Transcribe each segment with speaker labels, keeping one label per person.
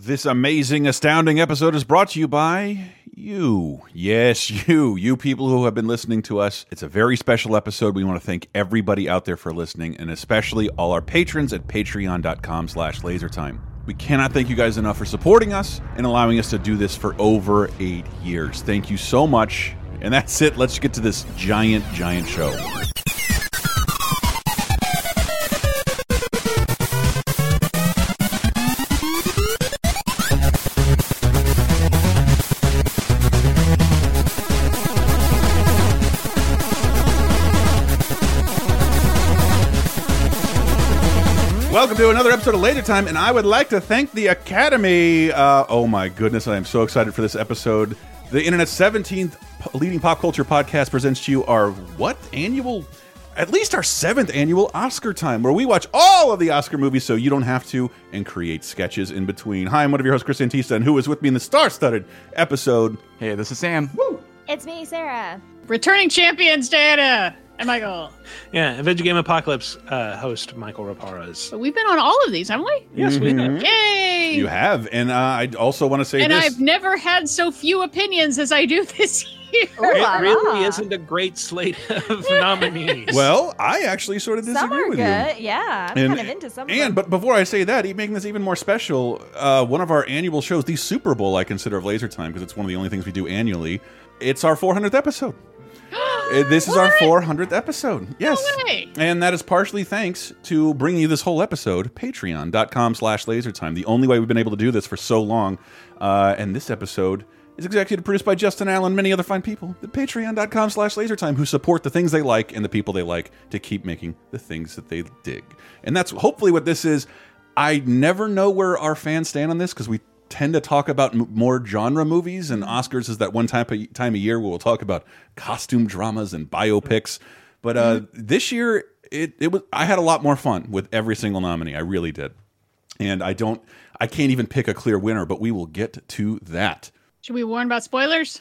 Speaker 1: This amazing, astounding episode is brought to you by you. Yes, you. You people who have been listening to us. It's a very special episode. We want to thank everybody out there for listening, and especially all our patrons at patreon.com slash lasertime. We cannot thank you guys enough for supporting us and allowing us to do this for over eight years. Thank you so much. And that's it. Let's get to this giant, giant show. Welcome to another episode of Laser Time, and I would like to thank the Academy. Uh, oh my goodness, I am so excited for this episode. The internet's 17th leading pop culture podcast presents to you our what annual, at least our seventh annual Oscar time, where we watch all of the Oscar movies so you don't have to and create sketches in between. Hi, I'm one of your hosts, Chris Antista, and who is with me in the star-studded episode?
Speaker 2: Hey, this is Sam. Woo!
Speaker 3: It's me, Sarah.
Speaker 4: Returning champions, Diana and Michael.
Speaker 5: Yeah, Adventure Game Apocalypse uh, host Michael Raparez.
Speaker 4: But we've been on all of these, haven't we?
Speaker 5: Yes, we have.
Speaker 4: Yay!
Speaker 1: You have, and uh, I also want to say
Speaker 4: and
Speaker 1: this.
Speaker 4: I've never had so few opinions as I do this year.
Speaker 3: Ooh la
Speaker 5: It really
Speaker 3: la.
Speaker 5: isn't a great slate of nominees.
Speaker 1: well, I actually sort of disagree
Speaker 3: Some are
Speaker 1: with
Speaker 3: good.
Speaker 1: you.
Speaker 3: Yeah, I'm
Speaker 1: And-
Speaker 3: kind of into some
Speaker 1: And but before I say that, making this even more special, uh, one of our annual shows, the Super Bowl, I consider of Laser Time because it's one of the only things we do annually. It's our 400th episode. Uh, this is our 400th episode. Yes.
Speaker 4: way.
Speaker 1: And that is partially thanks to bringing you this whole episode, patreon.com slash lasertime. The only way we've been able to do this for so long. Uh, and this episode is executive produced by Justin Allen and many other fine people at patreon.com slash lasertime who support the things they like and the people they like to keep making the things that they dig. And that's hopefully what this is. I never know where our fans stand on this because we tend to talk about m more genre movies, and Oscars is that one time a, time a year where we'll talk about costume dramas and biopics. But uh, this year, it it was I had a lot more fun with every single nominee. I really did, and I don't I can't even pick a clear winner, but we will get to that.
Speaker 4: Should we warn about spoilers?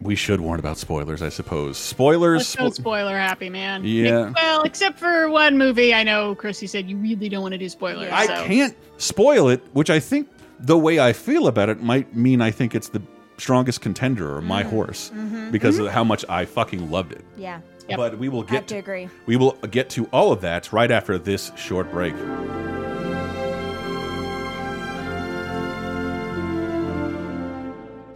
Speaker 1: We should warn about spoilers, I suppose. Spoilers.
Speaker 4: Let's go spoiler happy, man.
Speaker 1: Yeah.
Speaker 4: Well, except for one movie. I know, Chris, you said you really don't want to do spoilers.
Speaker 1: I
Speaker 4: so.
Speaker 1: can't spoil it, which I think the way I feel about it might mean I think it's the strongest contender or
Speaker 3: Mm.
Speaker 1: my horse
Speaker 3: Mm-hmm.
Speaker 1: because of how much I fucking loved it.
Speaker 3: yeah,
Speaker 4: Yep.
Speaker 1: But we will
Speaker 3: I have
Speaker 1: get
Speaker 3: to agree.
Speaker 1: we will get to all of that right after this short break.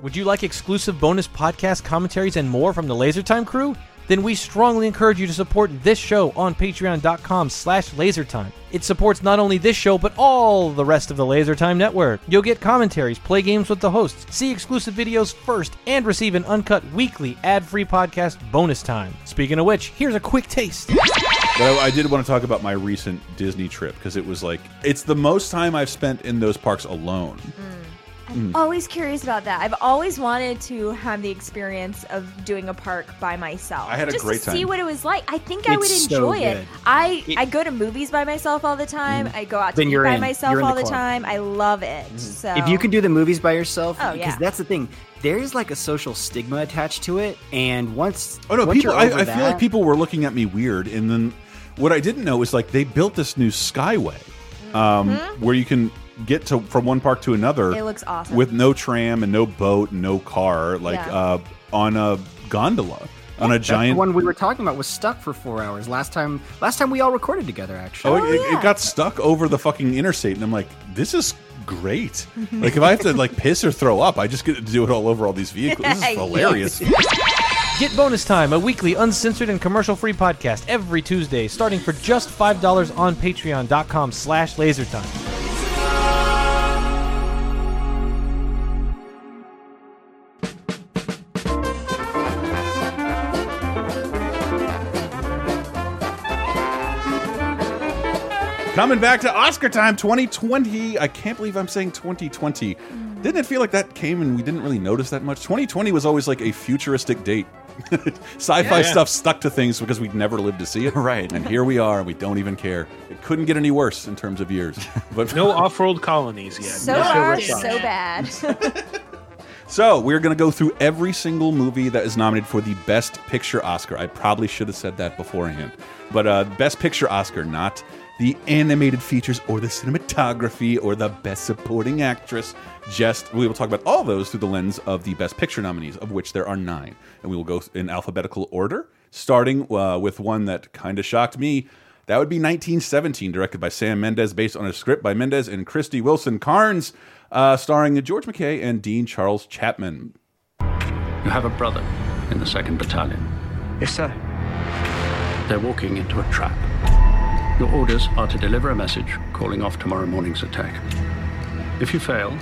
Speaker 6: Would you like exclusive bonus podcast commentaries and more from the LaserTime crew? Then we strongly encourage you to support this show on patreon.com slash lasertime. It supports not only this show, but all the rest of the LaserTime network. You'll get commentaries, play games with the hosts, see exclusive videos first, and receive an uncut weekly ad-free podcast bonus time. Speaking of which, here's a quick taste.
Speaker 1: But I, I did want to talk about my recent Disney trip because it was like it's the most time I've spent in those parks alone. Hmm.
Speaker 3: I'm always curious about that. I've always wanted to have the experience of doing a park by myself.
Speaker 1: I had a
Speaker 3: just
Speaker 1: great
Speaker 3: to see what it was like. I think I would
Speaker 2: It's so
Speaker 3: enjoy it. I
Speaker 2: It-
Speaker 3: I go to movies by myself all the time. Mm. I go out to
Speaker 2: Then
Speaker 3: eat
Speaker 2: you're
Speaker 3: by
Speaker 2: in.
Speaker 3: myself
Speaker 2: You're
Speaker 3: all
Speaker 2: the
Speaker 3: the, time. I love it. Mm. So
Speaker 2: If you can do the movies by yourself,
Speaker 3: Oh,
Speaker 2: because
Speaker 3: yeah.
Speaker 2: that's the thing. There's like a social stigma attached to it, and once
Speaker 1: Oh no,
Speaker 2: once
Speaker 1: people!
Speaker 2: you're
Speaker 1: I,
Speaker 2: over
Speaker 1: I feel like people were looking at me weird, and then what I didn't know is like they built this new Skyway, mm-hmm. um, where you can get to from one park to another.
Speaker 3: It looks awesome.
Speaker 1: with no tram and no boat and no car, like
Speaker 3: Yeah.
Speaker 1: uh, on a gondola on a
Speaker 2: That's the
Speaker 1: giant.
Speaker 2: one we were talking about was stuck for four hours last time. Last time we all recorded together, actually.
Speaker 1: Oh,
Speaker 3: Oh,
Speaker 1: it,
Speaker 3: yeah.
Speaker 1: it got stuck over the fucking interstate, and I'm like, this is great. like if I have to like piss or throw up, I just get to do it all over all these vehicles. This is hilarious.
Speaker 6: Get Bonus Time, a weekly uncensored and commercial-free podcast every Tuesday, starting for just $5 on patreon.com slash lasertime.
Speaker 1: Coming back to Oscar time 2020. I can't believe I'm saying 2020. Didn't it feel like that came and we didn't really notice that much? 2020 was always like a futuristic date. Sci-fi
Speaker 5: Yeah.
Speaker 1: stuff stuck to things because we'd never lived to see it.
Speaker 2: Right.
Speaker 1: And here we are, and we don't even care. It couldn't get any worse in terms of years. But
Speaker 5: No off-world colonies yet.
Speaker 3: so
Speaker 5: No
Speaker 3: far, so bad.
Speaker 1: So we're going to go through every single movie that is nominated for the Best Picture Oscar. I probably should have said that beforehand, but uh, Best Picture Oscar, not the animated features, or the cinematography, or the best supporting actress. Just we will talk about all those through the lens of the best picture nominees, of which there are nine, and we will go in alphabetical order, starting uh, with one that kind of shocked me. That would be 1917, directed by Sam Mendes, based on a script by Mendes and Krysty Wilson-Cairns, uh, starring George McKay and Dean Charles Chapman.
Speaker 7: You have a brother in the 2nd Battalion.
Speaker 8: Yes, sir.
Speaker 7: They're walking into a trap. Your orders are to deliver a message calling off tomorrow morning's attack. If you fail,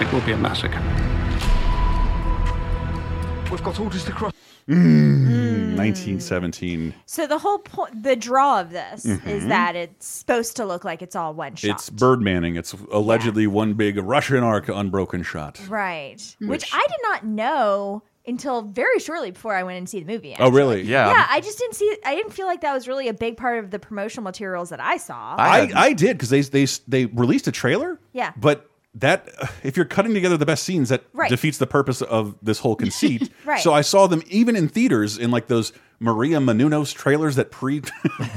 Speaker 7: it will be a massacre.
Speaker 8: We've got orders to cross.
Speaker 1: Mm, 1917.
Speaker 3: So the whole point, the draw of this is that it's supposed to look like it's all one shot.
Speaker 1: Mm-hmm. It's Birdmanning. It's allegedly one big Russian Ark unbroken shot.
Speaker 3: right, which,
Speaker 1: Which-
Speaker 3: I did not know until very shortly before I went and see the movie.
Speaker 1: Oh, really?
Speaker 9: Yeah.
Speaker 3: Yeah, I just didn't see. I didn't feel like that was really a big part of the promotional materials that I saw.
Speaker 9: I
Speaker 1: I, did because they they they released a trailer.
Speaker 3: Yeah.
Speaker 1: But that if you're cutting together the best scenes, that
Speaker 3: Right.
Speaker 1: defeats the purpose of this whole conceit.
Speaker 3: Right.
Speaker 1: So I saw them even in theaters in like those Maria Menounos trailers that pre that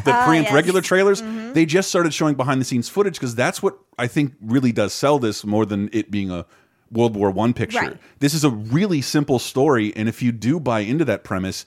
Speaker 3: Ah,
Speaker 1: pre
Speaker 3: yes.
Speaker 1: regular trailers. They just started showing behind the scenes footage because that's what I think really does sell this more than it being a World War One picture.
Speaker 3: Right.
Speaker 1: This is a really simple story, and if you do buy into that premise,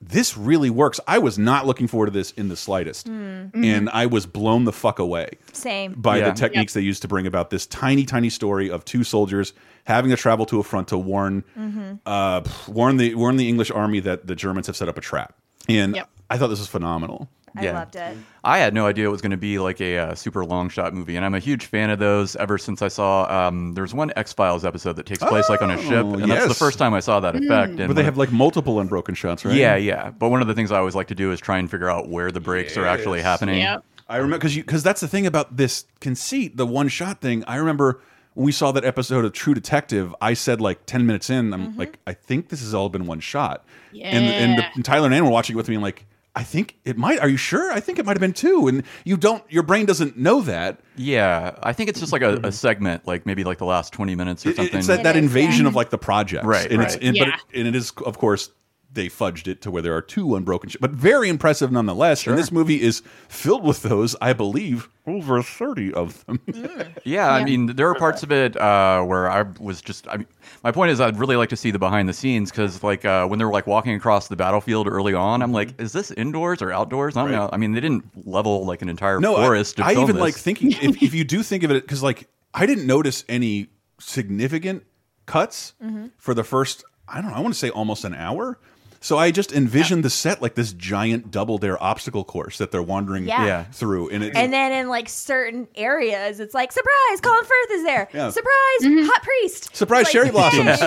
Speaker 1: this really works. I was not looking forward to this in the slightest, mm. mm-hmm. and I was blown the fuck away
Speaker 3: Same.
Speaker 1: by
Speaker 9: Yeah.
Speaker 1: the techniques they used to bring about this tiny, tiny story of two soldiers having to travel to a front to warn, mm-hmm. uh, warn the warn the English army that the Germans have set up a trap. And
Speaker 4: Yep.
Speaker 1: I thought this was phenomenal.
Speaker 3: I
Speaker 9: Yeah.
Speaker 3: loved it.
Speaker 9: I had no idea it was going to be like a uh, super long shot movie, and I'm a huge fan of those. Ever since I saw, um, there's one X Files episode that takes place like on a ship,
Speaker 1: Oh,
Speaker 9: and that's the first time I saw that effect. And
Speaker 1: But they
Speaker 9: when-
Speaker 1: have like multiple unbroken shots, right?
Speaker 9: yeah, yeah. But one of the things I always like to do is try and figure out where the breaks are actually happening.
Speaker 4: Yeah.
Speaker 1: I remember because because that's the thing about this conceit, the one shot thing. I remember when we saw that episode of True Detective. I said like ten minutes in, I'm like, I think this has all been one shot. And and, the,
Speaker 4: Yeah.
Speaker 1: and Tyler and Ann were watching it with me, and like, I think it might. Are you sure? I think it might have been two. And you don't. Your brain doesn't know that.
Speaker 9: Yeah, I think it's just like a, a mm-hmm. segment, like maybe like the last 20 minutes or
Speaker 1: It-
Speaker 9: something.
Speaker 1: it's that,
Speaker 3: It
Speaker 1: that
Speaker 3: is,
Speaker 1: invasion
Speaker 3: yeah.
Speaker 1: of like the projects,
Speaker 9: Right,
Speaker 1: And it's
Speaker 9: right.
Speaker 1: and, but it, and it is of course they fudged it to where there are two unbroken, sh but very impressive nonetheless. And this movie is filled with those, I believe, over thirty of them.
Speaker 9: Yeah, I mean, there are parts of it uh, where I was just. I mean, my point is, I'd really like to see the behind the scenes because, like, uh, when they were like walking across the battlefield early on, I'm like, is this indoors or outdoors? I don't
Speaker 1: Right.
Speaker 9: know. I mean, they didn't level like an entire
Speaker 1: no, I-
Speaker 9: forest. to
Speaker 1: I,
Speaker 9: film
Speaker 1: even
Speaker 9: this.
Speaker 1: like thinking if, if you do think of it because like I didn't notice any significant cuts for the first. I don't know. I want to say almost an hour. So I just envisioned the set like this giant double dare obstacle course that they're wandering
Speaker 3: Yeah.
Speaker 9: Yeah.
Speaker 1: through, and it,
Speaker 3: And then in like certain areas, it's like surprise, Colin Firth is there.
Speaker 1: Yeah.
Speaker 3: Surprise, mm-hmm. hot priest.
Speaker 1: surprise
Speaker 3: Like,
Speaker 1: cherry blossoms.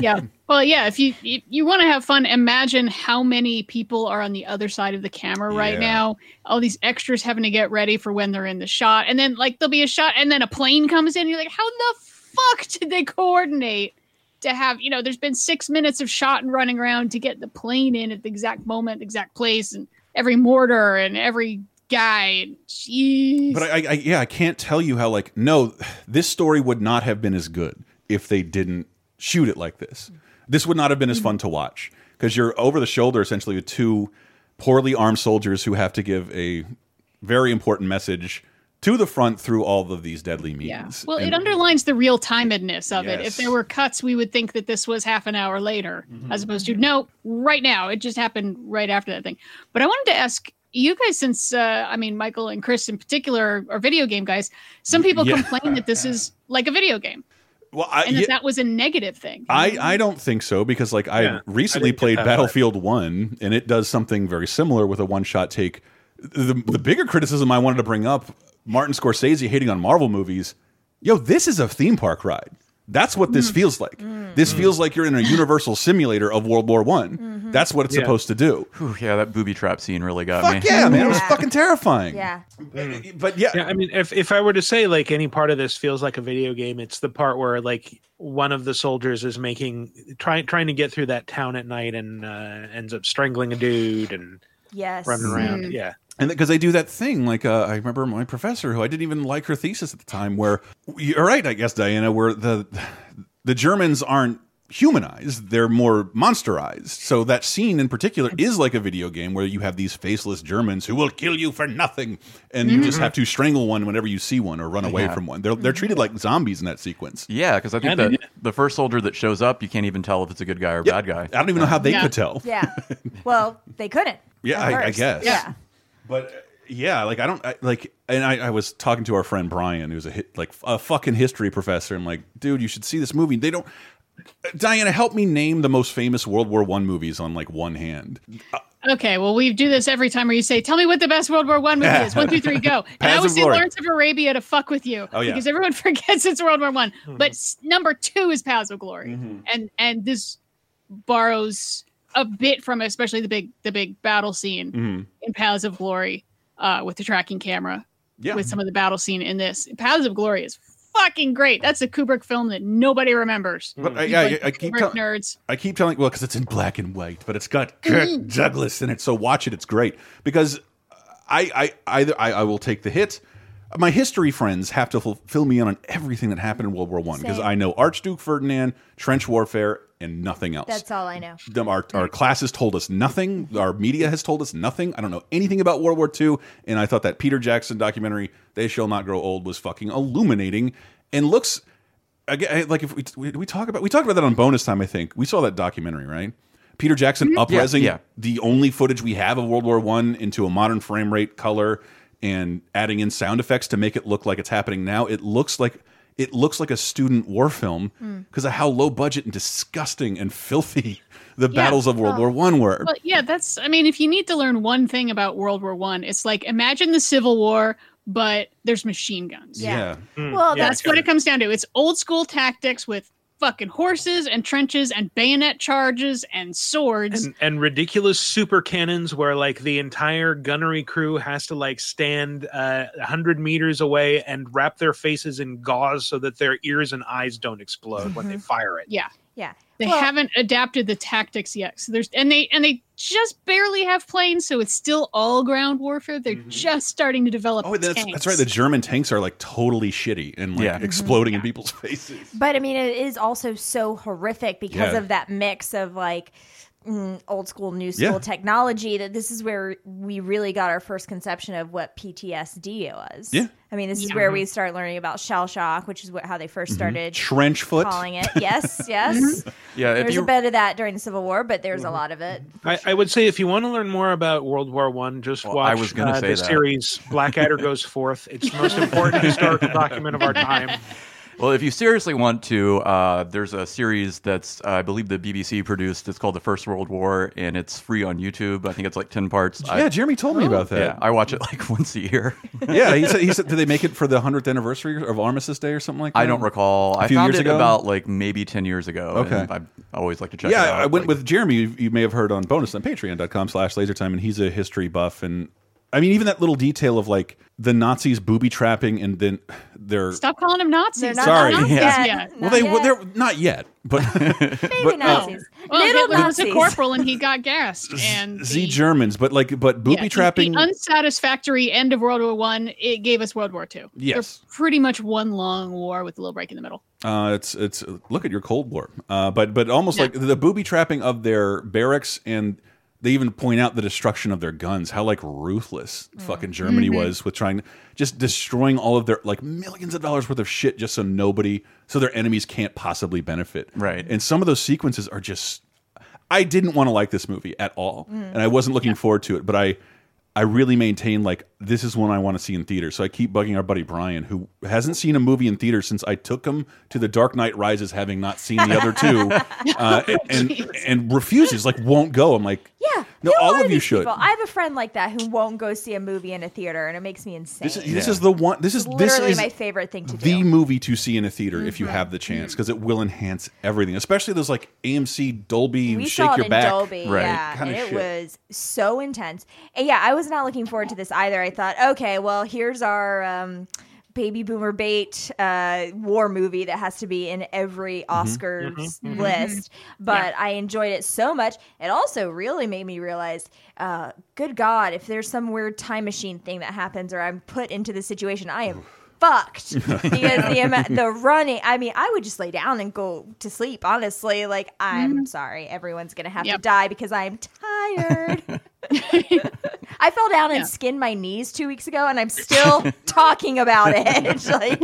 Speaker 4: yeah. Well, yeah. If you if you want to have fun, imagine how many people are on the other side of the camera right
Speaker 1: Yeah.
Speaker 4: now. All these extras having to get ready for when they're in the shot, and then like there'll be a shot, and then a plane comes in. And you're like, how the fuck did they coordinate to have? You know, there's been six minutes of shot and running around to get the plane in at the exact moment, exact place, and every mortar and every guy. Jeez.
Speaker 1: But I, I, yeah, I can't tell you how like no, this story would not have been as good if they didn't shoot it like this. This would not have been as fun to watch because you're over the shoulder essentially with two poorly armed soldiers who have to give a very important message to the front through all of these deadly means.
Speaker 4: Yeah. Well, it underlines the real timedness of it. If there were cuts, we would think that this was half an hour later, as opposed to no, right now. It just happened right after that thing. But I wanted to ask you guys, since uh, I mean, Michael and Chris in particular are video game guys. Some people
Speaker 1: Yeah.
Speaker 4: complain that this is like a video game,
Speaker 1: well, I,
Speaker 4: and
Speaker 1: yeah,
Speaker 4: that that was a negative thing.
Speaker 1: I, I don't think so because like I
Speaker 5: Yeah, I
Speaker 1: recently
Speaker 5: didn't
Speaker 1: played Battlefield One and it does something very similar with a one shot take. The the bigger criticism I wanted to bring up, Martin Scorsese hating on Marvel movies. Yo, this is a theme park ride. That's what
Speaker 3: Mm.
Speaker 1: this feels like. This feels like you're in a universal simulator of World War One.
Speaker 3: Mm-hmm.
Speaker 1: That's what it's
Speaker 5: Yeah.
Speaker 1: supposed to do.
Speaker 9: Whew, yeah, that booby trap scene really got
Speaker 1: Fuck
Speaker 9: me.
Speaker 1: yeah, man! It was fucking terrifying.
Speaker 3: Yeah.
Speaker 1: But yeah,
Speaker 5: Yeah, I mean, if if I were to say like any part of this feels like a video game, it's the part where like one of the soldiers is making trying trying to get through that town at night and uh, ends up strangling a dude and
Speaker 3: Yes.
Speaker 5: running around.
Speaker 4: Mm.
Speaker 5: Yeah,
Speaker 1: And because they do that thing, like uh, I remember my professor, who I didn't even like her thesis at the time, where you're right, I guess, Diana, where the the Germans aren't humanized they're more monsterized so that scene in particular is like a video game where you have these faceless germans who will kill you for nothing and you just have to strangle one whenever you see one or run away
Speaker 9: Yeah.
Speaker 1: from one they're, they're treated like zombies in that sequence
Speaker 9: Yeah, because I think
Speaker 5: Yeah,
Speaker 9: that
Speaker 5: they-
Speaker 9: the first soldier that shows up, you can't even tell if it's a good guy or
Speaker 1: Yeah,
Speaker 9: bad guy.
Speaker 1: i don't even know how they
Speaker 4: Yeah.
Speaker 1: could tell
Speaker 3: Yeah. Well, they couldn't.
Speaker 1: Yeah, I- I guess.
Speaker 3: Yeah.
Speaker 1: But yeah, like I don't I, like, and I, I was talking to our friend Brian, who's a hit, like a fucking history professor. I'm like, dude, you should see this movie. They don't. Diana, help me name the most famous World War One movies on like one hand.
Speaker 4: Okay, well, we do this every time where you say, "Tell me what the best World War One movie is." One, two, three, go. And I always say. Lawrence of Arabia to fuck with you,
Speaker 1: Oh, yeah.
Speaker 4: because everyone forgets it's World War One. Hmm. But number two is Paths of Glory, mm-hmm. and and this borrows a bit from, especially the big the big battle scene
Speaker 1: Mhm.
Speaker 4: in Paths of Glory uh, with the tracking camera,
Speaker 1: Yeah,
Speaker 4: with some of the battle scene in this. Paths of Glory is fucking great. That's a Kubrick film that nobody remembers.
Speaker 1: but I,
Speaker 4: You
Speaker 1: I,
Speaker 4: like
Speaker 1: I keep
Speaker 4: Kubrick
Speaker 1: tell-
Speaker 4: nerds.
Speaker 1: I keep telling well because it's in black and white, but it's got Kirk Douglas in it. So watch it; it's great because I I either I, I will take the hit. My history friends have to ful- fill me in on everything that happened in World War One because I know Archduke Ferdinand, trench warfare, and nothing else.
Speaker 3: That's all I know.
Speaker 1: Them- Our, our classes told us nothing. Our media has told us nothing. I don't know anything about World War II. And I thought that Peter Jackson documentary, They Shall Not Grow Old, was fucking illuminating and looks again eh, like if we, we, we talk about we talked about that on bonus time. I think we saw that documentary, right? Peter Jackson upresing
Speaker 9: Yeah, yeah.
Speaker 1: the only footage we have of World War One into a modern frame rate color and adding in sound effects to make it look like it's happening now. It looks like it looks like a student war film because of how low budget and disgusting and filthy the
Speaker 4: Yeah.
Speaker 1: battles of World War One were.
Speaker 4: Well, yeah, that's. I mean, if you need to learn one thing about World War One, it's like imagine the Civil War, but there's machine guns.
Speaker 3: Yeah.
Speaker 5: Mm,
Speaker 3: Well,
Speaker 5: yeah,
Speaker 4: That's what it comes down to. It's old school tactics with fucking horses and trenches and bayonet charges and swords.
Speaker 5: and, and ridiculous super cannons where like the entire gunnery crew has to like stand uh, 100 meters away and wrap their faces in gauze so that their ears and eyes don't explode when they fire it
Speaker 4: yeah,
Speaker 3: Yeah.
Speaker 4: they
Speaker 3: Well-
Speaker 4: haven't adapted the tactics yet. So there's and they and they just barely have planes, so it's still all ground warfare. They're mm-hmm. just starting to develop.
Speaker 1: Oh, that's,
Speaker 4: tanks.
Speaker 1: that's right. The German tanks are like totally shitty and like
Speaker 9: Yeah. Mm-hmm.
Speaker 1: exploding in people's faces.
Speaker 3: But I mean, it is also so horrific because
Speaker 1: Yeah.
Speaker 3: of that mix of like mm, old school, new school
Speaker 1: Yeah.
Speaker 3: technology. That this is where we really got our first conception of what PTSD was.
Speaker 1: Yeah.
Speaker 3: I mean, this is
Speaker 4: Yeah.
Speaker 3: where we start learning about shell shock, which is what how they 1st started
Speaker 1: Trench foot.
Speaker 3: calling it. Yes, yes.
Speaker 9: Yeah,
Speaker 3: There's
Speaker 9: you
Speaker 3: a bit of that during the Civil War, but there's a lot of it.
Speaker 5: I, I would say if you want to learn more about World War One, just
Speaker 9: Well,
Speaker 5: watch
Speaker 9: I was gonna
Speaker 5: uh,
Speaker 9: say
Speaker 5: the
Speaker 9: that.
Speaker 5: series Blackadder Goes Forth. It's the most important historical document of our time.
Speaker 9: Well, if you seriously want to, uh, there's a series that's uh, I believe the BBC produced. It's called The First World War, and it's free on YouTube. I think it's like ten parts. I-
Speaker 1: Yeah, Jeremy told me about that. yeah.
Speaker 9: I watch it like once a year.
Speaker 1: Yeah, he said. He said, did they make it for the hundredth anniversary of Armistice Day or something like that?
Speaker 9: I don't recall.
Speaker 1: A
Speaker 9: I
Speaker 1: few
Speaker 9: found
Speaker 1: years
Speaker 9: it
Speaker 1: ago?
Speaker 9: about like maybe ten years ago.
Speaker 1: Okay.
Speaker 9: and I always like to check.
Speaker 1: Yeah,
Speaker 9: it out.
Speaker 1: I went
Speaker 9: like-
Speaker 1: with Jeremy. You, you may have heard on bonus on patreon.com slash lasertime, and he's a history buff. And I mean, even that little detail of like the Nazis booby trapping and then they're.
Speaker 4: Stop calling them Nazis.
Speaker 3: They're not
Speaker 1: Sorry.
Speaker 3: Nazis
Speaker 1: Yeah.
Speaker 3: yet.
Speaker 1: Well, they
Speaker 3: yet.
Speaker 1: they're not yet, but
Speaker 3: Baby Nazis.
Speaker 4: Well,
Speaker 3: Little
Speaker 4: Hitler was a corporal and he got gassed. And
Speaker 1: Z
Speaker 4: the-
Speaker 1: Germans, but like but booby
Speaker 4: yeah,
Speaker 1: trapping.
Speaker 4: The unsatisfactory end of World War One. It gave us World War Two.
Speaker 1: Yes.
Speaker 4: They're pretty much one long war with a little break in the middle.
Speaker 1: Uh, it's it's look at your Cold War, uh, but but almost
Speaker 4: Yeah.
Speaker 1: like the booby trapping of their barracks, and they even point out the destruction of their guns. How like ruthless mm. fucking Germany mm-hmm. was with trying just destroying all of their like millions of dollars worth of shit just so nobody, so their enemies can't possibly benefit.
Speaker 9: Right.
Speaker 1: And some of those sequences are just. I didn't want to like this movie at all, mm. and I wasn't looking forward to it. But I, I really maintain like this is one I want to see in theater. So I keep bugging our buddy Brian, who hasn't seen a movie in theater since I took him to The Dark Knight Rises, having not seen the other two, uh, and, and and refuses, like won't go. I'm like,
Speaker 3: Yeah.
Speaker 1: No, all
Speaker 3: are
Speaker 1: of you should.
Speaker 3: people? I have a friend like that who won't go see a movie in a theater, and it makes me insane.
Speaker 1: this is this is the one. This is this
Speaker 3: literally
Speaker 1: is
Speaker 3: my favorite thing to
Speaker 1: the
Speaker 3: do. Mm-hmm.
Speaker 1: movie to see in a theater if you have the chance because it will enhance everything, especially those like AMC Dolby
Speaker 3: we
Speaker 1: shake
Speaker 3: saw it
Speaker 1: your
Speaker 3: in
Speaker 1: back.
Speaker 3: Dolby,
Speaker 9: Right.
Speaker 3: yeah,
Speaker 1: Kinda
Speaker 3: and it
Speaker 1: shit.
Speaker 3: was so intense. And yeah, I was not looking forward to this either. I thought, okay, well, here's our um, baby boomer bait uh, war movie that has to be in every
Speaker 1: Mm-hmm.
Speaker 3: Oscars list. But I enjoyed it so much. It also really made me realize, uh, good God, if there's some weird time machine thing that happens or I'm put into this situation, I am fucked because the amount, the running. I mean, I would just lay down and go to sleep. Honestly, like I'm sorry, everyone's gonna have to die because I'm tired. I fell down and skinned my knees two weeks ago, and I'm still talking about it. like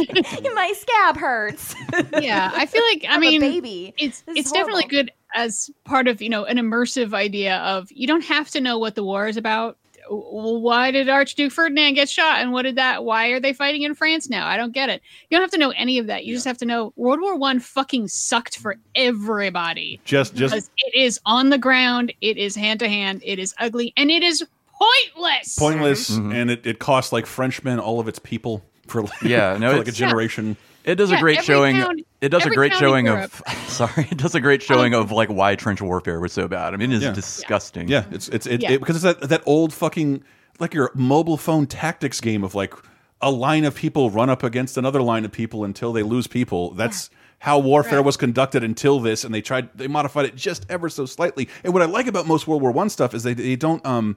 Speaker 3: my scab hurts.
Speaker 4: yeah, I feel like I
Speaker 3: I'm a
Speaker 4: mean,
Speaker 3: baby.
Speaker 4: it's
Speaker 3: This
Speaker 4: it's definitely good as part of you know an immersive idea of you don't have to know what the war is about. W- Why did Archduke Ferdinand get shot, and what did that? Why are they fighting in France now? I don't get it. You don't have to know any of that. You just have to know World War One fucking sucked for everybody.
Speaker 1: Just just
Speaker 4: Because it is on the ground, it is hand to hand, it is ugly, and it is pointless.
Speaker 1: pointless, mm-hmm. and it, it costs like Frenchmen all of its people for like,
Speaker 9: Yeah, no,
Speaker 1: for like a
Speaker 9: it's-
Speaker 1: generation.
Speaker 9: It does
Speaker 4: Yeah,
Speaker 9: a great showing.
Speaker 4: town-
Speaker 9: it does a great showing of. Sorry, it does a great showing of like why trench warfare was so bad. I mean, it's
Speaker 1: Yeah.
Speaker 9: disgusting.
Speaker 1: Yeah, it's it's it,
Speaker 4: Yeah.
Speaker 1: it- because it's that that old fucking like your mobile phone tactics game of like a line of people run up against another line of people until they lose people. That's how warfare was conducted until this, and they tried they modified it just ever so slightly. And what I like about most World War One stuff is they they don't um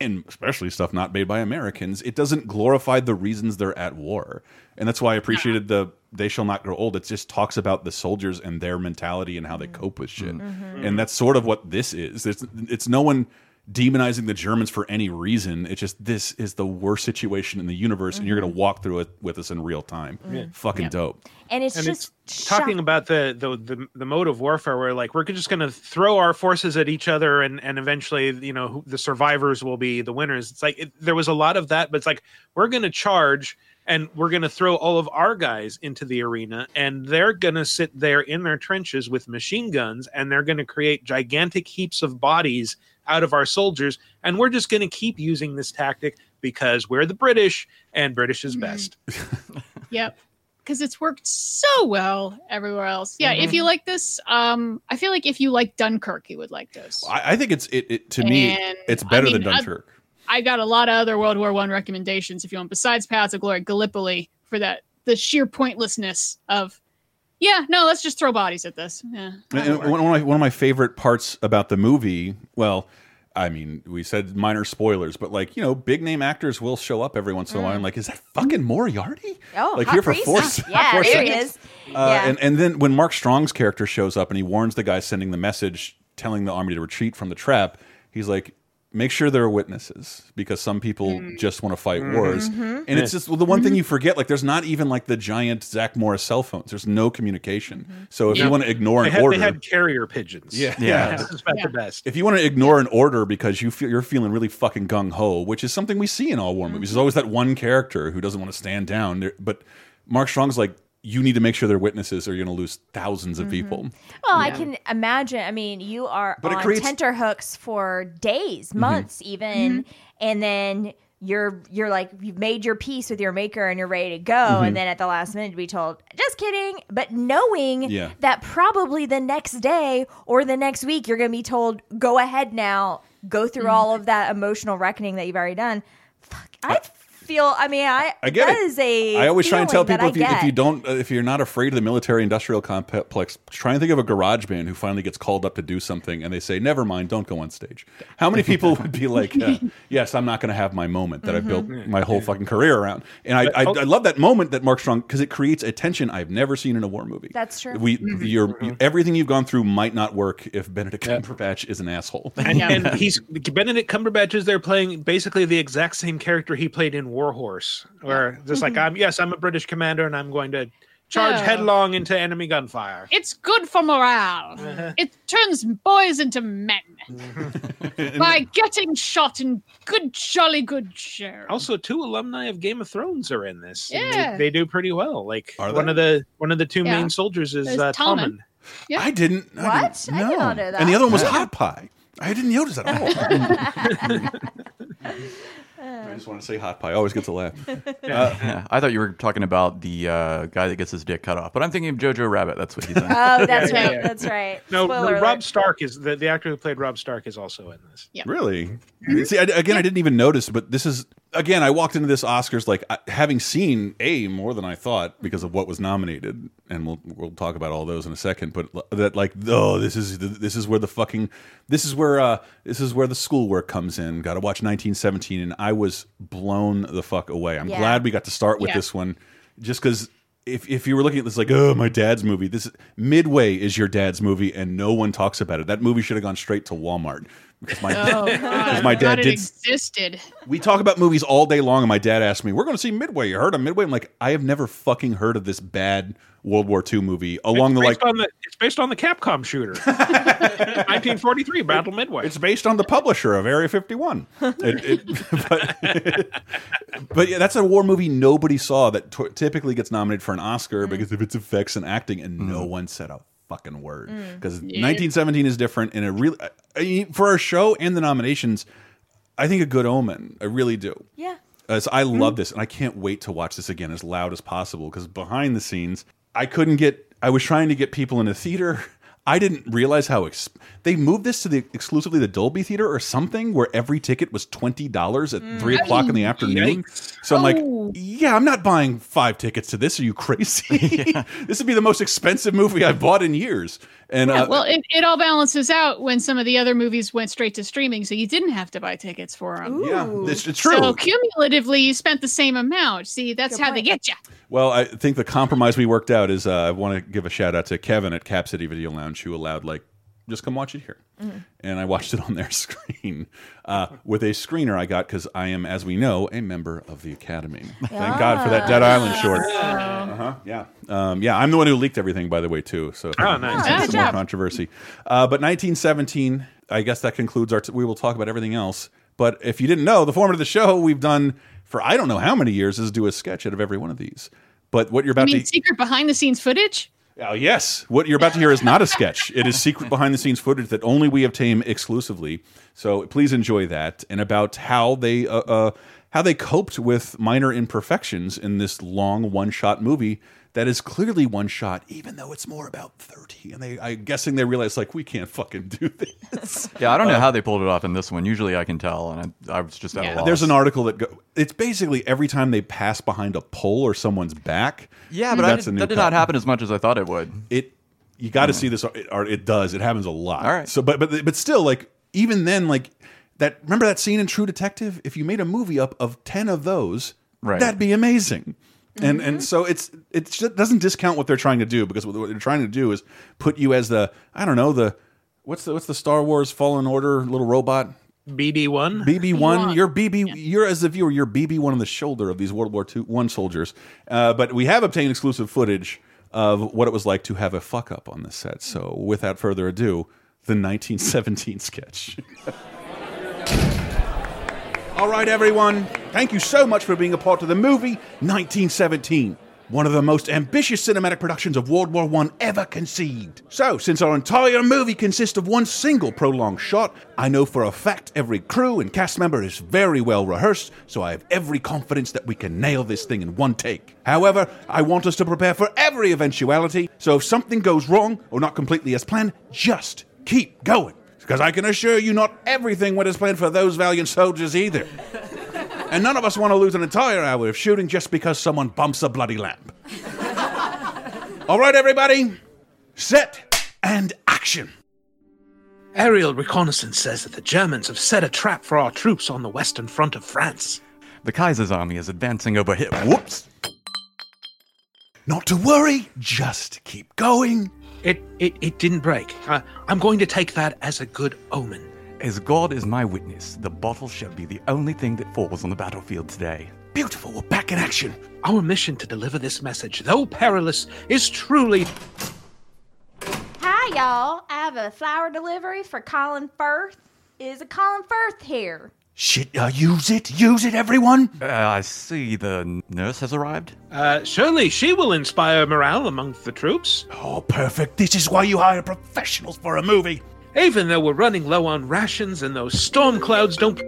Speaker 1: and especially stuff not made by Americans, it doesn't glorify the reasons they're at war. And that's why I appreciated the They Shall Not Grow Old. It just talks about the soldiers and their mentality and how they cope with shit. Mm-hmm. And that's sort of what this is. It's, it's no one demonizing the Germans for any reason. It's just this is the worst situation in the universe, and you're going to mm-hmm. walk through it with us in real time. Mm-hmm. Fucking dope.
Speaker 3: and it's
Speaker 5: and
Speaker 3: just
Speaker 5: it's talking about the, the the the mode of warfare where like we're just going to throw our forces at each other and and eventually you know the survivors will be the winners it's like it, there was a lot of that but it's like we're going to charge and we're going to throw all of our guys into the arena and they're going to sit there in their trenches with machine guns and they're going to create gigantic heaps of bodies out of our soldiers and we're just going to keep using this tactic because we're the british and british is best
Speaker 4: Yep. Because it's worked so well everywhere else. Yeah, if you like this, um, I feel like if you like Dunkirk, you would like this.
Speaker 1: I, I think it's it, it to me.
Speaker 4: And,
Speaker 1: It's
Speaker 4: I
Speaker 1: better
Speaker 4: mean,
Speaker 1: than
Speaker 4: I-
Speaker 1: Dunkirk.
Speaker 4: I got a lot of other World War One recommendations if you want, besides Paths of Glory, Gallipoli for that the sheer pointlessness of yeah, no, let's just throw bodies at this. Yeah.
Speaker 1: And- and one of my one of my favorite parts about the movie, well, I mean, we said minor spoilers, but like you know, big name actors will show up every once in a while. I'm like, is that fucking Moriarty?
Speaker 3: Oh,
Speaker 1: like
Speaker 3: hot
Speaker 1: here for
Speaker 3: priest.
Speaker 1: four,
Speaker 3: Yeah,
Speaker 1: four
Speaker 3: there he is.
Speaker 1: Uh,
Speaker 3: yeah.
Speaker 1: and and then when Mark Strong's character shows up and he warns the guy sending the message, telling the army to retreat from the trap, he's like. Make sure there are witnesses because some people mm-hmm. just want to fight mm-hmm. wars, mm-hmm. and it's just well, the one thing you forget. Like, there's not even like the giant Zach Morris cell phones. There's no communication. So if you want to ignore
Speaker 5: they
Speaker 1: an
Speaker 5: had,
Speaker 1: order,
Speaker 5: they had carrier pigeons
Speaker 1: Yeah.
Speaker 9: Yeah.
Speaker 5: this is about
Speaker 4: Yeah.
Speaker 5: the best
Speaker 1: if you want to ignore an order because you feel you're feeling really fucking gung ho, which is something we see in all war movies, there's always that one character who doesn't want to stand down. But Mark Strong's like, you need to make sure they're witnesses, or you're going to lose 1000s of mm-hmm. people.
Speaker 3: Well, I can imagine. I mean, you are
Speaker 1: But it
Speaker 3: on
Speaker 1: creates-
Speaker 3: tenterhooks for days, mm-hmm. months, even, mm-hmm. and then you're you're like you've made your peace with your maker and you're ready to go, and then at the last minute to be told, "Just kidding," but knowing
Speaker 1: Yeah.
Speaker 3: that probably the next day or the next week you're going to be told, "Go ahead now, go through all of that emotional reckoning that you've already done." Fuck, I feel. I mean, I
Speaker 1: I get
Speaker 3: that
Speaker 1: it.
Speaker 3: is a.
Speaker 1: I always try and tell people if you, if
Speaker 3: get.
Speaker 1: you don't, uh, if you're not afraid of the military-industrial complex, try and think of a garage band who finally gets called up to do something, and they say, "Never mind, don't go on stage." How many people would be like, uh, "Yes, I'm not going to have my moment that I've built
Speaker 3: Mm-hmm.
Speaker 1: my whole fucking career around," and I, I, I love that moment that Mark Strong because it creates a tension I've never seen in a war movie.
Speaker 3: That's true.
Speaker 1: We, your everything you've gone through might not work if Benedict Cumberbatch is an asshole.
Speaker 5: and, and he's Benedict Cumberbatch is there playing basically the exact same character he played in Warhorse, where just like I'm yes, I'm a British commander and I'm going to charge
Speaker 4: Yeah.
Speaker 5: headlong into enemy gunfire.
Speaker 4: It's good for morale. It turns boys into men by getting shot in good, jolly good share.
Speaker 5: Also, two alumni of Game of Thrones are in this. and they-
Speaker 4: Yeah.
Speaker 5: they, do pretty well. Like
Speaker 1: Are
Speaker 5: one
Speaker 1: they?
Speaker 5: of the one of the two
Speaker 4: Yeah.
Speaker 5: main soldiers is
Speaker 4: There's
Speaker 5: uh,
Speaker 4: Tommen.
Speaker 5: Tommen.
Speaker 4: Yeah.
Speaker 1: I didn't. I
Speaker 3: What?
Speaker 1: didn't
Speaker 3: I did not know that.
Speaker 1: And the other one was. Hot Pie. I didn't notice at all. I uh. just want to say Hot Pie. Always gets a laugh.
Speaker 9: Uh, yeah, I thought you were talking about the uh, guy that gets his dick cut off, but I'm thinking of Jojo Rabbit. That's what he's in.
Speaker 3: Oh, that's right. That's right.
Speaker 5: No,
Speaker 3: Spoiler
Speaker 5: no, Rob
Speaker 3: alert.
Speaker 5: Stark is the, the actor who played Robb Stark is also in this.
Speaker 4: Yeah.
Speaker 1: Really? Mm-hmm. See, I, again, I didn't even notice, but this is again. I walked into this Oscars like having seen a more than I thought because of what was nominated, and we'll we'll talk about all those in a second. But that like, oh, this is this is where the fucking this is where uh this is where the schoolwork comes in. Got to watch 1917, and I was blown the fuck away. I'm
Speaker 3: Yeah.
Speaker 1: glad we got to start with
Speaker 4: Yeah.
Speaker 1: this one. just because if if you were looking at this like, oh, my dad's movie, this Midway is your dad's movie, and no one talks about it. That movie should have gone straight to Walmart because my
Speaker 4: Oh,
Speaker 1: because my dad
Speaker 4: forgot it
Speaker 1: did.
Speaker 4: existed.
Speaker 1: We talk about movies all day long, and my dad asked me, "We're going to see Midway. You heard of Midway?" I'm like, I have never fucking heard of this bad World War II movie along the
Speaker 5: it's
Speaker 1: like.
Speaker 5: on the it's based on the Capcom shooter, 1943 Battle Midway.
Speaker 1: It's based on the publisher of Area 51. It, it, but, but yeah, that's a war movie nobody saw that t typically gets nominated for an Oscar mm. because of its effects and acting, and no mm. one said a fucking word. Mm. Because 1917 is different, and it really I mean, for our show and the nominations, I think a good omen. I really do.
Speaker 3: Yeah.
Speaker 1: As I mm-hmm. love this, and I can't wait to watch this again as loud as possible. Because behind the scenes, I couldn't get. I was trying to get people in a theater. I didn't realize how they moved this to the exclusively the Dolby Theater or something, where every ticket was twenty dollars at three mm. o'clock in the afternoon. So I'm
Speaker 4: Oh.
Speaker 1: like, yeah, I'm not buying five tickets to this. Are you crazy? this would be the most expensive movie I've bought in years. And
Speaker 4: Yeah,
Speaker 1: uh,
Speaker 4: well, it, it all balances out when some of the other movies went straight to streaming, so you didn't have to buy tickets for them.
Speaker 1: yeah, it's, it's true.
Speaker 4: So cumulatively, you spent the same amount. See, that's
Speaker 3: Good
Speaker 4: how they get you.
Speaker 1: Well, I think the compromise we worked out is uh, I want to give a shout out to Kevin at Cap City Video Lounge who allowed like just come watch it here, and I watched it on their screen uh, with a screener I got because I am, as we know, a member of the Academy. Thank God for that Dead Island short. Uh huh. Yeah. Um, yeah. I'm the one who leaked everything, by the way, too. So
Speaker 5: Oh, nice.
Speaker 1: some
Speaker 3: good
Speaker 1: more controversy. Uh, but 1917, I guess that concludes our. T we will talk about everything else. But if you didn't know, the format of the show we've done for I don't know how many years is do a sketch out of every one of these. But what you're
Speaker 4: I
Speaker 1: about
Speaker 4: mean,
Speaker 1: to
Speaker 4: secret behind the scenes footage.
Speaker 1: Oh, yes. What you're about to hear is not a sketch. It is secret behind the scenes footage that only we obtain exclusively. So please enjoy that and about how they uh, uh, how they coped with minor imperfections in this long one shot movie that is clearly one shot, even though it's more about thirty. And they, I'm guessing they realized like we can't fucking do this.
Speaker 9: Yeah, I don't know uh, how they pulled it off in this one. Usually I can tell, and I, I was just at
Speaker 4: Yeah.
Speaker 9: a loss.
Speaker 1: There's an article that go, it's basically every time they pass behind a pole or someone's back.
Speaker 9: Yeah, but I
Speaker 1: that's
Speaker 9: did,
Speaker 1: a new
Speaker 9: that did
Speaker 1: cut.
Speaker 9: not happen as much as I thought it would.
Speaker 1: it you got to hmm. see this it, or it does it happens a lot
Speaker 9: All right.
Speaker 1: so but but but still like even then like that remember that scene in true detective if you made a movie up of 10 of those
Speaker 9: Right.
Speaker 1: that'd be amazing and and so it's it doesn't discount what they're trying to do because what they're trying to do is put you as the i don't know the what's the what's the star wars fallen order little robot
Speaker 5: BB one
Speaker 1: BB1, you're BB, you're as the viewer, you're BB1 on the shoulder of these World War II one soldiers. Uh, but we have obtained exclusive footage of what it was like to have a fuck up on the set. So without further ado, the 1917 sketch. All right, everyone. Thank you so much for being a part of the movie 1917. One of the most ambitious cinematic productions of World War I ever conceived. So, since our entire movie consists of one single prolonged shot, I know for a fact every crew and cast member is very well rehearsed, so I have every confidence that we can nail this thing in one take. However, I want us to prepare for every eventuality, so if something goes wrong or not completely as planned, just keep going. Because I can assure you, not everything went as planned for those valiant soldiers either. And none of us want to lose an entire hour of shooting just because someone bumps a bloody lamp. All right, everybody, set and action.
Speaker 5: Aerial reconnaissance says that the Germans have set a trap for our troops on the western front of France.
Speaker 9: The Kaiser's army is advancing over here.
Speaker 1: Whoops. Not to worry, just keep going.
Speaker 5: It it, it didn't break. Uh, I'm going to take that as a good omen.
Speaker 9: As God is my witness, the bottle shall be the only thing that falls on the battlefield today.
Speaker 1: Beautiful, we're back in action.
Speaker 5: Our mission to deliver this message, though perilous, is truly
Speaker 3: Hi, y'all. I have a flower delivery for Colin Firth. Is a Colin Firth here?
Speaker 1: Shit, uh, use it, use it, everyone.
Speaker 9: Uh, I see the nurse has arrived.
Speaker 5: uh, surely she will inspire morale among the troops.
Speaker 1: Oh, perfect. This is why you hire professionals for a movie.
Speaker 5: Even though we're running low on rations and those storm clouds don't.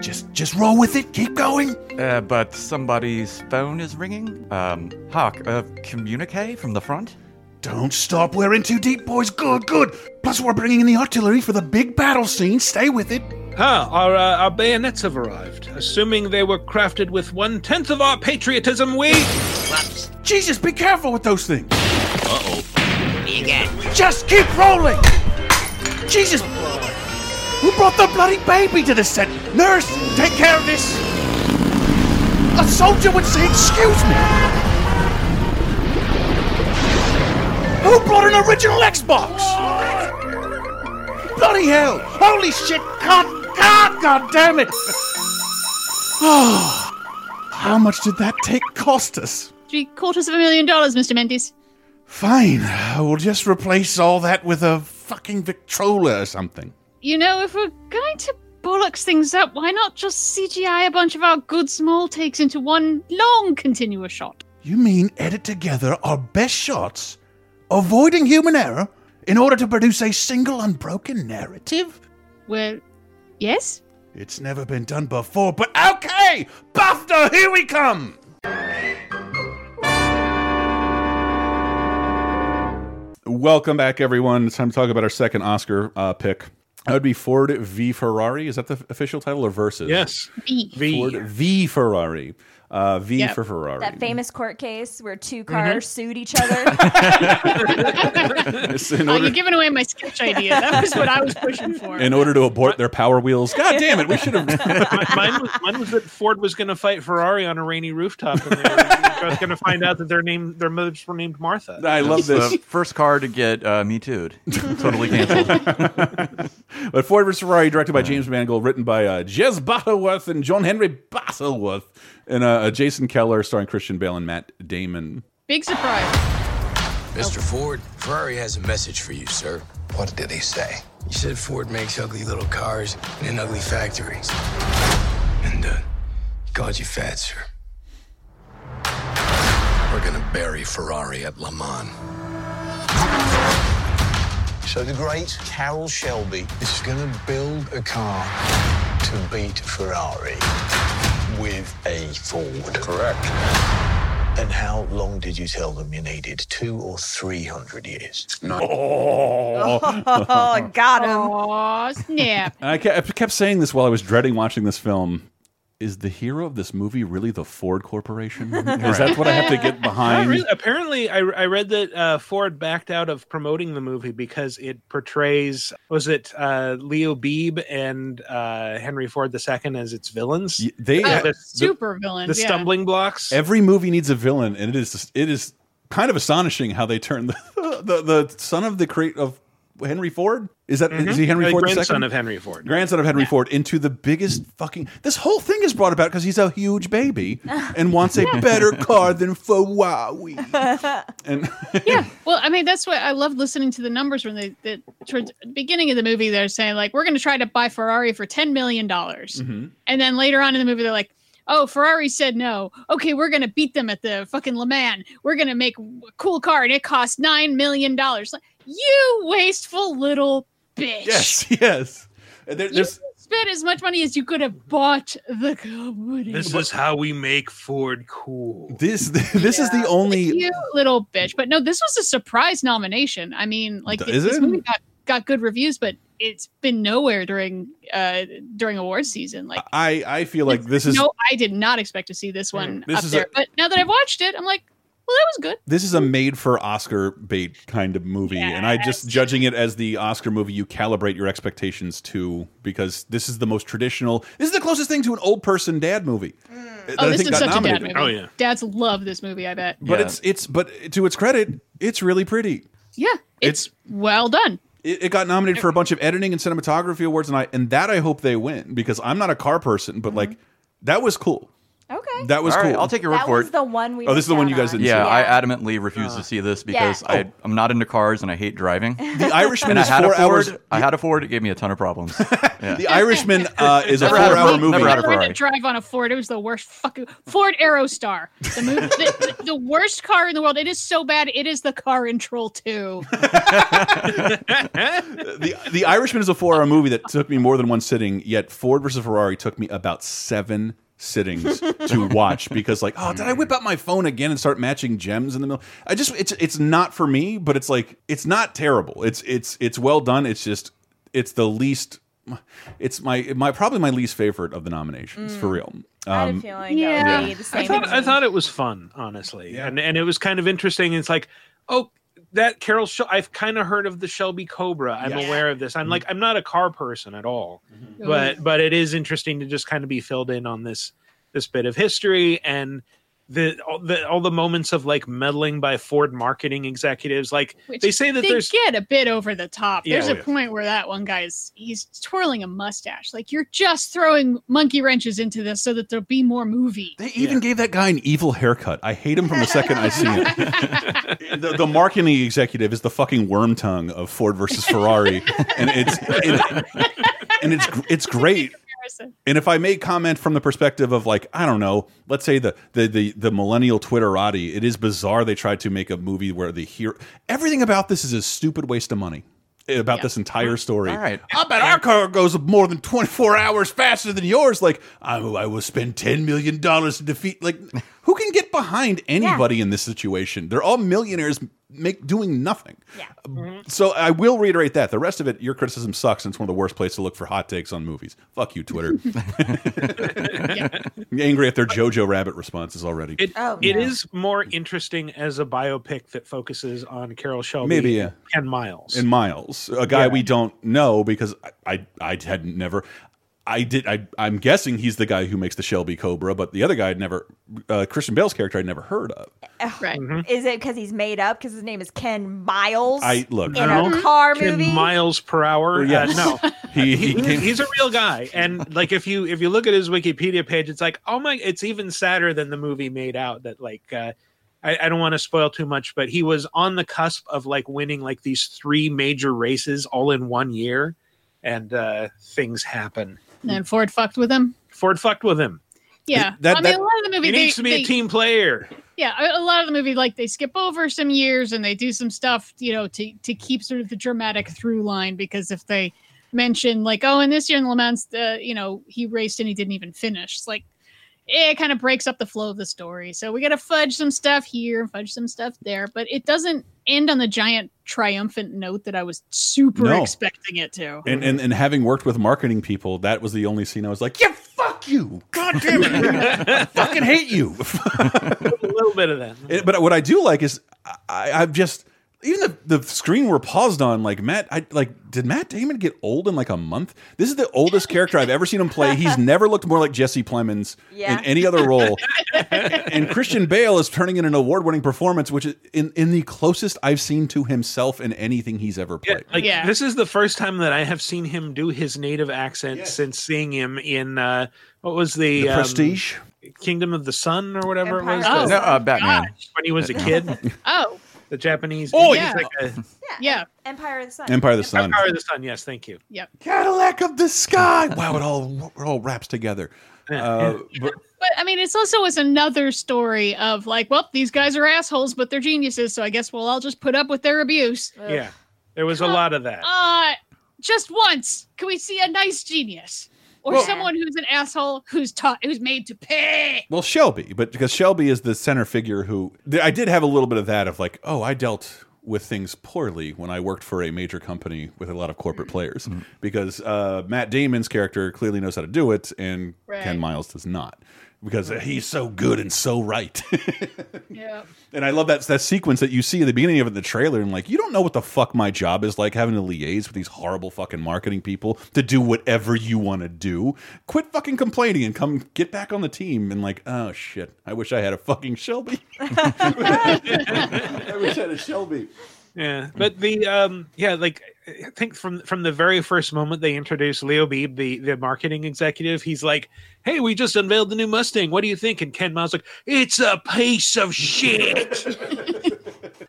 Speaker 1: Just, just roll with it. Keep going.
Speaker 9: Uh, but somebody's phone is ringing. Um, Hark, a communique from the front?
Speaker 1: Don't stop. We're in too deep, boys. Good, good. Plus, we're bringing in the artillery for the big battle scene. Stay with it.
Speaker 5: Ah, our, uh, our bayonets have arrived. Assuming they were crafted with one tenth of our patriotism, we.
Speaker 1: Jesus, be careful with those things.
Speaker 10: Uh Me again.
Speaker 1: Just keep rolling. Jesus. Who brought the bloody baby to the set? Nurse, take care of this. A soldier would say, excuse me. Who brought an original Xbox? Bloody hell! Holy shit! God, Ah, God, God damn it! Oh, ah, how much did that take cost us?
Speaker 4: Three quarters of a million dollars, Mr. Mendes.
Speaker 1: Fine, we'll just replace all that with a fucking Victrola or something.
Speaker 4: You know, if we're going to bollocks things up, why not just CGI a bunch of our good small takes into one long continuous shot?
Speaker 1: You mean edit together our best shots, avoiding human error, in order to produce a single unbroken narrative?
Speaker 4: Well, yes?
Speaker 1: It's never been done before, but okay! BAFTA, here we come! Welcome back, everyone. It's time to talk about our second Oscar uh, pick. That would be Ford v Ferrari. Is that the official title or Versus?
Speaker 5: Yes.
Speaker 4: V.
Speaker 5: V.
Speaker 1: Ford v Ferrari. Uh, v
Speaker 4: Yep.
Speaker 1: for Ferrari.
Speaker 3: That famous court case where two
Speaker 1: Mm-hmm.
Speaker 3: cars sued each other.
Speaker 1: It's in,
Speaker 4: Oh, you're giving away my sketch idea. That was what I was pushing for.
Speaker 1: in order to abort their power wheels. God damn it! We should have.
Speaker 5: mine, was, mine was that Ford was going to fight Ferrari on a rainy rooftop, and they were going to find out that their name, their mothers were named Martha.
Speaker 1: I love this.
Speaker 9: First car to get uh, me too. totally canceled.
Speaker 1: But Ford vs Ferrari, directed by James Mangold, written by uh, Jez Butterworth and John Henry Butterworth, and uh, Jason Keller, starring Christian Bale and Matt Damon.
Speaker 4: Big surprise.
Speaker 10: Mr. Ford, Ferrari has a message for you, sir.
Speaker 8: What did he say?
Speaker 10: He said Ford makes ugly little cars in ugly factories. And, uh, he called you fat, sir. We're gonna bury Ferrari at Le Mans.
Speaker 8: So the great Carroll Shelby is going to build a car to beat Ferrari with a Ford.
Speaker 10: Correct.
Speaker 8: And how long did you tell them you needed? Two or three hundred years?
Speaker 1: Oh.
Speaker 3: oh, got him.
Speaker 4: Oh, snap.
Speaker 1: And I kept, I kept saying this while I was dreading watching this film. Is the hero of this movie really the Ford Corporation? Is that what I have to get behind?
Speaker 5: really. Apparently, I, I read that uh, Ford backed out of promoting the movie because it portrays was it uh, Leo Beebe and uh, Henry Ford II as its villains.
Speaker 1: Y- They
Speaker 4: Oh,
Speaker 5: the,
Speaker 4: super villain.
Speaker 5: the stumbling blocks.
Speaker 1: every movie needs a villain, and it is it is kind of astonishing how they turn the the, the son of the create of Henry Ford. Is that is he Henry
Speaker 5: The
Speaker 1: Ford
Speaker 5: Mm-hmm. grandson
Speaker 1: II?
Speaker 5: of Henry Ford.
Speaker 1: grandson of Henry Ford into the biggest fucking. This whole thing is brought about because he's a huge baby and wants a better car than Ferrari. And
Speaker 4: yeah. Well, I mean, that's what I love listening to the numbers when they, they towards the beginning of the movie, they're saying like, we're going to try to buy Ferrari for $10 million.
Speaker 1: Mhm.
Speaker 4: And then later on in the movie, they're like, oh, Ferrari said no. Okay, we're going to beat them at the fucking Le Mans. We're going to make a cool car and it costs $9 million. Like, you wasteful little bitch.
Speaker 1: yes, yes. And there-
Speaker 4: You
Speaker 1: there's
Speaker 4: spent as much money as you could have bought the company.
Speaker 5: This is how we make Ford cool.
Speaker 1: this. This is the only.
Speaker 4: you little bitch. But no, this was a surprise nomination. I mean, like
Speaker 1: Is
Speaker 4: this
Speaker 1: it?
Speaker 4: movie got, got good reviews, but it's been nowhere during uh during awards season. Like
Speaker 1: I I feel like this is
Speaker 4: no, I did not expect to see this one
Speaker 1: This
Speaker 4: up
Speaker 1: is
Speaker 4: there.
Speaker 1: a-
Speaker 4: but now that I've watched it, I'm like, well, that was good.
Speaker 1: this is a made for Oscar bait kind of movie, and I just judging it as the Oscar movie you calibrate your expectations to because this is the most traditional. This is the closest thing to an old person dad movie. Mm. that
Speaker 4: Oh,
Speaker 1: I
Speaker 4: this
Speaker 1: think
Speaker 4: is
Speaker 1: got
Speaker 4: such a dad movie.
Speaker 5: Oh, yeah.
Speaker 4: Dads love this movie. I bet.
Speaker 1: But
Speaker 9: Yeah.
Speaker 1: it's it's but to its credit, it's really pretty.
Speaker 4: Yeah, it's, well done.
Speaker 1: It, it got nominated for a bunch of editing and cinematography awards, and I and that I hope they win because I'm not a car person, but mm-hmm. like that was cool.
Speaker 3: Okay.
Speaker 1: That was
Speaker 9: All right,
Speaker 1: cool.
Speaker 9: I'll take your word
Speaker 3: that
Speaker 9: for
Speaker 3: was
Speaker 9: it.
Speaker 3: the one we.
Speaker 1: Oh, this is the one you guys
Speaker 3: on.
Speaker 1: didn't
Speaker 9: yeah,
Speaker 1: see.
Speaker 9: I adamantly refuse to see this because
Speaker 3: Yeah.
Speaker 9: I, I'm not into cars and I hate driving.
Speaker 1: the Irishman
Speaker 9: And I
Speaker 1: is
Speaker 9: had a Ford.
Speaker 1: hours.
Speaker 9: I had a Ford. It gave me a ton of problems. Yeah.
Speaker 1: The Irishman uh, is a
Speaker 9: Never a
Speaker 1: four-hour
Speaker 9: Ford-
Speaker 1: movie.
Speaker 9: never had a
Speaker 4: I learned
Speaker 9: Ferrari.
Speaker 4: to drive on a Ford. It was the worst fucking Ford Aerostar. The, movie, the, the, the worst car in the world. It is so bad. It is the car in Troll 2.
Speaker 1: the The Irishman is a four-hour movie that took me more than one sitting. Yet Ford versus Ferrari took me about seven sittings to watch because like oh did I whip out my phone again and start matching gems in the middle I just it's it's not for me but it's like it's not terrible it's it's it's well done it's just it's the least it's my my probably my least favorite of the nominations for real
Speaker 3: I had
Speaker 1: um
Speaker 3: a feeling
Speaker 4: yeah.
Speaker 3: that would be the same.
Speaker 5: I thought I thought it was fun, honestly,
Speaker 1: Yeah.
Speaker 5: and and it was kind of interesting. It's like, oh, that Carol. Shel- I've kind of heard of the Shelby Cobra. I'm
Speaker 1: Yes.
Speaker 5: aware of this. I'm like, I'm not a car person at all, mm-hmm. but but it is interesting to just kind of be filled in on this this bit of history and the all, the all the moments of like meddling by Ford marketing executives. Like
Speaker 4: Which
Speaker 5: they say that
Speaker 4: they
Speaker 5: there's
Speaker 4: get a bit over the top.
Speaker 5: Yeah.
Speaker 4: There's
Speaker 5: Oh,
Speaker 4: a
Speaker 5: yeah.
Speaker 4: point where that one guy's he's twirling a mustache. Like you're just throwing monkey wrenches into this so that there'll be more movie.
Speaker 1: They even gave that guy an evil haircut. I hate him from the second I see him. the, the marketing executive is the fucking Wormtongue of Ford versus Ferrari, and it's and, and it's it's great.
Speaker 4: Comparison.
Speaker 1: And if I may comment from the perspective of like I don't know, let's say the the the, the millennial Twitterati, it is bizarre they tried to make a movie where the hero everything about this is a stupid waste of money. Eh, about this entire story.
Speaker 9: All right.
Speaker 1: I bet our car goes more than 24 hours faster than yours. Like, I, I will spend $10 million to defeat. Like, who can get behind anybody in this situation? They're all millionaires make doing nothing.
Speaker 3: Yeah. Um, mm-hmm.
Speaker 1: So I will reiterate that. The rest of it, your criticism sucks, and it's one of the worst places to look for hot takes on movies. Fuck you, Twitter. I'm angry at their Jojo Rabbit responses already.
Speaker 5: It,
Speaker 3: Oh,
Speaker 5: it
Speaker 3: no.
Speaker 5: is more interesting as a biopic that focuses on Carroll Shelby
Speaker 1: Maybe, yeah.
Speaker 5: and Miles.
Speaker 1: and Miles, a guy
Speaker 5: Yeah.
Speaker 1: we don't know because I, I I had never. I did. I, I'm guessing he's the guy who makes the Shelby Cobra, but the other guy I'd never. Uh, Christian Bale's character I'd never heard of.
Speaker 4: Right.
Speaker 3: Is it because he's made up? Because his name is Ken Miles
Speaker 1: I look.
Speaker 3: in
Speaker 5: No.
Speaker 3: a car
Speaker 5: Ken
Speaker 3: movie.
Speaker 5: miles per hour.
Speaker 1: Yes.
Speaker 5: Uh, no,
Speaker 1: He,
Speaker 5: he,
Speaker 1: he
Speaker 5: he's a real guy and like if you if you look at his wikipedia page it's like oh my it's even sadder than the movie made out that like uh I, I don't want to spoil too much but he was on the cusp of like winning like these three major races all in one year and uh things happen
Speaker 4: And Ford fucked with him.
Speaker 5: ford fucked with him
Speaker 4: Yeah.
Speaker 1: That-
Speaker 4: I mean,
Speaker 1: that-
Speaker 4: a lot of the movie
Speaker 5: he
Speaker 4: they,
Speaker 5: needs to be
Speaker 4: they-
Speaker 5: a team player
Speaker 4: yeah, a a lot of the movie like they skip over some years and they do some stuff, you know, to to keep sort of the dramatic through line because if they mention like, oh, and this year in Le Mans, uh, you know, he raced and he didn't even finish. It's like it kind of breaks up the flow of the story. So we got to fudge some stuff here, fudge some stuff there, but it doesn't end on the giant triumphant note that I was super
Speaker 1: No.
Speaker 4: expecting it to.
Speaker 1: and, and and having worked with marketing people, that was the only scene I was like, yeah, fuck you, god damn it, I fucking hate you.
Speaker 5: a little bit of that
Speaker 1: It- but what I do like is I, I've just even the, the screen we're paused on like Matt I like did Matt Damon get old in like a month? This is the oldest character I've ever seen him play. He's never looked more like Jesse Plemons
Speaker 3: Yeah.
Speaker 1: in any other role. and Christian Bale is turning in an award-winning performance, which is in, in the closest I've seen to himself in anything he's ever
Speaker 5: Yeah,
Speaker 1: played.
Speaker 5: like
Speaker 4: Yeah.
Speaker 5: this is the first time that I have seen him do his native accent since seeing him in uh what was the,
Speaker 1: The
Speaker 5: um,
Speaker 1: Prestige.
Speaker 5: Kingdom of the Sun or whatever
Speaker 3: Empire
Speaker 5: it was.
Speaker 4: Oh.
Speaker 9: No, uh, Batman.
Speaker 5: when he was a kid,
Speaker 4: Oh,
Speaker 5: the Japanese.
Speaker 1: Oh,
Speaker 4: yeah.
Speaker 5: like a-
Speaker 3: yeah.
Speaker 4: yeah.
Speaker 3: Empire of the Sun.
Speaker 1: Empire of the Sun.
Speaker 5: Empire of the Sun. Yes, thank you. Yep.
Speaker 1: Cadillac of the sky. Wow, it all it all wraps together. Uh, but
Speaker 4: But I mean, it's also was another story of like, well, these guys are assholes, but they're geniuses, so I guess we'll all just put up with their abuse.
Speaker 5: Yeah, there was a lot of that.
Speaker 4: Uh, just once, can we see a nice genius or
Speaker 1: Well-
Speaker 4: someone who's an asshole who's taught, who's made to pay?
Speaker 1: Well, Shelby, but because Shelby is the center figure who I did have a little bit of that of like, oh, I dealt with things poorly when I worked for a major company with a lot of corporate players. Because uh, Matt Damon's character clearly knows how to do it and Ken Miles does not because he's so good and so right.
Speaker 4: Yeah.
Speaker 1: and I love that that sequence that you see at the beginning of it the trailer and like, you don't know what the fuck my job is like having to liaise with these horrible fucking marketing people to do whatever you want to do. Quit fucking complaining and come get back on the team and like, oh shit, I wish I had a fucking Shelby. I wish I had a Shelby.
Speaker 5: Yeah, but the um, yeah, like I think from from the very first moment they introduced Leo Beebe, the the marketing executive, he's like, "Hey, we just unveiled the new Mustang. What do you think?" And Ken Miles like, "It's a piece of shit.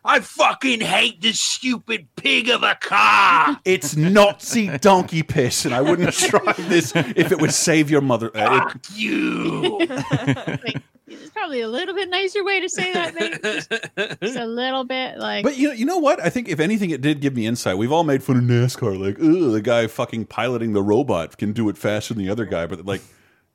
Speaker 5: I fucking hate this stupid pig of a car."
Speaker 1: It's Nazi donkey piss, and I wouldn't drive this if it would save your mother. Uh,
Speaker 5: Fuck you.
Speaker 4: Like, it's probably a little bit nicer way to say that, maybe. Just, just a little bit like,
Speaker 1: But you know, you know what? I think if anything, it did give me insight. We've all made fun of NASCAR, like, ugh, the guy fucking piloting the robot can do it faster than the other guy. But like,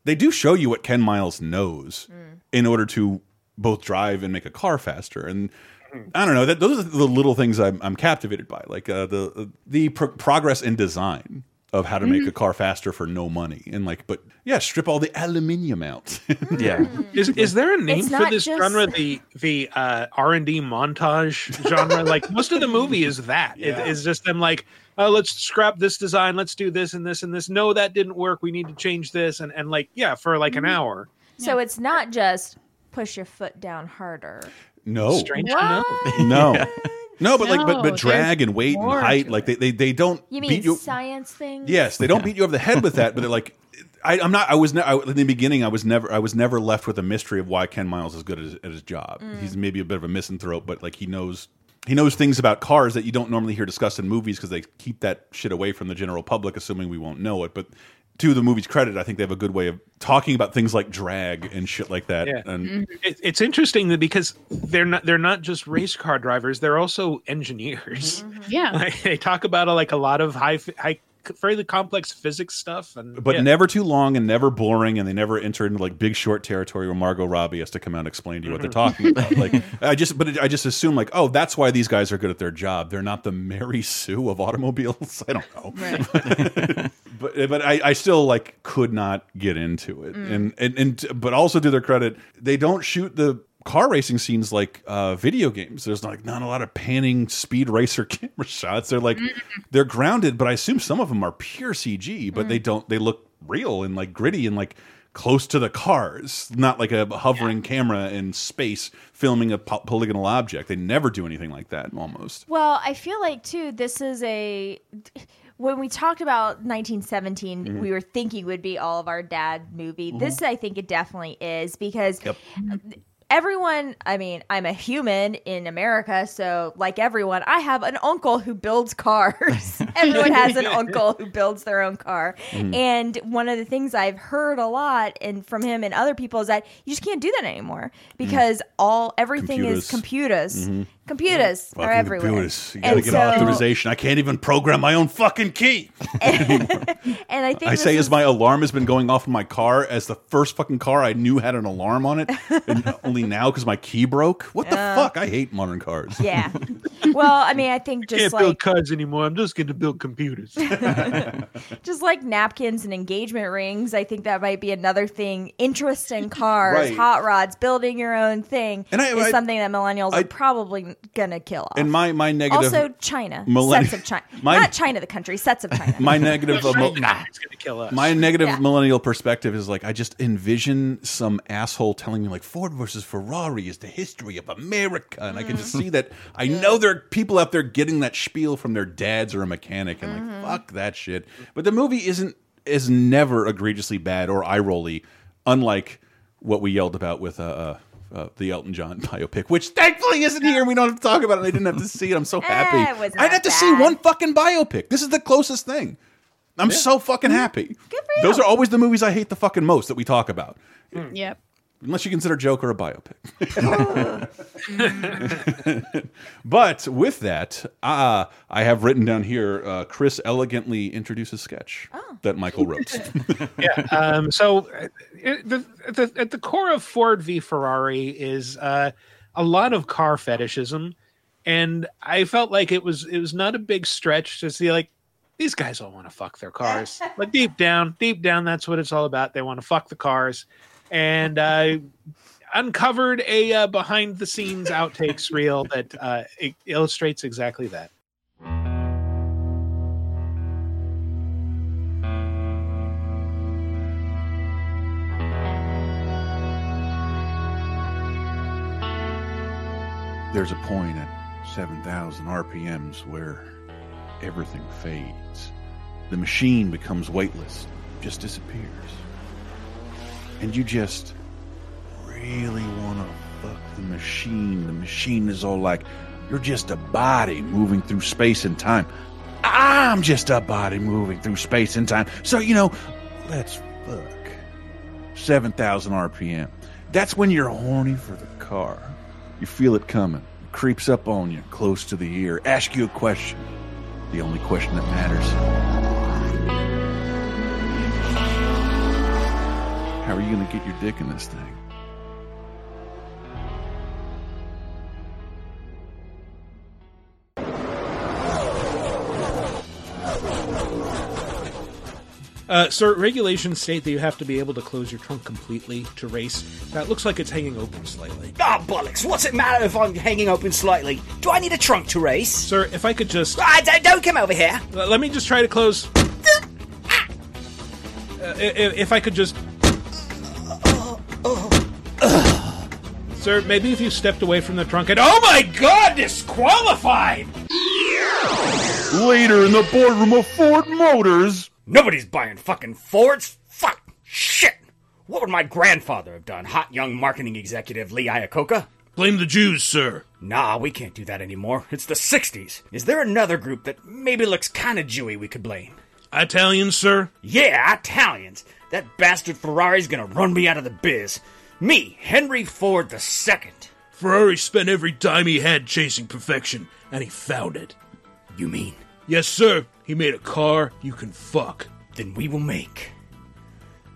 Speaker 1: they do show you what Ken Miles knows mm. in order to both drive and make a car faster. And mm-hmm. I don't know that those are the little things I'm, I'm captivated by, like uh, the uh, the pro progress in design of how to make a car faster for no money, and like, but yeah, strip all the aluminium out.
Speaker 9: Yeah.
Speaker 5: Is is there a name
Speaker 3: It's
Speaker 5: for this
Speaker 3: just-
Speaker 5: genre? The the uh, R and D montage genre. like most of the movie is that. It
Speaker 1: Yeah.
Speaker 5: is just them like, oh, let's scrap this design. Let's do this and this and this. No, that didn't work. We need to change this and and like yeah, for like
Speaker 3: Mm-hmm.
Speaker 5: an hour.
Speaker 3: So it's not just push your foot down harder.
Speaker 1: No,
Speaker 5: Strange to
Speaker 3: What?
Speaker 5: know.
Speaker 1: no, no. But like, but but drag
Speaker 4: there's
Speaker 1: and weight and
Speaker 4: more
Speaker 1: height,
Speaker 4: to
Speaker 1: like they, they they don't
Speaker 3: You mean
Speaker 1: beat you.
Speaker 3: science things?
Speaker 1: Yes, they don't beat you over the head with that, but they're like, I, I'm not. I was ne I, in the beginning. I was never. I was never left with a mystery of why Ken Miles is good at his, at his job.
Speaker 3: Mm.
Speaker 1: He's maybe a bit of a misanthrope, but like he knows. He knows things about cars that you don't normally hear discussed in movies because they keep that shit away from the general public, assuming we won't know it. But to the movie's credit, I think they have a good way of talking about things like drag and shit like that.
Speaker 5: Yeah.
Speaker 1: And
Speaker 5: It, it's interesting that because they're not they're not just race car drivers; they're also engineers.
Speaker 4: Yeah.
Speaker 5: Like, they talk about uh, like a lot of high high fairly complex physics stuff, and
Speaker 1: but
Speaker 5: yeah.
Speaker 1: never too long and never boring, and they never enter into like big short territory where Margot Robbie has to come out and explain to you what they're talking about. Like I just, but I just assume like, oh, that's why these guys are good at their job. They're not the Mary Sue of automobiles. I don't know, but eh, but I, I still like could not get into it, mm. and, and and but also to their credit, they don't shoot the car racing scenes like uh, video games. There's like not a lot of panning speed racer camera shots. They're like they're grounded, but I assume some of them are pure CG, but they don't. They look real and like gritty and like close to the cars, not like a hovering camera in space filming a po polygonal object. They never do anything like that. Almost.
Speaker 3: Well, I feel like too. This is a when we talked about 1917,
Speaker 1: Mm-hmm.
Speaker 3: we were thinking would be all of our dad movie. This, I think, it definitely is because
Speaker 1: Yep.
Speaker 3: Everyone. I mean, I'm a human in America, so like everyone, I have an uncle who builds cars. everyone has an uncle who builds their own car,
Speaker 1: Mm-hmm.
Speaker 3: and one of the things I've heard a lot and from him and other people is that you just can't do that anymore because all everything is computers. Computers are
Speaker 1: Fucking
Speaker 3: everywhere.
Speaker 1: computers. You gotta
Speaker 3: And
Speaker 1: get
Speaker 3: so-
Speaker 1: authorization. I can't even program my own fucking key.
Speaker 3: And I think
Speaker 1: I
Speaker 3: this
Speaker 1: say
Speaker 3: is-
Speaker 1: as my alarm has been going off in my car as the first fucking car I knew had an alarm on it, and only now because my key broke. What the fuck? I hate modern cars.
Speaker 3: Yeah. Well, I mean, I think just
Speaker 5: can't
Speaker 3: just
Speaker 5: build
Speaker 3: like
Speaker 5: cars anymore. I'm just going to build computers.
Speaker 3: just like napkins and engagement rings, I think that might be another thing. Interest in cars,
Speaker 1: Right.
Speaker 3: hot rods, building your own thing
Speaker 1: And I-
Speaker 3: is
Speaker 1: I-
Speaker 3: something that millennials
Speaker 1: I-
Speaker 3: are probably gonna kill off.
Speaker 1: And my my negative
Speaker 3: also China,
Speaker 1: millenni-
Speaker 3: sets of China,
Speaker 1: my-
Speaker 3: not China the country, sets of China.
Speaker 1: my negative uh, mil-
Speaker 5: it's going to kill us.
Speaker 1: my negative
Speaker 3: Yeah.
Speaker 1: millennial perspective is like I just envision some asshole telling me like Ford versus Ferrari is the history of America, and I can just see that. I know there are people out there getting that spiel from their dads or a mechanic, and like fuck that shit. But the movie isn't is never egregiously bad or eye rolly, unlike what we yelled about with uh. uh uh, the Elton John biopic, which thankfully isn't here, and we don't have to talk about it. I didn't have to see it. I'm so happy.
Speaker 3: Eh,
Speaker 1: I didn't have to see one fucking biopic. This is the closest thing. I'm so fucking happy.
Speaker 3: Good for you.
Speaker 1: Those are always the movies I hate the fucking most that we talk about.
Speaker 4: Yep.
Speaker 1: Unless you consider Joker a biopic. but with that, uh, I have written down here uh, Chris elegantly introduces sketch
Speaker 3: Oh.
Speaker 1: that Michael wrote.
Speaker 5: yeah. Um, so, uh, it- the, at the, at the core of Ford v Ferrari is uh, a lot of car fetishism, and I felt like it was it was not a big stretch to see like these guys all want to fuck their cars. like deep down, deep down, that's what it's all about. They want to fuck the cars, and uh, uncovered a uh, behind the scenes outtakes reel that uh, illustrates exactly that.
Speaker 1: There's a point at 7,000 RPMs where everything fades. The machine becomes weightless, just disappears. And you just really want to fuck the machine. The machine is all like, you're just a body moving through space and time. I'm just a body moving through space and time. So, you know, let's fuck. 7,000 RPM. That's when you're horny for the car. You feel it coming. It creeps up on you, close to the ear. Ask you a question. The only question that matters. How are you going to get your dick in this thing?
Speaker 5: Uh, sir, regulations state that you have to be able to close your trunk completely to race. That looks like it's hanging open slightly.
Speaker 11: Ah, bollocks. What's it matter if I'm hanging open slightly? Do I need a trunk to race?
Speaker 5: Sir, if I could just.
Speaker 11: Ah, don't, don't come over here.
Speaker 5: Uh, let me just try to close. Uh, i- i- if I could just. Sir, maybe if you stepped away from the trunk and oh my god, disqualified!
Speaker 1: Later in the boardroom of Ford Motors.
Speaker 11: Nobody's buying fucking Fords. Fuck. Shit. What would my grandfather have done, hot young marketing executive Lee Iacocca?
Speaker 5: Blame the Jews, sir.
Speaker 11: Nah, we can't do that anymore. It's the 60s. Is there another group that maybe looks kinda Jewy we could blame?
Speaker 5: Italians, sir?
Speaker 11: Yeah, Italians. That bastard Ferrari's gonna run me out of the biz. Me, Henry Ford II.
Speaker 5: Ferrari spent every dime he had chasing perfection, and he found it.
Speaker 11: You mean?
Speaker 5: Yes, sir. He made a car you can fuck.
Speaker 11: Then we will make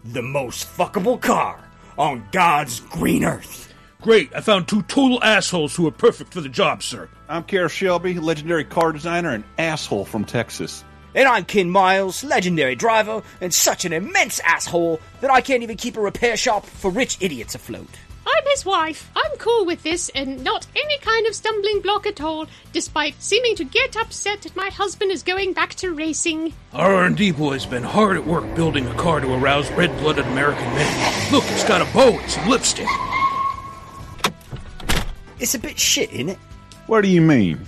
Speaker 11: the most fuckable car on God's green earth.
Speaker 5: Great, I found two total assholes who are perfect for the job, sir.
Speaker 1: I'm Carroll Shelby, legendary car designer and asshole from Texas.
Speaker 11: And I'm Ken Miles, legendary driver, and such an immense asshole that I can't even keep a repair shop for rich idiots afloat.
Speaker 12: I'm his wife. I'm cool with this and not any kind of stumbling block at all, despite seeming to get upset that my husband is going back to racing.
Speaker 5: Our R&D boy's been hard at work building a car to arouse red-blooded American men. Look, it's got a bow and some lipstick.
Speaker 11: It's a bit shit, isn't it?
Speaker 1: What do you mean?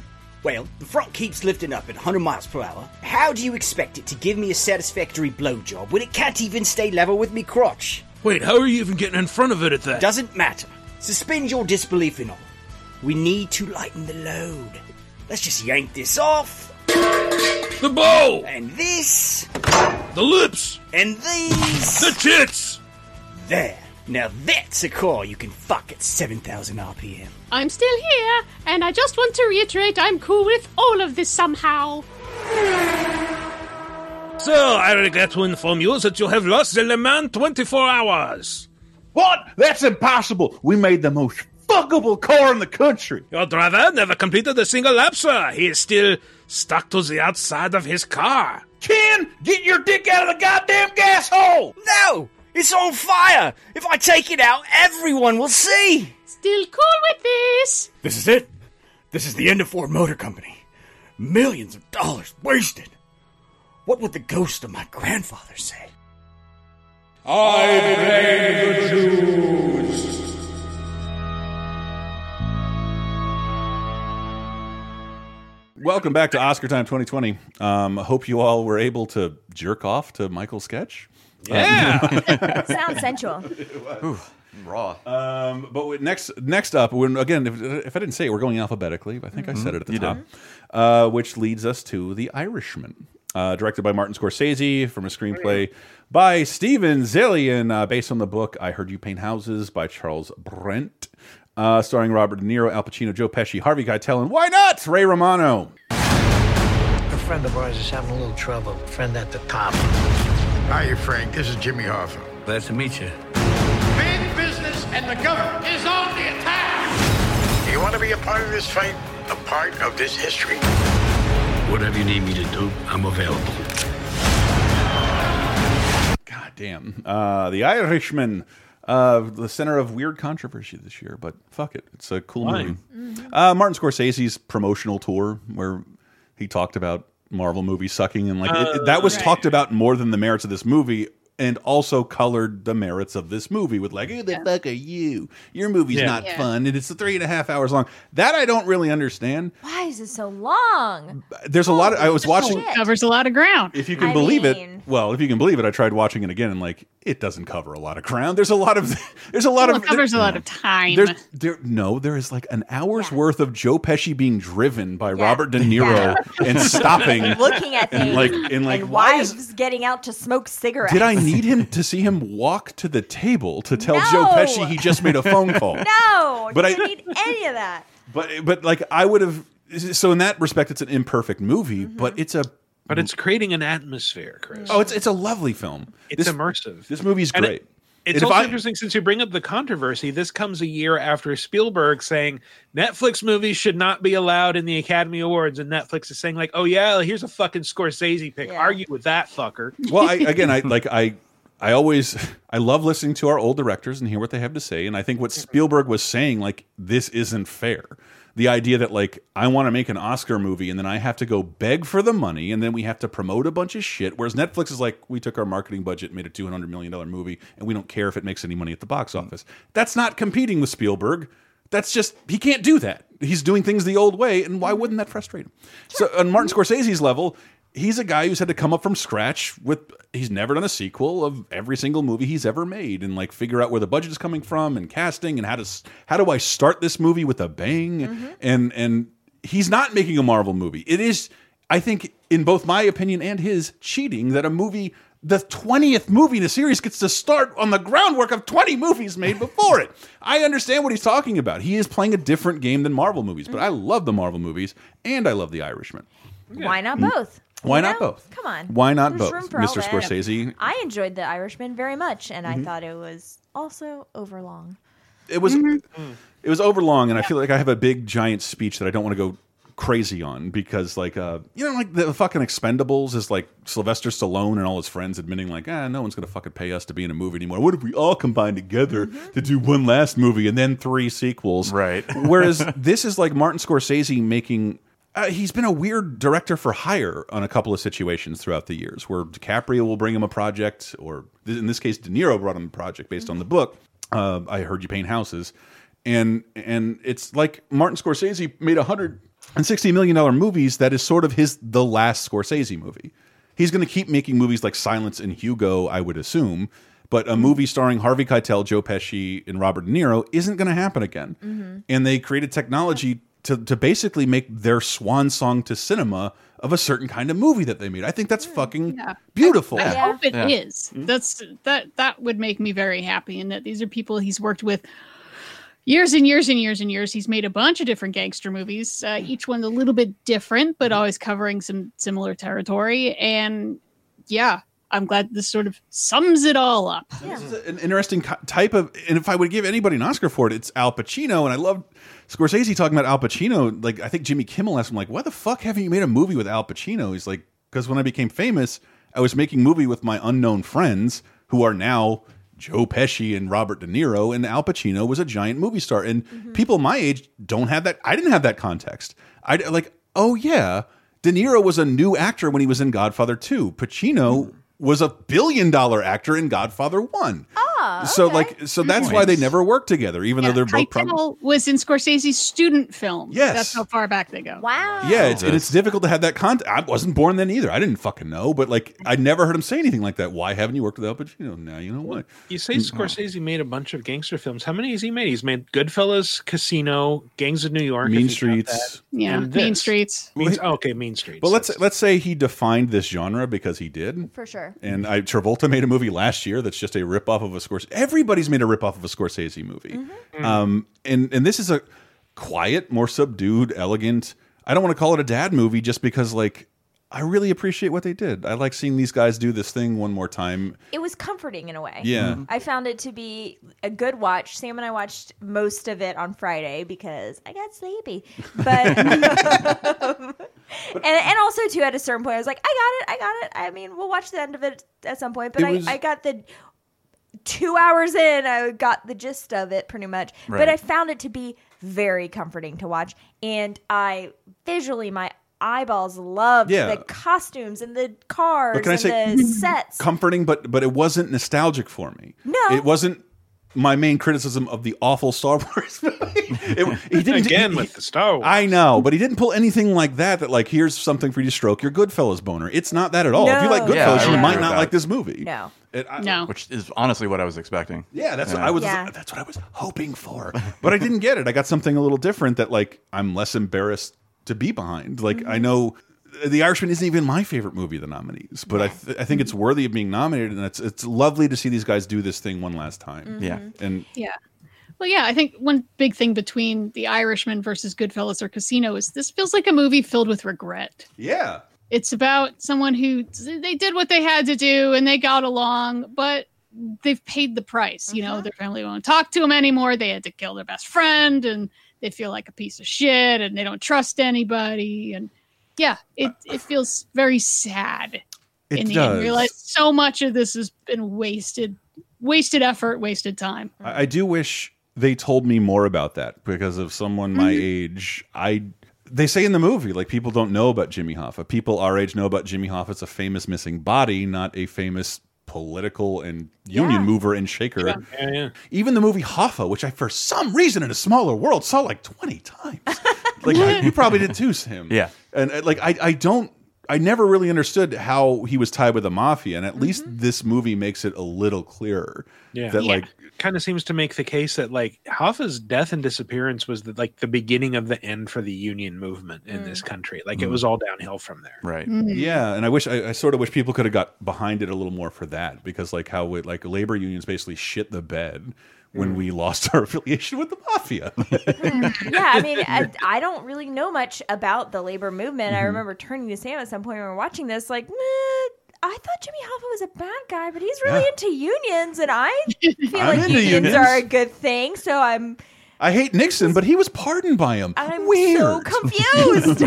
Speaker 11: Well, the front keeps lifting up at 100 miles per hour. How do you expect it to give me a satisfactory blowjob when it can't even stay level with me crotch?
Speaker 5: Wait, how are you even getting in front of it at that?
Speaker 11: Doesn't matter. Suspend your disbelief in all. We need to lighten the load. Let's just yank this off.
Speaker 5: The bow!
Speaker 11: And this.
Speaker 5: The lips!
Speaker 11: And these.
Speaker 5: The tits!
Speaker 11: There. Now that's a car you can fuck at 7,000 RPM.
Speaker 12: I'm still here, and I just want to reiterate I'm cool with all of this somehow.
Speaker 5: So, I regret to inform you that you have lost the Le Mans 24 hours.
Speaker 1: What? That's impossible. We made the most fuckable car in the country.
Speaker 5: Your driver never completed a single lap, sir. He is still stuck to the outside of his car.
Speaker 1: Ken, get your dick out of the goddamn gas hole!
Speaker 11: No! It's on fire! If I take it out, everyone will see!
Speaker 12: Still cool with this.
Speaker 11: This is it. This is the end of Ford Motor Company. Millions of dollars wasted. What would the ghost of my grandfather say?
Speaker 13: I blame the Jews.
Speaker 1: Welcome back to Oscar Time 2020. Um, hope you all were able to jerk off to Michael's sketch.
Speaker 5: Yeah.
Speaker 3: Sounds sensual.
Speaker 9: Ooh, raw.
Speaker 1: Um, but we- next, next up, when, again, if, if I didn't say it, we're going alphabetically. I think I said it at the
Speaker 9: You
Speaker 1: top, uh, which leads us to The Irishman, uh, directed by Martin Scorsese, from a screenplay by Steven Zaillian, uh, based on the book I Heard You Paint Houses by Charles Brandt, uh, starring Robert De Niro, Al Pacino, Joe Pesci, Harvey Keitel, and why not Ray Romano?
Speaker 14: A friend of ours is having a little trouble. Friend at the top.
Speaker 15: Hiya, Frank. This is Jimmy Hoffa.
Speaker 14: Glad to meet you.
Speaker 13: Big business and the government is on the attack.
Speaker 15: You want to be a part of this fight? A part of this history?
Speaker 7: Whatever you need me to do, I'm available.
Speaker 1: God damn. Uh, the Irishman, uh, the center of weird controversy this year, but fuck it. It's a cool
Speaker 5: Fine.
Speaker 1: movie. Uh, Martin Scorsese's promotional tour where he talked about Marvel movies sucking and like it- it- that was
Speaker 5: right.
Speaker 1: talked about more than the merits of this movie and also colored the merits of this movie with like, who the fuck are you? Your movie's
Speaker 5: Yeah.
Speaker 1: not
Speaker 4: Yeah.
Speaker 1: fun and it's three and a half hours long. That I don't really understand.
Speaker 3: Why is it so long?
Speaker 1: There's a lot of I was watching
Speaker 3: shit.
Speaker 4: Covers a lot of ground.
Speaker 1: if you can
Speaker 3: I
Speaker 1: believe
Speaker 3: mean-
Speaker 1: it well if you can believe it i tried watching it again and like it doesn't cover a lot of ground there's a lot of there's a lot
Speaker 4: Well,
Speaker 1: of
Speaker 4: it covers a lot of time.
Speaker 1: there's there no there is like an hour's
Speaker 3: Yeah.
Speaker 1: worth of joe pesci being driven by
Speaker 3: Yeah.
Speaker 1: robert de niro and stopping
Speaker 3: Looking at things.
Speaker 1: and like and like
Speaker 3: and
Speaker 1: why
Speaker 3: wives
Speaker 1: is
Speaker 3: getting out to smoke cigarettes.
Speaker 1: did i need him to see him walk to the table to tell
Speaker 3: No.
Speaker 1: joe pesci he just made a phone call
Speaker 3: No,
Speaker 1: But
Speaker 3: you
Speaker 1: I-
Speaker 3: didn't need any of that.
Speaker 1: but but like i would have so in that respect it's an imperfect movie
Speaker 3: Mm-hmm.
Speaker 1: but it's a
Speaker 5: But it's creating an atmosphere, Chris.
Speaker 1: oh it's it's a lovely film
Speaker 5: it's
Speaker 1: this,
Speaker 5: immersive.
Speaker 1: this movie's
Speaker 5: And it-
Speaker 1: great
Speaker 5: It's also
Speaker 1: I-
Speaker 5: interesting since you bring up the controversy. This comes a year after Spielberg saying Netflix movies should not be allowed in the Academy Awards, and Netflix is saying like, "Oh yeah, here's a fucking Scorsese pick.
Speaker 3: Yeah.
Speaker 5: Argue with that fucker."
Speaker 1: well I, again i like i i always i love listening to our old directors and hear what they have to say and i think what mm-hmm. spielberg was saying like this isn't fair the idea that like i want to make an oscar movie and then i have to go beg for the money and then we have to promote a bunch of shit whereas netflix is like we took our marketing budget made a 200 million dollar movie and we don't care if it makes any money at the box mm. office. That's not competing with spielberg. That's just he can't do that. He's doing things the old way, and why mm. wouldn't that frustrate him? So on Martin mm. Scorsese's level, he's a guy who's had to come up from scratch with he's never done a sequel of every single movie he's ever made and like figure out where the budget is coming from and casting and how to how do I start this movie with a bang mm-hmm. and and he's not making a Marvel movie. It is I think in both my opinion and his cheating that a movie the 20th movie in a series gets to start on the groundwork of 20 movies made before it. I understand what he's talking about. He is playing a different game than Marvel movies, but mm-hmm. I love the Marvel movies and I love The Irishman.
Speaker 3: Why not mm. both?
Speaker 1: Why
Speaker 3: You
Speaker 1: not
Speaker 3: know?
Speaker 1: both?
Speaker 3: Come on.
Speaker 1: Why not
Speaker 3: There's
Speaker 1: both,
Speaker 3: room for
Speaker 1: Mr.
Speaker 3: that.
Speaker 1: Scorsese?
Speaker 3: I enjoyed The Irishman very much, and I
Speaker 1: Mhm.
Speaker 3: thought it was also overlong.
Speaker 1: It was
Speaker 3: Mm-hmm.
Speaker 1: it was overlong, and I feel like I have a big giant speech that I don't want to go crazy on because like uh you know like the fucking expendables is like sylvester stallone and all his friends admitting like ah no one's gonna fucking pay us to be in a movie anymore what if we all combine together
Speaker 3: Mm-hmm.
Speaker 1: to do one last movie and then three sequels
Speaker 9: right
Speaker 1: whereas this is like martin scorsese making uh, he's been a weird director for hire on a couple of situations throughout the years where DiCaprio will bring him a project, or in this case, De Niro brought him a project based on the book. Uh, I heard you paint houses, and and it's like Martin Scorsese made a hundred and sixty million dollar movies. That is sort of his the last Scorsese movie. He's going to keep making movies like Silence and Hugo, I would assume. But a movie starring Harvey Keitel, Joe Pesci, and Robert De Niro isn't going to happen again
Speaker 3: Mm-hmm.
Speaker 1: and they created technology to to basically make their swan song to cinema of a certain kind of movie that they made. I think that's fucking beautiful.
Speaker 4: I hope it
Speaker 1: Yeah.
Speaker 4: is. That's that that would make me very happy. And that these are people he's worked with years and years and years and years. He's made a bunch of different gangster movies, uh, each one a little bit different, but always covering some similar territory. And yeah, I'm glad this sort of sums it all up.
Speaker 1: This is an interesting type of, and if I would give anybody an Oscar for it, it's Al Pacino. And I love Scorsese talking about Al Pacino. Like, I think Jimmy Kimmel asked him, like, why the fuck haven't you made a movie with Al Pacino? He's like, because when I became famous, I was making movie with my unknown friends who are now Joe Pesci and Robert De Niro, and Al Pacino was a giant movie star. And mm-hmm. people my age don't have that. I didn't have that context. I like, oh yeah, De Niro was a new actor when he was in Godfather 2. Pacino hmm. Was a billion dollar actor in Godfather 1.
Speaker 3: Ah,
Speaker 1: So like so that's why they never worked together, even though they're both prom-
Speaker 4: was in Scorsese's student film.
Speaker 1: Yes.
Speaker 4: That's how far back they go.
Speaker 3: Wow.
Speaker 1: Yeah, it's, and it's difficult to have that content. I wasn't born then either. I didn't fucking know, but like I never heard him say anything like that. Why haven't you worked with Al Pacino? Now you know what.
Speaker 5: You say. Scorsese made a bunch of gangster films. How many has he made? He's made Goodfellas, Casino, Gangs of New York,
Speaker 1: Mean
Speaker 5: if you count
Speaker 1: Streets.
Speaker 4: Yeah,
Speaker 5: and
Speaker 4: Mean
Speaker 5: this.
Speaker 4: Streets.
Speaker 5: Mean, oh, okay, Mean Streets.
Speaker 1: But let's let's say he defined this genre because he did.
Speaker 3: For sure.
Speaker 1: And I Travolta made a movie last year that's just a ripoff of a Scorsese. Everybody's made a ripoff of a Scorsese movie.
Speaker 3: Mm-hmm.
Speaker 1: Um, and and this is a quiet, more subdued, elegant. I don't want to call it a dad movie just because like I really appreciate what they did. I like seeing these guys do this thing one more time.
Speaker 3: It was comforting in a way.
Speaker 1: Yeah. Mhm.
Speaker 3: I found it to be a good watch. Sam and I watched most of it on Friday because I got sleepy. But and, and also too at a certain point I was like, I got it, I got it. I mean, we'll watch the end of it at some point. But
Speaker 1: It
Speaker 3: I,
Speaker 1: was-
Speaker 3: I got the two hours in, I got the gist of it pretty much. But I found it to be very comforting to watch. And I visually my eyeballs loved
Speaker 1: Yeah.
Speaker 3: the costumes and the cars
Speaker 1: But can I
Speaker 3: and
Speaker 1: say
Speaker 3: the sets.
Speaker 1: comforting, but but it wasn't nostalgic for me.
Speaker 3: No.
Speaker 1: it wasn't my main criticism of the awful Star Wars movie. It- he didn't
Speaker 5: Again
Speaker 1: he-
Speaker 5: with the Star Wars.
Speaker 1: I know, but he didn't pull anything like that. That like here's something for you to stroke your Goodfellas boner. It's not that at all. If you like
Speaker 3: No.
Speaker 1: Goodfellas,
Speaker 9: Yeah,
Speaker 1: you might not
Speaker 9: with
Speaker 1: like
Speaker 9: that.
Speaker 1: this movie.
Speaker 3: No.
Speaker 1: It- I-
Speaker 4: No.
Speaker 9: which is honestly what I was expecting.
Speaker 1: Yeah, that's what I was.
Speaker 3: Yeah.
Speaker 1: That's what I was hoping for, but I didn't get it. I got something a little different that like I'm less embarrassed to be behind. Like
Speaker 3: Mm-hmm.
Speaker 1: I know. The Irishman isn't even my favorite movie of the nominees, but I, th I think it's worthy of being nominated, and it's it's lovely to see these guys do this thing one last time.
Speaker 9: Yeah.
Speaker 1: and
Speaker 4: Yeah. Well, yeah, I think one big thing between The Irishman versus Goodfellas or Casino is this feels like a movie filled with regret.
Speaker 1: yeah,
Speaker 4: It's about someone who they did what they had to do and they got along, but they've paid the price. You know, mm-hmm. their family won't talk to them anymore. They had to kill their best friend and they feel like a piece of shit and they don't trust anybody. And yeah, it, it feels very sad
Speaker 1: It
Speaker 4: in the end.
Speaker 1: does.
Speaker 4: You realize so much of this has been wasted, wasted effort, wasted time.
Speaker 1: I, I do wish they told me more about that because of someone my mm-hmm. age. I they say in the movie like people don't know about Jimmy Hoffa. People our age know about Jimmy Hoffa. It's a famous missing body, not a famous political and union
Speaker 5: Yeah.
Speaker 1: mover and shaker.
Speaker 5: Yeah, yeah, yeah.
Speaker 1: Even the movie Hoffa, which I for some reason in a smaller world saw like twenty times. like I- you probably did too, Sam.
Speaker 9: Yeah.
Speaker 1: and uh, like I, I don't. I never really understood how he was tied with the mafia, and at least
Speaker 3: Mm-hmm.
Speaker 1: this movie makes it a little clearer.
Speaker 5: Yeah.
Speaker 1: that like
Speaker 5: kind of seems to make the case that like Hoffa's death and disappearance was the, like the beginning of the end for the union movement in this country. Like it
Speaker 1: Mm.
Speaker 5: was all downhill from there.
Speaker 9: Right.
Speaker 1: Yeah, and I wish I, I sort of wish people could have got behind it a little more for that because like how it, like labor unions basically shit the bed when we lost our affiliation with the mafia.
Speaker 3: yeah, I mean, I, I don't really know much about the labor movement. I
Speaker 1: Mhm.
Speaker 3: remember turning to Sam at some point when we were watching this, like, meh, I thought Jimmy Hoffa was a bad guy, but he's really
Speaker 1: Yeah.
Speaker 3: into unions, and I feel like unions,
Speaker 1: unions.
Speaker 3: are a good thing. So I'm
Speaker 1: I hate Nixon, but he was pardoned by him.
Speaker 3: I'm
Speaker 1: Weird.
Speaker 3: so confused.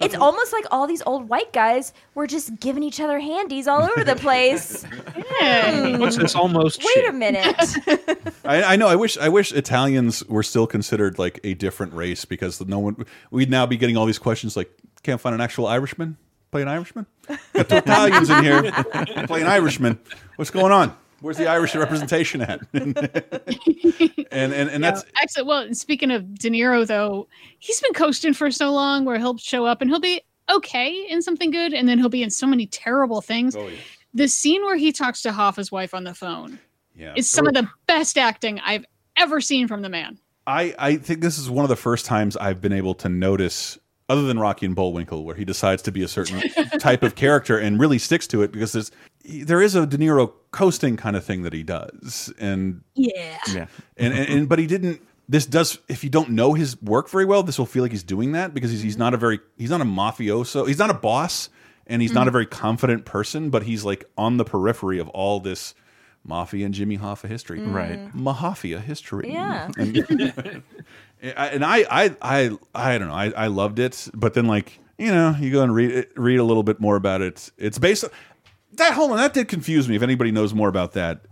Speaker 3: it's almost like all these old white guys were just giving each other handies all over the place. Hmm.
Speaker 5: What's this almost
Speaker 3: Wait
Speaker 5: shit?
Speaker 3: a minute.
Speaker 1: I, I know. I wish. I wish Italians were still considered like a different race because no one. We'd now be getting all these questions like, can't find an actual Irishman. Play an Irishman. Got two Italians in here. playing Irishmen. What's going on? Where's the Irish representation at? and and, and that's
Speaker 4: Actually, well, speaking of De Niro, though, he's been coasting for so long where he'll show up and he'll be okay in something good, and then he'll be in so many terrible things.
Speaker 1: Oh, yeah.
Speaker 4: The scene where he talks to Hoffa's wife on the phone
Speaker 1: yeah.
Speaker 4: is some of the best acting I've ever seen from the man.
Speaker 1: I, I think this is one of the first times I've been able to notice, other than Rocky and Bullwinkle, where he decides to be a certain type of character and really sticks to it because there's there is a De Niro coasting kind of thing that he does, and
Speaker 4: Yeah.
Speaker 9: Yeah.
Speaker 1: and, and, and but he didn't. This does if you don't know his work very well, this will feel like he's doing that because he's, he's mm-hmm. not a very he's not a mafioso, he's not a boss, and he's not a mm-hmm. very confident person, but he's like on the periphery of all this mafia and Jimmy Hoffa history,
Speaker 9: Right. Mm.
Speaker 1: Mahafia history,
Speaker 3: Yeah.
Speaker 1: And, I- and I, I, I, I don't know. I, I loved it, but then like you know, you go and read it, read a little bit more about it. It's based on that. Hold on, that did confuse me. If anybody knows more about that,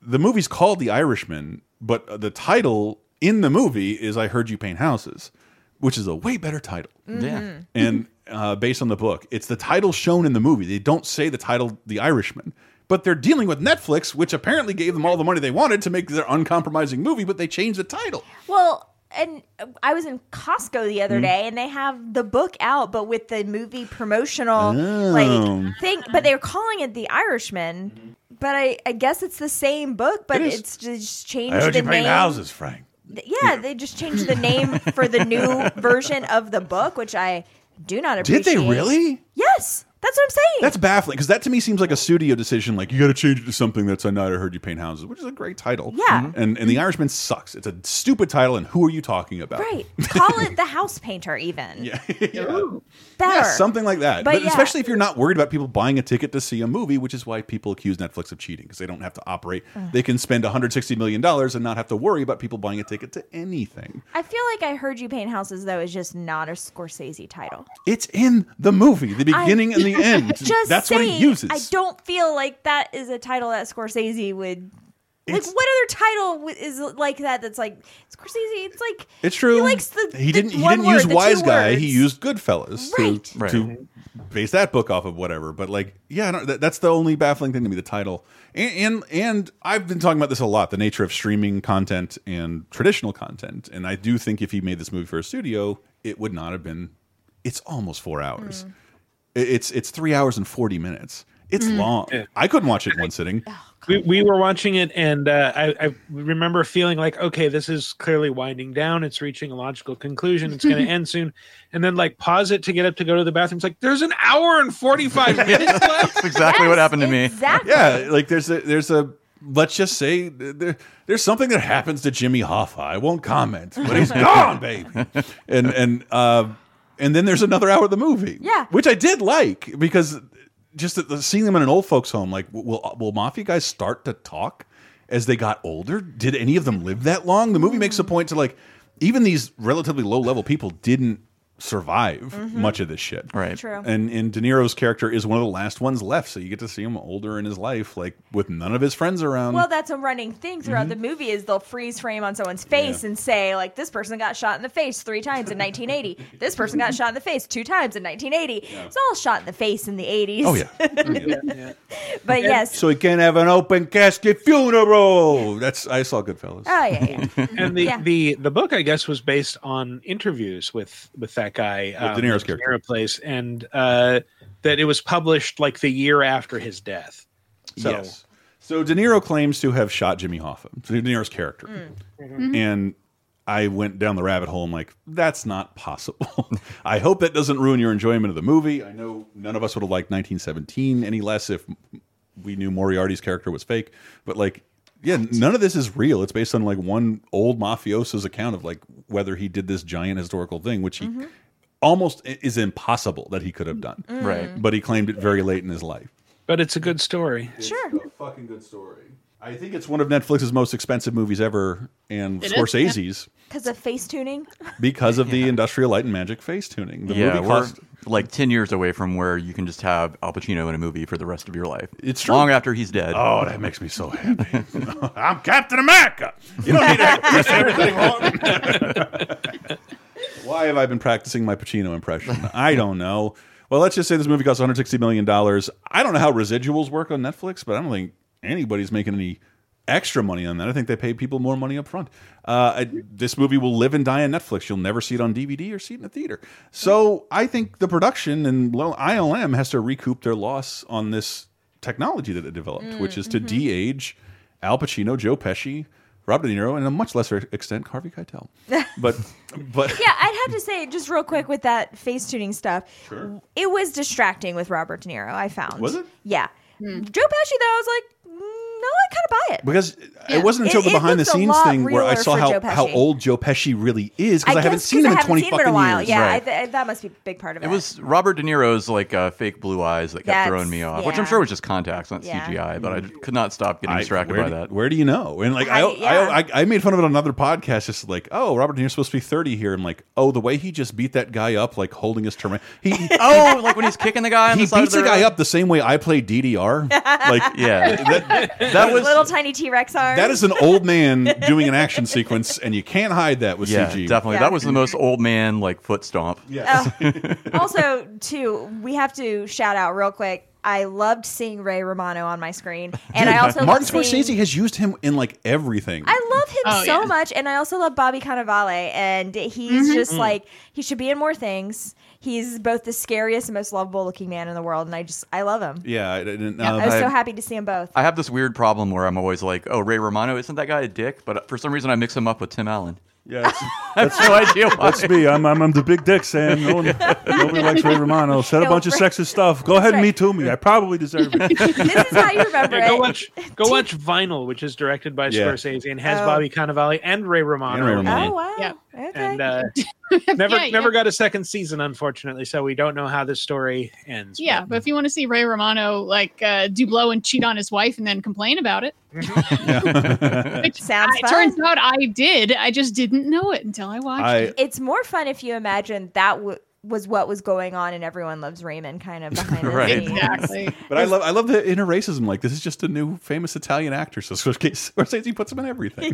Speaker 1: the movie's called The Irishman, but the title in the movie is "I Heard You Paint Houses," which is a way better title.
Speaker 9: Yeah.
Speaker 1: and uh, based on the book, it's the title shown in the movie. They don't say the title "The Irishman." But they're dealing with Netflix, which apparently gave them all the money they wanted to make their uncompromising movie, but they changed the title.
Speaker 3: Well, and I was in Costco the other
Speaker 1: Mhm.
Speaker 3: day, and they have the book out, but with the movie promotional
Speaker 1: Oh.
Speaker 3: like thing. But they're calling it The Irishman. But I, I guess it's the same book, but
Speaker 1: It is.
Speaker 3: it's just changed
Speaker 1: I heard
Speaker 3: the
Speaker 1: you paint
Speaker 3: name.
Speaker 1: houses, Frank.
Speaker 3: Yeah, they just changed the name for the new version of the book, which I do not appreciate.
Speaker 1: Did
Speaker 3: appreciate.
Speaker 1: they really?
Speaker 3: Yes, that's what I'm saying.
Speaker 1: That's baffling because that to me seems like a studio decision. Like you got to change it to something that's I not I heard you paint houses, which is a great title.
Speaker 3: Yeah. Mhm.
Speaker 1: and and the Irishman sucks. It's a stupid title. And who are you talking about?
Speaker 3: right. Call it the house painter, even.
Speaker 1: Yeah.
Speaker 3: Better.
Speaker 1: Yeah, something like that.
Speaker 3: But
Speaker 1: But,
Speaker 3: yeah.
Speaker 1: especially if you're not worried about people buying a ticket to see a movie, which is why people accuse Netflix of cheating because they don't have to operate.
Speaker 3: Ugh.
Speaker 1: They can spend 160 million dollars and not have to worry about people buying a ticket to anything.
Speaker 3: I feel like I heard you paint houses though is just not a Scorsese title.
Speaker 1: It's in the movie, the beginning and the end.
Speaker 3: Just
Speaker 1: That's what he
Speaker 3: saying,
Speaker 1: uses.
Speaker 3: I don't feel like that is a title that Scorsese would. Like what other title w- is like that? That's like Scorsese. It's like
Speaker 1: It's true.
Speaker 3: He likes the.
Speaker 1: He didn't. He didn't
Speaker 3: word,
Speaker 1: use Wise Guy.
Speaker 3: words.
Speaker 1: He used Goodfellas
Speaker 3: Right.
Speaker 1: to
Speaker 9: Right.
Speaker 1: to base that book off of whatever. But like, yeah, I don't- that, that's the only baffling thing to me. The title, and, and and I've been talking about this a lot. The nature of streaming content and traditional content. And I do think if he made this movie for a studio, it would not have been. It's almost four hours. It- It's it's three hours and forty minutes. It's
Speaker 5: Mm.
Speaker 1: long.
Speaker 5: Yeah.
Speaker 1: I couldn't watch it in one sitting.
Speaker 5: we, we were watching it and uh, I, I remember feeling like okay this is clearly winding down it's reaching a logical conclusion it's going to end soon and then like pause it to get up to go to the bathroom it's like there's an hour and 45 minutes left
Speaker 9: That's exactly what happened to me.
Speaker 1: Yeah, like there's a there's a let's just say there, there's something that happens to Jimmy Hoffa. I won't comment, but he's gone, baby. And and uh, and then there's another hour of the movie.
Speaker 3: Yeah.
Speaker 1: which I did like because just seeing them in an old folks' home, like will will mafia guys start to talk as they got older? Did any of them live that long? The movie makes a mm. point to like even these relatively low level people didn't survive
Speaker 3: Mhm.
Speaker 1: much of this shit.
Speaker 9: Right.
Speaker 3: True.
Speaker 1: And and De Niro's character is one of the last ones left, so you get to see him older in his life, like with none of his friends around.
Speaker 3: well, that's a running thing throughout
Speaker 1: Mhm.
Speaker 3: the movie is they'll freeze frame on someone's face and say like this person got shot in the face three times in 1980. this person got shot in the face two times in 1980. It's all shot in the face in the 80s.
Speaker 1: Oh yeah.
Speaker 3: but yes.
Speaker 1: So he can't have an open casket funeral. That's I saw Goodfellas.
Speaker 3: Oh yeah, yeah.
Speaker 5: and the,
Speaker 3: Yeah.
Speaker 5: the the book I guess was based on interviews with with that guy um,
Speaker 1: De Niro's
Speaker 5: that
Speaker 1: character.
Speaker 5: Niro plays, and uh, that it was published like the year after his death. So,
Speaker 1: Yes. So De Niro claims to have shot Jimmy Hoffa, De Niro's character,
Speaker 5: Mhm.
Speaker 1: and I went down the rabbit hole. I'm like, that's not possible. I hope that doesn't ruin your enjoyment of the movie. I know none of us would have liked 1917 any less if we knew Moriarty's character was fake, but like. Yeah, none of this is real. It's based on like one old mafioso's account of like whether he did this giant historical thing, which he almost is impossible that he could have done.
Speaker 5: Mm. Right.
Speaker 1: But he claimed it very late in his life.
Speaker 5: but it's a good story.
Speaker 3: Sure.
Speaker 1: a fucking good story. I think it's one of Netflix's most expensive movies ever, and
Speaker 3: It is,
Speaker 1: Scorsese's
Speaker 3: Because of face tuning.
Speaker 1: because of the Industrial Light and Magic face tuning. The
Speaker 9: yeah,
Speaker 1: movie
Speaker 9: we're
Speaker 1: cost
Speaker 9: like ten years away from where you can just have Al Pacino in a movie for the rest of your life.
Speaker 1: It's true.
Speaker 9: long after he's dead.
Speaker 1: Oh, that makes me so happy. I'm Captain America. You don't need to press everything on. Why have I been practicing my Pacino impression? I don't know. Well, let's just say this movie cost 160 million dollars. I don't know how residuals work on Netflix, but I don't think anybody's making any extra money on that. I think they pay people more money up front. Uh, I, this movie will live and die on Netflix. You'll never see it on DVD or see it in a theater. So I think the production and well, ILM has to recoup their loss on this technology that it developed, which is to de-age Al Pacino, Joe Pesci, Robert De Niro, and a much lesser extent Harvey Keitel. But but
Speaker 3: yeah, I'd have to say just real quick with that face tuning stuff. It was distracting with Robert De Niro. I found.
Speaker 1: Was it?
Speaker 3: Yeah. Joe Pesci though, I was like, mm, no, I kind of buy it.
Speaker 1: because
Speaker 3: Yeah.
Speaker 1: it wasn't until
Speaker 3: It-
Speaker 1: the behind the scenes thing where I saw how,
Speaker 3: Joe
Speaker 1: how old Joe Pesci really is because I, haven't seen him
Speaker 3: I
Speaker 1: in
Speaker 3: haven't
Speaker 1: 20
Speaker 3: seen him
Speaker 1: fucking
Speaker 3: in a while.
Speaker 1: years.
Speaker 3: Yeah, I
Speaker 9: Right.
Speaker 3: th- that must be a big part of it.
Speaker 9: It was Robert De Niro's like uh, fake blue eyes that kept
Speaker 3: That's-
Speaker 9: throwing me off, which. I'm sure was just contacts, not
Speaker 3: Yeah.
Speaker 9: CGI. But I could not stop getting distracted
Speaker 1: where
Speaker 9: by
Speaker 1: do-
Speaker 9: that.
Speaker 1: Where do you know? And like I,
Speaker 3: How yeah.
Speaker 1: I, I, I made fun of it on another podcast, just like, oh, Robert De Niro's supposed to be 30 here. I'm like, oh, the way he just beat that guy up, like holding his term. He
Speaker 9: oh, like when he's kicking the guy on
Speaker 1: he
Speaker 9: the side
Speaker 1: beats the
Speaker 9: the
Speaker 1: guy up the same way I play DDR. Like
Speaker 9: Yeah.
Speaker 1: That,
Speaker 3: His
Speaker 1: that was
Speaker 3: little tiny T Rex arms.
Speaker 1: that is an old man doing an action sequence, and you can't hide that with
Speaker 9: Yeah,
Speaker 1: CG.
Speaker 9: definitely.
Speaker 3: Yeah.
Speaker 9: That was the most old man like foot stomp.
Speaker 1: Yes.
Speaker 3: also, too, we have to shout out real quick. I loved seeing Ray Romano on my screen, and I also
Speaker 1: Martin
Speaker 3: loved seeing-
Speaker 1: Scorsese has used him in like everything.
Speaker 3: I love him
Speaker 4: Oh,
Speaker 3: so
Speaker 4: yeah.
Speaker 3: much, and I also love Bobby Cannavale, and he's
Speaker 4: Mhm.
Speaker 3: just
Speaker 1: Mm.
Speaker 3: like he should be in more things. He's both the scariest and most lovable looking man in the world, and I just I love him.
Speaker 1: yeah, I, didn't-
Speaker 3: I
Speaker 1: uh,
Speaker 3: was so happy to see them both.
Speaker 9: I have this weird problem where I'm always like, "Oh, Ray Romano, isn't that guy a dick?" But for some reason, I mix him up with Tim Allen.
Speaker 1: yeah, it's-
Speaker 9: I have no idea why.
Speaker 1: That's me. I'm, I'm, I'm the big dick, Sam. No one, nobody likes Ray Romano. Said a bunch of sexist stuff. Go ahead and
Speaker 3: right.
Speaker 1: me too me. I probably deserve it.
Speaker 3: this is how you remember
Speaker 5: Yeah, go watch go watch Vinyl, which is directed by
Speaker 1: Yeah.
Speaker 5: Scorsese and has
Speaker 3: Oh.
Speaker 5: Bobby Cannavale and Ray Romano.
Speaker 1: And Ray Romano.
Speaker 3: Oh wow!
Speaker 4: Yeah.
Speaker 3: Okay.
Speaker 5: And uh, never
Speaker 4: Yeah,
Speaker 5: never
Speaker 4: yeah.
Speaker 5: got a second season, unfortunately. So we don't know how this story ends.
Speaker 4: Yeah, but if you want to see Ray Romano like uh, do blow and cheat on his wife and then complain about it, which
Speaker 3: Sounds
Speaker 4: I-
Speaker 3: fun.
Speaker 4: turns out I did. I just didn't know it until I watched
Speaker 1: I
Speaker 4: it.
Speaker 3: it's more fun if you imagine that w- was what was going on in Everyone Loves Raymond, kind of behind the
Speaker 9: Right.
Speaker 3: scenes.
Speaker 4: Exactly.
Speaker 1: But I love I love the inner racism. Like this is just a new famous Italian actor. So Scorsese Scorsese puts him in everything.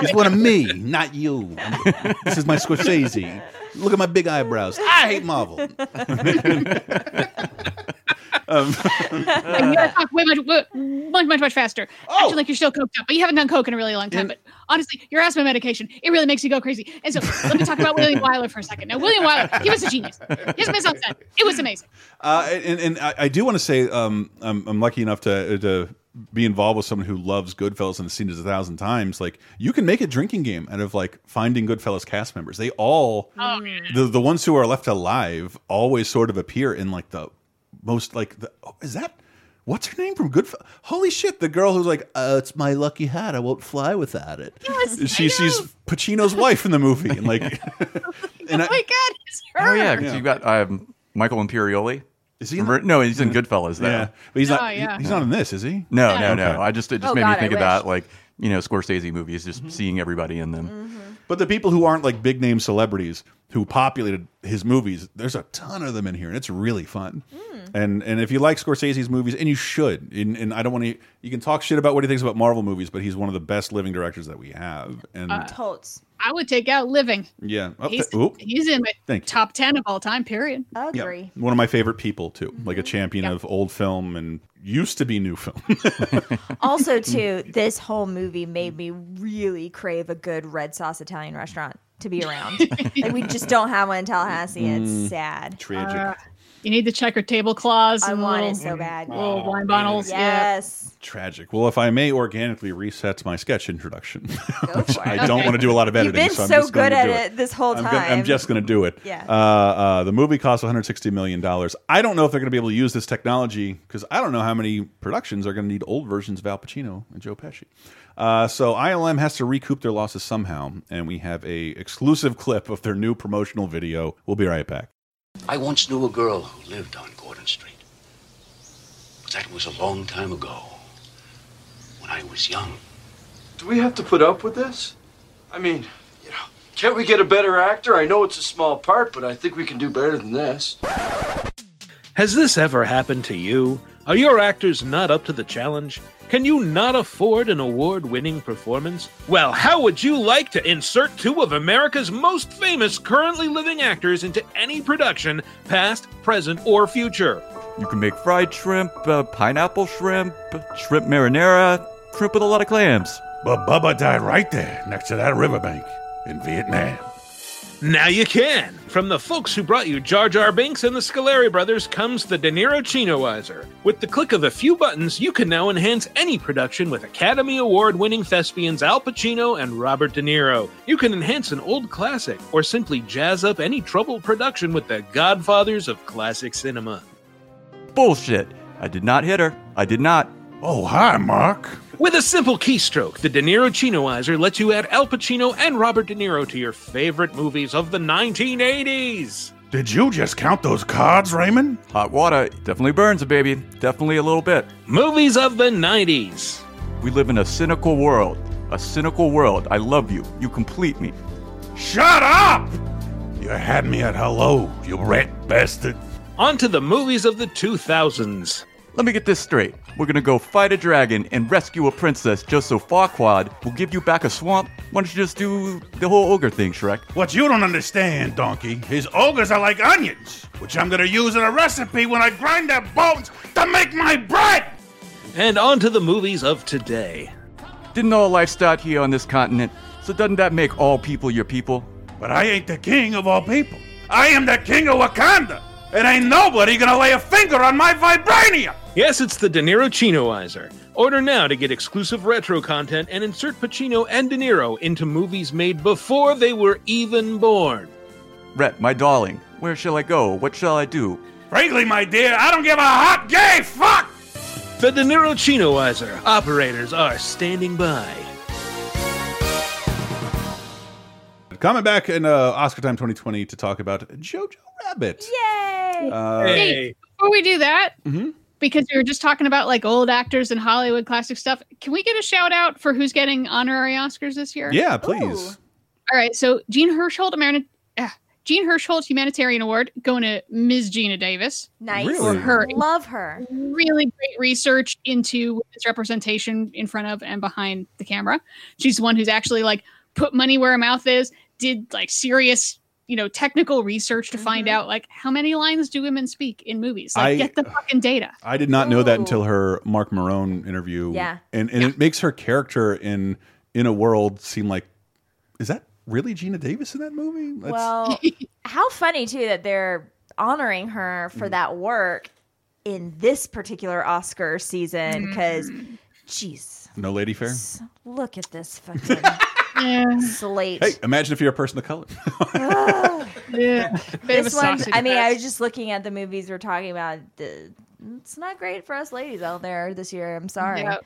Speaker 1: He's one of me, not you. This is my Scorsese. Look at my big eyebrows. I hate Marvel. um,
Speaker 4: And you gotta talk way much, way- much, much, much faster. Actually, like you're still coked up, but you haven't done coke in a really long time.
Speaker 1: In-
Speaker 4: but honestly, your asthma medication, it really makes you go crazy. And so let me talk about William Wyler for a second. Now, William Wyler, he was a genius. His mise en scène, it was amazing.
Speaker 1: uh, and and I, I do want to say um, I'm, I'm lucky enough to to be involved with someone who loves Goodfellas and has seen it a thousand times. Like you can make a drinking game out of like finding Goodfellas cast members. They all
Speaker 4: Oh, yeah.
Speaker 1: the the ones who are left alive always sort of appear in like the most like the oh, is that what's her name from Goodfellas? Holy shit! The girl who's like, uh, "It's my lucky hat. I won't fly without it."
Speaker 4: Yes,
Speaker 1: she, she's. Pacino's wife in the movie, and like, and
Speaker 4: oh
Speaker 1: I,
Speaker 4: my God, it's her.
Speaker 9: Oh yeah, because
Speaker 1: Yeah.
Speaker 9: you got um, Michael Imperioli.
Speaker 1: is he? In
Speaker 9: Remember- no, he's in Goodfellas though.
Speaker 1: yeah, but he's not.
Speaker 4: Oh, yeah.
Speaker 1: He's not in this, is he?
Speaker 9: No,
Speaker 4: Yeah.
Speaker 9: no, no.
Speaker 1: Okay.
Speaker 9: I just it just
Speaker 3: Oh,
Speaker 9: made
Speaker 3: God,
Speaker 9: me
Speaker 3: I
Speaker 9: think of
Speaker 3: wish.
Speaker 9: that, like you know, Scorsese movies, just seeing everybody in them.
Speaker 3: Mm-hmm.
Speaker 1: But the people who aren't like big name celebrities who populated his movies. There's a ton of them in here, and it's really fun. And and if you like Scorsese's movies, and you should, and, and I don't want to, you can talk shit about what he thinks about Marvel movies, but he's one of the best living directors that we have. And
Speaker 4: Uh,
Speaker 3: Totes.
Speaker 4: I would take out Living.
Speaker 1: yeah, Oh,
Speaker 4: He's,
Speaker 1: th-
Speaker 4: he's in my
Speaker 1: Thank you.
Speaker 4: top 10 of all time, period.
Speaker 1: Yeah, one of my favorite people too, like a champion of old film and used to be new film.
Speaker 3: Also, too, this whole movie made me really crave a good red sauce Italian restaurant to be around. like we just don't have one in Tallahassee. and
Speaker 1: Mm,
Speaker 3: It's sad.
Speaker 1: Tragic.
Speaker 4: Uh, you need the checker tablecloths.
Speaker 3: I
Speaker 4: and
Speaker 3: want it so bad.
Speaker 4: Little wine bottles.
Speaker 3: Yes.
Speaker 1: Tragic. Well, if I may organically reset my sketch introduction, which
Speaker 3: for it.
Speaker 1: I don't want to do a lot of editing.
Speaker 3: You've
Speaker 1: editing.
Speaker 3: been
Speaker 1: so I'm
Speaker 3: so
Speaker 1: just going
Speaker 3: good
Speaker 1: to
Speaker 3: at
Speaker 1: do
Speaker 3: it this whole
Speaker 1: I'm, gonna- I'm just going to do it.
Speaker 3: Yeah.
Speaker 1: Uh, uh, the movie costs 160 million dollars. I don't know if they're going to be able to use this technology because I don't know how many productions are going to need old versions of Al Pacino and Joe Pesci. Uh, so ILM has to recoup their losses somehow, and we have a exclusive clip of their new promotional video. We'll be right back.
Speaker 16: I once knew a girl who lived on Gordon Street. But that was a long time ago, when I was young.
Speaker 17: Do we have to put up with this? I mean, you know, can't we get a better actor? I know it's a small part, but I think we can do better than this.
Speaker 5: Has this ever happened to you? Are your actors not up to the challenge? Can you not afford an award winning performance? Well, how would you like to insert two of America's most famous currently living actors into any production, past, present, or future?
Speaker 9: You can make fried shrimp, uh, pineapple shrimp, shrimp marinara, shrimp with a lot of clams.
Speaker 1: But Bubba died right there next to that riverbank in Vietnam.
Speaker 5: Now you can! From the folks who brought you Jar Jar Binks and the Scaleri brothers comes the De Niro Chinoizer. With the click of a few buttons, you can now enhance any production with Academy Award winning thespians Al Pacino and Robert De Niro. You can enhance an old classic, or simply jazz up any troubled production with the godfathers of classic cinema.
Speaker 9: Bullshit. I did not hit her. I did not.
Speaker 1: Oh, hi, Mark.
Speaker 5: With a simple keystroke, the De Niro Chinoizer lets you add Al Pacino and Robert De Niro to your favorite movies of the 1980s.
Speaker 1: Did you just count those cards, Raymond?
Speaker 9: Hot water definitely burns a baby. Definitely a little bit.
Speaker 5: Movies of the 90s.
Speaker 9: We live in a cynical world. A cynical world. I love you. You complete me.
Speaker 1: Shut up! You had me at hello, you rat bastard.
Speaker 5: On to the movies of the 2000s.
Speaker 9: Let me get this straight. We're gonna go fight a dragon and rescue a princess just so Farquaad will give you back a swamp. Why don't you just do the whole ogre thing, Shrek?
Speaker 1: What you don't understand, donkey, is ogres are like onions, which I'm gonna use in a recipe when I grind their bones to make my bread!
Speaker 5: And on to the movies of today.
Speaker 9: Didn't all life start here on this continent? So doesn't that make all people your people?
Speaker 1: But I ain't the king of all people. I am the king of Wakanda, and ain't nobody gonna lay a finger on my vibranium!
Speaker 5: Yes, it's the De Niro Chinoizer. Order now to get exclusive retro content and insert Pacino and De Niro into movies made before they were even born.
Speaker 9: Rhett, my darling, where shall I go? What shall I do?
Speaker 1: Frankly, my dear, I don't give a hot gay fuck!
Speaker 5: The De Niro Chinoizer. Operators are standing by.
Speaker 1: Coming back in uh, Oscar Time 2020 to talk about Jojo Rabbit.
Speaker 3: Yay!
Speaker 1: Uh,
Speaker 4: Hey, before we do that,
Speaker 1: Mhm.
Speaker 4: because we were just talking about like old actors and Hollywood classic stuff, can we get a shout out for who's getting honorary Oscars this year?
Speaker 1: Yeah, please.
Speaker 4: All right, so Jean Hersholt, Ameri- uh, Jean Hersholt Humanitarian Award going to Ms. Geena Davis.
Speaker 3: Nice.
Speaker 4: For her
Speaker 3: Love her.
Speaker 4: really great research into women's representation in front of and behind the camera. She's the one who's actually like put money where her mouth is, did like serious, you know, technical research to find out like how many lines do women speak in movies. Like
Speaker 1: I-
Speaker 4: get the fucking data.
Speaker 1: I did not know that until her Marc Maron interview.
Speaker 4: Yeah.
Speaker 1: And and it makes her character in in a world seem like is that really Geena Davis in that movie? That's-
Speaker 3: Well, how funny too that they're honoring her for
Speaker 1: Mm.
Speaker 3: that work in this particular Oscar season because,
Speaker 4: Mm.
Speaker 3: jeez,
Speaker 1: no lady fair.
Speaker 3: look at this fucking slate.
Speaker 1: Hey, imagine if you're a person of color.
Speaker 4: yeah,
Speaker 3: this one, I mean, I was just looking at the movies we're talking about. It's not great for us ladies out there this year. I'm sorry.
Speaker 4: Yep.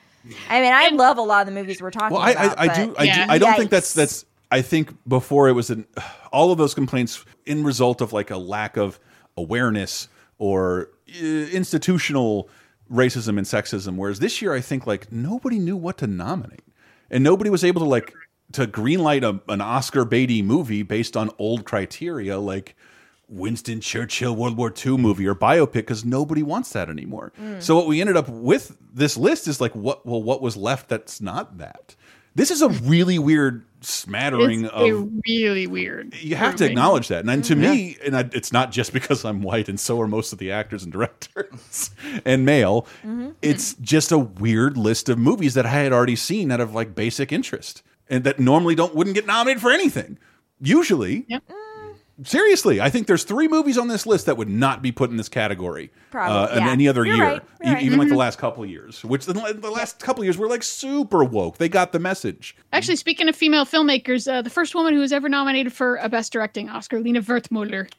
Speaker 3: I mean, I love a lot of the movies we're talking
Speaker 1: Well, I,
Speaker 3: about.
Speaker 1: I, I
Speaker 3: but-
Speaker 1: do, I do, I don't think that's that's. I think before it was an all of those complaints in result of like a lack of awareness or uh, institutional racism and sexism. Whereas this year, I think like nobody knew what to nominate, and nobody was able to like to greenlight a, an Oscar baity movie based on old criteria like Winston Churchill World War II movie or biopic because nobody wants that anymore.
Speaker 18: Mm.
Speaker 1: So what we ended up with this list is like what well what was left that's not that. This is a really weird smattering
Speaker 4: It's
Speaker 1: of
Speaker 4: really weird.
Speaker 1: you have to acknowledge that. And, and to
Speaker 4: Yeah.
Speaker 1: me, and I, it's not just because I'm white and so are most of the actors and directors and male. It's just a weird list of movies that I had already seen out of like basic interest and that normally don't wouldn't get nominated for anything. Usually, seriously, I think there's three movies on this list that would not be put in this category
Speaker 3: Probably,
Speaker 1: uh, in
Speaker 3: yeah.
Speaker 1: any other
Speaker 3: You're
Speaker 1: year,
Speaker 3: right, you're
Speaker 1: E-
Speaker 3: right.
Speaker 1: even like the
Speaker 4: Mhm.
Speaker 1: last couple of years. Which the, the last couple of years were like super woke. They got the message.
Speaker 4: Actually, speaking of female filmmakers, uh, the first woman who was ever nominated for a Best Directing Oscar, Lina Wertmuller,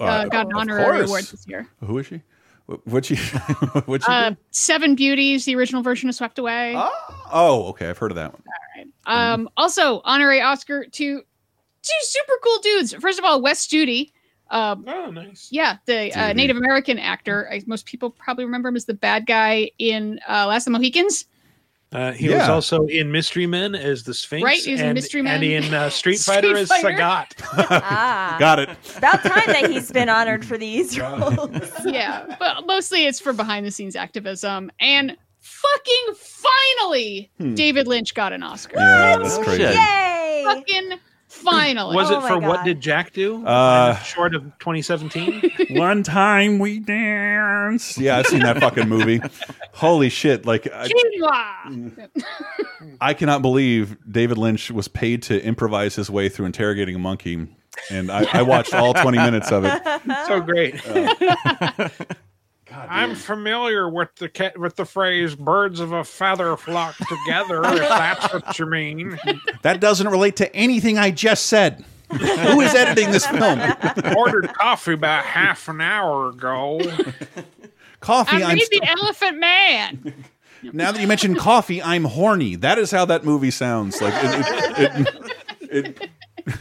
Speaker 4: uh,
Speaker 1: Uh,
Speaker 4: got an honorary
Speaker 1: course.
Speaker 4: award this year.
Speaker 1: Who is she? What what she? what she?
Speaker 4: Uh. Seven Beauties, the original version of Swept Away.
Speaker 1: Oh, okay, I've heard of that one.
Speaker 4: Um, also, honorary Oscar to two super cool dudes. First of all, Wes Studi. Um,
Speaker 5: oh, nice.
Speaker 4: Yeah, the uh, Native American actor. I, most people probably remember him as the bad guy in uh, Last of the Mohicans.
Speaker 5: Uh, he was also in Mystery Men as the Sphinx,
Speaker 4: Right, he was in
Speaker 5: and,
Speaker 4: Mystery
Speaker 5: and in uh, Street
Speaker 4: Street
Speaker 5: Fighter as Sagat.
Speaker 3: Ah.
Speaker 1: Got it.
Speaker 3: About time that he's been honored for these roles.
Speaker 4: yeah, but mostly it's for behind the scenes activism. And fucking finally,
Speaker 1: Hmm.
Speaker 4: David Lynch got an Oscar.
Speaker 1: Yeah, that's crazy.
Speaker 3: Yay!
Speaker 4: Fucking finally.
Speaker 5: Was
Speaker 3: Oh
Speaker 5: it for What Did Jack Do?
Speaker 1: Uh,
Speaker 5: short of 2017.
Speaker 1: One time we danced. Yeah, I've seen that fucking movie. Holy shit! Like I, I cannot believe David Lynch was paid to improvise his way through interrogating a monkey, and I, I watched all twenty minutes of it.
Speaker 5: so great. I'm familiar with the ca- with the phrase "birds of a feather flock together." if that's what you mean.
Speaker 1: That doesn't relate to anything I just said. Who is editing this film?
Speaker 5: Ordered coffee about half an hour ago.
Speaker 1: Coffee.
Speaker 4: I
Speaker 1: I'm
Speaker 4: the Elephant Man.
Speaker 1: now that you mentioned coffee, I'm horny. That is how that movie sounds. Like it, it, it,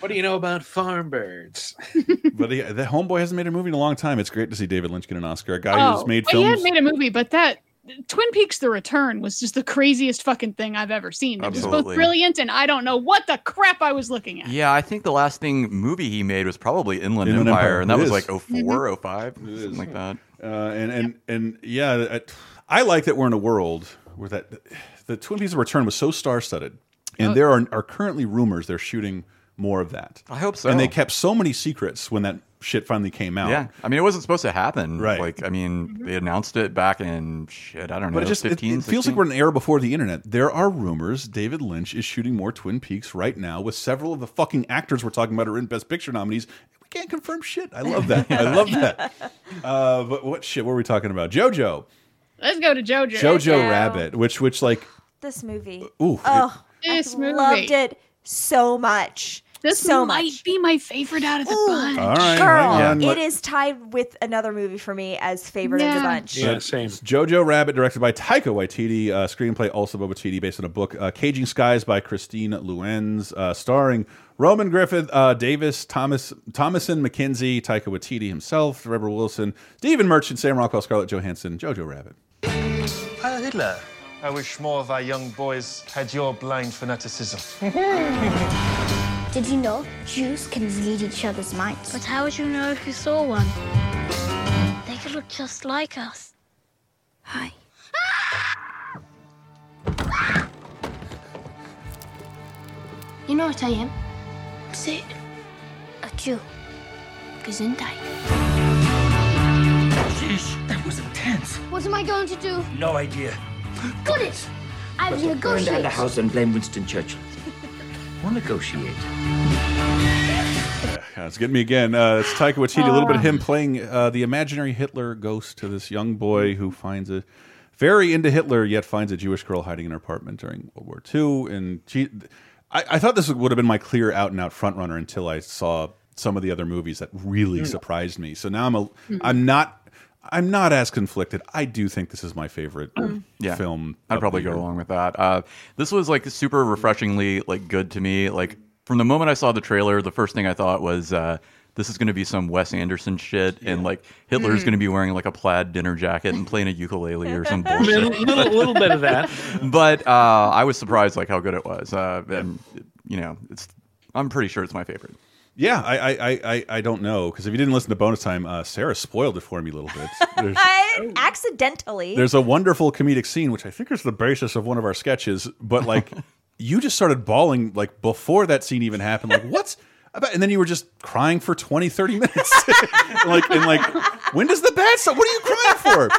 Speaker 5: What do you know about farm birds?
Speaker 1: but the, the homeboy hasn't made a movie in a long time. It's great to see David Lynch get an Oscar. A guy
Speaker 4: oh,
Speaker 1: who's made
Speaker 4: well, he had made a movie, but that Twin Peaks: The Return was just the craziest fucking thing I've ever seen. It was both brilliant, and I don't know what the crap I was looking at.
Speaker 9: Yeah, I think the last thing movie he made was probably Inland,
Speaker 1: Inland
Speaker 9: Empire,
Speaker 1: Empire.
Speaker 9: and that was like 04,
Speaker 4: Mm-hmm.
Speaker 9: 05, something like that.
Speaker 1: Uh, and and and yeah, I, I like that we're in a world where that the Twin Peaks of Return was so star studded, and
Speaker 9: Oh.
Speaker 1: there are are currently rumors they're shooting more of that.
Speaker 9: I hope so.
Speaker 1: And they kept so many secrets when that shit finally came out.
Speaker 9: Yeah, I mean, it wasn't supposed to happen.
Speaker 1: Right.
Speaker 9: Like, I mean, they announced it back in shit. I don't know.
Speaker 1: But it just it,
Speaker 9: 15,
Speaker 1: it feels like we're in an era before the internet. There are rumors David Lynch is shooting more Twin Peaks right now with several of the fucking actors we're talking about are in Best Picture nominees. We can't confirm shit. I love that. I love that. Uh, but what shit were we talking about? JoJo.
Speaker 4: Let's go to JoJo.
Speaker 1: JoJo Rabbit, which which like
Speaker 3: This movie.
Speaker 1: Ooh,
Speaker 3: oh,
Speaker 4: This
Speaker 3: I
Speaker 4: movie.
Speaker 3: loved it so much.
Speaker 4: This
Speaker 3: so
Speaker 4: might
Speaker 3: much.
Speaker 4: be my favorite out of the bunch.
Speaker 1: All right,
Speaker 3: Girl,
Speaker 1: hang on.
Speaker 3: it tied with another movie for me as favorite of the bunch.
Speaker 5: Yeah, same.
Speaker 1: Jojo Rabbit, directed by Taika Waititi, uh, screenplay also by Waititi, based on a book, uh, Caging Skies by Christine Leunens, uh, starring Roman Griffin, uh, Davis, Thomas, Thomasin McKenzie, Taika Waititi himself, Rebel Wilson, Stephen Merchant, Sam Rockwell, Scarlett Johansson, Jojo Rabbit.
Speaker 19: Heil Hitler. I wish more of our young boys had your blind fanaticism.
Speaker 20: Did you know Jews can read each other's minds?
Speaker 21: But how would you know if you saw one? They could look just like us.
Speaker 20: Hi. You know what I am? Say it. A Jew. Gesundheit.
Speaker 11: Sheesh, that was intense.
Speaker 20: What am I going to do?
Speaker 11: No idea.
Speaker 20: Got it! I will
Speaker 11: Burn down
Speaker 20: negotiate.
Speaker 11: the house and blame Winston Churchill. We'll negotiate.
Speaker 1: Yeah, it's getting me again. Uh, it's Taika Waititi. A little bit of him playing uh, the imaginary Hitler ghost to this young boy who finds a very into Hitler, yet finds a Jewish girl hiding in her apartment during World War II. And she, I, I thought this would have been my clear out and out front runner until I saw some of the other movies that really
Speaker 9: Mm.
Speaker 1: surprised me. So now I'm a,
Speaker 9: Mm.
Speaker 1: I'm not. I'm not as conflicted. I do think this is my favorite
Speaker 9: yeah.
Speaker 1: film.
Speaker 9: I'd probably go along with that. Uh, this was like super refreshingly like good to me. Like from the moment I saw the trailer, the first thing I thought was uh, this is going to be some Wes Anderson shit, and like Hitler's
Speaker 5: Mm.
Speaker 9: going to be wearing like a plaid dinner jacket and playing a ukulele or some bullshit.
Speaker 5: a little, little bit of that.
Speaker 9: but uh, I was surprised like how good it was, uh, and you know, it's I'm pretty sure it's my favorite.
Speaker 1: Yeah, I I I, I, I don't know because if you didn't listen to bonus time, uh, Sarah spoiled it for me a little bit. There's,
Speaker 3: I, accidentally.
Speaker 1: there's a wonderful comedic scene which I think is the basis of one of our sketches, but like you just started bawling like before that scene even happened. Like what's about? And then you were just crying for 20, 30 minutes. like and like when does the bad stop? What are you crying for?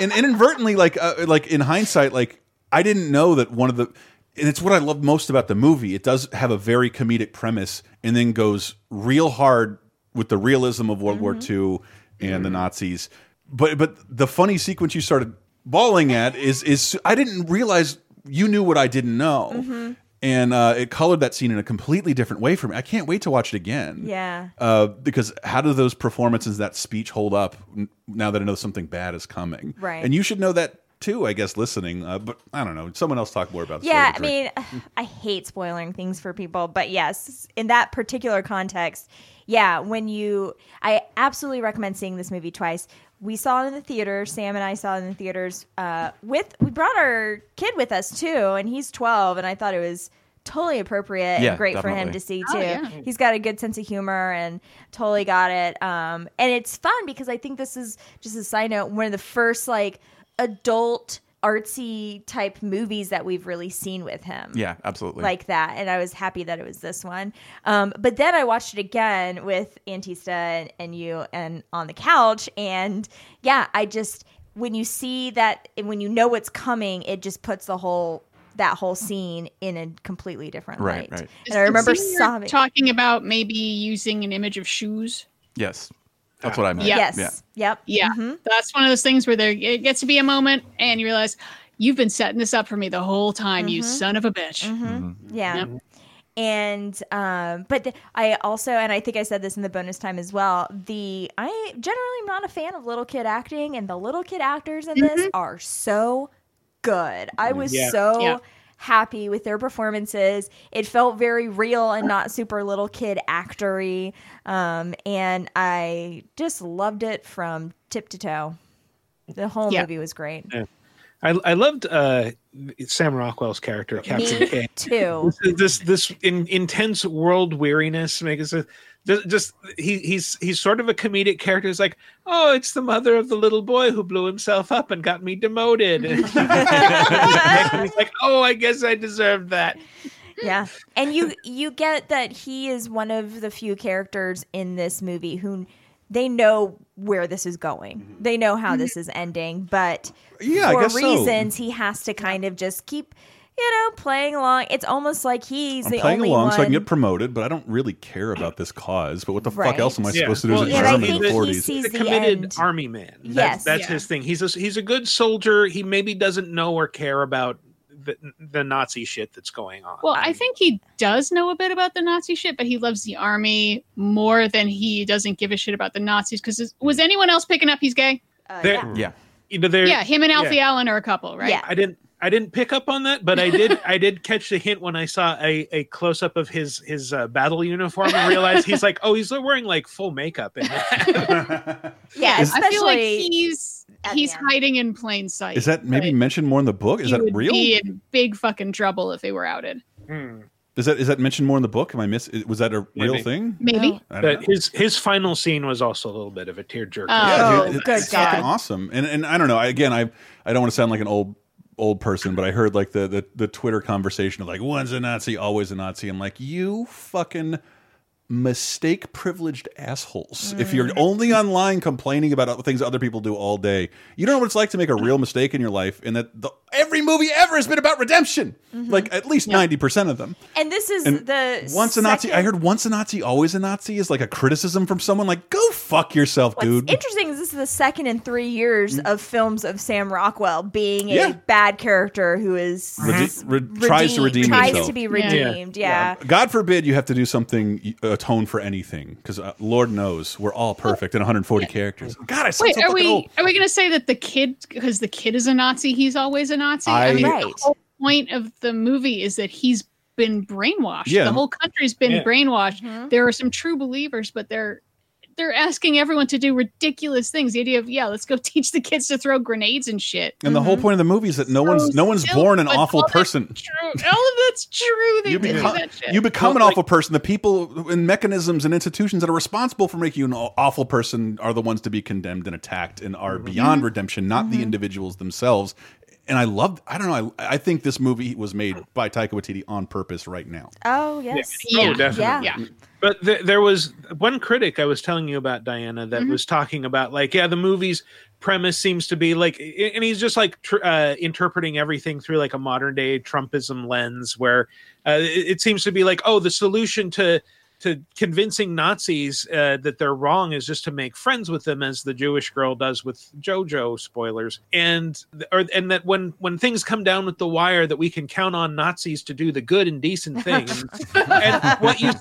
Speaker 1: And inadvertently, like uh, like in hindsight, like I didn't know that one of the and it's what I love most about the movie. It does have a very comedic premise and then goes real hard with the realism of World War II and the Nazis. But but the funny sequence you started bawling at is is I didn't realize you knew what I didn't know.
Speaker 3: Mhm.
Speaker 1: And uh, it colored that scene in a completely different way for me. I can't wait to watch it again.
Speaker 3: Yeah.
Speaker 1: Uh, because how do those performances, that speech, hold up now that I know something bad is coming?
Speaker 3: Right.
Speaker 1: And you should know that too, I guess, listening. Uh, but I don't know. Someone else talk more about this.
Speaker 3: Yeah, I mean, I hate spoiling things for people, but yes, in that particular context, yeah, when you, I absolutely recommend seeing this movie twice. We saw it in the theater. Sam and I saw it in the theaters. Uh, with we brought our kid with us too, and he's twelve, and I thought it was totally appropriate
Speaker 9: Yeah,
Speaker 3: and great for him to see
Speaker 4: Oh,
Speaker 3: too.
Speaker 4: yeah.
Speaker 3: He's got a good sense of humor and totally got it. Um, and it's fun because I think this is just a side note, one of the first like adult artsy type movies that we've really seen with him
Speaker 9: Yeah, absolutely.
Speaker 3: like that and i was happy that it was this one um, but then i watched it again with antista and, and you and on the couch and yeah i just when you see that when you know what's coming it just puts the whole that whole scene in a completely different
Speaker 9: Right,
Speaker 3: light
Speaker 9: right.
Speaker 3: and i remember sobbing
Speaker 4: talking about maybe using an image of shoes.
Speaker 9: yes, that's what I meant.
Speaker 4: Yes.
Speaker 9: Yeah.
Speaker 3: Yep.
Speaker 4: Yeah.
Speaker 3: Mm-hmm.
Speaker 4: That's one of those things where there it gets to be a moment and you realize you've been setting this up for me the whole time, you
Speaker 3: Mhm.
Speaker 4: son of a bitch.
Speaker 9: Mm-hmm.
Speaker 3: Yeah.
Speaker 4: Yep.
Speaker 3: And um, but th- I also, and I think I said this in the bonus time as well. The I generally am not a fan of little kid acting, and the little kid actors in this are so good. I was
Speaker 5: Yeah.
Speaker 3: so
Speaker 4: Yeah.
Speaker 3: Happy with their performances. It felt very real and not super little kid actory. Um, and I just loved it from tip to toe. The whole
Speaker 4: Yeah.
Speaker 3: movie was great.
Speaker 5: Yeah. I, I loved uh, Sam Rockwell's character, Captain
Speaker 3: Me
Speaker 5: K.
Speaker 3: too.
Speaker 5: This this, this in, intense world weariness makes it just, just he he's he's sort of a comedic character. He's like, oh, it's the mother of the little boy who blew himself up and got me demoted. And he's like, oh, I guess I deserved that.
Speaker 3: yeah and you you get that he is one of the few characters in this movie who they know where this is going they know how mm-hmm. this is ending but
Speaker 1: Yeah,
Speaker 3: for
Speaker 1: guess so.
Speaker 3: reasons he has to kind of just keep you know playing along it's almost like he's
Speaker 1: I'm
Speaker 3: the
Speaker 1: playing
Speaker 3: only
Speaker 1: along
Speaker 3: one
Speaker 1: so I can get promoted, but I don't really care about this cause. But what the
Speaker 3: Right.
Speaker 1: fuck else am I
Speaker 5: Yeah.
Speaker 1: supposed to do
Speaker 5: Well,
Speaker 1: as a
Speaker 3: yeah, and I
Speaker 1: German in
Speaker 3: think
Speaker 1: the
Speaker 3: he
Speaker 1: 40s?
Speaker 3: sees
Speaker 5: He's a
Speaker 3: the
Speaker 5: committed
Speaker 3: end.
Speaker 5: army man. That's,
Speaker 3: Yes.
Speaker 5: that's
Speaker 4: Yeah.
Speaker 5: his thing. He's a, he's a good soldier. He maybe doesn't know or care about the, the Nazi shit that's going on.
Speaker 4: Well, I think he does know a bit about the Nazi shit, but he loves the army more than he doesn't give a shit about the Nazis. Because was anyone else picking up he's gay?
Speaker 3: Uh, yeah.
Speaker 9: Yeah.
Speaker 5: you know, there-
Speaker 4: Yeah, him and
Speaker 5: yeah.
Speaker 4: Alfie Allen are a couple, right?
Speaker 3: Yeah.
Speaker 5: I didn't I didn't pick up on that, but I did I did catch the hint when I saw a, a close up of his his uh, battle uniform and realized he's like, oh, he's wearing like full makeup in it.
Speaker 3: yeah
Speaker 4: I feel like he's he's hiding in plain sight.
Speaker 1: Is that maybe mentioned more in the book? Is
Speaker 4: he
Speaker 1: that
Speaker 4: would
Speaker 1: real?
Speaker 4: Be in big fucking trouble if they were outed.
Speaker 5: Hmm.
Speaker 1: Is that is that mentioned more in the book? Am I miss? Was that a real thing?
Speaker 4: Maybe.
Speaker 5: But his his final scene was also a little bit of a tearjerker.
Speaker 4: Oh,
Speaker 1: Yeah, dude,
Speaker 3: good
Speaker 1: it's fucking
Speaker 3: God.
Speaker 1: awesome. And and I don't know. I, again, I I don't want to sound like an old old person, but I heard like the the, the Twitter conversation of like, "One's a Nazi, always a Nazi." I'm like, you fucking mistake privileged assholes. If you're mm. only online complaining about things other people do all day, you don't know what it's like to make a real mistake in your life, and that the, every movie ever has been about redemption. Mm-hmm. Like at least ninety percent of them.
Speaker 3: and this is
Speaker 1: And
Speaker 3: the
Speaker 1: Once a Nazi, I heard once a Nazi, always a Nazi is like a criticism from someone. Like, go fuck yourself,
Speaker 3: What's
Speaker 1: dude.
Speaker 3: interesting is this is the second in three years mm. of films of Sam Rockwell being a
Speaker 1: Mm. Yeah.
Speaker 3: bad character who is
Speaker 1: Rede- re- tries to redeem
Speaker 3: tries
Speaker 1: himself.
Speaker 3: to be
Speaker 4: Yeah.
Speaker 3: redeemed. Yeah.
Speaker 1: God forbid you have to do something uh, atone for anything, because uh, Lord knows we're all perfect in 140 characters. God, I sound
Speaker 4: Wait,
Speaker 1: so
Speaker 4: are
Speaker 1: fucking
Speaker 4: we
Speaker 1: old.
Speaker 4: are we going to say that the kid because the kid is a Nazi, he's always a Nazi?
Speaker 1: I-
Speaker 4: mean,
Speaker 3: Right.
Speaker 4: the whole point of the movie is that he's been brainwashed.
Speaker 1: Yeah.
Speaker 4: The whole country's been
Speaker 5: Yeah.
Speaker 4: brainwashed.
Speaker 3: Mhm.
Speaker 4: There are some true believers, but they're they're asking everyone to do ridiculous things. The idea of yeah, let's go teach the kids to throw grenades and shit.
Speaker 1: And the whole point of the movie is that no one's no one's
Speaker 4: silly,
Speaker 1: born an awful
Speaker 4: all that's
Speaker 1: person.
Speaker 4: True. All of that's true. They
Speaker 1: You
Speaker 4: did do
Speaker 1: become,
Speaker 4: that shit.
Speaker 1: you become an awful person. The people and mechanisms and institutions that are responsible for making you an awful person are the ones to be condemned and attacked and are beyond
Speaker 4: Mhm.
Speaker 1: redemption, not the individuals themselves. And I love. I don't know. I, I think this movie was made by Taika Waititi on purpose right now.
Speaker 3: Oh yes.
Speaker 5: Oh, definitely.
Speaker 3: Yeah.
Speaker 5: But th there was one critic I was telling you about, Diana, that
Speaker 3: Mhm.
Speaker 5: was talking about like, yeah, the movie's premise seems to be like, and he's just like tr uh, interpreting everything through like a modern day Trumpism lens, where uh, it, it seems to be like, oh, the solution to to convincing Nazis uh, that they're wrong is just to make friends with them, as the Jewish girl does with JoJo. Spoilers, and or and that when when things come down with the wire, that we can count on Nazis to do the good and decent thing. And, and what you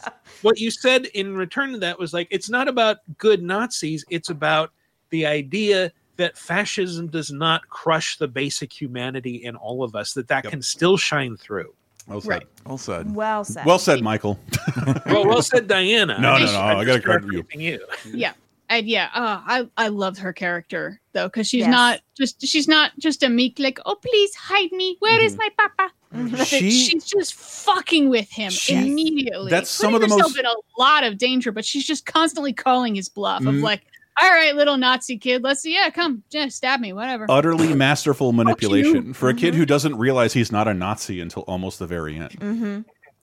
Speaker 5: what you said in return to that was like, it's not about good Nazis; it's about the idea that fascism does not crush the basic humanity in all of us; that that can still shine through.
Speaker 1: Well said.
Speaker 4: Right.
Speaker 9: Well said.
Speaker 3: Well said.
Speaker 1: Well said, Michael.
Speaker 5: well, well said, Diana.
Speaker 1: No, no, no.
Speaker 5: I'm
Speaker 1: I got to
Speaker 5: just
Speaker 1: credit you.
Speaker 5: you.
Speaker 4: yeah and yeah uh, i i loved her character though because she's
Speaker 3: Yes.
Speaker 4: not just she's not just a meek like oh please hide me Where is my papa
Speaker 1: Mm-hmm. She-
Speaker 4: she's just fucking with him
Speaker 1: She-
Speaker 4: immediately
Speaker 1: that's some of the most-
Speaker 4: in a lot of danger but she's just constantly calling his bluff of
Speaker 1: Mm.
Speaker 4: like all right little nazi kid let's see yeah come just stab me whatever
Speaker 1: Utterly masterful manipulation for a
Speaker 4: Mm-hmm.
Speaker 1: kid who doesn't realize he's not a Nazi until almost the very end.
Speaker 3: Mm-hmm.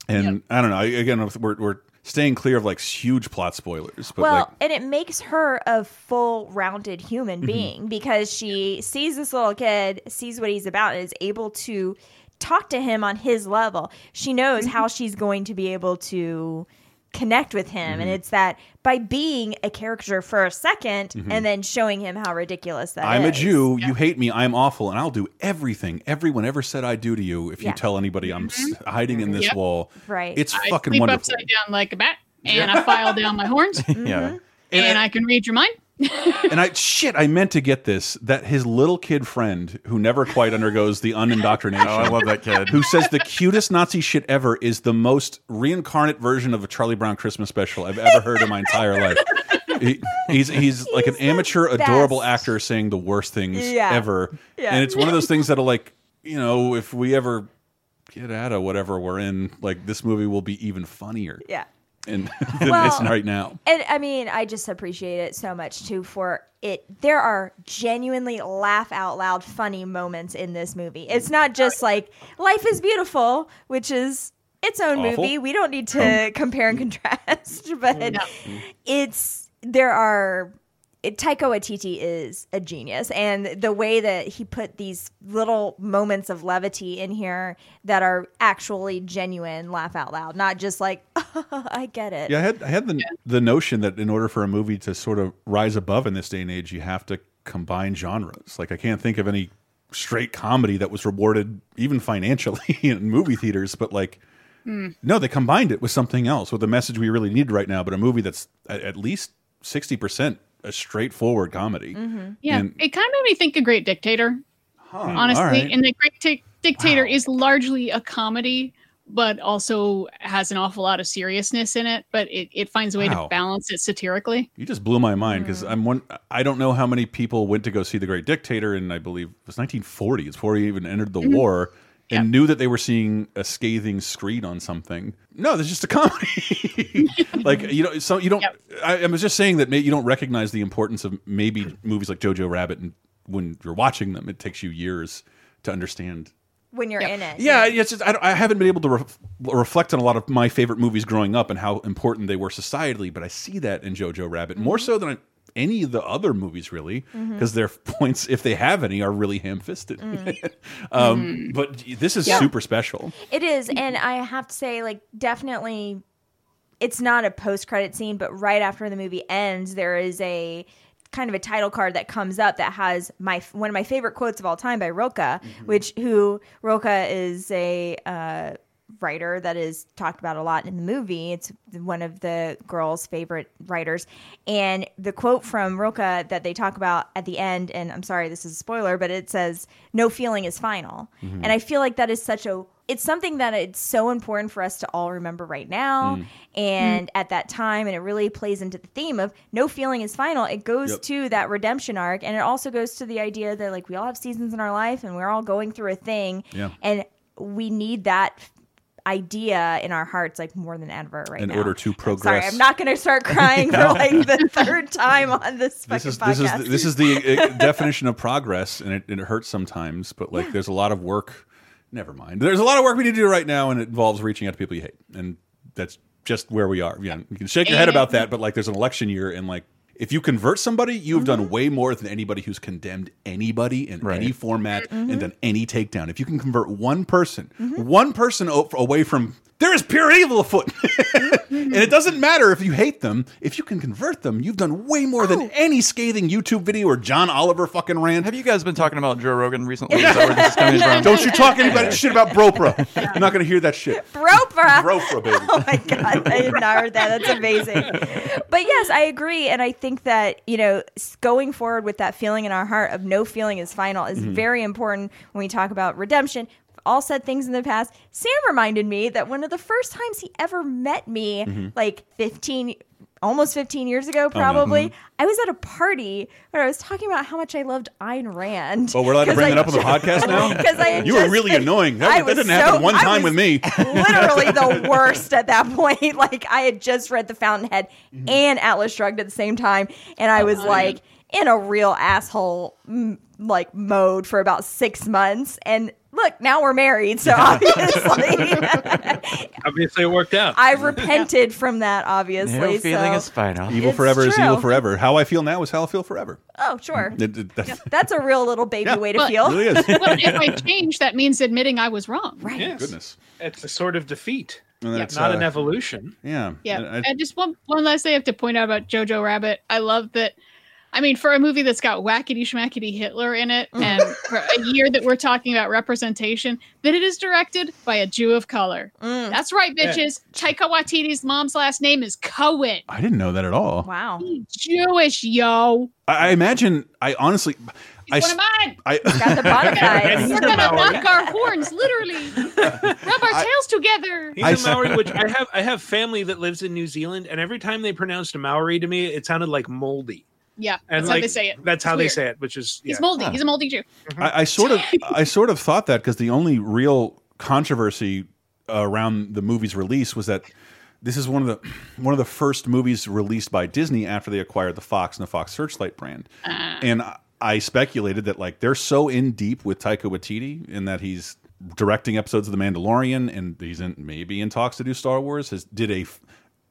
Speaker 1: And I don't know. Again, we're we're staying clear of like huge plot spoilers, but
Speaker 3: well,
Speaker 1: like
Speaker 3: and it makes her a full rounded
Speaker 1: Mm-hmm.
Speaker 3: human being because she sees this little kid, sees what he's about, and is able to talk to him on his level. She knows
Speaker 1: Mm-hmm.
Speaker 3: how she's going to be able to connect with him.
Speaker 1: Mm-hmm.
Speaker 3: And it's that by being a character for a 2nd
Speaker 1: Mhm.
Speaker 3: and then showing him how ridiculous that
Speaker 1: I'm a
Speaker 3: is.
Speaker 1: Jew. You hate me. I'm awful, and I'll do everything everyone ever said I'd do to you if
Speaker 3: Yeah.
Speaker 1: you tell anybody I'm s hiding in this
Speaker 4: Yep.
Speaker 1: wall.
Speaker 3: Right.
Speaker 1: It's
Speaker 4: I
Speaker 1: fucking
Speaker 4: sleep
Speaker 1: wonderful.
Speaker 4: upside down like a bat and I file down my horns
Speaker 1: Yeah.
Speaker 4: and, I, can read your mind
Speaker 1: and I shit, I meant to get this that his little kid friend who never quite undergoes the unindoctrination.
Speaker 9: Oh, I love that kid.
Speaker 1: Who says the cutest Nazi shit ever is the most reincarnate version of a Charlie Brown Christmas special I've ever heard in my entire life. He, he's he's like an amateur, adorable actor saying the worst things
Speaker 3: Yeah.
Speaker 1: ever,
Speaker 3: Yeah.
Speaker 1: and it's one of those things that'll like you know if we ever get out of whatever we're in, like this movie will be even funnier.
Speaker 3: Yeah.
Speaker 1: And than it's
Speaker 3: Well,
Speaker 1: right now.
Speaker 3: And I mean, I just appreciate it so much too for it. There are genuinely laugh out loud funny moments in this movie. It's not just like life is beautiful, which is its own
Speaker 18: Awful.
Speaker 3: movie. We don't need to um, compare and contrast, but it's there are. It, Taika Waititi is a genius, and the way that he put these little moments of levity in here that are actually genuine, laugh out loud, not just like I get it.
Speaker 1: Yeah, I had I had the the notion that in order for a movie to sort of rise above in this day and age, you have to combine genres. Like I can't think of any straight comedy that was rewarded even financially in movie theaters, but like
Speaker 4: Hmm.
Speaker 1: no, they combined it with something else with a message we really need right now, but a movie that's at, at least sixty percent a straightforward comedy.
Speaker 4: Yeah,
Speaker 1: And-
Speaker 4: it kind of made me think of Great Dictator. honestly,
Speaker 1: all right.
Speaker 4: and the Great Dic- Dictator is largely a comedy, but also has an awful lot of seriousness in it. But it, it finds a way
Speaker 1: Wow.
Speaker 4: to balance it satirically.
Speaker 1: You just blew my mind because
Speaker 4: Mm.
Speaker 1: I'm one. I don't know how many people went to go see The Great Dictator and I believe it was 1940. It's before he even entered the
Speaker 4: Mhm.
Speaker 1: war, and knew that they were seeing a scathing screed on something. No, there's just a comedy. like you know, so you don't. I, I was just saying that may, you don't recognize the importance of maybe movies like Jojo Rabbit, and when you're watching them, it takes you years to understand
Speaker 3: when you're in it.
Speaker 1: yeah, it's just I, don't- I haven't been able to ref reflect on a lot of my favorite movies growing up and how important they were societally, but I see that in Jojo Rabbit mm-hmm. more so than I, any of the other movies, really, because their points, if they have any, are really ham-fisted.
Speaker 3: Mm.
Speaker 1: um,
Speaker 3: Mhm.
Speaker 1: But this is
Speaker 3: Yeah.
Speaker 1: super special.
Speaker 3: It is, and I have to say, like, definitely, it's not a post-credit scene, but right after the movie ends, there is a kind of a title card that comes up that has my one of my favorite quotes of all time by Rilke,
Speaker 1: Mm-hmm.
Speaker 3: which who Rilke is a uh, writer that is talked about a lot in the movie. It's one of the girls' favorite writers, and the quote from Rilke that they talk about at the end, and I'm sorry, this is a spoiler, but it says, "No feeling is final,"
Speaker 18: Mhm.
Speaker 3: and I feel like that is such a it's something that it's so important for us to all remember right now
Speaker 1: Mm.
Speaker 3: and at that time and it really plays into the theme of no feeling is final it goes
Speaker 1: Yep.
Speaker 3: to that redemption arc and it also goes to the idea that like we all have seasons in our life and we're all going through a thing
Speaker 1: Yeah.
Speaker 3: and we need that idea in our hearts like more than ever right
Speaker 1: In
Speaker 3: now.
Speaker 1: order to
Speaker 3: I'm Sorry,
Speaker 1: progress.
Speaker 3: I'm not going to start crying for like the third time on this
Speaker 1: this is
Speaker 3: podcast.
Speaker 1: this is this is the uh, definition of progress, and it, and it hurts sometimes. But like, there's a lot of work. Never mind. There's a lot of work we need to do right now, and it involves reaching out to people you hate, and that's just where we are. Yeah, you can shake your head about that, but like, there's an election year, and like, if you convert somebody, you've
Speaker 3: Mm-hmm.
Speaker 1: done way more than anybody who's condemned anybody in any format
Speaker 3: Mm-hmm.
Speaker 1: and done any takedown. If you can convert one person, one person away from there is pure evil afoot, and it doesn't matter if you hate them. If you can convert them, you've done way more than any scathing YouTube video or John Oliver fucking rant.
Speaker 9: Have you guys been talking about Joe Rogan recently? Is that where this is coming from?
Speaker 1: Don't you talk anybody shit about Bropra. I'm not going to hear that shit.
Speaker 3: Bropra.
Speaker 1: Bropra, baby.
Speaker 3: Oh my god, I had not heard that. That's amazing. But yes, I agree, and I think that you know going forward with that feeling in our heart of no feeling is final is
Speaker 1: Mm-hmm.
Speaker 18: Mhm.
Speaker 3: very important when we talk about redemption. All said things in the past. Sam reminded me that one of the first times he ever met me,
Speaker 1: Mhm.
Speaker 3: like 15, almost 15 years ago,
Speaker 1: Oh, no.
Speaker 3: probably,
Speaker 1: Mhm.
Speaker 3: I was at a party where I was talking about how much I loved Ayn Rand.
Speaker 1: Oh, we're allowed to bring
Speaker 3: I
Speaker 1: it up on the podcast now?
Speaker 3: 'Cause I
Speaker 1: You were really
Speaker 3: been-
Speaker 1: annoying. That,
Speaker 3: I
Speaker 1: that didn't happen
Speaker 3: so-
Speaker 1: one
Speaker 3: I
Speaker 1: time
Speaker 3: was
Speaker 1: with me.
Speaker 3: literally the worst at that point. Like I had just read The Fountainhead
Speaker 1: Mm-hmm.
Speaker 3: and Atlas Shrugged at the same time, and I was
Speaker 1: Oh,
Speaker 3: like in a real asshole like mode for about six months. And look, now we're married, so obviously
Speaker 5: Obviously, it worked out.
Speaker 3: I repented from that. Obviously,
Speaker 9: No feeling
Speaker 3: so.
Speaker 9: is final.
Speaker 1: Evil
Speaker 3: It's
Speaker 1: forever is evil forever. How I feel now is how I feel forever.
Speaker 3: Oh, sure.
Speaker 1: It- it- that's-
Speaker 3: That's a real little baby way to
Speaker 4: But-
Speaker 3: feel.
Speaker 1: really is.
Speaker 4: well, if I change, that means admitting I was wrong.
Speaker 3: Right.
Speaker 5: Yes.
Speaker 1: Goodness.
Speaker 5: It's a sort of defeat,
Speaker 1: And then it's,
Speaker 5: not
Speaker 1: uh,
Speaker 5: an evolution.
Speaker 1: Yeah.
Speaker 4: Yeah.
Speaker 1: And I-
Speaker 4: And just one one last thing I have to point out about Jojo Rabbit. I love that. I mean, for a movie that's got wackety schmackety Hitler in it, and for a year that we're talking about representation, that it is directed by a Jew of color.
Speaker 3: Mm.
Speaker 4: That's right,
Speaker 1: Yeah.
Speaker 4: bitches. Taika Waititi's mom's last name is Cohen.
Speaker 1: I didn't know that at all.
Speaker 3: Wow.
Speaker 4: Jewish, yo.
Speaker 1: I, I imagine. I honestly. I,
Speaker 4: One of mine.
Speaker 1: I,
Speaker 3: Got the bonnet eyes.
Speaker 4: We're gonna knock our horns, literally. Rub our tails together.
Speaker 5: He's
Speaker 1: I
Speaker 5: a Maori, which I have. I have family that lives in New Zealand, and every time they pronounced Maori to me, it sounded like moldy.
Speaker 4: Yeah,
Speaker 5: And
Speaker 4: that's
Speaker 5: like
Speaker 4: how they say it.
Speaker 5: that's how
Speaker 4: It's
Speaker 5: they say it, which is
Speaker 4: He's
Speaker 5: yeah.
Speaker 4: moldy. He's a moldy Jew.
Speaker 1: I, I sort of, I sort of thought that because the only real controversy uh, around the movie's release was that this is one of the one of the first movies released by Disney after they acquired the Fox and the Fox Searchlight brand, ah. and I- I speculated that like they're so in deep with Taika Waititi in that he's directing episodes of The Mandalorian and he's in maybe in talks to do Star Wars. Has did a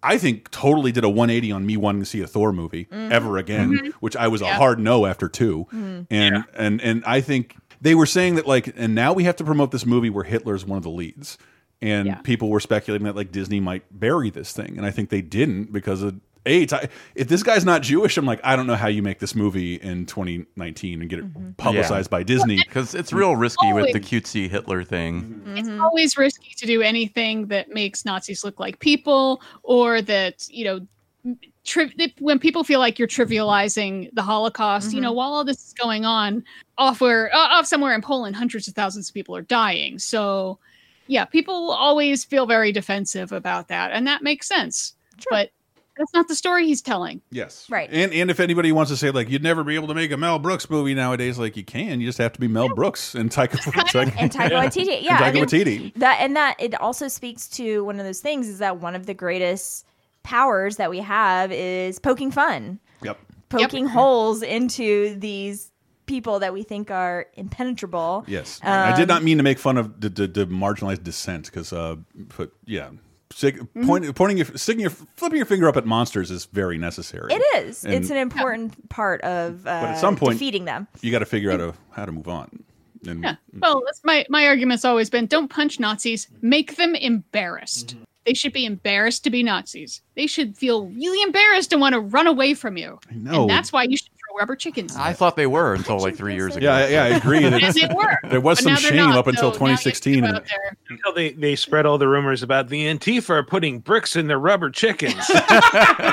Speaker 1: I think totally did a 180 on me wanting to see a Thor movie
Speaker 3: Mhm.
Speaker 1: ever again,
Speaker 3: Mhm.
Speaker 1: which I was a hard no after 2
Speaker 3: Mhm.
Speaker 1: And and and I think they were saying that like and now we have to promote this movie where Hitler's one of the leads. And people were speculating that like Disney might bury this thing, and I think they didn't because of a. Ty- If this guy's not Jewish, I'm like, I don't know how you make this movie in 2019 and get it publicized by Disney
Speaker 9: because it's real risky with the cutesy Hitler thing.
Speaker 3: Mm-hmm.
Speaker 4: It's always risky to do anything that makes Nazis look like people, or that you know, tri- when people feel like you're trivializing the Holocaust. You know, while all this is going on, off where uh, off somewhere in Poland, hundreds of thousands of people are dying. So, yeah, people always feel very defensive about that, and that makes sense. But that's not the story he's telling.
Speaker 1: Yes.
Speaker 3: Right.
Speaker 1: And and if anybody wants to say like you'd never be able to make a Mel Brooks movie nowadays, like you can, you just have to be Mel Brooks and Taika Taika-
Speaker 3: and Taika Waititi. Yeah,
Speaker 1: and
Speaker 3: I
Speaker 1: Taika Waititi.
Speaker 3: that and that it also speaks to one of those things is that one of the greatest powers that we have is poking fun,
Speaker 1: Yep.
Speaker 3: poking holes into these people that we think are impenetrable.
Speaker 1: Yes. I did
Speaker 3: Um,
Speaker 1: not mean to make fun of the, the, the marginalized dissent because, uh, but yeah, Stick,
Speaker 3: Mm-hmm.
Speaker 1: pointing your, sticking your, flipping your finger up at monsters is very necessary.
Speaker 3: It is.
Speaker 1: And-
Speaker 3: it's an important part of uh,
Speaker 1: But at some point,
Speaker 3: defeating them.
Speaker 1: You got to figure out a, how to move on. And
Speaker 4: Yeah. Well, that's my my argument's always been: don't punch Nazis, make them embarrassed. They should be embarrassed to be Nazis. They should feel really embarrassed and want to run away from you.
Speaker 1: I know.
Speaker 4: And that's why you should throw rubber chickens.
Speaker 9: I thought they were until like three years ago.
Speaker 1: Yeah, yeah, I agree.
Speaker 4: And
Speaker 1: That
Speaker 4: they were.
Speaker 1: there was some shame
Speaker 4: not,
Speaker 1: up until
Speaker 4: so now you have to
Speaker 1: 2016. and-
Speaker 5: Until they, they spread all the rumors about the Antifa are putting bricks in their rubber chickens.
Speaker 3: Okay,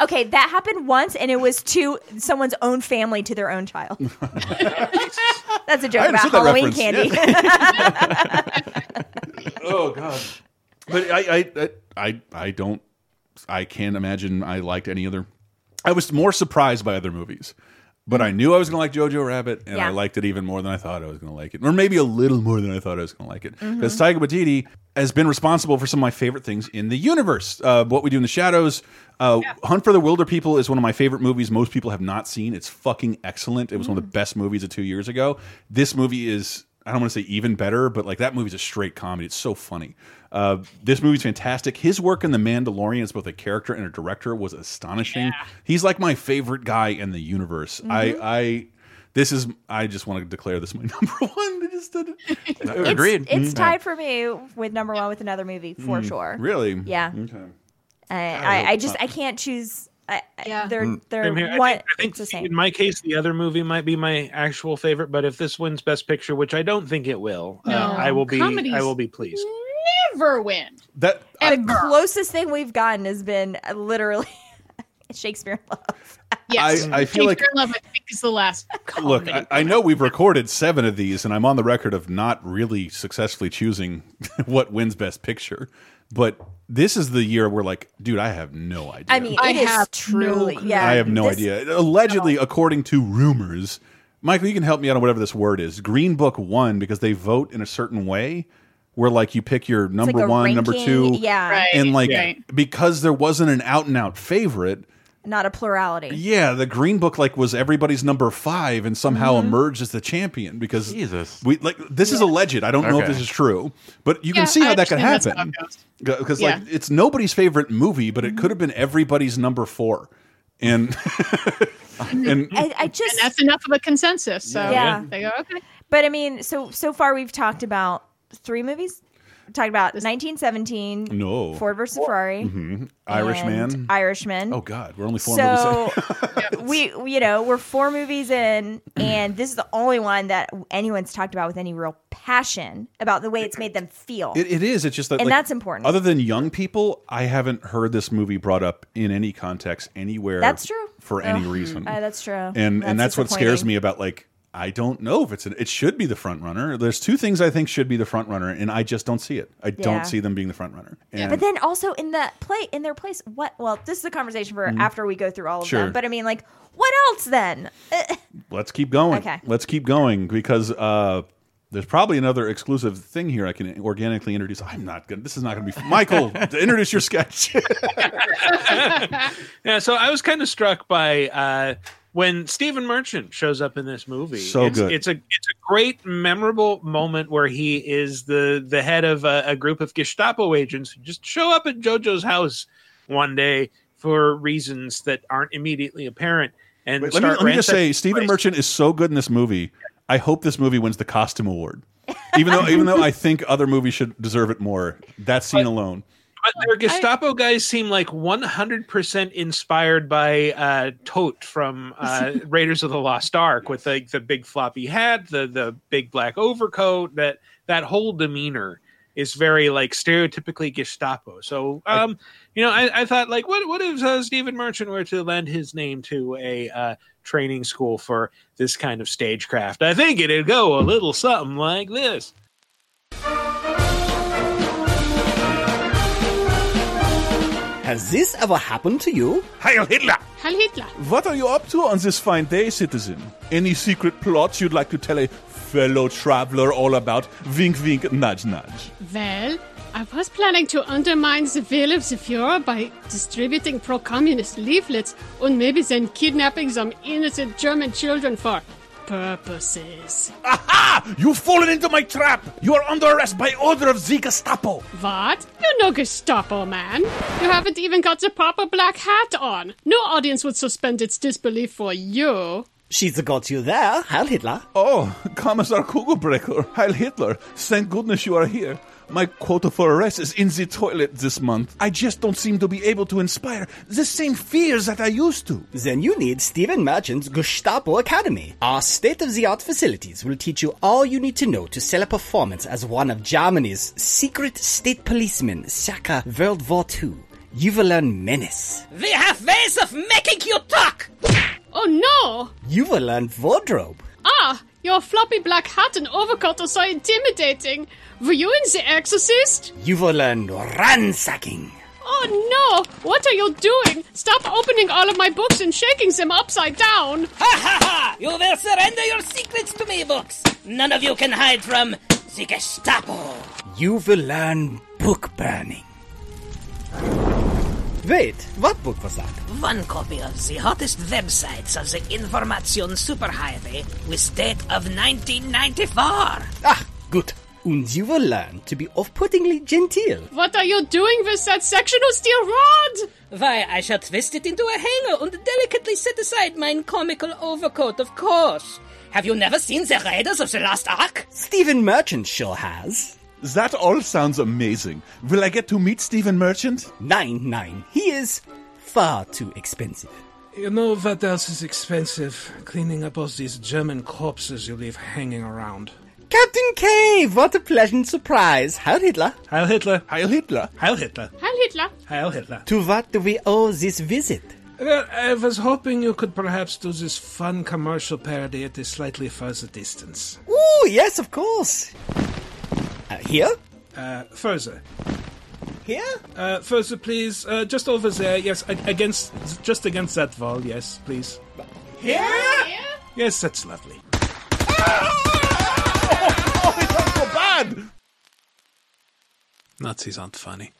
Speaker 3: okay, that happened once, and it was to someone's own family to their own child. That's a joke about Halloween
Speaker 1: reference,
Speaker 3: candy.
Speaker 1: oh god. But I, I, I, I, I don't. I can't imagine I liked any other. I was more surprised by other movies, but I knew I was going to like Jojo Rabbit, and
Speaker 3: Yeah.
Speaker 1: I liked it even more than I thought I was going to like it, or maybe a little more than I thought I was going to like it. Because Taika Waititi has been responsible for some of my favorite things in the universe. Uh, what We Do in the Shadows, uh, Hunt for the Wilderpeople is one of my favorite movies. Most people have not seen. It's fucking excellent. It was one of the best movies of two years ago. This movie is. I don't want to say even better, but like that movie's a straight comedy. It's so funny. Uh, this movie's fantastic. His work in The Mandalorian as both a character and a director was astonishing. He's like my favorite guy in the universe. I,
Speaker 3: Mhm.
Speaker 1: I, this is. I just want to declare this my number one. I just did it.
Speaker 3: It's, it's tied for me with number one with another movie for
Speaker 1: Mm,
Speaker 3: sure.
Speaker 1: really?
Speaker 3: Yeah.
Speaker 1: Okay.
Speaker 3: I,
Speaker 5: I
Speaker 3: I, I just. I can't choose. I, yeah. They're
Speaker 5: Mm.
Speaker 3: they're
Speaker 5: Same here. I
Speaker 3: one.
Speaker 5: think, I think
Speaker 3: it's the same.
Speaker 5: in my case, the other movie might be my actual favorite. But if this wins Best Picture, which I don't think it will, uh, I will be.
Speaker 4: Comedies-
Speaker 5: I will be pleased.
Speaker 4: Never win.
Speaker 1: That
Speaker 3: the closest thing we've gotten has been literally Shakespeare in Love.
Speaker 4: Yes,
Speaker 1: I- I feel like-
Speaker 4: Shakespeare in Love, I think, is the last.
Speaker 1: Look, I, I know we've recorded seven of these, and I'm on the record of not really successfully choosing what wins Best Picture. But this is the year where, like, dude, I have no idea.
Speaker 3: I mean,
Speaker 4: I
Speaker 3: it is
Speaker 4: have
Speaker 3: truly.
Speaker 4: no
Speaker 3: yeah,
Speaker 1: I have no
Speaker 3: this-
Speaker 1: idea. Allegedly, according to rumors, Michael, you can help me out on whatever this word is. Green Book won because they vote in a certain way, where like you pick your number
Speaker 3: like a
Speaker 1: one, number two,
Speaker 3: yeah. Right,
Speaker 1: and like
Speaker 3: right.
Speaker 1: because there wasn't an out and out favorite.
Speaker 3: Not a plurality.
Speaker 1: Yeah, the Green Book like was everybody's number five and somehow
Speaker 3: Mhm.
Speaker 1: emerged as the champion because
Speaker 9: Jesus.
Speaker 1: we like this is alleged. I don't know if this is true, but you can see how
Speaker 4: I
Speaker 1: that could happen
Speaker 4: that's how it
Speaker 1: because
Speaker 4: Yeah.
Speaker 1: like it's nobody's favorite movie, but it could have been everybody's number four, and and
Speaker 3: I, I just
Speaker 4: and that's enough of a consensus. So
Speaker 3: Yeah.
Speaker 4: they go, okay.
Speaker 3: But I mean, so so far we've talked about three movies. We talked about 1917,
Speaker 1: No.
Speaker 3: Ford versus Ferrari,
Speaker 1: Mhm. Irishman.
Speaker 3: Irishman.
Speaker 1: oh god, we're only four
Speaker 3: so
Speaker 1: movies. in.
Speaker 3: we, we- you know, we're four movies in, and this is the only one that anyone's talked about with any real passion about the way it's made them feel.
Speaker 1: It, it is. It's just that,
Speaker 3: And
Speaker 1: like,
Speaker 3: that's important.
Speaker 1: Other than young people, I haven't heard this movie brought up in any context anywhere.
Speaker 3: That's true.
Speaker 1: for any
Speaker 3: Ugh,
Speaker 1: reason.
Speaker 3: uh, that's true.
Speaker 1: and and that's what scares me about like I don't know if it's an, it should be the front runner. There's two things I think should be the front runner, and I just don't see it. I
Speaker 3: Yeah.
Speaker 1: don't see them being the front runner. And
Speaker 3: But then also in the play in their place, what? Well, this is a conversation for
Speaker 1: Mhm.
Speaker 3: after we go through all of
Speaker 1: Sure.
Speaker 3: them. But I mean, like, what else then?
Speaker 1: Let's keep going.
Speaker 3: Okay.
Speaker 1: Let's keep going because uh, there's probably another exclusive thing here I can organically introduce. I'm not gonna. This is not gonna be Michael. introduce your sketch.
Speaker 5: yeah, so I was kind of struck by uh, when Stephen Merchant shows up in this movie.
Speaker 1: So
Speaker 5: it's,
Speaker 1: good.
Speaker 5: It's a it's a great memorable moment where he is the the head of a, a group of Gestapo agents who just show up at JoJo's house one day for reasons that aren't immediately apparent. And
Speaker 1: Let me, let me just say, Stephen. Merchant is so good in this movie. I hope this movie wins the costume award. Even though, even though I think other movies should deserve it more. That scene alone.
Speaker 5: But their Gestapo guys seem like 100% inspired by uh, Toht from uh, Raiders of the Lost Ark with like the big floppy hat, the the big black overcoat. That that whole demeanor is very like stereotypically Gestapo. So, um, you know, I, I thought like, what what if uh, Stephen Merchant were to lend his name to a uh, training school for this kind of stagecraft? I think it'd go a little something like this.
Speaker 11: Has this ever happened to you?
Speaker 1: Heil Hitler!
Speaker 12: Heil Hitler.
Speaker 1: What are you up to on this fine day, citizen? Any secret plots you'd like to tell a fellow traveler all about? Wink, wink, nudge, nudge.
Speaker 12: Well, I was planning to undermine the will of the Fuhrer by distributing pro-communist leaflets and maybe then kidnapping some innocent German children for purposes.
Speaker 1: Aha! You've fallen into my trap! You are under arrest by order of the Gestapo!
Speaker 12: What? You're no Gestapo, man. You haven't even got the proper black hat on. No audience would suspend its disbelief for you.
Speaker 11: She's got you there, Heil Hitler.
Speaker 1: Oh, Commissar Kugelbreaker, Heil Hitler. Thank goodness you are here. My quota for arrest is in the toilet this month. I just don't seem to be able to inspire the same fears that I used to.
Speaker 11: Then you need Stephen Merchant's Gestapo Academy. Our state-of-the-art facilities will teach you all you need to know to sell a performance as one of Germany's secret state policemen circa World War II. You will learn menace.
Speaker 18: We have ways of making you talk.
Speaker 12: Oh no!
Speaker 11: You will learn wardrobe.
Speaker 12: Ah, your floppy black hat and overcoat are so intimidating. Were you in The Exorcist?
Speaker 11: You will learn ransacking.
Speaker 12: Oh no! What are you doing? Stop opening all of my books and shaking them upside down.
Speaker 18: Ha ha ha! You will surrender your secrets to me, books. None of you can hide from the Gestapo.
Speaker 11: You will learn book burning. Wait, what book was that?
Speaker 18: One copy of the hottest websites of the Information Superhighway with date of 1994.
Speaker 11: Ah, good. And you will learn to be off-puttingly genteel.
Speaker 12: What are you doing with that sectional steel rod?
Speaker 18: Why, I shall twist it into a hanger and delicately set aside mine comical overcoat, of course. Have you never seen the Raiders of the Lost Ark?
Speaker 11: Stephen Merchant sure has.
Speaker 1: That all sounds amazing. Will I get to meet Stephen Merchant?
Speaker 11: Nine, nine. He is far too expensive.
Speaker 5: You know what else is expensive? Cleaning up all these German corpses you leave hanging around.
Speaker 11: Captain Cave, what a pleasant surprise. Heil Hitler.
Speaker 5: Heil Hitler.
Speaker 1: Heil Hitler.
Speaker 5: Heil Hitler.
Speaker 12: Heil Hitler.
Speaker 5: Heil Hitler.
Speaker 11: To what do we owe this visit?
Speaker 5: Well, I was hoping you could perhaps do this fun commercial parody at a slightly further distance.
Speaker 11: Ooh, yes, of course. Uh, here?
Speaker 5: Uh, further.
Speaker 11: Here?
Speaker 5: Uh, further, please. Uh, just over there. Yes, against, just against that wall. Yes, please.
Speaker 11: Here?
Speaker 5: Yes, that's lovely.
Speaker 1: Oh, it's so bad.
Speaker 5: Nazis aren't funny.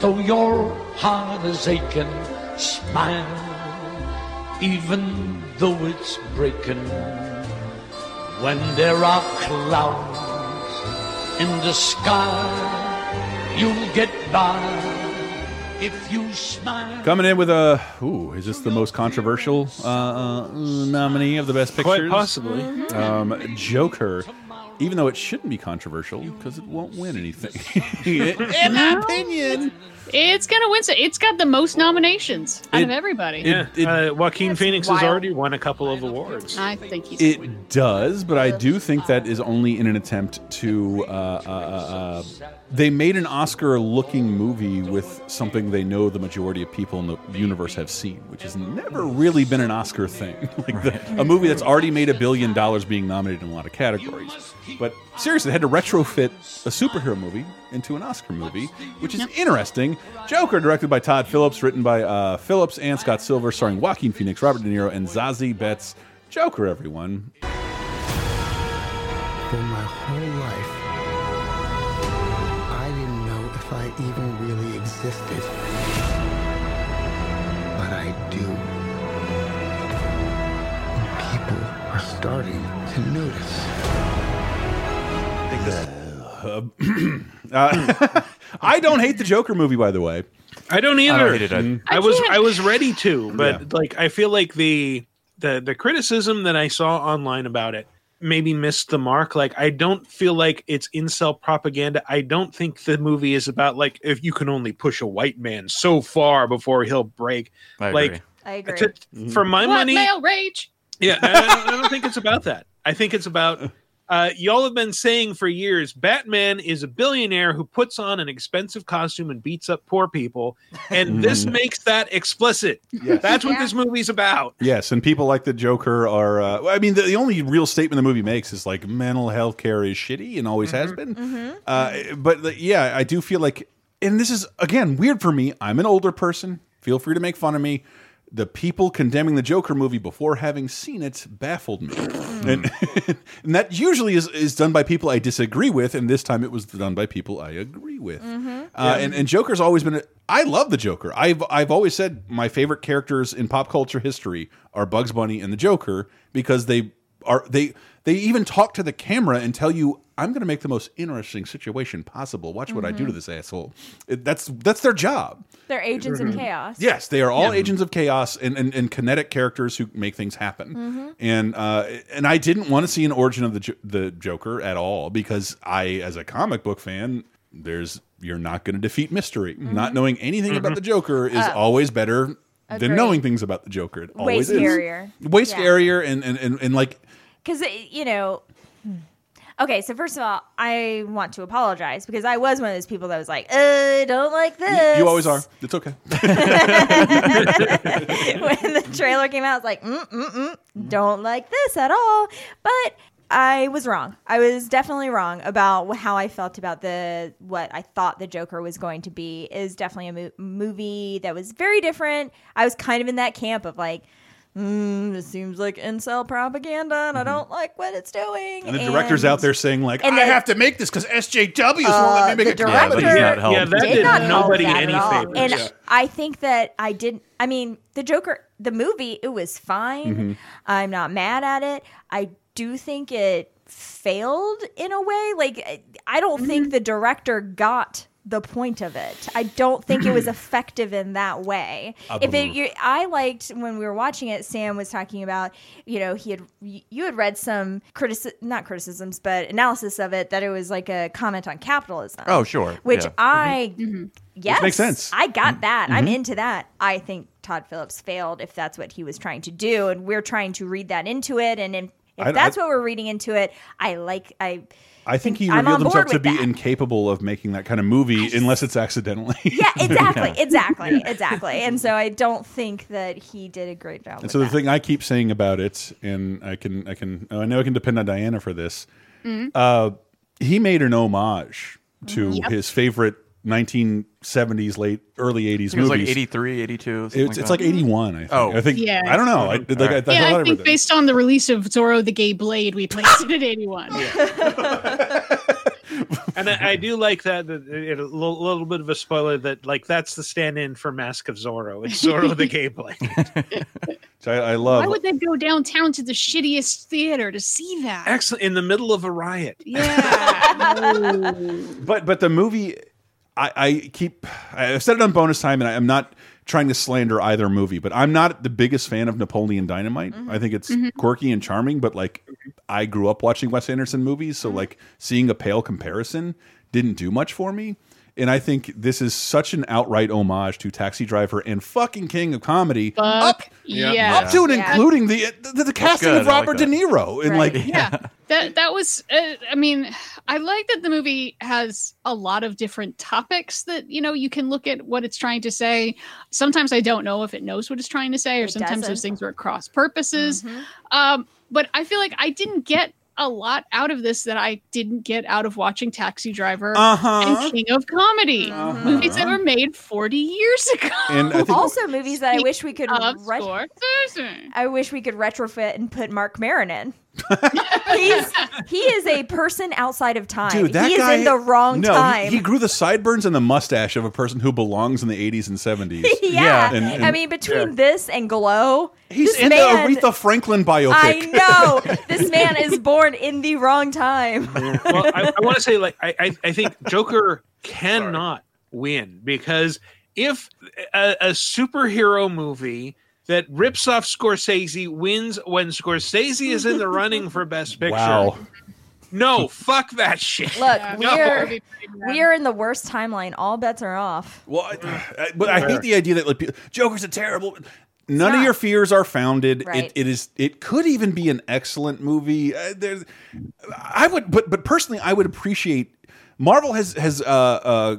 Speaker 22: Though your heart is aching. Smile, even though it's breaking. When there are clouds in the sky, you'll get by if you smile.
Speaker 1: Coming in with a, ooh, is this the most controversial uh, uh, nominee of the best Pictures?
Speaker 5: Quite possibly.
Speaker 1: Um, Joker, even though it shouldn't be controversial because it won't win anything. in my opinion.
Speaker 4: It's gonna win. So it's got the most nominations out of
Speaker 1: It-
Speaker 4: everybody.
Speaker 5: Yeah, uh, Joaquin Phoenix has already won a couple of awards.
Speaker 4: I think he's.
Speaker 1: It does, but I do think that is only in an attempt to. Uh, uh, uh, they made an Oscar-looking movie with something they know the majority of people in the universe have seen, which has never really been an Oscar thing. like the, a movie that's already made a billion dollars being nominated in a lot of categories. But seriously, they had to retrofit a superhero movie into an Oscar movie, which is interesting. Joker, directed by Todd Phillips, written by uh, Phillips and Scott Silver, starring Joaquin Phoenix, Robert De Niro, and Zazie Beetz. Joker, everyone.
Speaker 23: For my whole life, I didn't know if I even really existed. But I do. And people are starting to notice.
Speaker 1: Uh, uh, I don't hate the Joker movie, by the way.
Speaker 5: I don't either.
Speaker 1: hate it. I-
Speaker 5: Mm.
Speaker 1: I
Speaker 5: I, was I was ready to, but
Speaker 1: Yeah.
Speaker 5: like I feel like the the the criticism that I saw online about it maybe missed the mark. Like I don't feel like it's incel propaganda. I don't think the movie is about like if you can only push a white man so far before he'll break.
Speaker 9: I
Speaker 5: like
Speaker 9: agree.
Speaker 3: I agree.
Speaker 5: to- for my
Speaker 4: What
Speaker 5: money,
Speaker 4: male rage?
Speaker 5: yeah, I don't, I don't think it's about that. I think it's about uh, y'all have been saying for years Batman is a billionaire who puts on an expensive costume and beats up poor people, and this
Speaker 1: Mhm.
Speaker 5: makes that explicit.
Speaker 1: Yes.
Speaker 5: That's what this movie's about.
Speaker 1: Yes, and people like the Joker are. Uh, I mean, the, the only real statement the movie makes is like mental health care is shitty and always has been. Uh, but the- yeah, I do feel like, and this is again weird for me. I'm an older person. Feel free to make fun of me. The people condemning the Joker movie before having seen it baffled me, and, and that usually is, is done by people I disagree with, and this time it was done by people I agree with. Uh, and, and Joker's always been. A, I love the Joker. I've I've always said my favorite characters in pop culture history are Bugs Bunny and the Joker because they are they they even talk to the camera and tell you I'm going to make the most interesting situation possible. Watch what I do to this asshole. It, that's that's their job.
Speaker 3: They're agents of chaos.
Speaker 1: Yes, they are all
Speaker 3: Yeah.
Speaker 1: agents of chaos and, and, and kinetic characters who make things happen.
Speaker 3: Mhm.
Speaker 1: And uh, and I didn't want to see an origin of the the Joker at all because I, as a comic book fan, there's you're not going to defeat mystery. Not knowing anything about the Joker is
Speaker 3: Mm-hmm. Oh.
Speaker 1: always better than knowing things about the Joker. It
Speaker 3: Way
Speaker 1: always
Speaker 3: scarier.
Speaker 1: is. Way
Speaker 3: Yeah.
Speaker 1: scarier, and, and and and like
Speaker 3: because you know okay so first of all i want to apologize because i was one of those people that was like i don't like this
Speaker 1: you always are. It's okay.
Speaker 3: when the trailer came out i was like mm, mm, mm, don't like this at all. But i was wrong. I was definitely wrong about how i felt about the what i thought the joker was going to be is definitely a mo- movie that was very different. I was kind of in that camp of like mm, this seems like incel propaganda and i don't like what it's doing
Speaker 1: Mm-hmm. And the director's out there saying like,
Speaker 3: and
Speaker 1: I
Speaker 3: the-
Speaker 1: have to make this because SJWs won't
Speaker 3: Uh,
Speaker 1: let me make
Speaker 3: the
Speaker 1: a comedy.
Speaker 3: director
Speaker 5: Yeah, that
Speaker 3: did
Speaker 5: did
Speaker 3: not help
Speaker 5: nobody
Speaker 3: that
Speaker 5: any
Speaker 3: at all.
Speaker 5: favors.
Speaker 3: And
Speaker 5: Yeah.
Speaker 3: I think that I didn't. I mean, the Joker, the movie, it was fine.
Speaker 1: Mhm.
Speaker 3: I'm not mad at it. I do think it failed in a way. Like, I don't think the director got the point of it. I don't think it was effective in that way.
Speaker 24: Uh,
Speaker 3: If it, you, I liked when we were watching it, Sam was talking about, you know, he had you had read some critici- not criticisms, but analysis of it that it was like a comment on capitalism.
Speaker 9: Oh, sure.
Speaker 3: Which
Speaker 9: Yeah.
Speaker 3: I yes,
Speaker 1: makes sense.
Speaker 3: I got that. I'm
Speaker 1: Mhm.
Speaker 3: into that. I think Todd Phillips failed if that's what he was trying to do, and we're trying to read that into it. And if, if
Speaker 1: I-
Speaker 3: that's
Speaker 1: I-
Speaker 3: what we're reading into it, I like. I
Speaker 1: I think he revealed himself to be
Speaker 3: that.
Speaker 1: incapable of making that kind of movie unless it's accidentally.
Speaker 3: yeah, exactly, exactly, exactly. And so I don't think that he did a great job.
Speaker 1: And so the
Speaker 3: that.
Speaker 1: thing I keep saying about it, and I can, I can, oh, I know I can depend on Diana for this.
Speaker 3: Mhm.
Speaker 1: Uh, he made an homage to
Speaker 3: Mhm. Yep.
Speaker 1: his favorite 1970s, late early 80s movies.
Speaker 9: It was like
Speaker 1: movies.
Speaker 9: 83, 82.
Speaker 1: It's,
Speaker 9: like
Speaker 1: it's like 81. I think.
Speaker 9: Oh.
Speaker 1: I think.
Speaker 4: Yeah.
Speaker 1: I don't know. I, like, I, I,
Speaker 4: yeah,
Speaker 1: thought
Speaker 4: I think based on the release of Zorro the Gay Blade, we placed it at 81.
Speaker 5: and I, I do like that. that it, a little, little bit of a spoiler that like that's the stand-in for Mask of Zorro. It's Zorro the Gay Blade.
Speaker 1: So I, I love.
Speaker 4: Why would they go downtown to the shittiest theater to see that?
Speaker 5: Excellent in the middle of a riot.
Speaker 4: Yeah.
Speaker 1: but but the movie I, I keep I've said it on bonus time and I, am not trying to slander either movie but I'm not the biggest fan of Napoleon Dynamite I think it's
Speaker 3: Mm-hmm.
Speaker 24: Mhm.
Speaker 1: quirky and charming but like I grew up watching Wes Anderson movies so like seeing a pale comparison didn't do much for me and I think this is such an outright homage to Taxi Driver and fucking King of Comedy up
Speaker 4: yes.
Speaker 1: up to and
Speaker 4: Yeah.
Speaker 1: including the the, the casting
Speaker 9: good.
Speaker 1: of
Speaker 9: I like
Speaker 1: Robert. De Niro and like
Speaker 4: yeah that that was uh, i mean i like that the movie has a lot of different topics that you know you can look at what it's trying to say sometimes i don't know if it knows what it's trying to say or
Speaker 3: It
Speaker 4: sometimes
Speaker 3: doesn't.
Speaker 4: those things are at cross purposes
Speaker 3: Mhm.
Speaker 4: um but i feel like i didn't get a lot out of this that I didn't get out of watching Taxi Driver
Speaker 1: Uh-huh.
Speaker 4: and King of Comedy, movies that were made 40 years ago.
Speaker 1: And I think-
Speaker 3: also movies that I wish we could
Speaker 4: of
Speaker 3: ret-
Speaker 4: Scorsese.
Speaker 3: I wish we could retrofit and put Marc Maron in. He's he is a person outside of time.
Speaker 1: Dude, that
Speaker 3: he
Speaker 1: guy
Speaker 3: is in the wrong
Speaker 1: no, he-
Speaker 3: time.
Speaker 1: He, grew the sideburns and the mustache of a person who belongs in the 80s and 70s.
Speaker 3: yeah,
Speaker 1: And- and-
Speaker 3: I mean between this and Glow,
Speaker 1: he's
Speaker 3: this
Speaker 1: in
Speaker 3: man,
Speaker 1: the Aretha Franklin biopic.
Speaker 3: I know this man is born in the wrong time.
Speaker 5: well, I, I want to say, like, I, I, I think Joker cannot win because if a, a superhero movie that rips off Scorsese wins when Scorsese is in the running for Best Picture,
Speaker 1: Wow.
Speaker 5: no, fuck that shit.
Speaker 3: Look,
Speaker 5: No.
Speaker 3: we're we're in the worst timeline. All bets are off.
Speaker 1: Well, I, but I hate the idea that like, Joker's a terrible. None of your fears are founded.
Speaker 3: Right.
Speaker 1: It, it is. It could even be an excellent movie. Uh, there's, I would, but but personally, I would appreciate. Marvel has has uh, uh,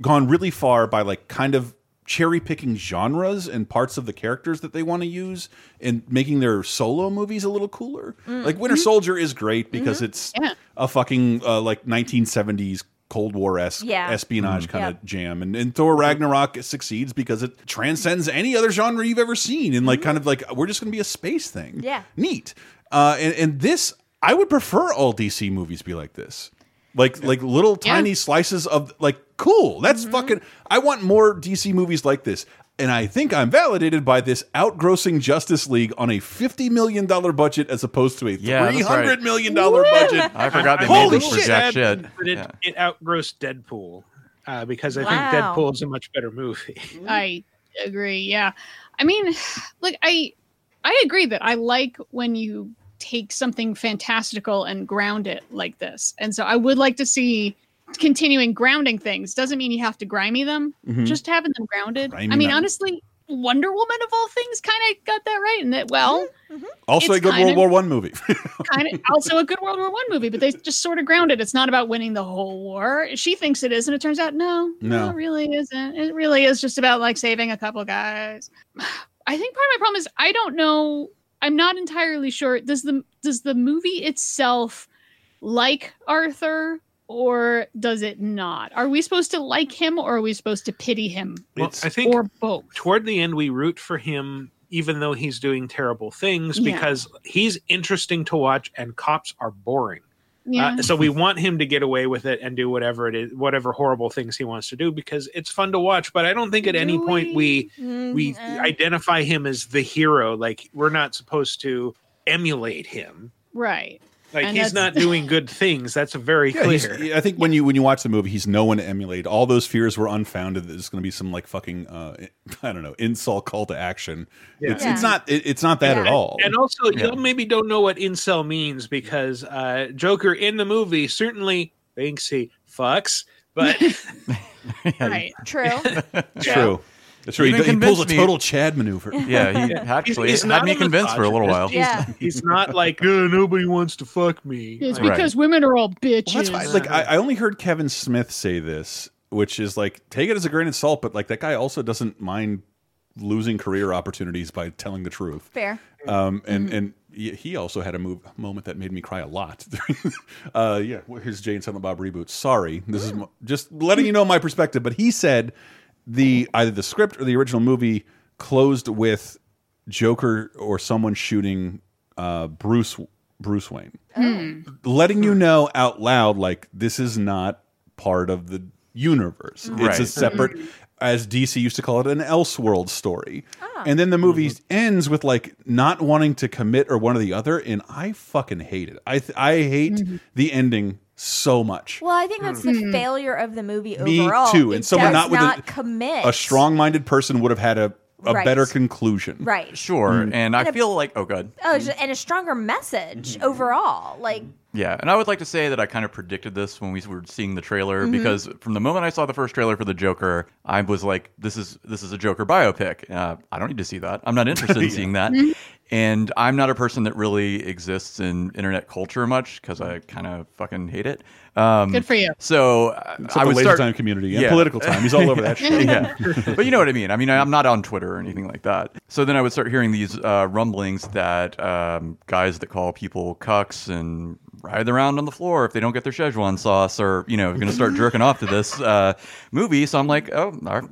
Speaker 1: gone really far by like kind of cherry picking genres and parts of the characters that they want to use and making their solo movies a little cooler.
Speaker 24: Mm.
Speaker 1: Like Winter
Speaker 24: Mhm.
Speaker 1: Soldier is great because
Speaker 3: Mm-hmm.
Speaker 1: it's
Speaker 4: Yeah.
Speaker 1: a fucking uh, like 1970s Cold War esque
Speaker 3: Yeah.
Speaker 1: espionage
Speaker 3: Mhm.
Speaker 1: kind of
Speaker 3: Yep.
Speaker 1: jam, and, and Thor Ragnarok succeeds because it transcends any other genre you've ever seen, and like kind of like we're just going to be a space thing.
Speaker 3: Mm-hmm. Yeah.
Speaker 1: neat. Uh, and and this, I would prefer all DC movies be like this, like like little
Speaker 4: Yeah.
Speaker 1: tiny slices of like cool. That's
Speaker 3: Mm-hmm.
Speaker 1: fucking. I want more DC movies like this. And I think I'm validated by this outgrossing Justice League on a fifty million dollar budget as opposed to a
Speaker 9: Yeah, that's
Speaker 1: three
Speaker 9: right.
Speaker 1: hundred million dollar budget.
Speaker 9: I forgot they
Speaker 1: Holy
Speaker 9: made this for
Speaker 1: shit.
Speaker 9: jack shit.
Speaker 5: But it,
Speaker 9: Yeah.
Speaker 5: it outgrossed Deadpool uh, because I
Speaker 3: Wow.
Speaker 5: think Deadpool is a much better movie.
Speaker 4: I agree. Yeah. I mean, like I I agree that I like when you take something fantastical and ground it like this. And so I would like to see continuing grounding things doesn't mean you have to grimy them.
Speaker 1: Mhm.
Speaker 4: Just having them grounded.
Speaker 1: Grimy
Speaker 4: I mean,
Speaker 1: them.
Speaker 4: honestly, Wonder Woman of all things kind of got that right. And that, well,
Speaker 1: Also, a good
Speaker 4: kind
Speaker 1: World
Speaker 4: of-
Speaker 1: War One movie.
Speaker 4: kind of also a good World War One movie, but they just sort of grounded. It's not about winning the whole war. She thinks it is, and it turns out no,
Speaker 1: No.
Speaker 4: it really isn't. It really is just about like saving a couple guys. I think part of my problem is I don't know. I'm not entirely sure. Does the does the movie itself like Arthur? Or does it not? Are we supposed to like him, or are we supposed to pity him?
Speaker 5: Well, I think
Speaker 4: or both.
Speaker 5: toward the end we root for him even though he's doing terrible things
Speaker 4: Yeah.
Speaker 5: because he's interesting to watch and cops are boring.
Speaker 4: Yeah.
Speaker 5: Uh, so we want him to get away with it and do whatever it is, whatever horrible things he wants to do because it's fun to watch. But I don't think at any point we we identify him as the hero. Like we're not supposed to emulate him.
Speaker 4: right.
Speaker 5: Like
Speaker 4: And
Speaker 5: he's not doing good things. That's a very
Speaker 1: Yeah,
Speaker 5: clear.
Speaker 1: I think when you when you watch the movie, he's no one to emulate. All those fears were unfounded. There's going to be some like fucking uh, I don't know insult call to action.
Speaker 5: Yeah.
Speaker 1: It's it's not it, it's not that at all.
Speaker 5: And also, you maybe don't know what incel means because uh, Joker in the movie certainly thinks he fucks, but
Speaker 4: right,
Speaker 3: true.
Speaker 1: True. That's true. He, he pulls a total Chad maneuver.
Speaker 9: Yeah, he actually he's had me
Speaker 5: a
Speaker 9: convinced for a little while.
Speaker 5: misogynist. He's, he's not like "Uh, nobody wants to fuck me.
Speaker 4: It's
Speaker 5: Like-
Speaker 4: because women are all bitches.
Speaker 1: Well, that's why, like I, I only heard Kevin Smith say this, which is like take it as a grain of salt, but like that guy also doesn't mind losing career opportunities by telling the truth.
Speaker 3: Fair.
Speaker 1: Um, and and he he also had a move moment that made me cry a lot. uh, yeah, well, here's Jay and Silent Bob reboot. Sorry, this is just letting you know my perspective. But he said the either the script or the original movie closed with Joker or someone shooting uh, Bruce Bruce Wayne oh.
Speaker 4: Hmm.
Speaker 1: letting you hmm. know out loud like this is not part of the universe. It's a
Speaker 9: Right. Hmm.
Speaker 1: separate as DC used to call it an elseworld story. Ah. And then the movie mm-hmm. ends with like not wanting to commit or one or the other and I fucking hate it. I th I hate mm-hmm. the ending so much.
Speaker 3: Well, I think that's the failure of the movie overall.
Speaker 1: Me
Speaker 3: overall.
Speaker 1: too.
Speaker 3: It
Speaker 1: And someone
Speaker 3: does
Speaker 1: not with a-
Speaker 3: not commit.
Speaker 1: A strong-minded person would have had a a
Speaker 3: Right.
Speaker 1: better conclusion.
Speaker 3: right.
Speaker 9: Sure,
Speaker 1: Mm.
Speaker 9: and I
Speaker 3: And a-
Speaker 9: feel like oh god.
Speaker 3: Oh, and a stronger message
Speaker 1: Mm-hmm.
Speaker 3: overall. Like,
Speaker 9: Yeah, and I would like to say that I kind of predicted this when we were seeing the trailer
Speaker 3: Mhm.
Speaker 9: because from the moment I saw the first trailer for the Joker, I was like, "This is this is a Joker biopic." Uh, I don't need to see that. I'm not interested in
Speaker 1: Yeah.
Speaker 9: seeing that.
Speaker 3: Mm-hmm.
Speaker 9: And I'm not a person that really exists in internet culture much because I kind of fucking hate it. Um,
Speaker 4: Good for you.
Speaker 9: So uh,
Speaker 1: Except
Speaker 9: I
Speaker 1: the
Speaker 9: would
Speaker 1: laser
Speaker 9: start
Speaker 1: time community and political time. He's all over that shit.
Speaker 9: yeah, but you know what I mean. I mean, I'm not on Twitter or anything like that. So then I would start hearing these uh, rumblings that um, guys that call people cucks and ride around on the floor if they don't get their Szechuan sauce or, you know, going to start jerking off to this uh, movie. So I'm like, oh,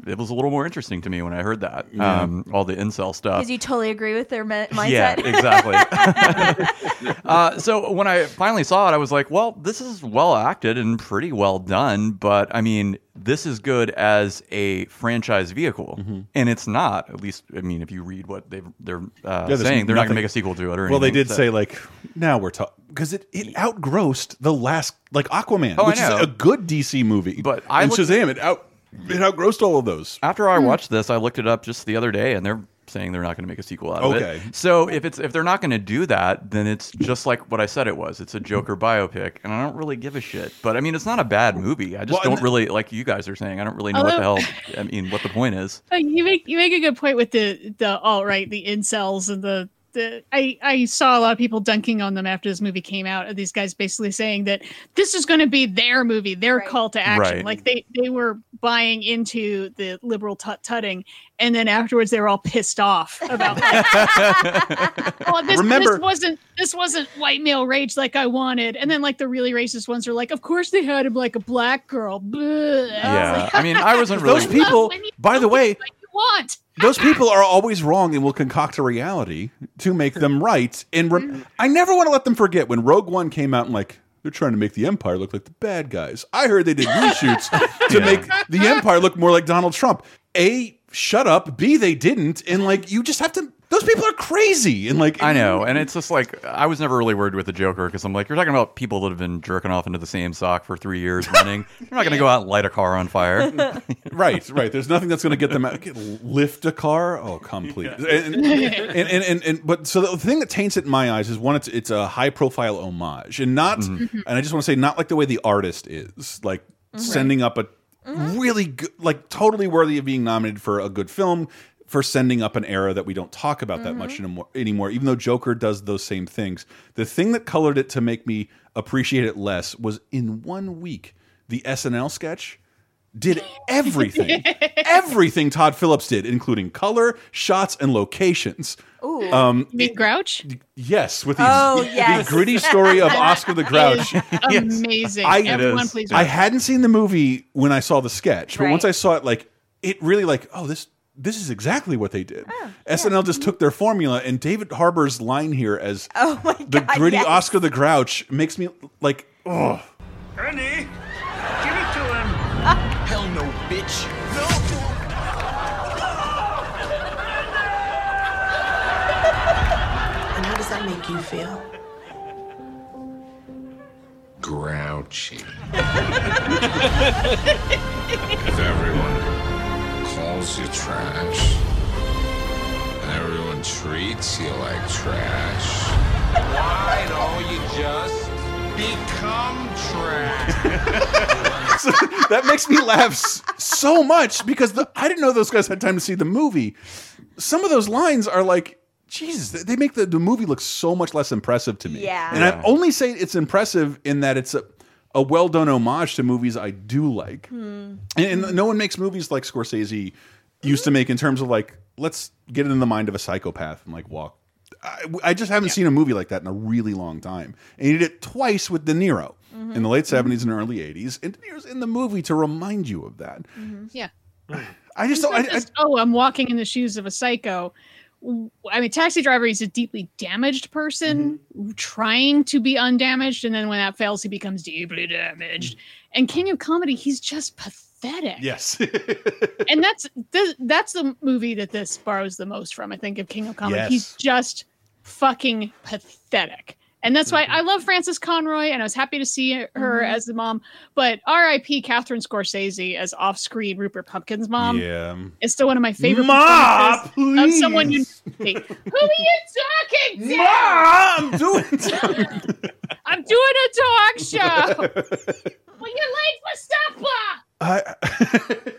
Speaker 9: it was a little more interesting to me when I heard that.
Speaker 1: Yeah.
Speaker 9: Um, all the incel stuff.
Speaker 3: because you totally agree with their me- mindset.
Speaker 9: Yeah, exactly. uh, so when I finally saw it, I was like, well, this is well acted and pretty well done. But I mean, this is good as a franchise vehicle,
Speaker 1: Mm-hmm.
Speaker 9: and it's not. At least, I mean, if you read what they've, they're uh,
Speaker 1: there's
Speaker 9: saying, they're not going to make a sequel to it. Or
Speaker 1: Well, they did
Speaker 9: so-
Speaker 1: say like now we're talking because it, it outgrossed the last like Aquaman,
Speaker 9: Oh,
Speaker 1: which is a good DC movie. But
Speaker 9: I
Speaker 1: and
Speaker 9: looked-
Speaker 1: Shazam, it out it outgrossed all of those.
Speaker 9: After I watched this, I looked it up just the other day, and they're saying they're not going to make a sequel out of
Speaker 1: Okay.
Speaker 9: it. So if it's if they're not going to do that, then it's just like what I said it was. It's a Joker biopic, and I don't really give a shit. But I mean, it's not a bad movie. I just
Speaker 1: Well,
Speaker 9: don't really like you guys are saying. I don't really know what the hell. I mean, what the point is.
Speaker 4: You make you make a good point with the the alt right, the incels and the the I I saw a lot of people dunking on them after this movie came out. These guys basically saying that this is going to be their movie, their call to action.
Speaker 9: Right.
Speaker 4: Like they they were buying into the liberal tut tutting, and then afterwards they were all pissed off about. oh, this,
Speaker 1: Remember-
Speaker 4: this wasn't this wasn't white male rage like I wanted, and then like the really racist ones are like, of course they had him like a black girl. Bleh.
Speaker 9: Yeah, I mean, I wasn't really.
Speaker 1: Those people, by the way,
Speaker 4: You want
Speaker 1: those people are always wrong and will concoct a reality to make them right. And re mm-hmm. I never want to let them forget when Rogue One came out and like they're trying to make the Empire look like the bad guys. I heard they did reshoots to
Speaker 9: Yeah.
Speaker 1: make the Empire look more like Donald Trump. A, shut up. B, they didn't. And like you just have to. Those people are crazy. And like
Speaker 9: I know, and it's just like I was never really worried with the Joker because I'm like, you're talking about people that have been jerking off into the same sock for three years running. You're not going to go out and light a car on fire.
Speaker 1: right, right. There's nothing that's going to get them out. Lift a car? Oh, come please. And, and, and, and, and, and- but so the thing that taints it in my eyes is one, it's it's a high profile homage, and not.
Speaker 9: Mm-hmm.
Speaker 1: And I just want to say, not like the way the artist is. Like sending up a Mm-hmm. really good, like totally worthy of being nominated for a good film for sending up an era that we don't talk about that much mm-hmm. anymore, anymore even though joker does those same things. The thing that colored it to make me appreciate it less was in one week the snl sketch did everything everything todd phillips did including color shots and locations
Speaker 3: Ooh.
Speaker 1: um
Speaker 4: You mean Grouch?
Speaker 1: yes with the,
Speaker 3: Oh, yes.
Speaker 1: the gritty story of oscar the grouch
Speaker 4: Is amazing.
Speaker 1: I,
Speaker 4: Everyone please.
Speaker 1: I hadn't seen the movie when I saw the sketch, but
Speaker 3: Right.
Speaker 1: once I saw it, like it really like oh this this is exactly what they did.
Speaker 3: Oh,
Speaker 1: SNL just took their formula, and David Harbour's line here as
Speaker 3: Oh my
Speaker 1: the gritty
Speaker 3: yes.
Speaker 1: Oscar the Grouch makes me like oh
Speaker 13: Ernie, give it to him.
Speaker 25: Hell no, bitch.
Speaker 24: And how does that make you feel?
Speaker 26: Grouchy. if everyone calls you trash, and everyone treats you like trash, why don't you just become trash?
Speaker 1: So that makes me laugh so much because the, I didn't know those guys had time to see the movie. Some of those lines are like, Jesus, they- they make the, the movie look so much less impressive to me.
Speaker 3: Yeah.
Speaker 1: And I only say it's impressive in that it's a, a well done homage to movies I do like.
Speaker 3: Hmm.
Speaker 1: And, and no one makes movies like Scorsese used to make in terms of like, let's get in the mind of a psychopath and like walk. I, I just haven't seen a movie like that in a really long time. And he did it twice with De Niro
Speaker 3: Mm-hmm.
Speaker 1: in the late 70s and early 80s. And De Niro's in the movie to remind you of that.
Speaker 4: Yeah.
Speaker 1: I just don't. I,
Speaker 4: It's not
Speaker 1: I,
Speaker 4: oh, I'm walking in the shoes of a psycho. I mean, Taxi Driver is a deeply damaged person
Speaker 1: Mm-hmm.
Speaker 4: trying to be undamaged, and then when that fails, he becomes deeply damaged. And King of Comedy, he's just pathetic.
Speaker 1: yes.
Speaker 4: and that's th- that's the movie that this borrows the most from. I think of King of Comedy.
Speaker 1: Yes.
Speaker 4: He's just fucking pathetic. And that's why I love Frances Conroy, and I was happy to see her
Speaker 3: Mhm.
Speaker 4: as the mom. But R.I.P. Catherine Scorsese as off-screen Rupert Pupkin's mom
Speaker 1: yeah.
Speaker 4: it's still one of my favorite
Speaker 1: Ma,
Speaker 4: performances of someone you. Who are you talking to?
Speaker 1: Ma, I'm doing.
Speaker 4: I'm doing a talk show. well, you're late for supper.
Speaker 1: I,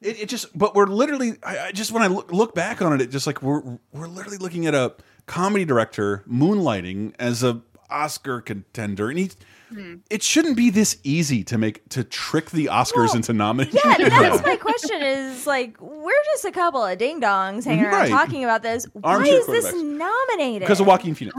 Speaker 1: it, it just, but we're literally, I, I just when I look, look back on it, it just like we're we're literally looking at a comedy director moonlighting as a Oscar contender, and he. Hmm. It shouldn't be this easy to make to trick the Oscars into nominating.
Speaker 3: Yeah,
Speaker 1: him.
Speaker 3: that's my question. Is like we're just a couple of ding dongs hanging around talking about this. Why is this
Speaker 1: quarterbacks.
Speaker 3: nominated?
Speaker 1: because of Joaquin Phoenix.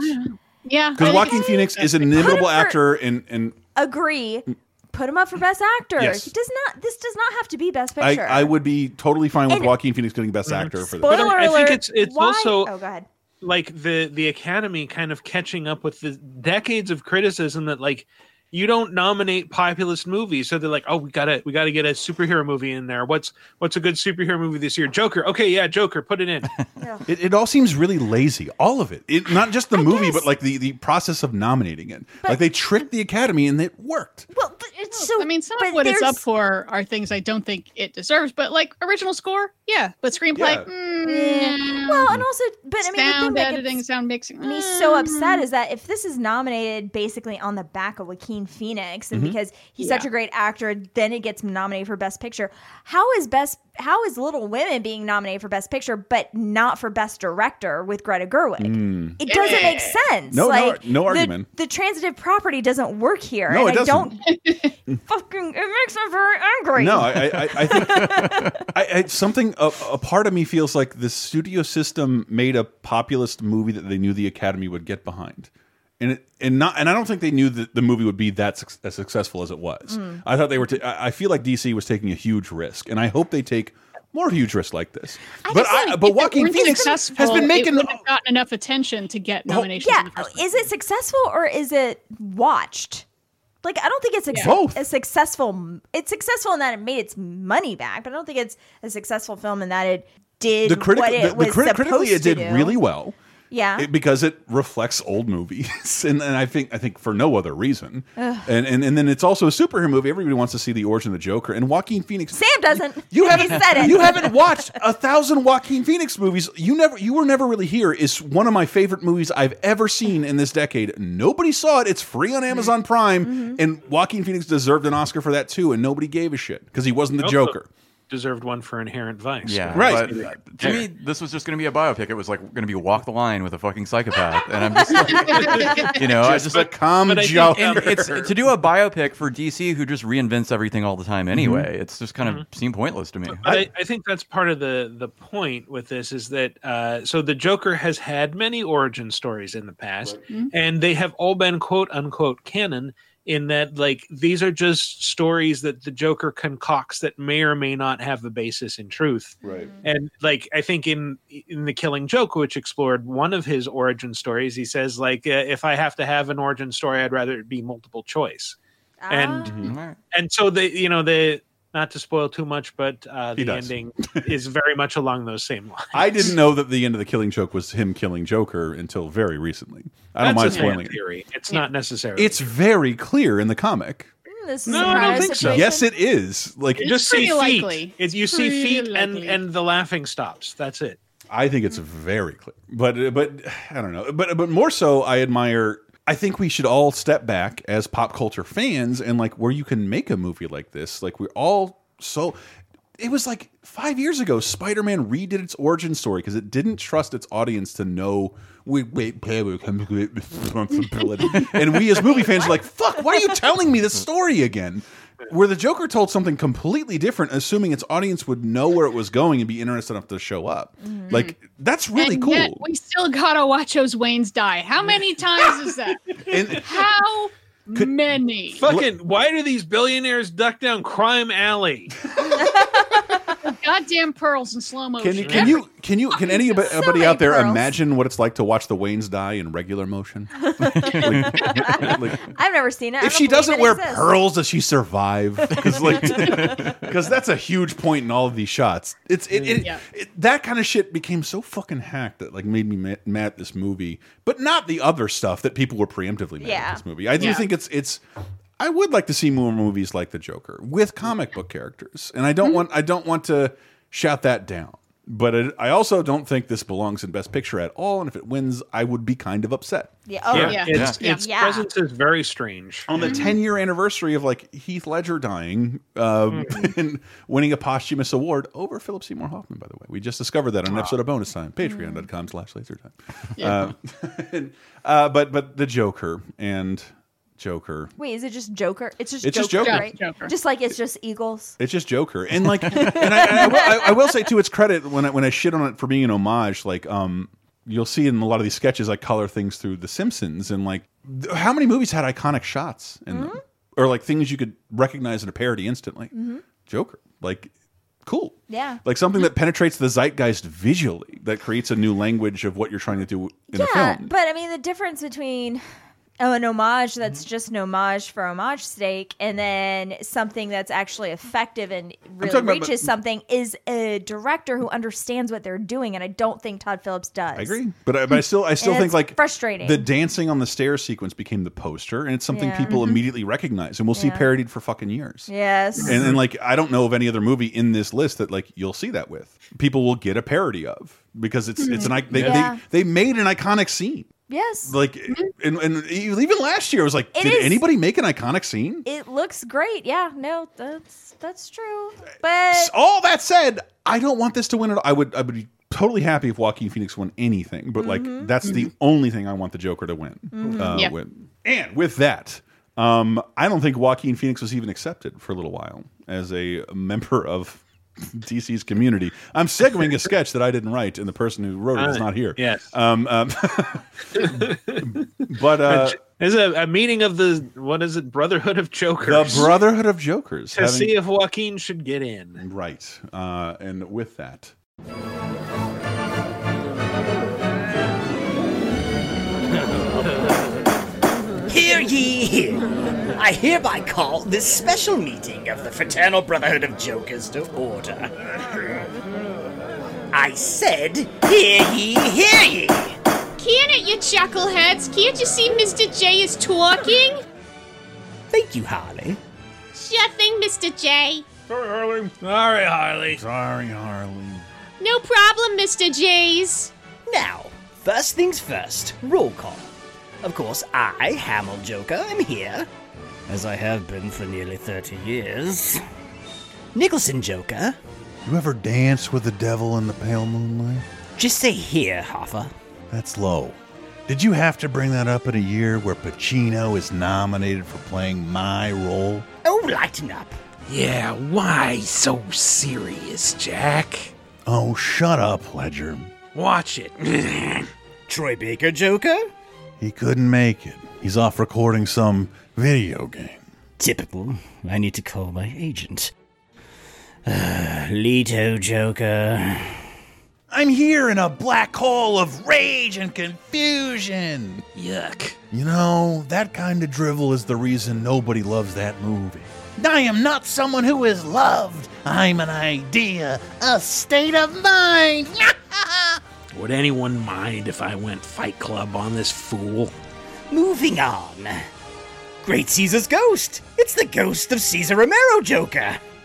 Speaker 4: Yeah,
Speaker 1: Because Joaquin Phoenix is an inimitable actor, and and
Speaker 3: Agree. Mm. Put him up for best actor.
Speaker 1: Yes.
Speaker 3: He does not. This does not have to be best
Speaker 1: I,
Speaker 3: picture.
Speaker 1: I would be totally fine with
Speaker 3: And-
Speaker 1: Joaquin Phoenix getting Best mm-hmm. Actor for this.
Speaker 3: Spoiler
Speaker 5: But I
Speaker 3: alert.
Speaker 5: think it's it's
Speaker 3: why-
Speaker 5: also
Speaker 3: Oh, go ahead.
Speaker 5: Like the the Academy kind of catching up with the decades of criticism that like you don't nominate populist movies, so they're like, oh, we gotta we gotta get a superhero movie in there. What's what's a good superhero movie this year? Joker. Okay, yeah, Joker. Put it in.
Speaker 1: It, it all seems really lazy. All of it. it not just the movie, but like the, the process of nominating it. like they tricked the Academy and it worked.
Speaker 3: Well, it's so.
Speaker 4: I mean, some of what it's up for are things I don't think it deserves. But like original score, yeah. But screenplay,
Speaker 1: Yeah.
Speaker 4: mm,
Speaker 3: Well, and also, but I mean, the thing
Speaker 4: sound
Speaker 3: that
Speaker 4: editing, sound mixing.
Speaker 3: me so
Speaker 4: mm.
Speaker 3: upset is that if this is nominated basically on the back of Joaquin Phoenix, and
Speaker 4: Mhm.
Speaker 3: because he's such a great actor, then it gets nominated for Best Picture. How is Best? How is Little Women being nominated for Best Picture, but not for Best Director with Greta Gerwig?
Speaker 1: Mm.
Speaker 3: It doesn't make sense.
Speaker 1: No, no
Speaker 3: like,
Speaker 1: ar- no argument.
Speaker 3: The, transitive property doesn't work here.
Speaker 1: No,
Speaker 3: and
Speaker 1: it
Speaker 3: I don't
Speaker 1: doesn't.
Speaker 3: fucking. It makes me very angry.
Speaker 1: No, I, I, I- I think I, I, something a, a part of me feels like the studio system made a populist movie that they knew the Academy would get behind, and it, and not and I don't think they knew that the movie would be that suc as successful as it was.
Speaker 3: Mm.
Speaker 1: I thought they were. I I feel like DC was taking a huge risk, and I hope they take more huge risks like this. but I, but
Speaker 4: If it
Speaker 1: Joaquin
Speaker 4: weren't
Speaker 1: Phoenix has been making.
Speaker 4: wouldn't have gotten enough attention to get nominations.
Speaker 3: Yeah,
Speaker 4: in the first
Speaker 3: is it successful or is it watched? Like I don't think it's a,
Speaker 1: Both.
Speaker 3: a successful. It's successful in that it made its money back, but I don't think it's a successful film in that it did
Speaker 1: the critic,
Speaker 3: what it
Speaker 1: the, the
Speaker 3: was
Speaker 1: crit- critically, it did
Speaker 3: do.
Speaker 1: really well.
Speaker 3: Yeah.
Speaker 1: It- because it reflects old movies, and, and I think I think for no other reason.
Speaker 3: Ugh.
Speaker 1: And, and and then it's also a superhero movie. Everybody wants to see the origin of the Joker, and Joaquin Phoenix.
Speaker 3: Sam doesn't.
Speaker 1: You
Speaker 3: He
Speaker 1: haven't
Speaker 3: said it.
Speaker 1: You haven't watched a thousand Joaquin Phoenix movies. You never. You were never really here. Is one of my favorite movies I've ever seen in this decade. Nobody saw it. It's free on Amazon Prime,
Speaker 3: Mm-hmm.
Speaker 1: and Joaquin Phoenix deserved an Oscar for that too, and nobody gave a shit because he wasn't the
Speaker 5: Also
Speaker 1: Joker.
Speaker 5: Deserved one for Inherent Vice.
Speaker 9: Yeah,
Speaker 1: Right.
Speaker 9: But uh, to me, this was just going to be a biopic. It was like going to be Walk the Line with a fucking psychopath, and I'm just, like, you know, I
Speaker 1: Just
Speaker 9: just
Speaker 1: a calm
Speaker 9: but I think-
Speaker 1: Joker.
Speaker 9: it's to do a biopic for DC who just reinvents everything all the time anyway.
Speaker 1: Mm-hmm.
Speaker 9: It's just kind of seemed pointless to me.
Speaker 5: But I, I think that's part of the the point with this is that uh, so the Joker has had many origin stories in the past, and they have all been quote unquote canon. In that, like these are just stories that the Joker concocts that may or may not have a basis in truth.
Speaker 1: Right.
Speaker 5: And like I think in in the Killing Joke, which explored one of his origin stories, he says like uh, if I have to have an origin story, I'd rather it be multiple choice. And
Speaker 1: Mm-hmm.
Speaker 5: and so the you know the not to spoil too much, but uh, the ending is very much along those same lines.
Speaker 1: I didn't know that the end of the Killing Joke was him killing Joker until very recently. I don't
Speaker 5: That's
Speaker 1: mind
Speaker 5: a fan
Speaker 1: spoiling it.
Speaker 5: theory. It's not necessary.
Speaker 1: It's very clear in the comic.
Speaker 3: Mm, This is
Speaker 5: No, I don't
Speaker 3: surprise
Speaker 5: think so.
Speaker 1: Yes, it is. Like
Speaker 5: you just see feet.
Speaker 4: likely.
Speaker 5: It's, you see
Speaker 4: Pretty
Speaker 5: feet and
Speaker 4: likely.
Speaker 5: and the laughing stops. That's it.
Speaker 1: I think it's very clear. But but I don't know. But but more so, I admire. I think we should all step back as pop culture fans and like where you can make a movie like this. Like we're all so. It was like five years ago. Spider Man redid its origin story because it didn't trust its audience to know. Wait, wait, responsibility. and we as movie fans are like, "Fuck! Why are you telling me this story again?" Where the Joker told something completely different, assuming its audience would know where it was going and be interested enough to show up. Mm-hmm. Like that's really
Speaker 4: and
Speaker 1: cool.
Speaker 4: Yet we still gotta watch those Waynes die. How many times is that? and, How many?
Speaker 5: Fucking why do these billionaires duck down crime alley?
Speaker 4: Goddamn pearls in slow motion.
Speaker 1: Can you can you can you can anybody
Speaker 3: So
Speaker 1: anybody
Speaker 3: many
Speaker 1: out there
Speaker 3: pearls.
Speaker 1: imagine what it's like to watch the Waynes die in regular motion? Like- like,
Speaker 3: I've never seen it.
Speaker 1: If she doesn't wear
Speaker 3: exists.
Speaker 1: pearls, does she survive? Because like, because that's a huge point in all of these shots. It's it, it,
Speaker 4: Yeah.
Speaker 1: it- that kind of shit became so fucking hacked that like made me ma- mad at this movie, but not the other stuff that people were preemptively mad
Speaker 3: Yeah.
Speaker 1: at this movie. I do
Speaker 4: Yeah.
Speaker 1: think it's it's. I would like to see more movies like the Joker with comic book characters, and I don't want I don't want to shout that down. But it, I also don't think this belongs in Best Picture at all. And if it wins, I would be kind of upset.
Speaker 3: Yeah. Oh,
Speaker 5: yeah,
Speaker 3: yeah.
Speaker 5: Its,
Speaker 4: Yeah.
Speaker 5: its
Speaker 3: Yeah.
Speaker 5: presence is very strange.
Speaker 1: on the 10 year anniversary of like Heath Ledger dying um, and winning a posthumous award over Philip Seymour Hoffman, by the way. We just discovered that on an episode of Bonus Time, patreon.com slash laser time. Uh, and, uh, but, but the Joker and Joker.
Speaker 3: Wait, is it just Joker? It's just
Speaker 1: It's
Speaker 3: Joker,
Speaker 1: just Joker.
Speaker 3: right?
Speaker 4: Just Joker.
Speaker 3: Just like it's just Eagles.
Speaker 1: It's just Joker, and like, and I, and I, will, I, I will say to its credit, when I, when I shit on it for being an homage, like, um, you'll see in a lot of these sketches, I color things through The Simpsons, and like, how many movies had iconic shots in them, mm-hmm. or like things you could recognize in a parody instantly? Mm-hmm. Joker, like, cool,
Speaker 3: Yeah.
Speaker 1: like something mm-hmm. that penetrates the zeitgeist visually, that creates a new language of what you're trying to do in a
Speaker 3: yeah,
Speaker 1: film.
Speaker 3: but I mean the difference between oh, an homage that's mm-hmm. just an homage for homage sake, and then something that's actually effective and really
Speaker 1: talking about-
Speaker 3: reaches something is a director who understands what they're doing, and I don't think Todd Phillips does.
Speaker 1: I agree, but I, but I still I still
Speaker 3: And
Speaker 1: think
Speaker 3: it's
Speaker 1: like
Speaker 3: frustrating.
Speaker 1: The dancing on the stairs sequence became the poster, and it's something
Speaker 3: Yeah.
Speaker 1: people mm-hmm. immediately recognize, and we'll see
Speaker 3: Yeah.
Speaker 1: parodied for fucking years.
Speaker 3: Yes.
Speaker 1: And, and like I don't know of any other movie in this list that like you'll see that with people will get a parody of because it's it's an mm-hmm. i- they,
Speaker 3: Yeah.
Speaker 1: they they made an iconic scene.
Speaker 3: Yes.
Speaker 1: Like and, and even last year I was like,
Speaker 3: It
Speaker 1: did
Speaker 3: is-
Speaker 1: anybody make an iconic scene?
Speaker 3: It looks great. Yeah, no, that's that's true. But
Speaker 1: All that said, I don't want this to win it. I would I would be totally happy if Joaquin Phoenix won anything, but like
Speaker 3: Mm-hmm.
Speaker 1: that's the only thing I want the Joker to win. Uh,
Speaker 4: Yeah.
Speaker 1: win. And with that, um, I don't think Joaquin Phoenix was even accepted for a little while as a member of DC's community. I'm segueing a sketch that I didn't write, and the person who wrote it is
Speaker 5: Uh,
Speaker 1: not here.
Speaker 5: yes.
Speaker 1: Um, um, but uh,
Speaker 5: There's a, a meeting of the what is it, Brotherhood of Jokers.
Speaker 1: the Brotherhood of Jokers
Speaker 5: to
Speaker 1: having-
Speaker 5: see if Joaquin should get in.
Speaker 1: Right. Uh, and with that,
Speaker 27: Hear ye, hear. I hereby call this special meeting of the Fraternal Brotherhood of Jokers to order. I said, hear ye, hear ye.
Speaker 12: Can't it, you chuckleheads? Can't you see Mr. J is talking?
Speaker 11: Thank you, Harley.
Speaker 12: Sure thing, Mr. J.
Speaker 5: Sorry, Harley. Sorry, Harley.
Speaker 28: Sorry, Harley.
Speaker 12: No problem, Mr. J's.
Speaker 11: Now, first things first, roll call. Of course, I, Hamill Joker, am here, as I have been for nearly 30 years. Nicholson Joker,
Speaker 1: You ever dance with the devil in the pale moonlight?
Speaker 11: just say here, Hoffa.
Speaker 1: That's low. Did you have to bring that up in a year where Pacino is nominated for playing my role?
Speaker 11: Oh, lighten up.
Speaker 5: Yeah, why so serious, Jack?
Speaker 1: Oh, shut up, Ledger.
Speaker 5: Watch it.
Speaker 11: Troy Baker Joker?
Speaker 1: He couldn't make it. He's off recording some video game.
Speaker 11: Typical. I need to call my agent. Uh, Leto Joker.
Speaker 1: I'm here in a black hole of rage and confusion.
Speaker 5: Yuck.
Speaker 1: You know, that kind of drivel is the reason nobody loves that movie. I am not someone who is loved. I'm an idea, a state of mind.
Speaker 5: Would anyone mind if I went Fight Club on this fool?
Speaker 11: Moving on. Great Caesar's ghost. It's the ghost of Cesar Romero Joker.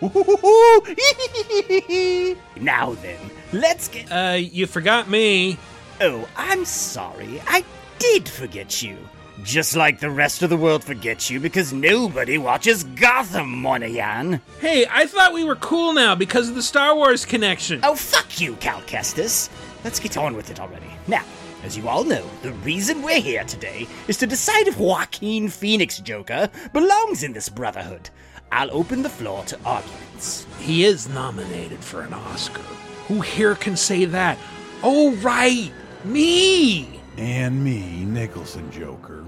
Speaker 11: now then, let's get.
Speaker 5: Uh, you forgot me.
Speaker 11: Oh, I'm sorry. I did forget you. Just like the rest of the world forgets you because nobody watches Gotham, Monaghan.
Speaker 5: Hey, I thought we were cool now because of the Star Wars connection.
Speaker 11: Oh, fuck you, Cal Kestis. Let's get on with it already. Now, as you all know, the reason we're here today is to decide if Joaquin Phoenix Joker belongs in this brotherhood. I'll open the floor to arguments.
Speaker 5: He is nominated for an Oscar. Who here can say that? Oh, right. Me.
Speaker 1: And me, Nicholson Joker.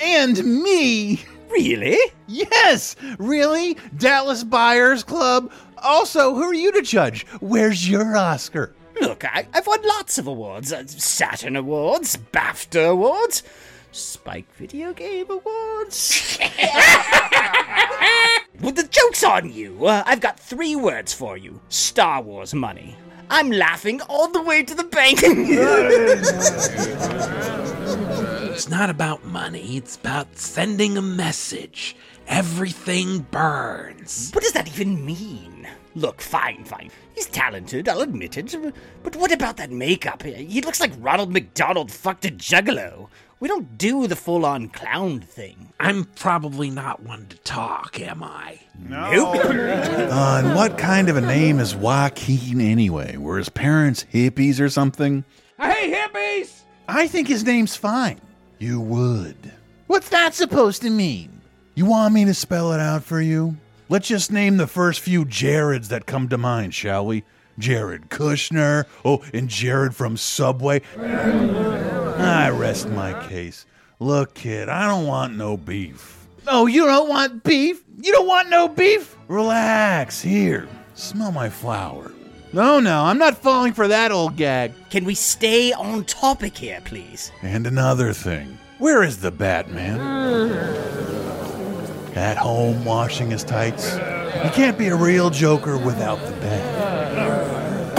Speaker 1: And me!
Speaker 11: Really?
Speaker 1: Yes! Really? Dallas Buyers Club? Also, who are you to judge? Where's your Oscar?
Speaker 11: Look, I, I've won lots of awards uh, Saturn Awards, BAFTA Awards, Spike Video Game Awards. well, the joke's on you. Uh, I've got three words for you Star Wars money. I'm laughing all the way to the bank.
Speaker 5: It's not about money, it's about sending a message. Everything burns.
Speaker 11: what does that even mean? Look, fine, fine. He's talented, I'll admit it. But what about that makeup? He looks like Ronald McDonald fucked a juggalo. We don't do the full on clown thing.
Speaker 5: I'm probably not one to talk, am I?
Speaker 11: Nope.
Speaker 1: Uh, and what kind of a name is Joaquin anyway? Were his parents hippies or something?
Speaker 5: Hey, hippies!
Speaker 1: I think his name's fine. You would. What's that supposed to mean? You want me to spell it out for you? Let's just name the first few Jareds that come to mind, shall we? Jared Kushner. Oh, and Jared from Subway. I rest my case. Look, kid, I don't want no beef. Oh, you don't want beef? You don't want no beef? Relax. Here, smell my flower. No, no, I'm not falling for that old gag.
Speaker 11: Can we stay on topic here, please?
Speaker 1: And another thing. Where is the Batman? At home washing his tights. You can't be a real Joker without the bat.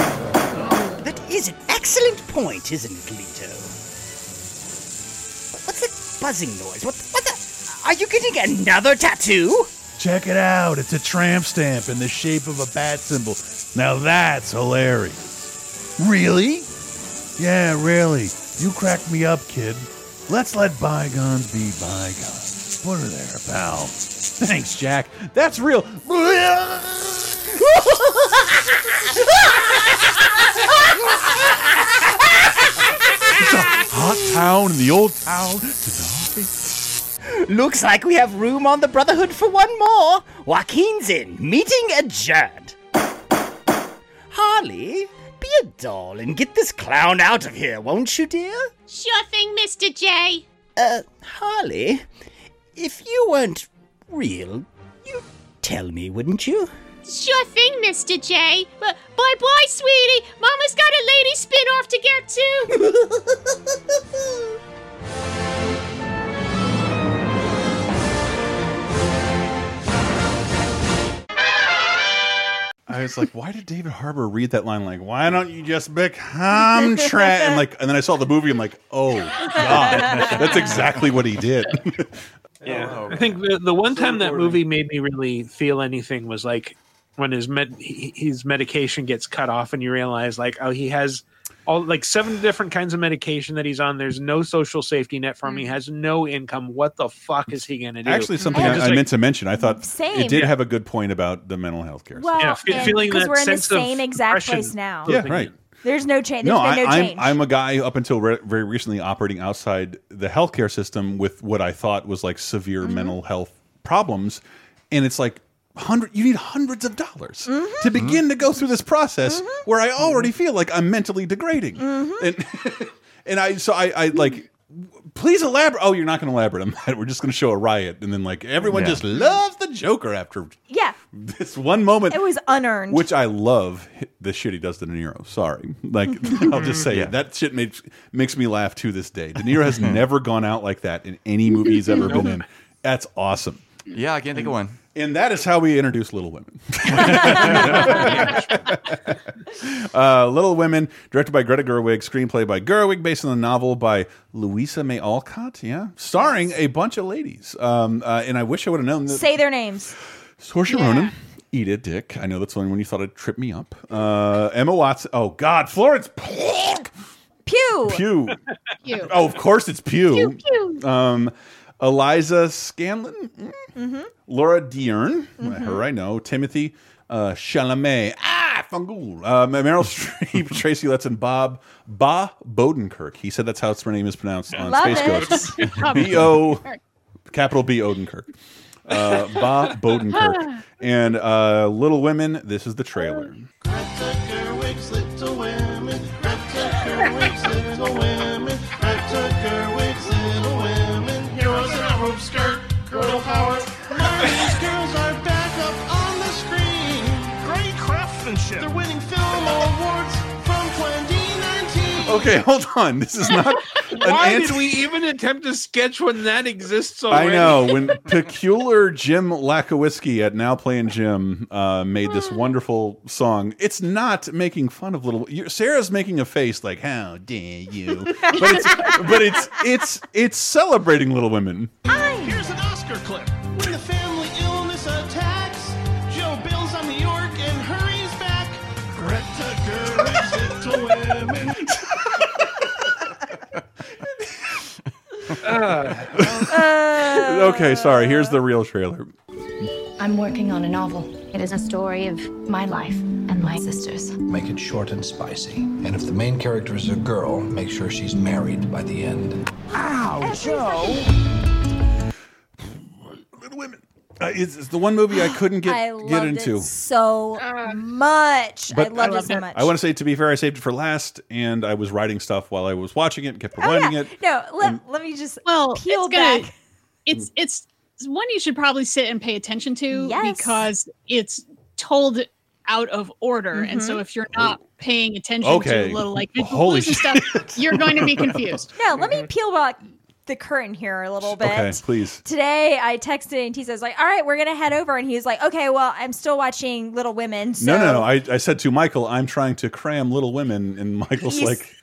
Speaker 11: That is an excellent point, isn't it, Leto? What's that buzzing noise? What, what the? Are you getting another tattoo?
Speaker 1: Check it out. It's a tramp stamp in the shape of a bat symbol. Now that's hilarious. Really? Yeah, really. You cracked me up, kid. Let's let bygones be bygones. Put her there, pal. Thanks, Jack. That's real. It's a hot town in the old town.
Speaker 11: Looks like we have room on the Brotherhood for one more. Joaquin's in. Meeting adjourned. Harley, be a doll and get this clown out of here, won't you, dear?
Speaker 12: Sure thing, Mr. J.
Speaker 11: Uh, Harley, if you weren't real, you'd tell me, wouldn't you?
Speaker 12: Sure thing, Mr. J. But bye bye, sweetie. Mama's got a lady spin off to get to.
Speaker 1: I was like, why did David Harbour read that line? Like, why don't you just become trash? And like, and then I saw the movie. I'm like, oh god, that's exactly what he did.
Speaker 5: Yeah, oh, I think the, the one time that movie made me really feel anything was like when his med his medication gets cut off, and you realize like, oh, he has all like seven different kinds of medication that he's on. There's no social safety net for him. He mm. has no income. What the fuck is he gonna do?
Speaker 1: Actually, something
Speaker 5: And
Speaker 1: I,
Speaker 5: just
Speaker 1: I meant to mention. I thought
Speaker 3: Same.
Speaker 1: it did
Speaker 3: Yeah.
Speaker 1: have a good point about the mental health care.
Speaker 3: Well,
Speaker 5: Yeah, fe-
Speaker 3: and-
Speaker 5: feeling
Speaker 3: 'cause
Speaker 5: that
Speaker 3: we're in the same exact
Speaker 5: depression.
Speaker 3: place now.
Speaker 1: yeah, right.
Speaker 3: There's no change.
Speaker 1: No,
Speaker 3: been
Speaker 1: I,
Speaker 3: no
Speaker 1: I'm
Speaker 3: change.
Speaker 1: I'm a guy up until re very recently operating outside the healthcare system with what I thought was like severe
Speaker 3: Mm-hmm.
Speaker 1: mental health problems, and it's like hundred. You need hundreds of dollars
Speaker 3: Mm-hmm.
Speaker 1: to begin to go through this process where I already feel like I'm mentally degrading,
Speaker 3: Mm-hmm.
Speaker 1: and and I so I I like. Please elaborate. Oh, you're not going to elaborate on that. We're just going to show a riot, and then like everyone
Speaker 9: Yeah.
Speaker 1: just loves the Joker after
Speaker 3: yeah,
Speaker 1: this one moment.
Speaker 3: it was unearned.
Speaker 1: Which I love the shit he does to De Niro. Sorry, like I'll just say it. That shit makes makes me laugh to this day. De Niro has never gone out like that in any movie he's ever been in. That's awesome.
Speaker 9: Yeah, I can't think of one.
Speaker 1: And that is how we introduce Little Women. uh, Little Women, directed by Greta Gerwig, screenplay by Gerwig, based on the novel by Louisa May Alcott. Yeah, starring a bunch of ladies. Um, uh, and I wish I would have known that.
Speaker 3: Say their names.
Speaker 1: Saoirse Ronan, Edith Dick. I know that's the only one you thought it'd trip me up. Uh, Emma Watson. Oh God, Florence
Speaker 3: Pew.
Speaker 1: Pugh.
Speaker 3: Pew.
Speaker 1: Oh, of course it's Pew.
Speaker 3: Pew, pew.
Speaker 1: Um, Eliza Scanlen,
Speaker 3: Mm-hmm.
Speaker 1: Laura Dern, her I know. Timothy uh, Chalamet, ah, Fangul. Uh, Meryl Streep, Tracy Letts, and Bob Ba Bodenkirk. He said that's how her name is pronounced on
Speaker 3: Love
Speaker 1: Space
Speaker 3: it.
Speaker 1: Ghost. B O capital B Odenkirk. Uh, Bob Odenkirk. And uh, Little Women, this is the trailer. Okay, hold on. This is not an
Speaker 5: Why
Speaker 1: anti-
Speaker 5: did we even attempt a sketch when that exists
Speaker 1: I know when peculiar Jim Lakowski at Now Playing Jim uh, made this wonderful song. It's not making fun of little. you Sarah's making a face like "How dare you?" But it's but it's it's it's celebrating Little Women.
Speaker 13: Here's
Speaker 1: okay, sorry. Here's the real trailer.
Speaker 29: I'm working on a novel. It is a story of my life and my sister's.
Speaker 30: Make it short and spicy. And if the main character is a girl, make sure she's married by the end.
Speaker 13: Ow, Jo!
Speaker 1: Little Women. Uh, it's, it's the one movie I couldn't get
Speaker 3: I
Speaker 1: get into.
Speaker 3: it so much. I loved it so much.
Speaker 1: I want to say, to be fair, I saved it for last, and I was writing stuff while I was watching it, and kept
Speaker 3: Oh,
Speaker 1: rewinding
Speaker 3: yeah.
Speaker 1: it.
Speaker 3: No, let, let me just
Speaker 4: well
Speaker 3: peel
Speaker 4: it's gonna-
Speaker 3: back.
Speaker 4: It's it's one you should probably sit and pay attention to
Speaker 3: Yes.
Speaker 4: because it's told out of order, and so
Speaker 3: Mhm.
Speaker 4: if you're not paying attention
Speaker 1: Okay.
Speaker 4: to little like
Speaker 1: Holy
Speaker 4: stuff, you're going to be confused.
Speaker 3: No, let me peel back the curtain here a little bit.
Speaker 1: Okay, please.
Speaker 3: Today I texted and he says like, "All right, we're gonna head over," and he was like, "Okay, well, I'm still watching Little Women." So
Speaker 1: No, no, no. I, I said to Michael, I'm trying to cram Little Women, and Michael's
Speaker 3: You s-
Speaker 1: like,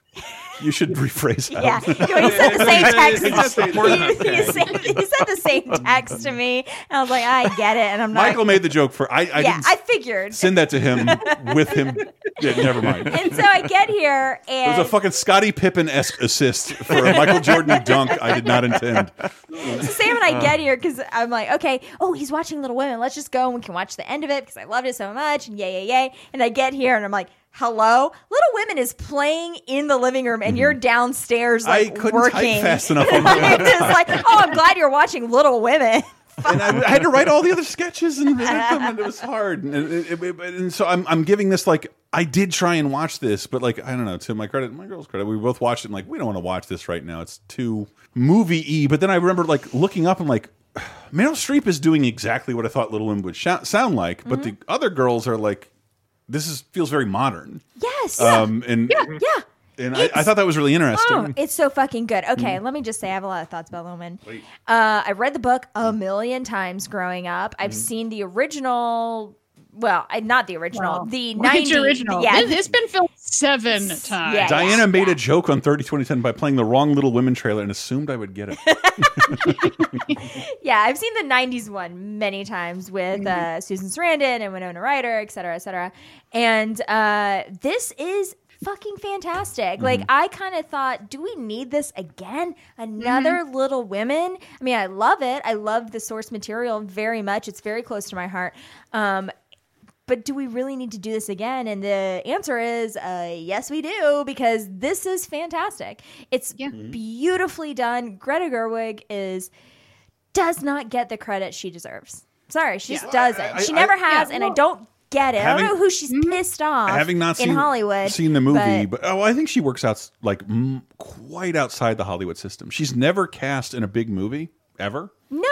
Speaker 1: you should rephrase that.
Speaker 3: Yeah, he said the same text.
Speaker 1: It's the
Speaker 3: he,
Speaker 1: Pornhub
Speaker 3: he said, he said the same text to me, and I was like, "I get it," and I'm not.
Speaker 1: Michael made the joke for I. I
Speaker 3: yeah,
Speaker 1: didn't
Speaker 3: I figured.
Speaker 1: send that to him with him. Yeah, never mind.
Speaker 3: And so I get here, and
Speaker 1: was a fucking Scottie Pippen esque assist for a Michael Jordan dunk. I did not intend.
Speaker 3: So Sam and I get here because I'm like, okay, oh, he's watching Little Women. Let's just go and we can watch the end of it because I loved it so much. And yay, yay, yay. And I get here and I'm like, hello? Little Women is playing in the living room and you're downstairs like
Speaker 1: Mm-hmm. I couldn't type
Speaker 3: working.
Speaker 1: fast enough on my
Speaker 3: I'm like, oh, I'm glad you're watching Little Women.
Speaker 1: and I, I had to write all the other sketches and edit them, and it was hard. And, it- it- it- and so I'm, I'm giving this like I did try and watch this, but like I don't know. To my credit, my girl's credit, we both watched it. and like we don't want to watch this right now. It's too movie y. But then I remember like looking up and like Meryl Streep is doing exactly what I thought Little Women would shou- sound like, but the other girls are like this is feels very modern.
Speaker 3: Yes.
Speaker 1: Um, and
Speaker 3: yeah, yeah.
Speaker 1: and I, I thought that was really interesting.
Speaker 3: Oh, it's so fucking good. Okay,
Speaker 1: Mm.
Speaker 3: let me just say I have a lot of thoughts about Little Women. Uh, I've read the book a million times growing up.
Speaker 1: Mm-hmm.
Speaker 3: I've seen the original well, I, not the original, the
Speaker 4: Which
Speaker 3: 90
Speaker 4: original?
Speaker 3: Yeah,
Speaker 4: It- it's been filmed seven times.
Speaker 3: Yeah,
Speaker 1: Diana made a joke on 30 2010 by playing the wrong Little Women trailer and assumed I would get it.
Speaker 3: yeah, I've seen the '90s one many times with uh, Susan Sarandon and Winona Ryder, et cetera, et cetera. And uh, this is fucking fantastic. Like, I kind of thought, do we need this again? Another Little Women? I mean, I love it. I love the source material very much. It's very close to my heart. Um, but do we really need to do this again? And the answer is uh, yes, we do, because this is fantastic. It's beautifully done. Greta Gerwig is does not get the credit she deserves. Sorry, she just doesn't.
Speaker 1: I-
Speaker 3: she
Speaker 1: I-
Speaker 3: never
Speaker 1: I-
Speaker 3: has,
Speaker 1: yeah,
Speaker 3: and I don't get it. I don't know who she's pissed off.
Speaker 1: Having not
Speaker 3: in
Speaker 1: seen
Speaker 3: Hollywood,
Speaker 1: seen the movie,
Speaker 3: but-
Speaker 1: but, oh, I think she works out like mm, quite outside the Hollywood system. She's never cast in a big movie ever.
Speaker 3: no,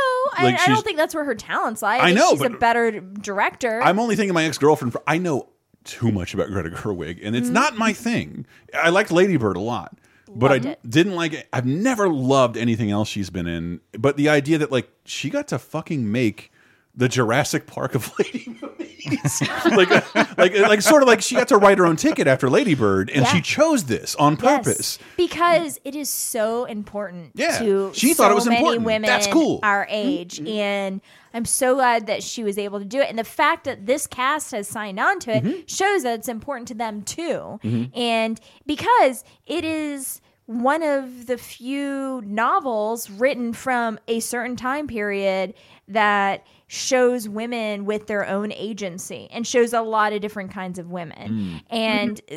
Speaker 1: Like,
Speaker 3: I, I don't think that's where her talents lie. I,
Speaker 1: I know,
Speaker 3: she's a better director.
Speaker 1: I'm only thinking of my ex girlfriend. I know too much about Greta Gerwig, and it's
Speaker 3: Mhm.
Speaker 1: not my thing. I liked Lady Bird a lot, but
Speaker 3: Loved
Speaker 1: I
Speaker 3: it.
Speaker 1: didn't like it. I've never loved anything else she's been in. But the idea that like she got to fucking make the Jurassic Park of lady movies, like, like, like, sort of like she got to write her own ticket after Lady Bird, and
Speaker 3: Yeah.
Speaker 1: she chose this on purpose.
Speaker 3: because it is so important
Speaker 1: Yeah,
Speaker 3: to
Speaker 1: she
Speaker 3: so
Speaker 1: thought it was important.
Speaker 3: women
Speaker 1: That's cool.
Speaker 3: our age and i'm so glad that she was able to do it and the fact that this cast has signed on to it
Speaker 1: Mm-hmm.
Speaker 3: shows that it's important to them too
Speaker 31: Mhm.
Speaker 3: and because it is one of the few novels written from a certain time period that shows women with their own agency and shows a lot of different kinds of women
Speaker 31: Mm.
Speaker 3: and uh,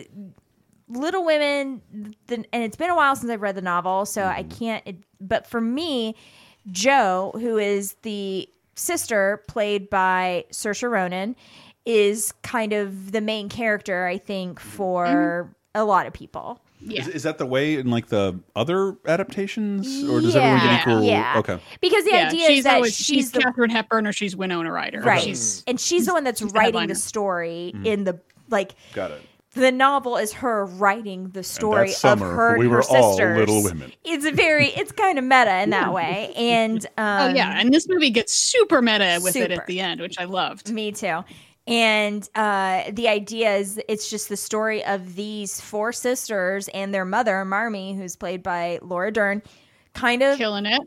Speaker 3: Little Women, the, and it's been a while since I've read the novel, so I can't. It, but for me, Jo, who is the sister played by Saoirse Ronan, is kind of the main character, I think, for a lot of people.
Speaker 1: Is, is that the way in like the other adaptations, or does everyone get equal?
Speaker 3: yeah.
Speaker 1: Okay.
Speaker 3: Because the
Speaker 4: Yeah,
Speaker 3: idea
Speaker 4: she's
Speaker 3: is that
Speaker 4: always,
Speaker 3: she's,
Speaker 4: she's
Speaker 3: the
Speaker 4: Katharine Hepburn or she's Winona Ryder.
Speaker 3: right,
Speaker 4: She's,
Speaker 3: and she's the one that's
Speaker 4: she's
Speaker 3: writing the story
Speaker 1: Mm.
Speaker 3: in the like.
Speaker 1: Got it.
Speaker 3: The novel is her writing the story
Speaker 1: that summer,
Speaker 3: of her.
Speaker 1: we
Speaker 3: her
Speaker 1: were all
Speaker 3: sisters.
Speaker 1: Little Women.
Speaker 3: It's very, it's kind of meta in that way, and um,
Speaker 4: oh yeah, and this movie gets super meta with it at the end, which I loved.
Speaker 3: Me too. And uh, the idea is it's just the story of these four sisters and their mother, Marmee, who's played by Laura Dern, kind of
Speaker 4: killing it.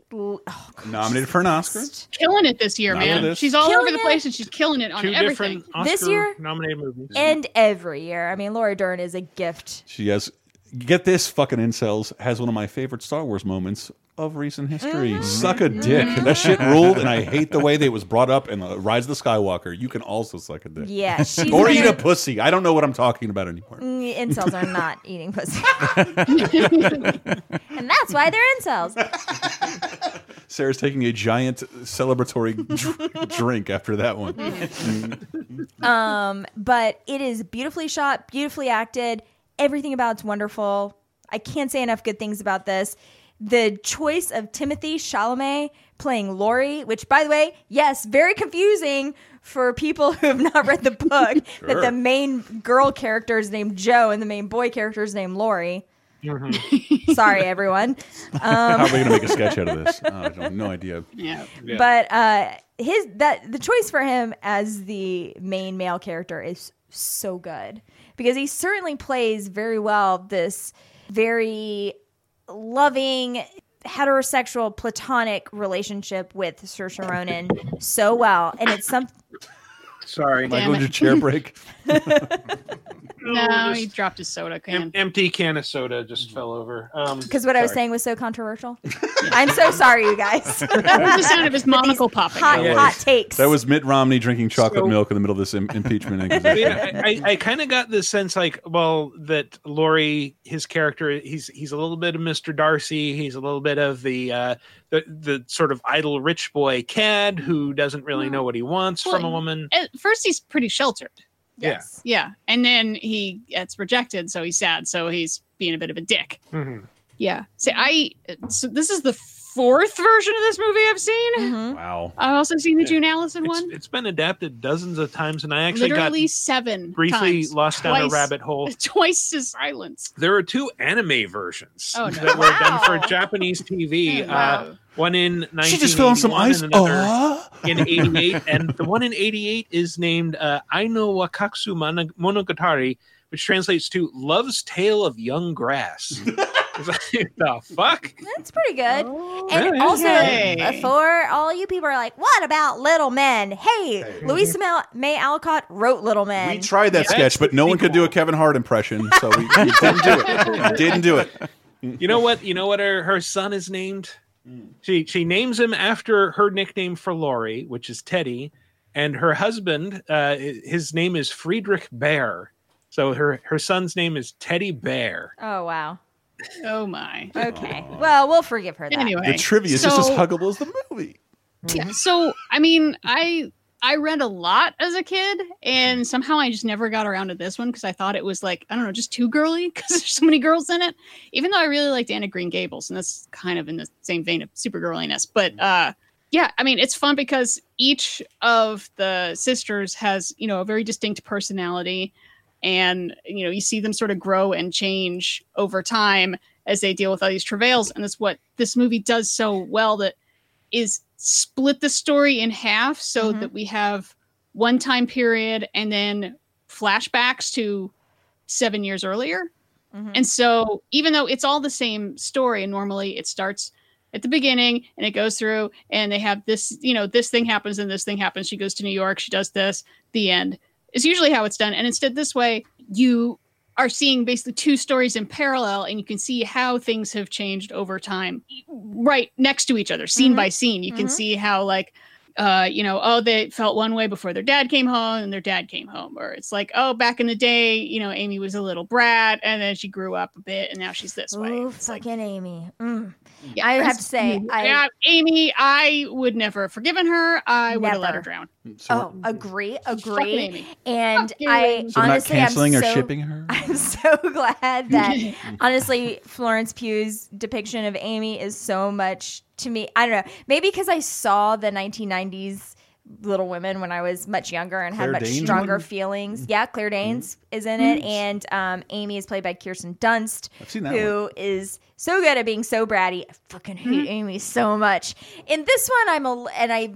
Speaker 1: Nominated for an Oscar.
Speaker 4: Killing it this year,
Speaker 1: Not
Speaker 4: man.
Speaker 1: this.
Speaker 4: She's all
Speaker 3: Killing
Speaker 4: over the
Speaker 3: it.
Speaker 4: place and she's killing it on
Speaker 5: Two
Speaker 4: everything.
Speaker 5: Oscar
Speaker 3: This year?
Speaker 5: nominated movies.
Speaker 3: And every year. I mean, Laura Dern is a gift.
Speaker 1: She has get this fucking incels has one of my favorite Star Wars moments of recent history.
Speaker 3: Mm-hmm.
Speaker 1: Suck a dick. That shit ruled, and I hate the way that it was brought up in Rise of the Skywalker. You can also suck a dick.
Speaker 3: Yeah,
Speaker 1: or eat a pussy. I don't know what I'm talking about anymore.
Speaker 3: Mm, Incels are not eating pussy. and that's why they're incels.
Speaker 1: Sarah's taking a giant celebratory dr drink after that one.
Speaker 3: um, but it is beautifully shot, beautifully acted. Everything about it's wonderful. I can't say enough good things about this. The choice of Timothée Chalamet playing Laurie, which, by the way, yes, very confusing for people who have not read the book. That the main girl character is named Jo and the main boy character is named Laurie. Sorry, everyone. Um,
Speaker 1: How are we going to make a sketch out of this? Oh, I have no idea.
Speaker 4: Yeah.
Speaker 3: But uh, his that the choice for him as the main male character is so good because he certainly plays very well this very loving heterosexual platonic relationship with Saoirse Ronan so well, and it's some.
Speaker 5: Sorry,
Speaker 1: Michael, did your chair break?
Speaker 4: No, he dropped his soda can.
Speaker 5: Em- empty can of soda just fell over. Um,
Speaker 3: Because what I was
Speaker 5: sorry.
Speaker 3: saying was so controversial. I'm so sorry, you guys.
Speaker 4: That was the sound of his monocle popping.
Speaker 3: Hot,
Speaker 1: That
Speaker 3: hot takes.
Speaker 1: That was Mitt Romney drinking chocolate
Speaker 5: So-
Speaker 1: milk in the middle of this Im impeachment
Speaker 5: Yeah,
Speaker 1: inquisition.
Speaker 5: I, I, I kind of got this sense like, well, that Laurie, his character, he's he's a little bit of Mr. Darcy. He's a little bit of the uh, the the sort of idle rich boy cad who doesn't really know what he wants from a woman.
Speaker 4: At first, he's pretty sheltered.
Speaker 5: Yes.
Speaker 4: Yeah. And then he gets rejected, so he's sad. So he's being a bit of a dick.
Speaker 5: Mhm.
Speaker 4: Yeah. See, I. So this is the fourth version of this movie I've seen.
Speaker 3: Mm-hmm.
Speaker 1: Wow.
Speaker 4: I've also seen the June Allyson
Speaker 5: It's,
Speaker 4: one.
Speaker 5: it's been adapted dozens of times, and I actually
Speaker 4: Literally
Speaker 5: got
Speaker 4: seven.
Speaker 5: briefly
Speaker 4: times.
Speaker 5: lost down a rabbit hole.
Speaker 4: Twice to silence.
Speaker 5: There are two anime versions
Speaker 4: Oh, no.
Speaker 5: that were done for Japanese TV.
Speaker 4: Wow.
Speaker 5: Uh, One in 1981
Speaker 1: She just fell on some ice.
Speaker 5: and another
Speaker 1: Aw.
Speaker 5: in 88. and the one in 88 is named uh, Ai no Wakakusa Monogatari, which translates to Love's Tale of Young Grass. It's like, the fuck?
Speaker 3: That's pretty good. and
Speaker 5: yeah.
Speaker 3: also,
Speaker 5: Hey.
Speaker 3: uh, for all you people are like, what about Little Men? Hey, Louisa May, May Alcott wrote Little Men.
Speaker 1: We tried that sketch, but no one could do a Kevin Hart impression, so we, we didn't do it. We didn't do it.
Speaker 5: You know what? You know what her, her son is named? She she names him after her nickname for Laurie, which is Teddy, and her husband, uh, his name is Friedrich Bhaer. So her her son's name is Teddy Bear.
Speaker 3: Oh, wow.
Speaker 4: Oh my.
Speaker 3: Okay. Well, we'll forgive her that.
Speaker 4: Anyway,
Speaker 1: The trivia is just as huggable as the movie.
Speaker 4: Yeah. So I mean, I I read a lot as a kid, and somehow I just never got around to this one because I thought it was like I don't know, just too girly because there's so many girls in it. Even though I really liked Anna Green Gables, and that's kind of in the same vein of super girliness. But uh, yeah, I mean, it's fun because each of the sisters has you know a very distinct personality, and you know you see them sort of grow and change over time as they deal with all these travails, and that's what this movie does so well. That is split the story in half so mm-hmm. that we have one time period and then flashbacks to seven years earlier. Mm-hmm. And so, even though it's all the same story, and normally it starts at the beginning and it goes through, and they have this, you know, this thing happens and this thing happens. She goes to New York, she does this, the end is usually how it's done. And instead, this way, you are seeing basically two stories in parallel, and you can see how things have changed over time, right next to each other, scene by scene. You can
Speaker 3: Mhm.
Speaker 4: see how, like, uh, you know, oh, they felt one way before their dad came home, and their dad came home, or it's like, oh, back in the day, you know, Amy was a little brat, and then she grew up a bit, and now she's this way.
Speaker 3: Ooh,
Speaker 4: like,
Speaker 3: fucking Amy. Mm.
Speaker 4: Yeah,
Speaker 3: I have to say, I-
Speaker 4: yeah, Amy, I would never have forgiven her. I would have let her
Speaker 3: Never.
Speaker 4: drown.
Speaker 3: Mm, oh, mm. agree, agree.
Speaker 4: Amy.
Speaker 3: And
Speaker 4: Fuck you,
Speaker 3: I
Speaker 4: Amy.
Speaker 1: So not
Speaker 3: honestly,
Speaker 1: canceling
Speaker 3: I'm
Speaker 1: or
Speaker 3: so,
Speaker 1: shipping her?
Speaker 3: I'm so glad that honestly Florence Pugh's depiction of Amy is so much to me. I don't know, maybe because I saw the 1990s Little Women when I was much younger and
Speaker 1: Claire
Speaker 3: had much
Speaker 1: Danes
Speaker 3: stronger
Speaker 1: one?
Speaker 3: feelings. Yeah, Claire mm-hmm. Danes is in it, mm-hmm. and um, Amy is played by Kirsten Dunst,
Speaker 1: I've seen that
Speaker 3: who is so good at being so bratty. I fucking hate Amy so much. In this one, I'm a and I.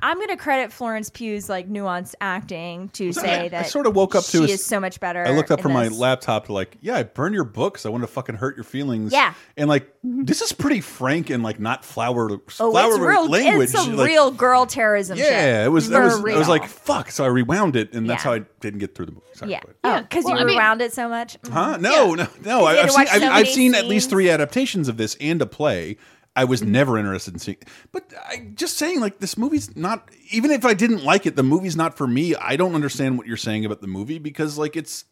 Speaker 3: I'm gonna credit Florence Pugh's like nuanced acting to
Speaker 1: So
Speaker 3: say
Speaker 1: I-
Speaker 3: that
Speaker 1: I sort of woke up to
Speaker 3: she
Speaker 1: a-
Speaker 3: is so much better.
Speaker 1: I looked up
Speaker 3: in
Speaker 1: from my laptop to like, yeah, I burned your books. I want to fucking hurt your feelings.
Speaker 3: Yeah.
Speaker 1: and like this is pretty frank and like not flower
Speaker 3: Oh,
Speaker 1: flower
Speaker 3: it's real.
Speaker 1: language.
Speaker 3: It's some
Speaker 1: like,
Speaker 3: real girl terrorism. shit.
Speaker 1: Yeah, it was. I was. I was like, fuck. So I rewound it, and that's
Speaker 3: Yeah.
Speaker 1: how I didn't get through the movie. Sorry,
Speaker 3: yeah.
Speaker 1: go ahead.
Speaker 3: Oh, because
Speaker 4: Well,
Speaker 3: you
Speaker 4: I mean-
Speaker 3: rewound it so much. Mm.
Speaker 1: Huh? No, no, no. I, I've, seen.
Speaker 3: watch
Speaker 1: I've, I've seen at least three adaptations of this and a play. I was never interested in seeing. But I just saying, like, this movie's not. Even if I didn't like it, the movie's not for me. I don't understand what you're saying about the movie because, like, it's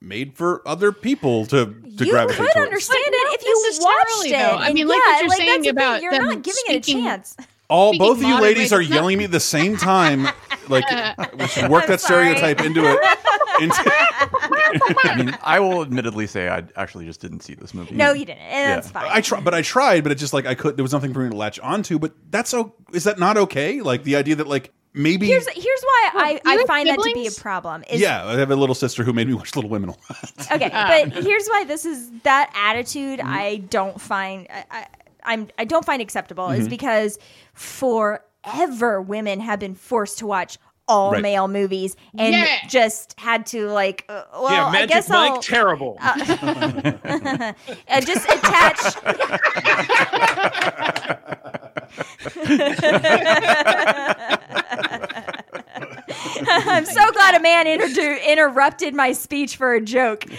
Speaker 1: made for other people to to
Speaker 3: You
Speaker 1: gravitate
Speaker 3: could
Speaker 1: towards.
Speaker 3: understand
Speaker 4: Like,
Speaker 3: it if you watched
Speaker 4: necessarily,
Speaker 3: it.
Speaker 4: though. I
Speaker 3: And
Speaker 4: mean, like what you're
Speaker 3: like,
Speaker 4: saying
Speaker 3: that's the thing,
Speaker 4: about
Speaker 3: you're
Speaker 4: them
Speaker 3: not giving it a chance.
Speaker 1: All
Speaker 4: Speaking
Speaker 1: both of you ladies are yelling at me at the same time. Like we should work
Speaker 3: I'm
Speaker 1: that
Speaker 3: sorry.
Speaker 1: stereotype into it. Into,
Speaker 9: I mean, I will admittedly say I actually just didn't see this movie.
Speaker 3: No, you didn't, and that's fine.
Speaker 1: I tried, but I tried, but it's just like I could. There was nothing for me to latch onto. But that's so. Is that not okay? Like the idea that like maybe.
Speaker 3: Here's here's why I, I
Speaker 4: have
Speaker 3: find that to be a problem. Is
Speaker 1: yeah, I have a little sister who made me watch Little Women a lot.
Speaker 3: Okay, but here's why this is that attitude
Speaker 1: Mm-hmm.
Speaker 3: I don't find I, I, I'm I don't find acceptable is
Speaker 1: Mhm.
Speaker 3: because forever women have been forced to watch all
Speaker 1: Right.
Speaker 3: male movies and
Speaker 4: Yeah.
Speaker 3: just had to like uh, well
Speaker 5: yeah,
Speaker 3: I guess
Speaker 5: Mike,
Speaker 3: I'll
Speaker 5: terrible.
Speaker 3: uh, just attach I'm so glad a man introdu- interrupted my speech for a joke.
Speaker 1: you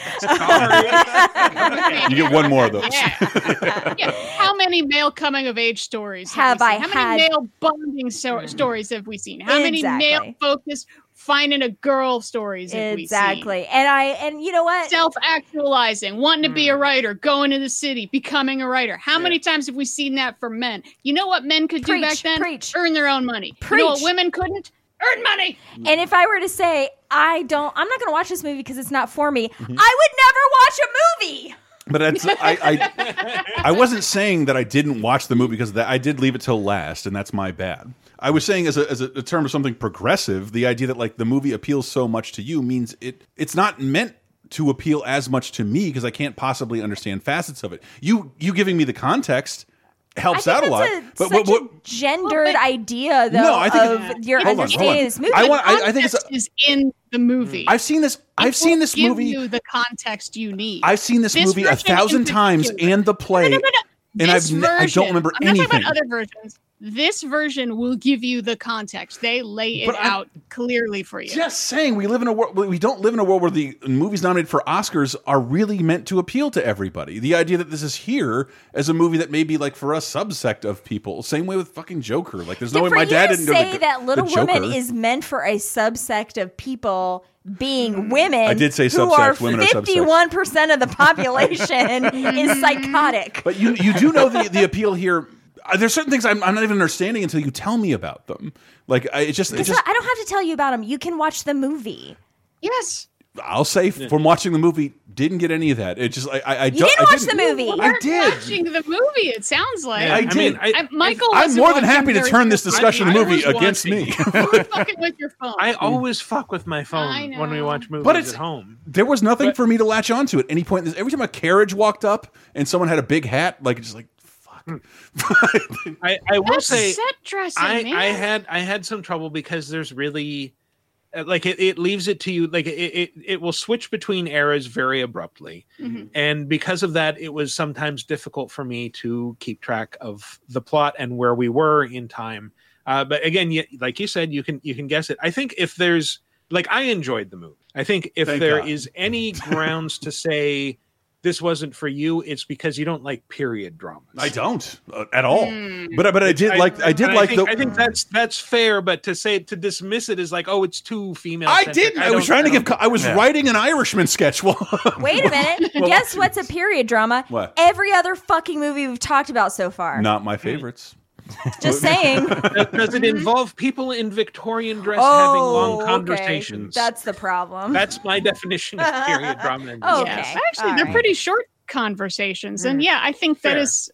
Speaker 1: get one more of those.
Speaker 4: Yeah. yeah. How many male coming of age stories
Speaker 3: Have
Speaker 4: we
Speaker 3: I
Speaker 4: seen? How
Speaker 3: had-
Speaker 4: many male bonding so- stories have we seen? How many male focused finding a girl stories have we seen?
Speaker 3: Exactly. And I and you know what?
Speaker 4: Self actualizing, wanting to
Speaker 3: Hmm.
Speaker 4: be a writer, going to the city, becoming a writer. How many times have we seen that for men? You know what men could do back then?
Speaker 3: preach.
Speaker 4: Earn their own money. You know what women couldn't? Earn money.
Speaker 3: And if I were to say I don't, I'm not going to watch this movie because it's not for me.
Speaker 1: Mm-hmm.
Speaker 3: I would never watch a movie.
Speaker 1: But that's, I, I, I wasn't saying that I didn't watch the movie because of that I did leave it till last, and that's my bad. I was saying as a, as a, a term of something progressive, the idea that like the movie appeals so much to you means it it's not meant to appeal as much to me because I can't possibly understand facets of it. You you giving me the context helps out a lot.
Speaker 3: a-
Speaker 1: but
Speaker 3: such
Speaker 1: what,
Speaker 3: a gendered idea, though,
Speaker 1: No, I think
Speaker 3: of
Speaker 1: it-
Speaker 3: your
Speaker 1: hold on, hold
Speaker 3: understanding
Speaker 1: on.
Speaker 3: this movie.
Speaker 1: I want. I, I think it's.
Speaker 4: Context is in the movie.
Speaker 1: I've seen this. I've
Speaker 4: It
Speaker 1: seen this
Speaker 4: give
Speaker 1: movie.
Speaker 4: You the context you need.
Speaker 1: I've seen this, movie a thousand times and the play,
Speaker 4: No, no, no, no.
Speaker 1: and I've ne- I don't remember
Speaker 4: I'm not talking
Speaker 1: anything.
Speaker 4: about other versions. This version will give you the context. They lay it out clearly for you.
Speaker 1: Just saying, we live in a world. We don't live in a world where the movies nominated for Oscars are really meant to appeal to everybody. The idea that this is here as a movie that may be like for a subsect of people. Same way with fucking Joker. Like, there's no way my dad didn't go
Speaker 3: say
Speaker 1: to
Speaker 3: that Little. Women is meant for a subsect of people being women.
Speaker 1: I did say
Speaker 3: who
Speaker 1: subsect.
Speaker 3: are
Speaker 1: Women are subsect.
Speaker 3: fifty-one percent of the population is psychotic.
Speaker 1: But you you do know the the appeal here. There's certain things I'm, I'm not even understanding until you tell me about them. Like I, it just it
Speaker 3: It's
Speaker 1: just
Speaker 3: I don't have to tell you about them. You can watch the movie.
Speaker 4: Yes.
Speaker 1: I'll say from watching the movie didn't get any of that. It just I I, I
Speaker 3: You
Speaker 1: don't,
Speaker 3: didn't
Speaker 1: I
Speaker 3: watch
Speaker 1: didn't-
Speaker 3: the movie.
Speaker 4: You
Speaker 1: I did.
Speaker 4: watching the movie. It sounds like
Speaker 1: Yeah, I I did. mean,
Speaker 4: I- Michael.
Speaker 1: I'm more than happy to turn this
Speaker 4: carefully.
Speaker 1: discussion of the movie against me.
Speaker 4: You were fucking with your phone.
Speaker 5: I always fuck with my phone when we watch movies
Speaker 1: But it's
Speaker 5: at home.
Speaker 1: There was nothing for me to latch onto at any point. Every time a carriage walked up and someone had a big hat, like just like
Speaker 5: I, I will
Speaker 4: That's
Speaker 5: say
Speaker 4: set dressing,
Speaker 5: I,
Speaker 4: man.
Speaker 5: I had I had some trouble because there's really uh, like it, it leaves it to you like it, it it will switch between eras very abruptly
Speaker 4: Mhm.
Speaker 5: and because of that it was sometimes difficult for me to keep track of the plot and where we were in time uh, but again you, like you said you can you can guess it i think if there's like i enjoyed the movie i think if
Speaker 1: Thank
Speaker 5: there
Speaker 1: God.
Speaker 5: is any grounds to say this wasn't for you it's because you don't like period dramas
Speaker 1: I don't uh, at all. But but I did like I did
Speaker 5: and
Speaker 1: like
Speaker 5: think,
Speaker 1: the
Speaker 5: I think that's that's fair, but to say to dismiss it is like, oh, it's too female.
Speaker 1: I didn't. I, was trying to give. I was writing an Irishman sketch. Well,
Speaker 3: Wait a minute. Guess what's a period drama?
Speaker 1: What?
Speaker 3: Every other fucking movie we've talked about so far.
Speaker 1: not my favorites.
Speaker 3: Just saying.
Speaker 5: Does, does it involve people in Victorian dress having
Speaker 3: Oh,
Speaker 5: long
Speaker 3: okay.
Speaker 5: conversations?
Speaker 3: That's the problem.
Speaker 5: That's my definition of period drama.
Speaker 3: Oh,
Speaker 4: Yes.
Speaker 3: okay.
Speaker 4: Actually,
Speaker 3: All
Speaker 4: they're
Speaker 3: right.
Speaker 4: pretty short conversations, and yeah, I think that
Speaker 5: Fair.
Speaker 4: is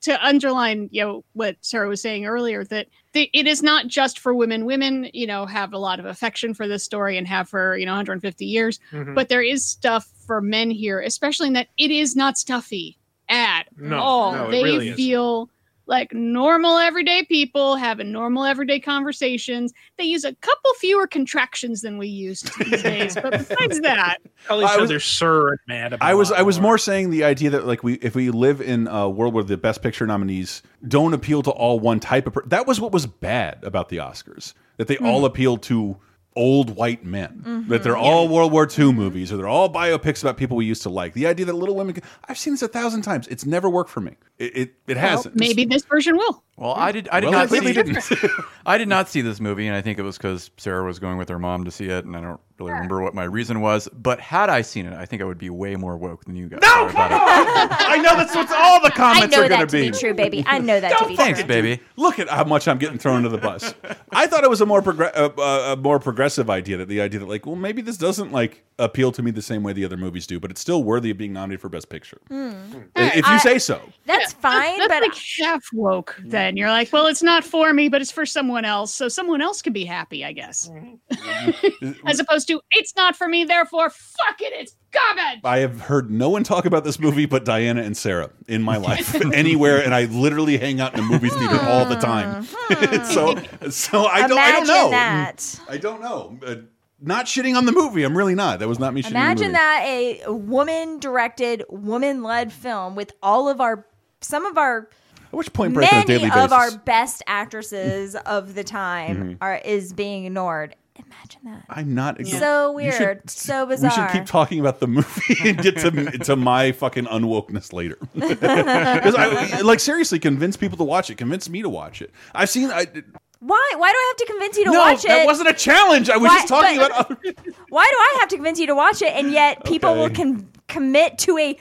Speaker 4: to underline, you know, what Sarah was saying earlier that the, it is not just for women. Women, you know, have a lot of affection for this story and have for you know 150 years,
Speaker 5: Mhm.
Speaker 4: but there is stuff for men here, especially in that it is not stuffy at
Speaker 5: No,
Speaker 4: all.
Speaker 5: no,
Speaker 4: they
Speaker 5: really is.
Speaker 4: feel like normal everyday people having normal everyday conversations. They use a couple fewer contractions than we used these days, but besides that,
Speaker 5: Tell each
Speaker 1: I was-
Speaker 5: other sir and mad about
Speaker 1: I was I was
Speaker 5: more.
Speaker 1: more saying the idea that like we if we live in a world where the best picture nominees don't appeal to all one type of per that was what was bad about the Oscars that they all mm. appeal to old white men that mm-hmm. they're all World War II movies or they're all biopics about people we used to like. The idea that Little Women I've seen this a thousand times. It's never worked for me. It it, it
Speaker 4: well,
Speaker 1: hasn't.
Speaker 4: maybe this version will.
Speaker 9: Well, I did. I did
Speaker 1: Well,
Speaker 9: not see.
Speaker 1: didn't.
Speaker 9: I did not see this movie, and I think it was because Sarah was going with her mom to see it, and I don't really remember what my reason was. But had I seen it, I think I would be way more woke than you guys. No,
Speaker 1: come on! I know that's what all the comments are going
Speaker 3: that to be true, baby. I know that to be
Speaker 9: Thanks,
Speaker 3: true.
Speaker 9: baby.
Speaker 1: Look at how much I'm getting thrown into the bus. I thought it was a more progr- uh, uh, a more progressive idea that the idea that like, well, maybe this doesn't like appeal to me the same way the other movies do, but it's still worthy of being nominated for Best Picture. If you
Speaker 3: I-
Speaker 1: say so.
Speaker 3: That's fine,
Speaker 4: That's
Speaker 3: but
Speaker 4: like half woke. Then you're like, well, it's not for me, but it's for someone else, so someone else can be happy, I guess. As opposed to, it's not for me, therefore, fuck it, it's garbage.
Speaker 1: I have heard no one talk about this movie but Diana and Sarah in my life anywhere, and I literally hang out in a movie theater all the time. so, so I don't, I don't know.
Speaker 3: that.
Speaker 1: I don't know. Uh, not shitting on the movie. I'm really not. That was not me shitting. on the
Speaker 3: Imagine that a woman directed, woman led film with all of our some of our
Speaker 1: At which point break on a
Speaker 3: many
Speaker 1: daily
Speaker 3: of our best actresses of the time
Speaker 1: Mhm.
Speaker 3: are is being ignored. Imagine that.
Speaker 1: I'm not.
Speaker 3: So
Speaker 1: You should-
Speaker 3: weird, so bizarre.
Speaker 1: We
Speaker 3: bizarre.
Speaker 1: should keep talking about the movie and get to to my fucking unwokeness later. I like seriously convince people to watch it. Convince me to watch it. I've seen. I,
Speaker 3: Why? Why do I have to convince you to
Speaker 1: no,
Speaker 3: watch it?
Speaker 1: that
Speaker 3: it?
Speaker 1: wasn't a challenge. I was
Speaker 3: Why-
Speaker 1: just talking
Speaker 3: but-
Speaker 1: about other.
Speaker 3: Why do I have to convince you to watch it, and yet people will
Speaker 1: Okay.
Speaker 3: com- commit to a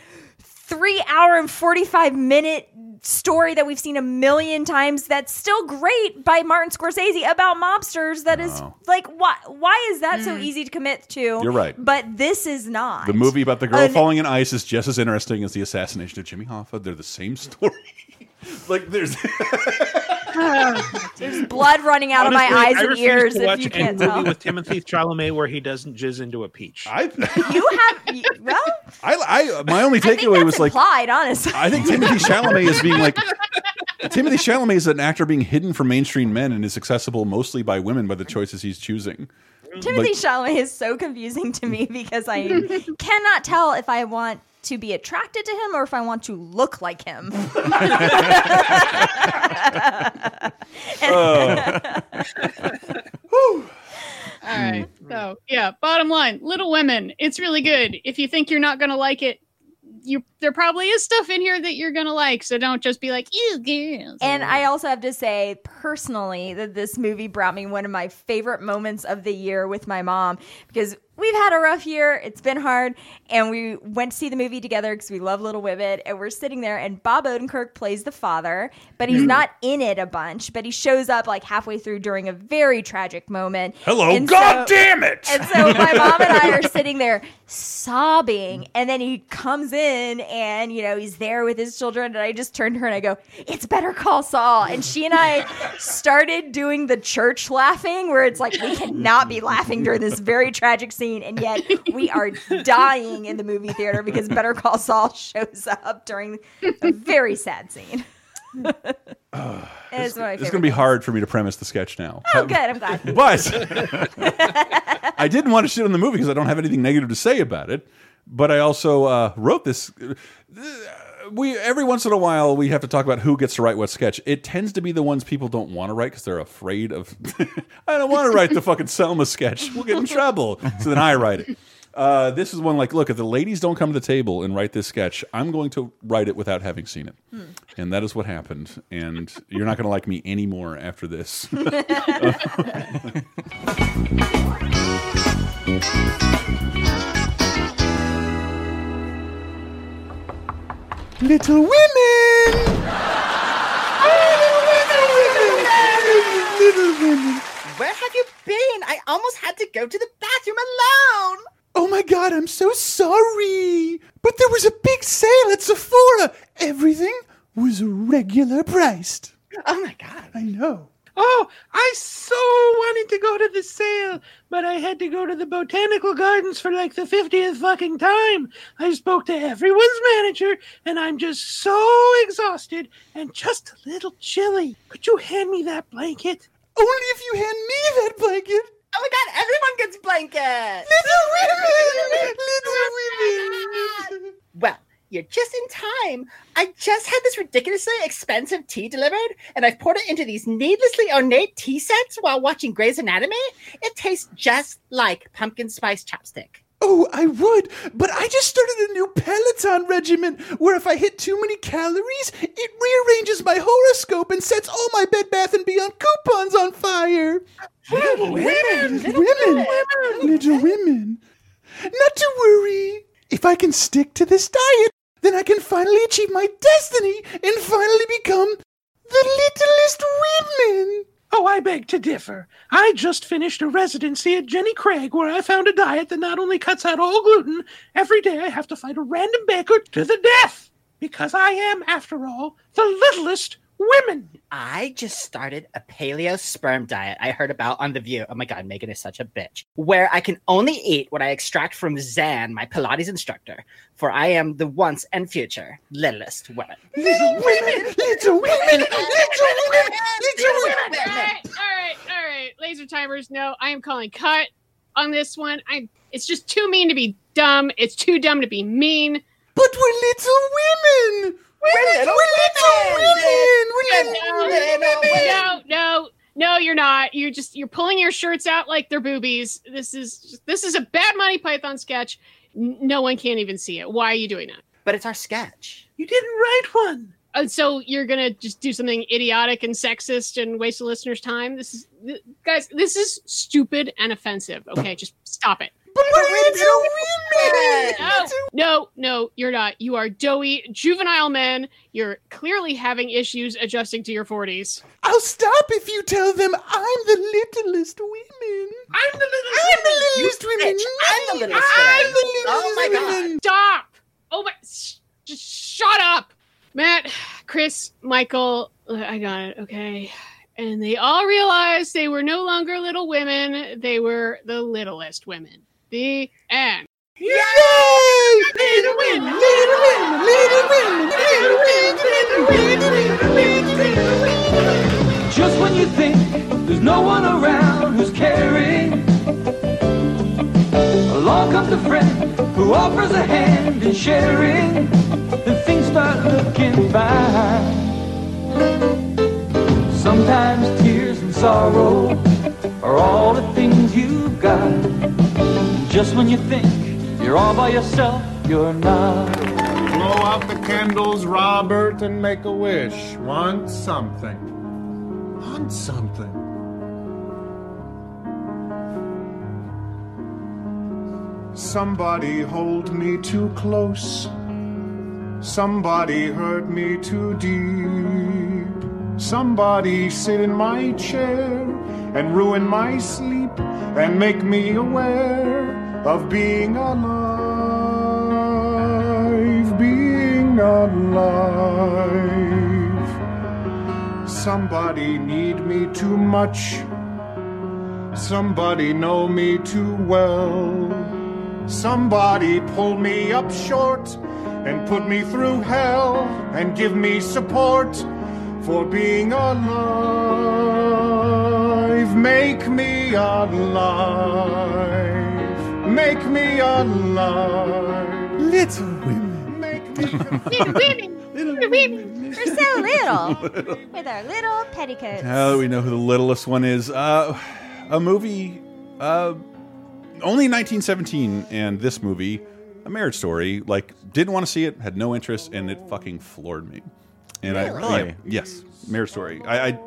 Speaker 3: three-hour and forty-five minute story that we've seen a million times? That's still great by Martin Scorsese about mobsters. That is like, why? Why is that so mm. easy to commit to?
Speaker 1: You're right.
Speaker 3: but this is not
Speaker 1: The movie about the girl
Speaker 3: An-
Speaker 1: falling in ice is just as interesting as the assassination of Jimmy Hoffa. They're the same story. Like there's
Speaker 3: There's blood running out
Speaker 5: Honestly,
Speaker 3: of my eyes
Speaker 5: I
Speaker 3: and ears.
Speaker 5: to
Speaker 3: If
Speaker 5: watch
Speaker 3: you can't
Speaker 5: movie
Speaker 3: tell,
Speaker 5: with Timothée Chalamet where he doesn't jizz into a peach.
Speaker 1: I,
Speaker 3: you have well.
Speaker 1: I, I my only takeaway
Speaker 3: that's
Speaker 1: was like
Speaker 3: implied, honestly.
Speaker 1: I think Timothée Chalamet is being like Timothée Chalamet is an actor being hidden from mainstream men and is accessible mostly by women by the choices he's choosing.
Speaker 3: Timothy
Speaker 1: Like-
Speaker 3: Chalamet is so confusing to me because I cannot tell if I want to be attracted to him or if I want to look like him. oh.
Speaker 4: All right. So yeah, bottom line, Little Women. It's really good. If you think you're not gonna like it, you there probably is stuff in here that you're gonna like. So don't just be like, ew, girls.
Speaker 3: And I also have to say personally that this movie brought me one of my favorite moments of the year with my mom because we've had a rough year. It's been hard. And we went to see the movie together because we love Little Women. And we're sitting there, and Bob Odenkirk plays the father, but he's
Speaker 1: Mm.
Speaker 3: not in it a bunch. But he shows up like halfway through during a very tragic moment.
Speaker 1: Hello,
Speaker 3: And
Speaker 1: God
Speaker 3: so-
Speaker 1: damn it!
Speaker 3: And so my mom and I are sitting there sobbing. And then he comes in and, you know, he's there with his children. And I just turned to her and I go, It's better call Saul. And she and I started doing the church laughing where it's like, we cannot be laughing during this very tragic scene. And yet we are dying in the movie theater because Better Call Saul shows up during a very sad scene. it's of my
Speaker 1: It's going to be hard for me to premise the sketch now.
Speaker 3: Oh, good. I'm glad.
Speaker 1: But I didn't want to shit on the movie because I don't have anything negative to say about it. But I also uh, wrote this. We every once in a while we have to talk about who gets to write what sketch. It tends to be the ones people don't want to write because they're afraid of. I don't want to write the fucking Selma sketch. We'll get in trouble. So then I write it. Uh, this is one like, look, if the ladies don't come to the table and write this sketch, I'm going to write it without having seen it. And that is what happened. And you're not going to like me anymore after this.
Speaker 13: Little women! Little Women. Little women!
Speaker 31: Where have you been? I almost had to go to the bathroom alone.
Speaker 13: Oh my god, I'm so sorry. But there was a big sale at Sephora. Everything was regular priced.
Speaker 31: Oh my god.
Speaker 13: I know.
Speaker 5: Oh, I so wanted to go to the sale, but I had to go to the botanical gardens for like the 50th fucking time. I spoke to everyone's manager, and I'm just so exhausted and just a little chilly. Could you hand me that blanket?
Speaker 13: Only if you hand me that blanket.
Speaker 31: Oh my god, everyone gets blankets.
Speaker 13: Little women! Little women!
Speaker 31: Well, you're just in time. I just had this ridiculously expensive tea delivered, and I've poured it into these needlessly ornate tea sets while watching Grey's Anatomy. It tastes just like pumpkin spice chapstick.
Speaker 13: Oh, I would, but I just started a new Peloton regimen where if I hit too many calories, it rearranges my horoscope and sets all my Bed Bath and Beyond coupons on fire.
Speaker 31: Little women,
Speaker 13: little women, little women. Not to worry. If I can stick to this diet, then I can finally achieve my destiny and finally become the littlest women.
Speaker 5: Oh, I beg to differ. I just finished a residency at Jenny Craig where I found a diet that not only cuts out all gluten, every day I have to fight a random baker to the death. Because I am, after all, the littlest women.
Speaker 31: I just started a paleo sperm diet I heard about on The View. Oh my god, Megan is such a bitch. Where I can only eat what I extract from Zan, my Pilates instructor, for I am the once and future littlest woman.
Speaker 13: Little women, little women, little women, little women.
Speaker 4: right, all right, all right. Laser timers. No, I am calling cut on this one. I. It's just too mean to be dumb. It's too dumb to be mean.
Speaker 13: But we're little women.
Speaker 31: We're little
Speaker 13: women.
Speaker 4: No, oh, oh, oh, no, no, no, you're not. You're just you're pulling your shirts out like they're boobies. This is this is a bad Monty Python sketch. No one can't even see it. Why are you doing that?
Speaker 31: But it's our sketch.
Speaker 5: You didn't write one.
Speaker 4: And so you're gonna just do something idiotic and sexist and waste the listeners' time. This is, th- guys, this is stupid and offensive. Okay, just stop it.
Speaker 13: But we're little women.
Speaker 4: No, no, no, you're not. You are doughy, juvenile men. You're clearly having issues adjusting to your 40s.
Speaker 13: I'll stop if you tell them I'm the littlest women.
Speaker 5: I'm the littlest
Speaker 13: I'm the littlest women.
Speaker 31: I'm the littlest
Speaker 13: I'm
Speaker 31: women.
Speaker 13: the littlest
Speaker 31: Oh my God.
Speaker 13: women.
Speaker 4: Stop! Oh my, sh- just shut up! Matt, Chris, Michael, I got it, okay. And they all realized they were no longer little women, they were the littlest women. The end.
Speaker 13: Yay! Little women, little women, little women, little women, little women, little women, little women.
Speaker 22: There's no one around who's caring. Along comes a friend who offers a hand in sharing. Then things start looking fine. Sometimes tears and sorrow are all the things you've Just when you think you're all by yourself, you're not.
Speaker 13: Blow out the candles, Robert, and make a wish. Want something. Want something. Somebody hold me too close. Somebody hurt me too deep. Somebody sit in my chair and ruin my sleep and make me aware of being alive, being alive. Somebody need me too much. Somebody know me too well. Somebody pull me up short and put me through hell and give me support for being alive. Make me alive. Make me alive.
Speaker 32: Little women.
Speaker 13: Make me
Speaker 3: Little women. Little women. We're so little. With our little petticoats.
Speaker 1: Now that we know who the littlest one is, uh, a movie, uh, only 1917, and this movie, A Marriage Story, like didn't want to see it, had no interest, and it fucking floored me. And I
Speaker 9: Really?
Speaker 1: yeah, yes, Marriage Story. I, I,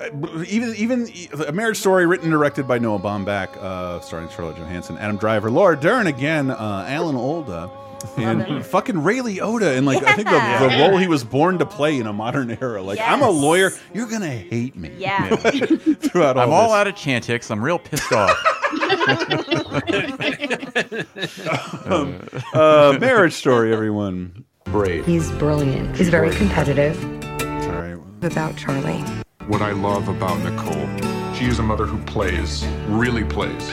Speaker 1: I even even a Marriage Story written and directed by Noah Baumbach, uh, starring Charlotte Johansson, Adam Driver, Laura Dern again, uh, Alan Alda. And fucking Ray Liotta, and like I think the, the
Speaker 3: Yeah.
Speaker 1: role he was born to play in a modern era. Like I'm a lawyer, you're gonna hate me.
Speaker 3: Yeah.
Speaker 1: throughout all
Speaker 9: I'm all
Speaker 1: this.
Speaker 9: out of Chantix. I'm real pissed off.
Speaker 1: um, uh, marriage story, everyone.
Speaker 33: Brave.
Speaker 34: He's brilliant. He's very competitive.
Speaker 1: Sorry.
Speaker 34: About Charlie.
Speaker 33: What I love about Nicole, she is a mother who plays, really plays.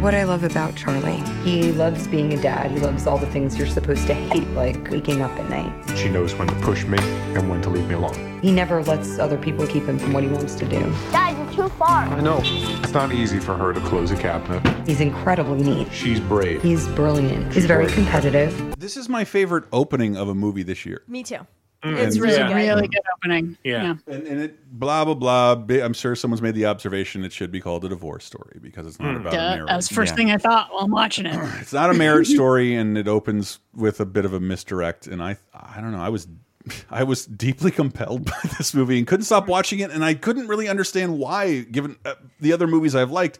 Speaker 34: What I love about Charlie, he loves being a dad. He loves all the things you're supposed to hate, like waking up at night.
Speaker 33: She knows when to push me and when to leave me alone.
Speaker 34: He never lets other people keep him from what he wants to do.
Speaker 20: Dad, you're too far.
Speaker 33: I know. It's not easy for her to close a cabinet.
Speaker 34: He's incredibly neat.
Speaker 33: She's brave.
Speaker 34: He's brilliant. He's very competitive.
Speaker 1: This is my favorite opening of a movie this year.
Speaker 3: Me too.
Speaker 1: Mm.
Speaker 3: It's
Speaker 1: And-
Speaker 3: really
Speaker 1: Yeah.
Speaker 3: good.
Speaker 4: Really good opening.
Speaker 1: Yeah. And, and it, blah, blah, blah. I'm sure someone's made the observation it should be called a divorce story because it's not about a
Speaker 4: Duh,
Speaker 1: marriage.
Speaker 4: that was the first thing I thought while I'm watching it.
Speaker 1: It's not a marriage story, and it opens with a bit of a misdirect. And I, I don't know, I was, I was deeply compelled by this movie and couldn't stop watching it. And I couldn't really understand why, given uh, the other movies I've liked.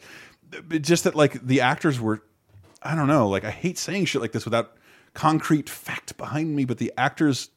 Speaker 1: Just that, like the actors were, I don't know, like I hate saying shit like this without concrete fact behind me, but the actors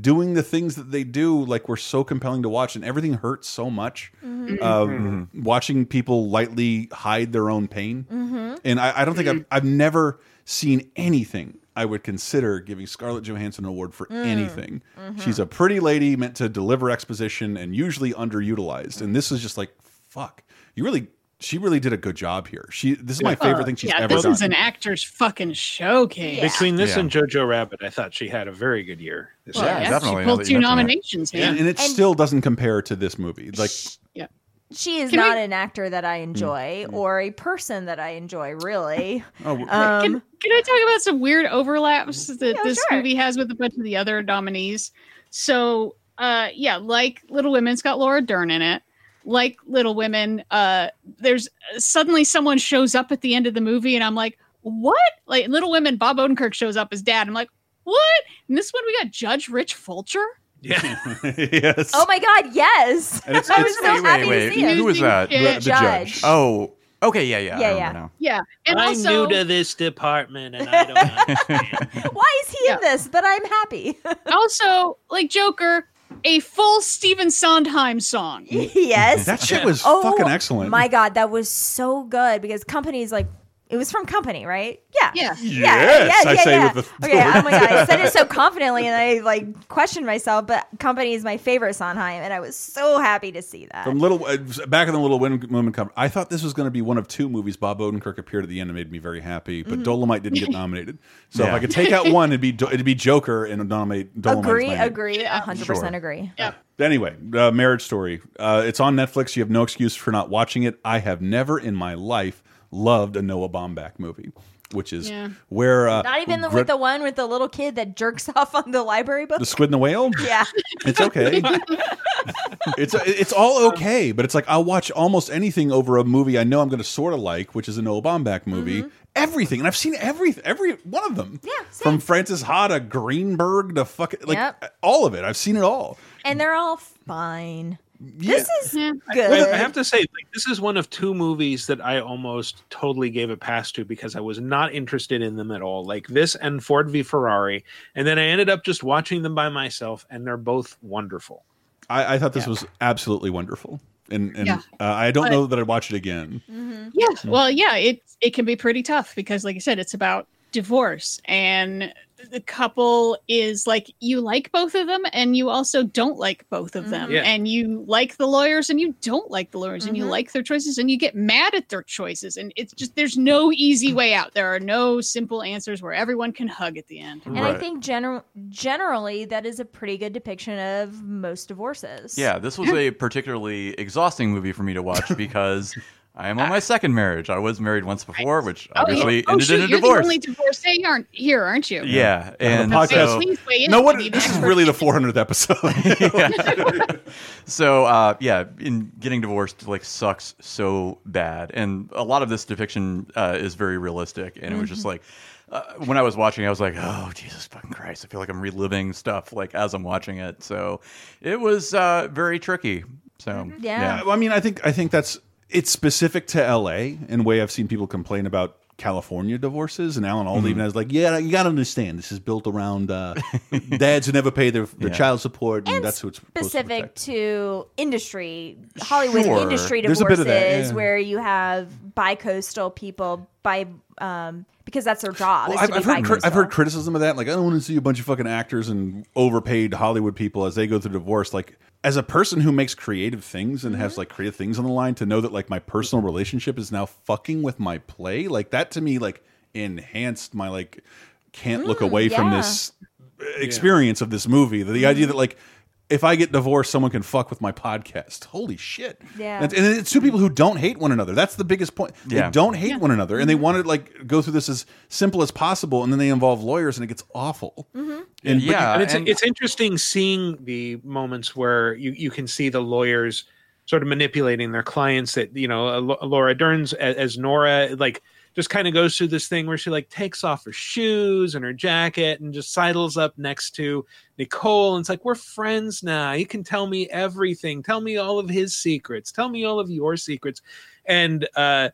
Speaker 1: doing the things that they do like were so compelling to watch and everything hurts so much
Speaker 3: Mhm.
Speaker 1: um, watching people lightly hide their own pain
Speaker 3: Mhm.
Speaker 1: and I, I don't think I've, I've never seen anything I would consider giving Scarlett Johansson an award for
Speaker 3: Mm.
Speaker 1: anything.
Speaker 3: Mhm.
Speaker 1: She's a pretty lady meant to deliver exposition and usually underutilized. And this is just like, fuck, you really, she really did a good job here. She, this is my favorite
Speaker 4: Uh,
Speaker 1: thing she's
Speaker 4: yeah,
Speaker 1: ever
Speaker 4: this
Speaker 1: done.
Speaker 4: This is an actor's fucking showcase.
Speaker 5: Between this
Speaker 1: Yeah.
Speaker 5: and Jojo Rabbit, I thought she had a very good year. This
Speaker 4: Well,
Speaker 5: year.
Speaker 4: yeah, definitely, she pulled now that you two nominations, yeah.
Speaker 1: and, and it
Speaker 3: And-
Speaker 1: still doesn't compare to this movie. Like,
Speaker 4: Yeah.
Speaker 3: She is
Speaker 4: Can
Speaker 3: not
Speaker 4: we-
Speaker 3: an actor that I enjoy or a person that I enjoy, really.
Speaker 1: Oh,
Speaker 3: um,
Speaker 4: can, can I talk about some weird overlaps that
Speaker 3: Yeah,
Speaker 4: this
Speaker 3: sure.
Speaker 4: movie has with a bunch of the other nominees? So, uh, yeah, like Little Women, it's got Laura Dern in it. Like Little Women, uh, there's suddenly someone shows up at the end of the movie, and I'm like, what? Like Little Women, Bob Odenkirk shows up as dad. I'm like, what? And this one, we got Judge Rich Fulcher. Yeah.
Speaker 1: yes.
Speaker 3: Oh my God, yes!
Speaker 1: And it's-
Speaker 3: I was so
Speaker 9: wait,
Speaker 3: happy
Speaker 9: wait,
Speaker 3: to see him.
Speaker 9: who was that?
Speaker 3: The,
Speaker 1: The- the judge.
Speaker 3: judge.
Speaker 9: Oh, okay, yeah, yeah.
Speaker 3: Yeah,
Speaker 9: I
Speaker 3: yeah.
Speaker 9: now.
Speaker 4: Yeah, and
Speaker 5: I'm
Speaker 4: also
Speaker 5: new to this department, and I don't.
Speaker 3: Why is he in this? But I'm happy.
Speaker 4: also like Joker, a full Stephen Sondheim song.
Speaker 3: yes.
Speaker 1: That shit was
Speaker 3: Oh,
Speaker 1: fucking excellent.
Speaker 3: My God, that was so good because companies like It was from Company, right? Yeah.
Speaker 4: Yeah.
Speaker 1: Yes, I say with the-
Speaker 3: okay. Oh my god, I said it so confidently, and I like questioned myself. But Company is my favorite Sondheim, and I was so happy to see that.
Speaker 1: From little uh, back in the Little Women Women cover, I thought this was going to be one of two movies. Bob Odenkirk appeared at the end and made me very happy, but
Speaker 3: Mhm.
Speaker 1: Dolomite didn't get nominated. So if I could take out one, it'd be Do- it'd be Joker and nominate Dolomite. is
Speaker 3: agree, agree, a hundred percent
Speaker 1: Sure.
Speaker 3: agree. Yeah.
Speaker 1: Anyway, uh, Marriage Story. Uh, it's on Netflix. You have no excuse for not watching it. I have never in my life loved a Noah Baumbach movie, which is
Speaker 3: Yeah.
Speaker 1: where uh,
Speaker 3: Not even the,
Speaker 1: Gre-
Speaker 3: with the one with the little kid that jerks off on the library book.
Speaker 1: the Squid and the Whale.
Speaker 3: Yeah.
Speaker 1: It's okay. it's it's all okay, but it's like I'll watch almost anything over a movie I know I'm going to sort of like, which is a Noah Baumbach movie.
Speaker 3: Mm-hmm.
Speaker 1: Everything, and I've seen every every one of them. Yeah, from Frances Ha to Greenberg to fuck like
Speaker 3: Yep.
Speaker 1: all of it. I've seen it all.
Speaker 3: and they're all fine. This is good.
Speaker 5: I, I have to say, like, this is one of two movies that I almost totally gave a pass to because I was not interested in them at all. Like this and Ford v Ferrari, and then I ended up just watching them by myself, and they're both wonderful.
Speaker 1: I, I thought this was absolutely wonderful, and and
Speaker 4: Yeah.
Speaker 1: uh, I don't
Speaker 4: But-
Speaker 1: know that I'd watch it again.
Speaker 4: Yeah. Well, yeah, it it can be pretty tough because, like I said, it's about divorce, and the couple is like you like both of them, and you also don't like both of them,
Speaker 5: Yeah.
Speaker 4: and you like the lawyers, and you don't like the lawyers, and you
Speaker 3: Mhm.
Speaker 4: like their choices, and you get mad at their choices, and it's just there's no easy way out. There are no simple answers where everyone can hug at the end.
Speaker 3: And I think general generally that is a pretty good depiction of most divorces.
Speaker 9: Yeah, this was a particularly exhausting movie for me to watch because I am on my second marriage. I was married once before, which
Speaker 4: Oh,
Speaker 9: obviously
Speaker 4: yeah. oh,
Speaker 9: ended
Speaker 4: shoot,
Speaker 9: in a
Speaker 4: you're
Speaker 9: divorce.
Speaker 4: the only divorcee aren't here, aren't you?
Speaker 9: Yeah, and
Speaker 1: the podcast.
Speaker 9: so-
Speaker 4: Please weigh.
Speaker 1: No
Speaker 4: I
Speaker 1: one. This is really the 400th episode.
Speaker 9: so uh, yeah, in getting divorced like sucks so bad, and a lot of this depiction uh, is very realistic, and it was just
Speaker 3: Mm-hmm.
Speaker 9: like. Uh, when I was watching, I was like, "Oh Jesus fucking Christ!" I feel like I'm reliving stuff like as I'm watching it. So it was uh, very tricky. So
Speaker 3: Mm-hmm.
Speaker 1: Yeah. I mean, I think I think that's it's specific to L.A. in a way I've seen people complain about California divorces, and Alan Alda
Speaker 9: Mhm.
Speaker 1: even has like, yeah, you got to understand, this is built around uh, dads who never pay their, their
Speaker 9: Yeah.
Speaker 1: child support, and,
Speaker 3: And
Speaker 1: that's who it's supposed to
Speaker 3: specific to industry, Hollywood
Speaker 1: Sure.
Speaker 3: industry divorces,
Speaker 1: a bit of that, yeah.
Speaker 3: where you have bi-coastal people by um because that's their job.
Speaker 1: Well, I've, I've heard. I've heard criticism of that. Like, I don't want to see a bunch of fucking actors and overpaid Hollywood people as they go through divorce. Like, as a person who makes creative things and
Speaker 3: Mm-hmm.
Speaker 1: has like creative things on the line, to know that like my personal relationship is now fucking with my play, like that to me, like enhanced my like can't look
Speaker 3: Mm,
Speaker 1: away from this experience of this movie. The, the idea that like. If I get divorced, someone can fuck with my podcast. Holy shit!
Speaker 3: Yeah.
Speaker 1: and, and it's two people who don't hate one another. That's the biggest point. They
Speaker 9: Yeah.
Speaker 1: don't hate one another,
Speaker 3: Mm-hmm.
Speaker 1: and they want to like go through this as simple as possible, and then they involve lawyers, and it gets awful.
Speaker 3: Mm-hmm.
Speaker 1: And
Speaker 9: Yeah,
Speaker 5: and it's
Speaker 9: and-
Speaker 5: it's interesting seeing the moments where you you can see the lawyers sort of manipulating their clients. That you know, uh, Laura Dern's as, as Nora, like just kind of goes through this thing where she like takes off her shoes and her jacket and just sidles up next to Nicole, and it's like we're friends now. You can tell me everything. Tell me all of his secrets. Tell me all of your secrets, and. uh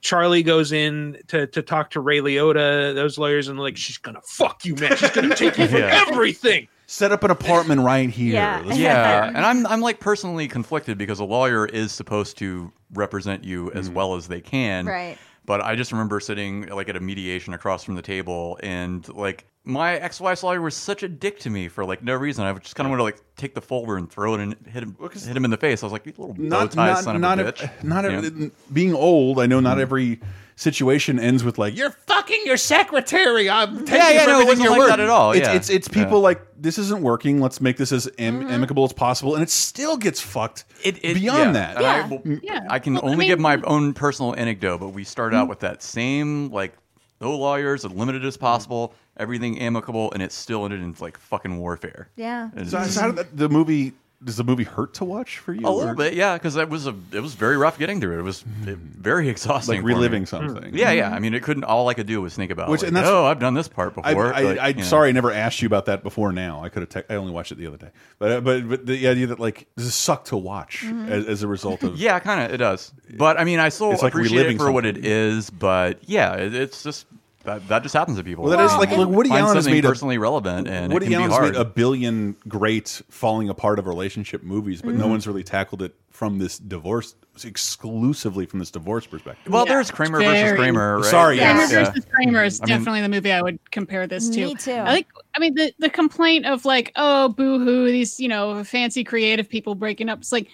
Speaker 5: Charlie goes in to, to talk to Ray Liotta, those lawyers, and like, she's gonna fuck you, man. She's gonna take you for
Speaker 9: Yeah.
Speaker 5: everything.
Speaker 1: Set up an apartment right here.
Speaker 3: Yeah.
Speaker 9: Yeah, and I'm I'm like personally conflicted because a lawyer is supposed to represent you as mm-hmm. well as they can.
Speaker 3: Right.
Speaker 9: But I just remember sitting like at a mediation across from the table, and like my ex-wife's lawyer was such a dick to me for like no reason. I just kind of want to like take the folder and throw it and hit him, hit him in the face. I was like, you little bow
Speaker 1: not
Speaker 9: tie
Speaker 1: not
Speaker 9: son of
Speaker 1: not
Speaker 9: a bitch.
Speaker 1: not
Speaker 9: You know?
Speaker 1: being old. I know not mm-hmm. every situation ends with like you're fucking your secretary. I'm taking
Speaker 9: Yeah,
Speaker 1: you
Speaker 9: yeah,
Speaker 1: for
Speaker 9: no, it wasn't
Speaker 1: you're
Speaker 9: like
Speaker 1: worth.
Speaker 9: that at all,
Speaker 1: It's
Speaker 9: yeah.
Speaker 1: it's, it's people
Speaker 9: Yeah.
Speaker 1: like this isn't working. Let's make this as am-
Speaker 3: Mm-hmm.
Speaker 1: amicable as possible, and it still gets fucked.
Speaker 9: It, it-
Speaker 1: beyond
Speaker 9: yeah.
Speaker 1: that.
Speaker 3: Yeah.
Speaker 9: I, well,
Speaker 4: Yeah.
Speaker 9: I can
Speaker 4: Well, I
Speaker 9: only
Speaker 4: mean-
Speaker 9: give my own personal anecdote, but we started
Speaker 1: Mm-hmm.
Speaker 9: out with that same like no lawyers, as limited as possible, everything amicable, and it still ended in like fucking warfare.
Speaker 3: Yeah.
Speaker 1: So,
Speaker 9: it's-
Speaker 1: so how did that, the movie? Does the movie hurt to watch for you?
Speaker 9: a little
Speaker 1: or-
Speaker 9: bit, yeah, because it was a it was very rough getting through it. It was uh, very exhausting,
Speaker 1: like
Speaker 9: for me.
Speaker 1: reliving something.
Speaker 9: Yeah, yeah. I mean, it couldn't. All I could do was think about,
Speaker 1: Which-
Speaker 9: like,
Speaker 1: and that's-
Speaker 9: oh, I've done this part before.
Speaker 1: I,
Speaker 9: like,
Speaker 1: I,
Speaker 9: you know.
Speaker 1: sorry, I never asked you about that before. Now I could have. I only watched it the other day, but uh, but but the idea that like this is suck to watch
Speaker 3: Mm-hmm.
Speaker 1: as, as a result of
Speaker 9: Yeah, kind of. It does, but I mean, I still
Speaker 1: It's like
Speaker 9: appreciate
Speaker 1: reliving
Speaker 9: it for what it is. But yeah, it, it's just that, that just happens to people.
Speaker 1: Well, that is like,
Speaker 9: I mean,
Speaker 1: like Woody Allen has
Speaker 9: something
Speaker 1: made a-
Speaker 9: personally relevant, and
Speaker 1: Woody
Speaker 9: it can
Speaker 1: Allen's
Speaker 9: be hard.
Speaker 1: made a billion great falling apart of relationship movies, but no
Speaker 9: Mhm.
Speaker 1: one's really tackled it from this divorce exclusively from this divorce perspective.
Speaker 9: Well, there's Kramer versus Kramer. Right?
Speaker 1: Sorry,
Speaker 4: Kramer
Speaker 1: yes.
Speaker 4: versus Kramer is
Speaker 9: I mean-
Speaker 4: definitely the movie I would compare this to.
Speaker 3: Me too.
Speaker 4: I think. I mean, the the complaint of like, oh, boo hoo, these you know fancy creative people breaking up. It's like,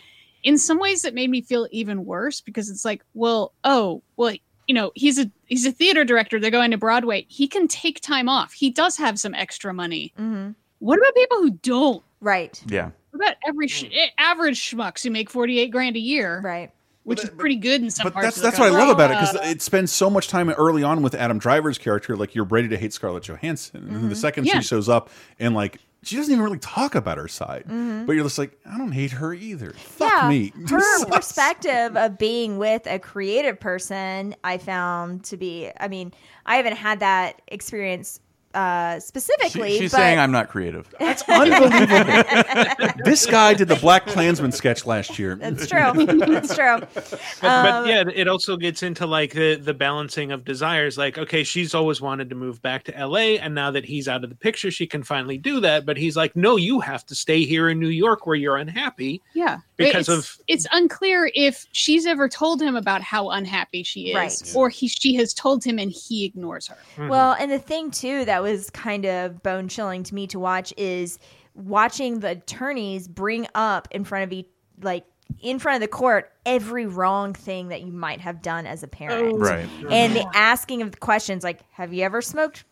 Speaker 4: in some ways, it made me feel even worse because it's like, well, oh, well, you know, he's a he's a theater director. They're going to Broadway. He can take time off. He does have some extra money.
Speaker 3: Mm-hmm.
Speaker 4: What about people who don't?
Speaker 3: Right.
Speaker 9: Yeah.
Speaker 4: What about every sh- eh, average schmucks who make forty eight grand a year?
Speaker 3: Right.
Speaker 4: Which is pretty good in some
Speaker 1: But
Speaker 4: parts.
Speaker 1: that's
Speaker 4: of the
Speaker 1: that's what I love about it because it spends so much time early on with Adam Driver's character. Like you're ready to hate Scarlett Johansson, and then the second
Speaker 4: Yeah.
Speaker 1: she shows up and like she doesn't even really talk about her side,
Speaker 3: Mhm.
Speaker 1: but you're just like, I don't hate her either. Fuck
Speaker 3: yeah,
Speaker 1: me.
Speaker 3: her perspective of being with a creative person, I found to be. I mean, I haven't had that experience uh,
Speaker 9: She-
Speaker 3: specifically.
Speaker 9: she's
Speaker 3: but
Speaker 9: saying I'm not creative.
Speaker 1: That's unbelievable. this guy did the Black Klansman sketch last year.
Speaker 3: That's true. That's true.
Speaker 5: But,
Speaker 3: Um,
Speaker 5: but yeah, it also gets into like the the balancing of desires. Like, okay, she's always wanted to move back to L.A., and now that he's out of the picture, she can finally do that. But he's like, no, you have to stay here in New York where you're unhappy.
Speaker 4: Yeah.
Speaker 5: Because
Speaker 4: it's,
Speaker 5: of-
Speaker 4: it's unclear if she's ever told him about how unhappy she is,
Speaker 3: Right.
Speaker 4: or he she has told him and he ignores her.
Speaker 3: Well, and the thing too that was kind of bone chilling to me to watch is watching the attorneys bring up in front of each like in front of the court every wrong thing that you might have done as a parent.
Speaker 9: Oh. Right.
Speaker 3: And the asking of the questions like, have you ever smoked?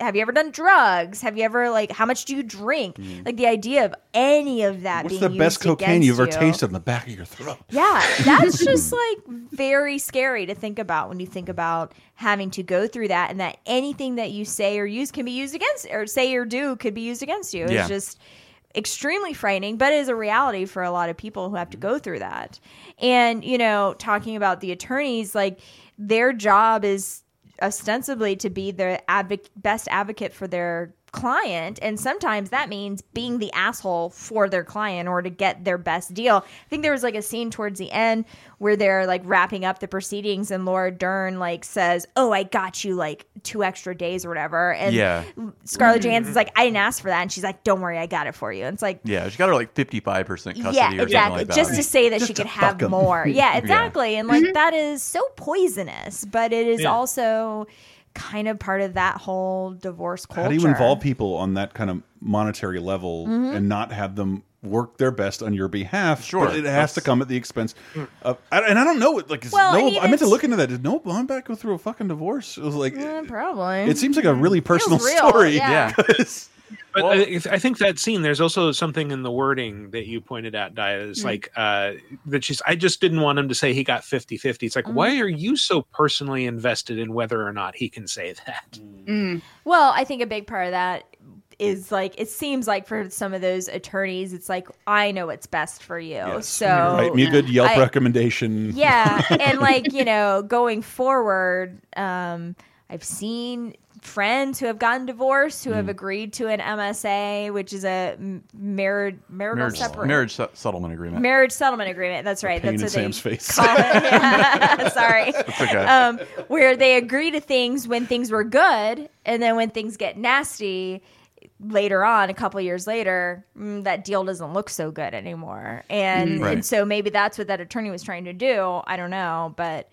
Speaker 3: Have you ever done drugs? Have you ever like how much do you drink? Mm-hmm. Like the idea of any of that
Speaker 1: What's
Speaker 3: being
Speaker 1: the best cocaine you've ever
Speaker 3: you.
Speaker 1: tasted in the back of your throat?
Speaker 3: Yeah, that's just like very scary to think about when you think about having to go through that and that anything that you say or use can be used against or say or do could be used against you.
Speaker 35: Yeah.
Speaker 3: It's just extremely frightening, but it is a reality for a lot of people who have to go through that. And, you know, talking about the attorneys, like their job is ostensibly to be the advoc- best advocate for their client and sometimes that means being the asshole for their client or to get their best deal. I think there was like a scene towards the end where they're like wrapping up the proceedings and Laura Dern like says, "Oh, I got you like two extra days or whatever." And
Speaker 9: Yeah.
Speaker 3: Scarlett Johansson's like, "I didn't ask for that." And she's like, "Don't worry, I got it for you." And it's like
Speaker 9: Yeah, she got her like 55% custody
Speaker 3: yeah,
Speaker 9: or something
Speaker 3: exactly.
Speaker 9: like that.
Speaker 3: Just to say that she
Speaker 9: Just to
Speaker 3: could have
Speaker 9: fuck 'em.
Speaker 3: more. Yeah,
Speaker 9: Yeah.
Speaker 3: exactly. And like mm-hmm. that is so poisonous, but it is
Speaker 1: Yeah.
Speaker 3: also kind of part of that whole divorce culture.
Speaker 1: How do you involve people on that kind of monetary level
Speaker 3: Mhm.
Speaker 1: and not have them work their best on your behalf?
Speaker 9: Sure.
Speaker 1: but it has to come at the expense of. And I don't know. It like, is
Speaker 3: Well, I mean,
Speaker 1: I meant to look into that. Did Noah Baumbach go through a fucking divorce? It was like,
Speaker 3: Eh, probably.
Speaker 1: it seems like a really personal
Speaker 3: Feels real,
Speaker 1: story.
Speaker 3: yeah.
Speaker 1: 'Cause-
Speaker 5: But I, I think that scene, there's also something in the wording that you pointed out, Dia, is
Speaker 3: Mm.
Speaker 5: like uh, that she's, I just didn't want him to say he got 50 50. It's like,
Speaker 3: Mm.
Speaker 5: why are you so personally invested in whether or not he can say that?
Speaker 3: Well, I think a big part of that is like it seems like for some of those attorneys, it's like I know what's best for you.
Speaker 1: Yes.
Speaker 3: So
Speaker 1: write me a good Yelp
Speaker 3: I-
Speaker 1: recommendation.
Speaker 3: Yeah, and like you know, going forward, um, I've seen friends who have gotten divorced who
Speaker 1: Mm.
Speaker 3: have agreed to an MSA, which is a married marital
Speaker 9: marriage,
Speaker 3: separate
Speaker 9: marriage se- settlement agreement.
Speaker 3: marriage settlement agreement. That's right. That's what
Speaker 1: Sam's face.
Speaker 3: Yeah. Sorry.
Speaker 9: That's okay.
Speaker 3: Um, where they agree to things when things were good, and then when things get nasty later on, a couple years later, mm, that deal doesn't look so good anymore. And
Speaker 1: Right.
Speaker 3: and so maybe that's what that attorney was trying to do. I don't know, but.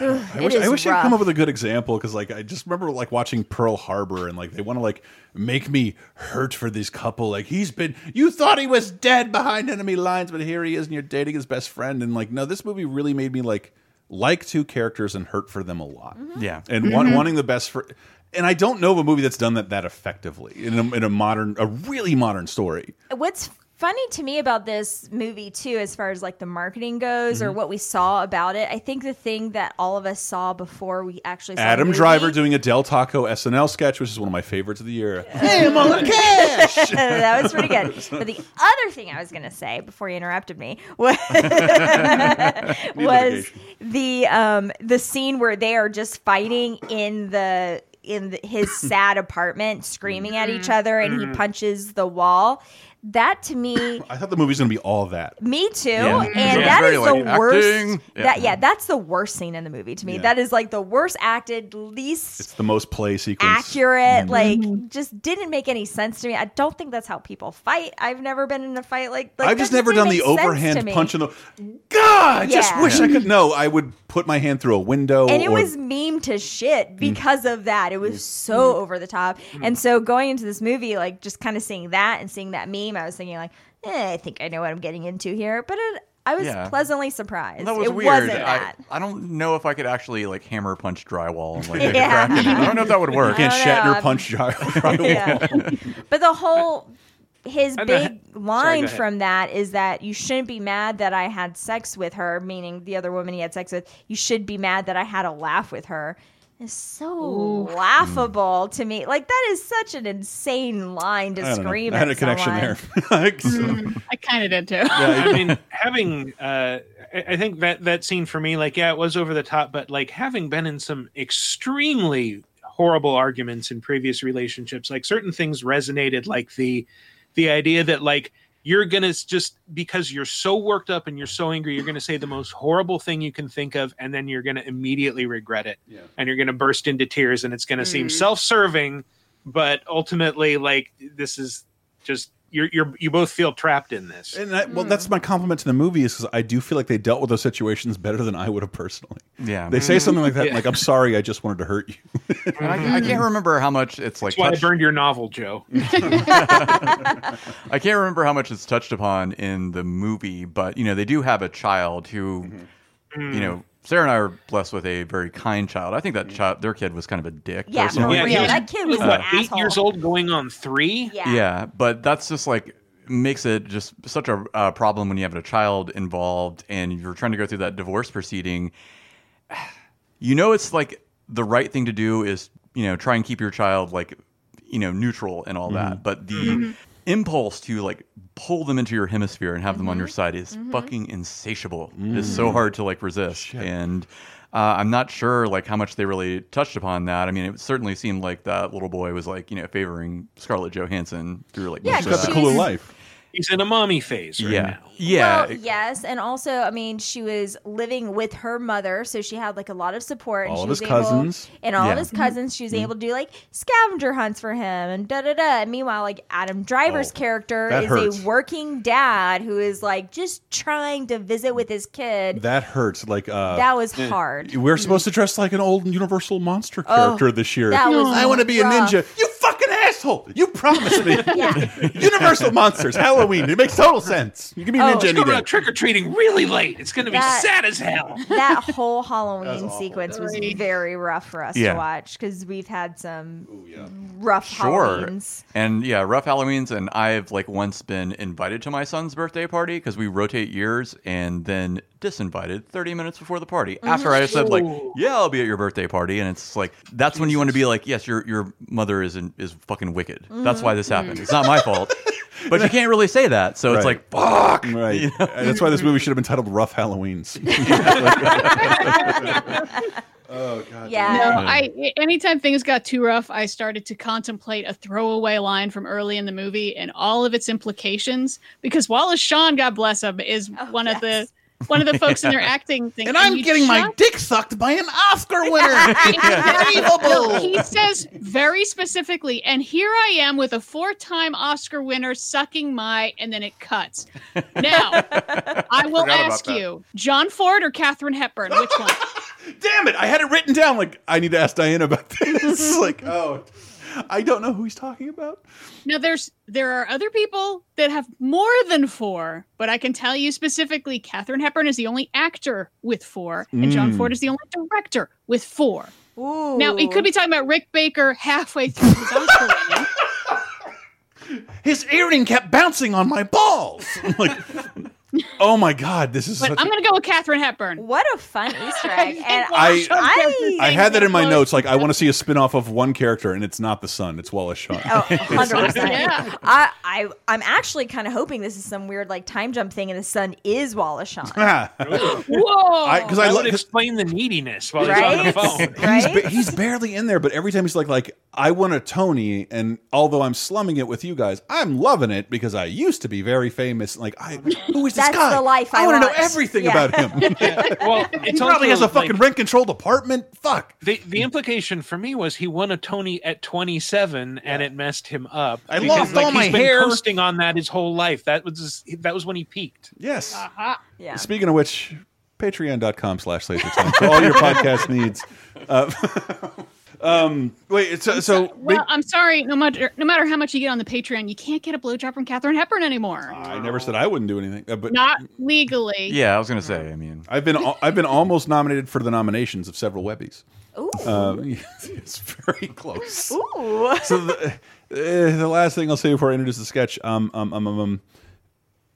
Speaker 3: Ugh,
Speaker 1: I wish, I wish I'd come up with a good example because, like, I just remember like watching Pearl Harbor and like they want to like make me hurt for this couple. Like he's been, you thought he was dead behind enemy lines, but here he is, and you're dating his best friend. And like, no, this movie really made me like like two characters and hurt for them a lot.
Speaker 3: Mm-hmm.
Speaker 9: Yeah.
Speaker 1: and want,
Speaker 9: Mhm.
Speaker 1: wanting the best for. And I don't know of a movie that's done that that effectively in a, in a modern, a really modern story.
Speaker 3: What's funny to me about this movie too as far as like the marketing goes or
Speaker 1: Mhm.
Speaker 3: what we saw about it i think the thing that all of us saw before we actually saw
Speaker 1: Adam Driver doing a Del Taco SNL sketch, which is one of my favorites of the year.
Speaker 3: Hey, I'm on cash. that was pretty good. But the other thing I was going to say before you interrupted me was, was the um, the scene where they are just fighting in the in the, his sad apartment, screaming at each other, and he punches the wall. That to me
Speaker 1: I thought the movie's going to be all that.
Speaker 3: Me too.
Speaker 1: Yeah.
Speaker 3: And
Speaker 1: Yeah.
Speaker 3: that
Speaker 1: Very,
Speaker 3: is
Speaker 1: like,
Speaker 3: the worst.
Speaker 1: acting. Yeah.
Speaker 3: That yeah, that's the worst scene in the movie to me.
Speaker 1: Yeah.
Speaker 3: That is like the worst acted, least
Speaker 1: It's the most play sequence.
Speaker 3: accurate.
Speaker 1: Mhm.
Speaker 3: Like mm-hmm. just didn't make any sense to me. I don't think that's how people fight. I've never been in a fight like. like
Speaker 1: I've just never done the
Speaker 3: make sense to
Speaker 1: overhand punch in the. God, I just wish I could. No, I would put my hand through a window.
Speaker 3: and it
Speaker 1: or-
Speaker 3: was meme to shit mm. because of that. It was mm. so mm. over the top. And so going into this movie, like just kind of seeing that and seeing that meme, I was thinking like, eh, I think I know what I'm getting into here. But it, I was
Speaker 9: Yeah.
Speaker 3: pleasantly surprised.
Speaker 9: That was
Speaker 3: it
Speaker 9: weird.
Speaker 3: wasn't
Speaker 9: I,
Speaker 3: that.
Speaker 9: I don't know if I could actually like hammer punch drywall and like
Speaker 3: Yeah.
Speaker 9: make a crack in it. I don't know if that would work.
Speaker 1: Can't
Speaker 3: I don't know.
Speaker 1: Shatner punch dry- drywall.
Speaker 3: But the whole his
Speaker 1: I know-
Speaker 3: big
Speaker 1: Sorry,
Speaker 3: line
Speaker 1: go ahead.
Speaker 3: from that is that you shouldn't be mad that I had sex with her, meaning the other woman he had sex with. You should be mad that I had a laugh with her. It's so laughable to me. Like that is such an insane line to
Speaker 1: I don't know.
Speaker 3: scream
Speaker 1: I had
Speaker 3: at
Speaker 1: a connection there. Like, so-
Speaker 4: Mm, I kind of did too.
Speaker 5: I mean, having uh, I I think that that scene for me, like, yeah, it was over the top, but like having been in some extremely horrible arguments in previous relationships, like certain things resonated, like the the idea that like you're gonna just because you're so worked up and you're so angry, you're gonna say the most horrible thing you can think of, and then you're gonna immediately regret it, and you're gonna burst into tears, and it's gonna seem
Speaker 1: Mm.
Speaker 5: self-serving, but ultimately, like this is just you're you're you both feel trapped in this.
Speaker 1: And I, well, that's my hmm. compliment to the movie is because I do feel like they dealt with those situations better than I would have personally.
Speaker 9: Yeah.
Speaker 1: they say mm-hmm. something like that,
Speaker 5: Yeah.
Speaker 1: like "I'm sorry, I just wanted to hurt you."
Speaker 9: I, I can't mm-hmm. remember how much it's like.
Speaker 5: That's why I burned your novel, Joe.
Speaker 9: I can't remember how much it's touched upon in the movie, but you know they do have a child who,
Speaker 5: Mm-hmm.
Speaker 9: you know, Sarah and I are blessed with a very kind child. I think that child, their kid, was kind of a dick.
Speaker 3: Yeah,
Speaker 9: personally.
Speaker 3: for real. That kid was
Speaker 5: what,
Speaker 3: an
Speaker 5: eight
Speaker 3: asshole.
Speaker 5: years old, going on three.
Speaker 3: Yeah.
Speaker 9: Yeah, but that's just like makes it just such a uh, problem when you have a child involved and you're trying to go through that divorce proceeding. You know, it's like the right thing to do is you know try and keep your child like you know neutral and all that, but the
Speaker 5: Mm-hmm.
Speaker 9: Impulse to like pull them into your hemisphere and have them on your mm-hmm. side is mm-hmm. fucking insatiable. It's so hard to like resist and. Uh, I'm not sure like how much they really touched upon that. I mean, it certainly seemed like that little boy was like you know favoring Scarlett Johansson through like
Speaker 3: Yeah,
Speaker 9: most of
Speaker 3: 'cause
Speaker 9: that.
Speaker 3: she's-
Speaker 1: life.
Speaker 5: He's in a mommy phase right
Speaker 9: yeah,
Speaker 5: now.
Speaker 9: yeah.
Speaker 3: Well, yes, and also, I mean, she was living with her mother, so she had like a lot of support. and
Speaker 1: All
Speaker 3: she
Speaker 1: of
Speaker 3: was
Speaker 1: his
Speaker 3: able-
Speaker 1: cousins.
Speaker 3: and all
Speaker 9: Yeah.
Speaker 3: of his cousins. She was
Speaker 1: Mm-hmm.
Speaker 3: able to do like scavenger hunts for him and da da da. And meanwhile, like Adam Driver's
Speaker 1: Oh,
Speaker 3: character is
Speaker 1: hurts.
Speaker 3: a working dad who is like just trying to visit with his kid.
Speaker 1: That hurts. Like uh,
Speaker 3: That was
Speaker 1: eh,
Speaker 3: hard.
Speaker 1: We're supposed to dress like an old Universal monster
Speaker 3: Oh,
Speaker 1: character this year.
Speaker 3: that was
Speaker 1: I want to be a ninja. You fucking asshole! You promised me.
Speaker 3: Yeah.
Speaker 1: Universal monsters, Halloween. It makes total sense. You can be a
Speaker 3: Oh,
Speaker 1: ninja any
Speaker 5: Going
Speaker 1: day.
Speaker 5: out trick or treating really late. It's going to be
Speaker 3: That-
Speaker 5: sad as hell.
Speaker 3: that whole Halloween sequence was very rough for us
Speaker 9: Yeah.
Speaker 3: to watch because we've had some rough
Speaker 9: Sure.
Speaker 3: Halloweens.
Speaker 9: And yeah, rough Halloweens. And I've like once been invited to my son's birthday party because we rotate years, and then disinvited 30 minutes before the party mm-hmm. after I said like, yeah, I'll be at your birthday party, and it's like that's when you want to be like, yes, your your mother is in, is fucking wicked. That's why this mm-hmm. happened. It's not my fault. But you can't really say that, so it's like fuck.
Speaker 1: Right.
Speaker 9: You know?
Speaker 1: That's why this movie should have been titled Rough Halloweens. oh god.
Speaker 3: Yeah.
Speaker 4: No, I anytime things got too rough, I started to contemplate a throwaway line from early in the movie and all of its implications. Because Wallace Shawn, God bless him, is oh, one of the one of the folks in their acting thing.
Speaker 32: And I'm
Speaker 4: you
Speaker 32: getting my dick sucked by an Oscar winner.
Speaker 4: No, he says very specifically, and here I am with a four-time Oscar winner sucking my, and then it cuts. Now, I will
Speaker 1: Forgot about
Speaker 4: ask you, John Ford or Katharine Hepburn, which one?
Speaker 1: Damn it! I had it written down. Like I need to ask Diana about this. like oh, I don't know who he's talking about.
Speaker 4: Now there's there are other people that have more than four, but I can tell you specifically Katharine Hepburn is the only actor with four, and John
Speaker 1: Mm.
Speaker 4: Ford is the only director with four.
Speaker 3: Ooh.
Speaker 4: Now he could be talking about Rick Baker halfway through his Oscar winning.
Speaker 32: His earring kept bouncing on my balls.
Speaker 1: I'm like Oh my god, this is
Speaker 4: But
Speaker 1: such
Speaker 4: I'm going to go with Katharine Hepburn.
Speaker 3: What a fun Easter egg. and
Speaker 1: I-
Speaker 3: I,
Speaker 1: I had that in my notes. Like, I want to see a spin off of one character, and it's not the son; it's Wallace Shawn.
Speaker 3: Oh, 100%.
Speaker 4: Yeah.
Speaker 3: I, I, I'm actually kind of hoping this is some weird like time jump thing, and the son is Wallace Shawn.
Speaker 4: Whoa!
Speaker 1: 'cause I
Speaker 5: that
Speaker 1: lo-
Speaker 5: would
Speaker 1: 'cause-
Speaker 5: explain the neediness while he's on the
Speaker 3: Right?
Speaker 5: phone.
Speaker 1: He's, ba- he's barely in there, but every time he's like, like I want a Tony, and although I'm slumming it with you guys, I'm loving it because I used to be very famous. Like, I who is this
Speaker 3: That's
Speaker 1: guy?
Speaker 3: the life I
Speaker 1: want to know everything
Speaker 3: Yeah.
Speaker 1: about him.
Speaker 5: Well,
Speaker 1: he
Speaker 5: it's
Speaker 1: probably has
Speaker 5: also,
Speaker 1: a fucking
Speaker 5: like,
Speaker 1: rent controlled apartment. Fuck.
Speaker 5: The the implication for me was he won a Tony at 27 and it messed him up.
Speaker 1: I
Speaker 5: because,
Speaker 1: lost
Speaker 5: like,
Speaker 1: all my
Speaker 5: he's been
Speaker 1: hair.
Speaker 5: coasting on that his whole life. That was his- that was when he peaked.
Speaker 1: Yes.
Speaker 4: Uh-huh.
Speaker 3: Yeah.
Speaker 1: Speaking of which, patreon.com slash laser time for all your podcast needs. Uh, um, wait, so, so
Speaker 4: Well, I'm sorry. No matter no matter how much you get on the Patreon, you can't get a blowjob from Katharine Hepburn anymore.
Speaker 1: I never said I wouldn't do anything, uh, but
Speaker 4: Not legally.
Speaker 9: Yeah, I was gonna say. I mean,
Speaker 1: I've been I've been almost nominated for the nominations of several Webbies.
Speaker 3: Ooh.
Speaker 1: Uh, it's very close.
Speaker 3: Ooh.
Speaker 1: So the, uh, the last thing I'll say before I introduce the sketch, um, um, um, um, um,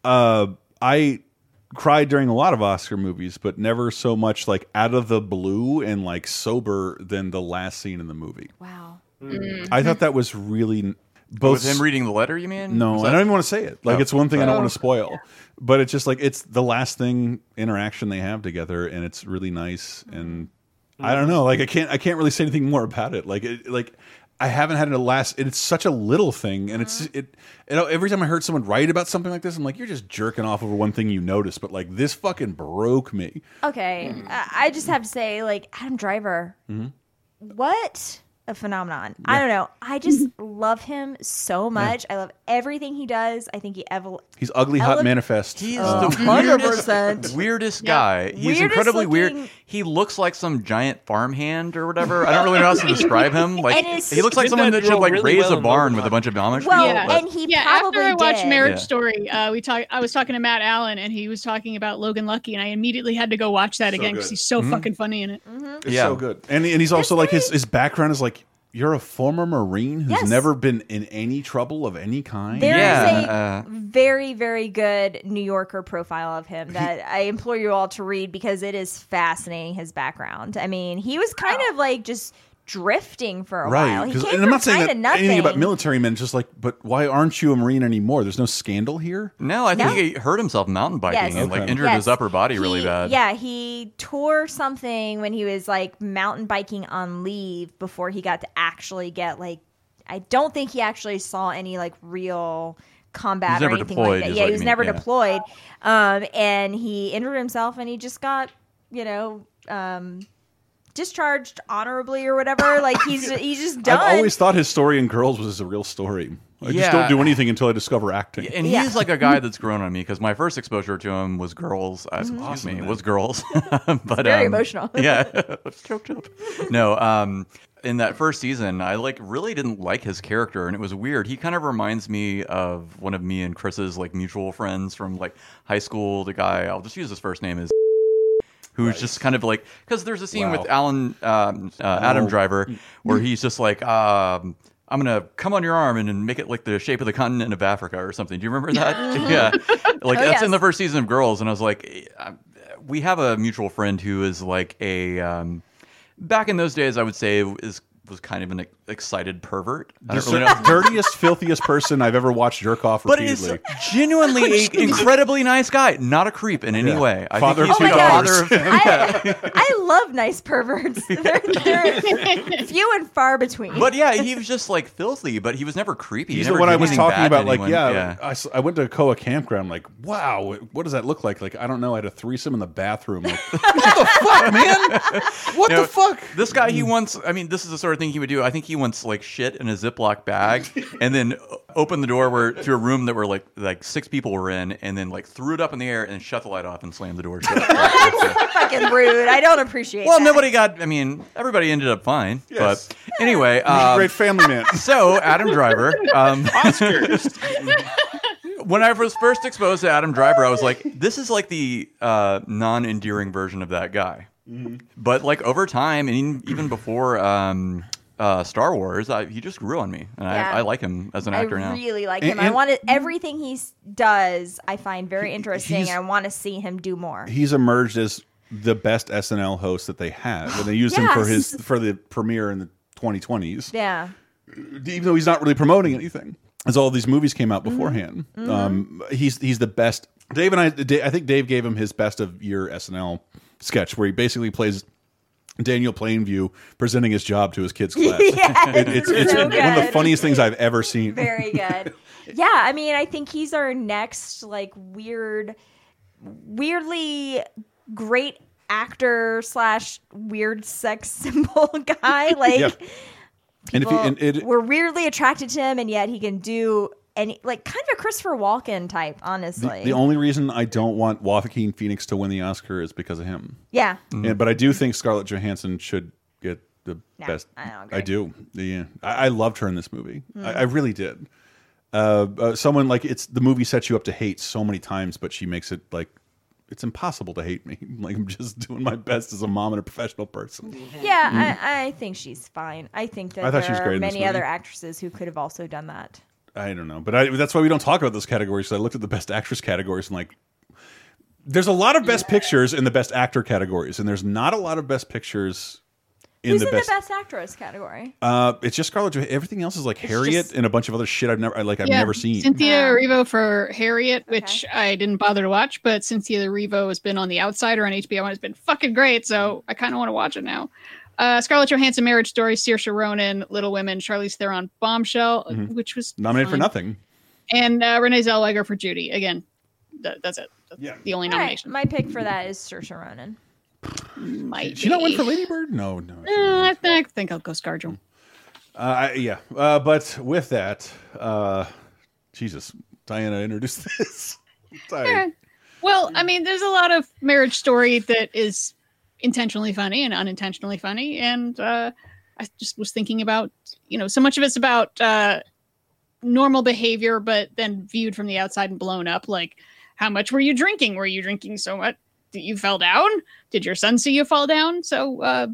Speaker 1: uh, I cried during a lot of Oscar movies, but never so much like out of the blue and like sober than the last scene in the movie.
Speaker 3: Wow. Hmm.
Speaker 1: I thought that was really both
Speaker 9: with him reading the letter, you mean?
Speaker 1: No,
Speaker 9: Was
Speaker 1: I don't even want to say it. Like
Speaker 9: Oh.
Speaker 1: it's one thing I don't
Speaker 9: Oh.
Speaker 1: want to spoil, but it's just like it's the last thing interaction they have together, and it's really nice. And hmm. I don't know, like I can't I can't really say anything more about it. Like it, like I haven't had a last. It's such a little thing, and it's it. You know, every time I heard someone write about something like this, I'm like, you're just jerking off over one thing you noticed, but like this fucking broke me.
Speaker 3: Okay, I I just have to say, like Adam Driver,
Speaker 1: Mhm.
Speaker 3: what a phenomenon! I don't know. I just love him so much. I love everything he does. I think he evol-
Speaker 1: He's ugly, hot manifest.
Speaker 9: He's
Speaker 3: Oh,
Speaker 9: the
Speaker 3: 100%.
Speaker 9: weirdest, weirdest
Speaker 3: Yeah.
Speaker 9: guy. He's
Speaker 3: Weirdest
Speaker 9: incredibly weird. He looks like some giant farmhand or whatever. I don't really know how to describe him. Like he looks like someone
Speaker 5: that
Speaker 9: that should like
Speaker 5: really
Speaker 9: raise
Speaker 5: well
Speaker 9: a barn with a bunch of Amish
Speaker 3: Well,
Speaker 9: people.
Speaker 3: and he
Speaker 4: yeah,
Speaker 3: probably
Speaker 4: after I watched
Speaker 3: did.
Speaker 4: Marriage
Speaker 9: Yeah.
Speaker 4: Story, uh, we talked. I was talking to Matt Allen, and he was talking about Logan Lucky, and I immediately had to go watch that
Speaker 1: So
Speaker 4: again because he's so
Speaker 1: Mhm.
Speaker 4: fucking funny in it.
Speaker 3: Mm-hmm.
Speaker 1: It's
Speaker 9: Yeah.
Speaker 1: so good, and and he's also like his his background is like you're a former Marine who's
Speaker 3: Yes.
Speaker 1: never been in any trouble of any kind.
Speaker 3: There is
Speaker 9: Yeah,
Speaker 3: a uh, uh, very, very good New Yorker profile of him that I implore you all to read because it is fascinating. His background. I mean, he was kind of like just drifting for a
Speaker 1: right.
Speaker 3: while. He
Speaker 1: 'cause-
Speaker 3: came
Speaker 1: and I'm not saying that anything about military men. Just like, but why aren't you a Marine anymore? There's no scandal here.
Speaker 9: No, I think
Speaker 3: No.
Speaker 9: he hurt himself mountain biking
Speaker 3: Yes.
Speaker 9: and like
Speaker 1: Okay.
Speaker 9: injured his upper body really bad.
Speaker 3: Yeah, he tore something when he was like mountain biking on leave before he got to actually get like. I don't think he actually saw any like real combat or anything
Speaker 9: deployed,
Speaker 3: like that.
Speaker 9: is
Speaker 3: Yeah, he was
Speaker 9: mean,
Speaker 3: never
Speaker 9: yeah.
Speaker 3: deployed, um, and he injured himself, and he just got you know um, discharged honorably or whatever. Like he's he's just done.
Speaker 1: I've always thought his story in Girls was a real story. I just don't do anything until I discover acting.
Speaker 9: And
Speaker 3: Yeah.
Speaker 9: he's like a guy that's grown on me because my first exposure to him was girls. Uh, excuse
Speaker 1: Awesome,
Speaker 9: me,
Speaker 1: man.
Speaker 9: was girls. but
Speaker 3: very
Speaker 9: um,
Speaker 3: emotional.
Speaker 9: yeah, choked up. No, um, in that first season, I like really didn't like his character, and it was weird. He kind of reminds me of one of me and Chris's like mutual friends from like high school. The guy I'll just use his first name is. Who's just kind of like because there's a scene
Speaker 1: Wow.
Speaker 9: with Alan um, uh, Adam
Speaker 1: Oh.
Speaker 9: Driver where he's just like um, I'm gonna come on your arm and, and make it like the shape of the continent of Africa or something. Do you remember that? yeah, like
Speaker 3: Oh,
Speaker 9: that's
Speaker 3: yes.
Speaker 9: in the first season of Girls, and I was like, we have a mutual friend who is like a um, back in those days, I would say is was kind of an excited pervert. I
Speaker 1: The
Speaker 9: don't really know.
Speaker 1: dirtiest, filthiest person I've ever watched jerk off
Speaker 9: But is
Speaker 1: repeatedly.
Speaker 9: genuinely an incredibly nice guy, not a creep in any
Speaker 1: Yeah.
Speaker 9: way. I
Speaker 1: Father
Speaker 9: think
Speaker 1: of
Speaker 9: he's
Speaker 3: two daughters.
Speaker 9: father of
Speaker 3: I, I love nice perverts. they're, they're few and far between.
Speaker 9: But yeah, he was just like filthy, but he was never creepy. He
Speaker 1: He's
Speaker 9: never
Speaker 1: the one I was talking about. Like,
Speaker 9: anyone.
Speaker 1: yeah, I s- I, went to a Koa campground. Like, wow, what does that look like? Like, I don't know. I had a threesome in the bathroom. Like, what the fuck, man? What
Speaker 9: No,
Speaker 1: the fuck?
Speaker 9: This guy, he once, I mean, this is the sort of thing he would do. I think he once like shit in a Ziploc bag and then opened the door where to a room that were like like six people were in and then like threw it up in the air and shut the light off and slammed the door shut.
Speaker 3: That's fucking rude. I don't appreciate.
Speaker 9: well,
Speaker 3: that.
Speaker 9: nobody got, I mean, everybody ended up fine.
Speaker 1: Yes.
Speaker 9: But anyway,
Speaker 1: He was a
Speaker 9: um,
Speaker 1: great family man.
Speaker 9: so Adam Driver. Um,
Speaker 5: Oscars.
Speaker 9: when I was first exposed to Adam Driver, I was like, this is like the uh, non-endearing version of that guy.
Speaker 1: Mm-hmm.
Speaker 9: But like over time, and even before um, uh, Star Wars, I, he just grew on me, and
Speaker 3: Yeah.
Speaker 9: I, I like him as an actor
Speaker 3: I
Speaker 9: now.
Speaker 3: I really like
Speaker 1: And-
Speaker 3: him. I
Speaker 1: and-
Speaker 3: want to, everything he does. I find very interesting.
Speaker 1: he's-
Speaker 3: I want to see him do more.
Speaker 1: He's emerged as the best SNL host that they have, and they used him for his for the premiere in the 2020s.
Speaker 3: Yeah.
Speaker 1: even though he's not really promoting anything, as all these movies came out beforehand.
Speaker 3: Mhm.
Speaker 1: Um, he's he's the best. Dave and I, I think Dave gave him his best of year SNL sketch, where he basically plays Daniel Plainview presenting his job to his kids' class.
Speaker 3: Yes,
Speaker 1: It- it's it's
Speaker 3: so
Speaker 1: one of the funniest things I've ever seen.
Speaker 3: Very good. yeah, I mean, I think he's our next like weird, weirdly great actor slash weird sex symbol guy. Like
Speaker 1: Yeah. And if he, and it,
Speaker 3: we're weirdly attracted to him, and yet he can do any like kind of a Christopher Walken type. Honestly,
Speaker 1: the only reason I don't want Joaquin Phoenix to win the Oscar is because of him.
Speaker 3: yeah.
Speaker 1: And, but I do think Scarlett Johansson should get the
Speaker 3: No,
Speaker 1: best.
Speaker 3: I don't
Speaker 1: I do. Yeah, I, I loved her in this movie.
Speaker 3: Mm.
Speaker 1: I, I really did. Uh, uh, someone like it's the movie sets you up to hate so many times, but she makes it like it's impossible to hate me. Like I'm just doing my best as a mom and a professional person.
Speaker 3: Yeah, I, I think she's fine. I think that
Speaker 1: I thought
Speaker 3: there
Speaker 1: she was
Speaker 3: are
Speaker 1: great in
Speaker 3: many other actresses who could have also done that.
Speaker 1: I don't know, but I, that's why we don't talk about those categories. So I looked at the best actress categories and like, there's a lot of best pictures in the best actor categories, and there's not a lot of best pictures in
Speaker 3: Who's
Speaker 1: the
Speaker 3: in
Speaker 1: best.
Speaker 3: the best actress category?
Speaker 1: Uh, it's just Scarlett. Johansson. Everything else is like Harriet and a bunch of other shit I've never I- like. I've
Speaker 4: Yeah,
Speaker 1: never seen.
Speaker 4: Cynthia Erivo for Harriet, which I didn't bother to watch, but Cynthia Erivo has been on The Outsider on HBO and it's been fucking great, so I kind of want to watch it now. Uh, Scarlett Johansson, Marriage Story, Saoirse Ronan, Little Women, Charlize Theron, Bombshell,
Speaker 1: Mhm.
Speaker 4: which was
Speaker 1: Nominated for nothing.
Speaker 4: and uh, Renee Zellweger for Judy. Again, that, that's it. That's
Speaker 1: yeah.
Speaker 4: the only
Speaker 3: All right,
Speaker 4: nomination.
Speaker 3: my pick for that is Saoirse Ronan.
Speaker 4: Might
Speaker 1: Did she not win for Lady Bird? No, no.
Speaker 4: Uh, I, think, I think I'll go ScarJo.
Speaker 1: Uh, I, yeah, uh, but with that, uh, Jesus, Diana introduced this. Sorry.
Speaker 4: Yeah. Well, I mean, there's a lot of marriage story that is intentionally funny and unintentionally funny, and uh, I just was thinking about, you know, so much of it's about uh, normal behavior, but then viewed from the outside and blown up. Like, how much were you drinking? Were you drinking so much that you fell down? Did your son see you fall down? So uh,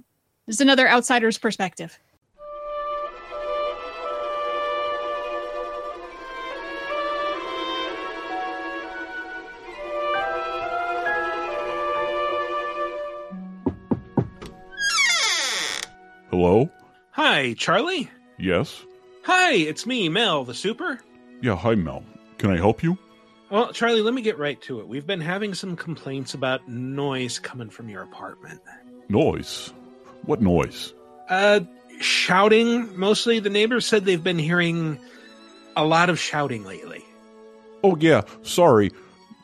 Speaker 4: there's another outsider's perspective.
Speaker 5: Hi, Charlie.
Speaker 1: Yes.
Speaker 5: Hi, it's me, Mel, the super.
Speaker 1: Yeah. Hi, Mel. Can I help you?
Speaker 5: Well, Charlie, let me get right to it. We've been having some complaints about noise coming from your apartment.
Speaker 1: Noise. What noise?
Speaker 5: Uh, shouting mostly. The neighbors said they've been hearing a lot of shouting lately.
Speaker 1: Oh yeah. Sorry.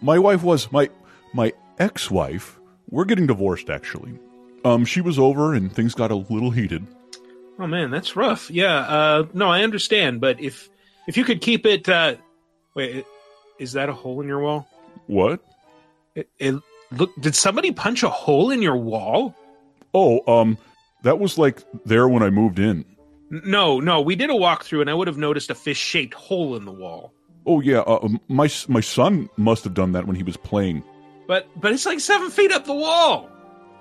Speaker 1: My wife was my my ex-wife. We're getting divorced actually. Um, she was over and things got a little heated.
Speaker 5: Oh man, that's rough. Yeah. Uh, no, I understand, but if if you could keep it, uh, wait, is that a hole in your wall?
Speaker 1: What?
Speaker 5: It, it look. Did somebody punch a hole in your wall?
Speaker 1: Oh, um, that was like there when I moved in.
Speaker 5: No, no. We did a walkthrough, and I would have noticed a fish-shaped hole in the wall.
Speaker 1: Oh yeah, uh, um, my my son must have done that when he was playing.
Speaker 5: But but it's like seven feet up the wall.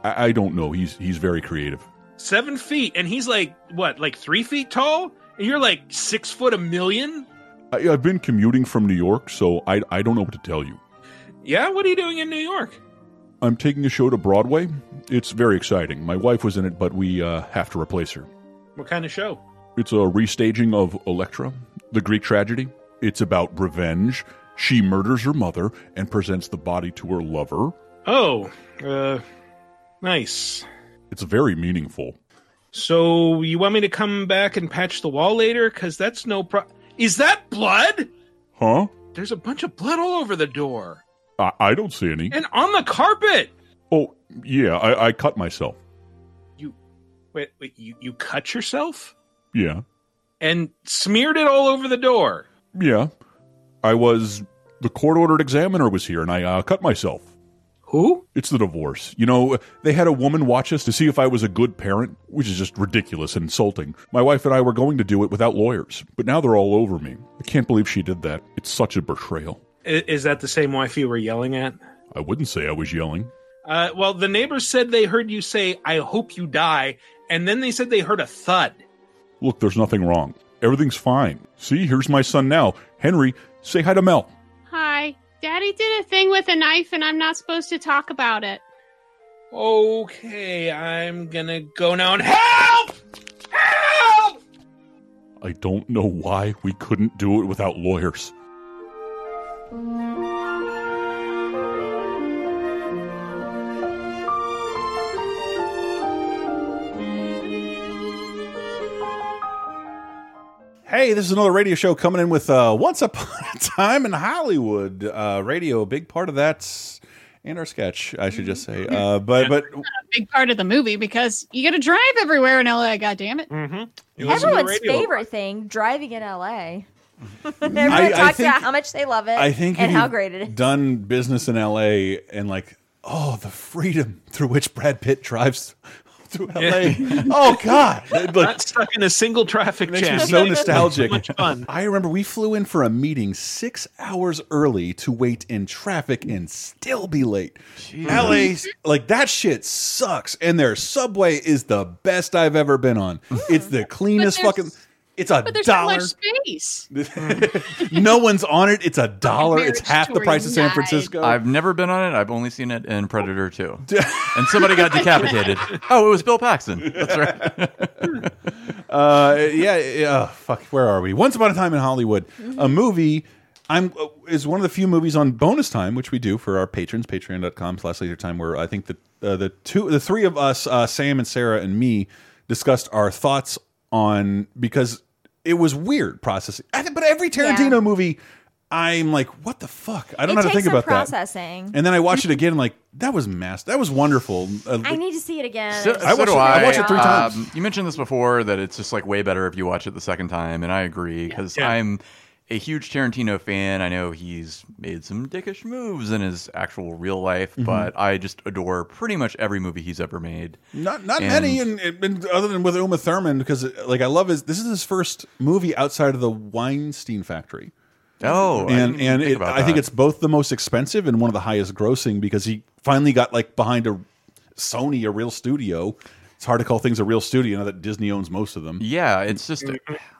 Speaker 1: I, I don't know. He's he's very creative.
Speaker 5: Seven feet, and he's like what, like three feet tall, and you're like six foot a million.
Speaker 1: I, I've been commuting from New York, so I I don't know what to tell you.
Speaker 5: Yeah, what are you doing in New York?
Speaker 1: I'm taking a show to Broadway. It's very exciting. My wife was in it, but we uh, have to replace her.
Speaker 5: What kind of show?
Speaker 1: It's a restaging of Electra, the Greek tragedy. It's about revenge. She murders her mother and presents the body to her lover.
Speaker 5: Oh, uh, nice.
Speaker 1: It's very meaningful.
Speaker 5: So you want me to come back and patch the wall later? Because that's no pro. Is that blood?
Speaker 1: Huh?
Speaker 5: There's a bunch of blood all over the door
Speaker 1: I, I don't see any.
Speaker 5: and on the carpet.
Speaker 1: Oh, yeah, I, I cut myself.
Speaker 5: Wait, wait, you you cut yourself
Speaker 1: Yeah.
Speaker 5: and smeared it all over the door.
Speaker 1: Yeah. I was. The court ordered examiner was here and I uh, cut myself.
Speaker 5: Who?
Speaker 1: It's the divorce. You know, they had a woman watch us to see if I was a good parent, which is just ridiculous and insulting. My wife and I were going to do it without lawyers, but now they're all over me. I can't believe she did that. It's such a betrayal.
Speaker 5: Is that the same wife you were yelling at?
Speaker 1: I wouldn't say I was yelling.
Speaker 5: Uh, well, the neighbors said they heard you say, "I hope you die," and then they said they heard a thud.
Speaker 1: Look, there's nothing wrong. Everything's fine. See, here's my son now. Henry, say hi to Mel.
Speaker 12: Hi. Daddy did a thing with a knife and I'm not supposed to talk about it.
Speaker 5: Okay, I'm gonna go now and help! Help!
Speaker 1: I don't know why we couldn't do it without lawyers. Hey, this is another radio show coming in with uh, Once Upon a Time in Hollywood. Uh, radio, a big part of that, and our sketch, I should just say. Uh, but but
Speaker 4: a big part of the movie because you got to drive everywhere in LA. God damn it!
Speaker 5: Mm-hmm.
Speaker 3: Everyone's favorite thing, driving in LA. Everyone
Speaker 1: I
Speaker 3: talks
Speaker 1: think-
Speaker 3: about how much they love it
Speaker 1: I think
Speaker 3: and how great it is.
Speaker 1: Done business in L.A. and like, oh, the freedom through which Brad Pitt drives through L.A. oh God, It, like,
Speaker 5: Not stuck in a single traffic
Speaker 1: makes
Speaker 5: jam.
Speaker 1: me so nostalgic.
Speaker 5: much fun.
Speaker 1: I remember we flew in for a meeting six hours early to wait in traffic and still be late. LA's like that shit sucks, and their subway is the best I've ever been on. Mm. It's the cleanest fucking. It's a
Speaker 4: But there's so
Speaker 1: dollar.
Speaker 4: much space.
Speaker 1: no one's on it. It's a dollar. It's half the price of San
Speaker 4: died.
Speaker 1: Francisco.
Speaker 9: I've never been on it. I've only seen it in Predator 2. and somebody got decapitated. Oh, it was Bill Paxton. That's right.
Speaker 1: uh, yeah, yeah. oh, fuck. Where are we? Once upon a time in Hollywood, a movie. I'm uh, is one of the few movies on bonus time, which we do for our patrons. Patreon.com slash laser time, where I think the uh, the two, the three of us, uh, Sam and Sarah and me, discussed our thoughts on because it was weird processing. I think, but every Tarantino movie, I'm like, what the fuck? I don't
Speaker 3: it
Speaker 1: know how to think
Speaker 3: some
Speaker 1: about that.
Speaker 3: processing.
Speaker 1: And then I watch it again, and like that was mass. That was wonderful. Uh,
Speaker 3: I need to see it again.
Speaker 9: So,
Speaker 3: It's
Speaker 1: I
Speaker 9: so
Speaker 1: watched
Speaker 9: do
Speaker 1: it- I
Speaker 9: I.
Speaker 1: watched it three times.
Speaker 9: Um, you mentioned this before that it's just like way better if you watch it the second time, and I agree because
Speaker 5: Yeah.
Speaker 9: I'm a huge Tarantino fan. I know he's made some dickish moves in his actual real life,
Speaker 1: Mm-hmm.
Speaker 9: but I just adore pretty much every movie he's ever made.
Speaker 1: Not not
Speaker 9: And-
Speaker 1: many, and, and other than with Uma Thurman, because like I love his. This is his first movie outside of the Weinstein Factory.
Speaker 9: Oh,
Speaker 1: and
Speaker 9: didn't
Speaker 1: and
Speaker 9: think
Speaker 1: it, I think it's both the most expensive and one of the highest grossing because he finally got like behind a Sony, a real studio. It's hard to call things a real studio now that Disney owns most of them.
Speaker 9: Yeah, it's just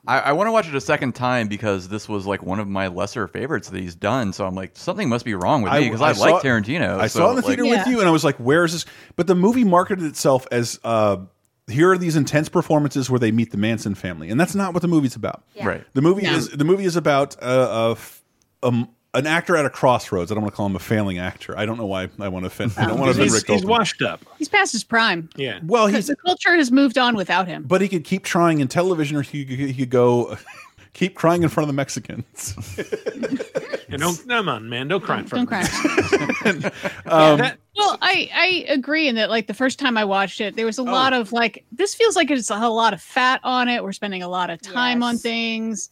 Speaker 9: I, I want to watch it a second time because this was like one of my lesser favorites that he's done. So I'm like, something must be wrong with me because I,
Speaker 1: saw
Speaker 9: like
Speaker 1: it-
Speaker 9: Tarantino.
Speaker 1: I
Speaker 9: so,
Speaker 1: saw it in the
Speaker 9: like-
Speaker 1: theater with you, and I was like, "Where is this?" But the movie marketed itself as uh, here are these intense performances where they meet the Manson family, and that's not what the movie's about.
Speaker 9: Yeah. Right.
Speaker 1: The movie
Speaker 9: No.
Speaker 1: is the movie is about uh, a f- um, an actor at a crossroads. I don't want to call him a failing actor. I don't know why I want to offend. I don't want to offend
Speaker 5: he's,
Speaker 1: Rick
Speaker 5: he's
Speaker 1: Dalton.
Speaker 5: washed up.
Speaker 4: He's past his prime.
Speaker 5: Yeah.
Speaker 1: Well, he's
Speaker 4: the culture has moved on without him.
Speaker 1: but he could keep trying in television, or he could, he could go keep crying in front of the Mexicans.
Speaker 5: And don't, come on, man, don't cry in front
Speaker 4: Don't
Speaker 5: of me.
Speaker 1: Um,
Speaker 5: that-
Speaker 4: Well, I I agree in that like the first time I watched it, there was a
Speaker 1: Oh.
Speaker 4: lot of like this feels like it's a lot of fat on it. We're spending a lot of time on things.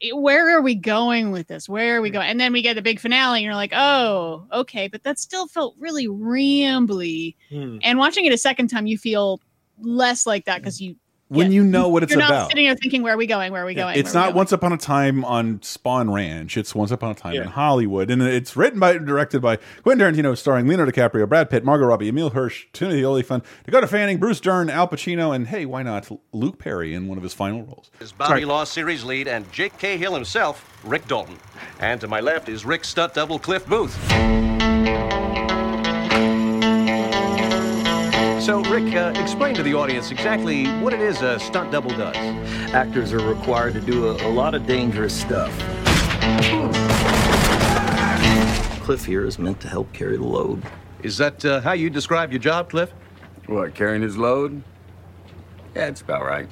Speaker 4: It- Where are we going with this? Where are we mm. going? And then we get the big finale, and you're like, oh, okay, but that still felt really rambly.
Speaker 5: Hmm.
Speaker 4: And watching it a second time, you feel less like that mm. because you
Speaker 1: when you know what it's about.
Speaker 4: you're not
Speaker 1: about.
Speaker 4: sitting there thinking, where are we going? Where are we going?
Speaker 1: It's
Speaker 4: Where are we
Speaker 1: not Once Upon a Time on Spahn Ranch. It's Once Upon a Time in Hollywood, and it's written by and directed by Quentin Tarantino, starring Leonardo DiCaprio, Brad Pitt, Margot Robbie, Emile Hirsch, Timothy Olyphant, Dakota Fanning, Bruce Dern, Al Pacino, and hey, why not Luke Perry in one of his final roles?
Speaker 35: His Bounty Law series lead and Jake Cahill himself, Rick Dalton. And to my left is Rick stunt double Cliff Booth. So, Rick, uh, explain to the audience exactly what it is a stunt double does.
Speaker 36: Actors are required to do a, a lot of dangerous stuff. Cliff here is meant to help carry the load.
Speaker 35: Is that uh, how you describe your job, Cliff?
Speaker 36: What, carrying his load? Yeah, it's about right.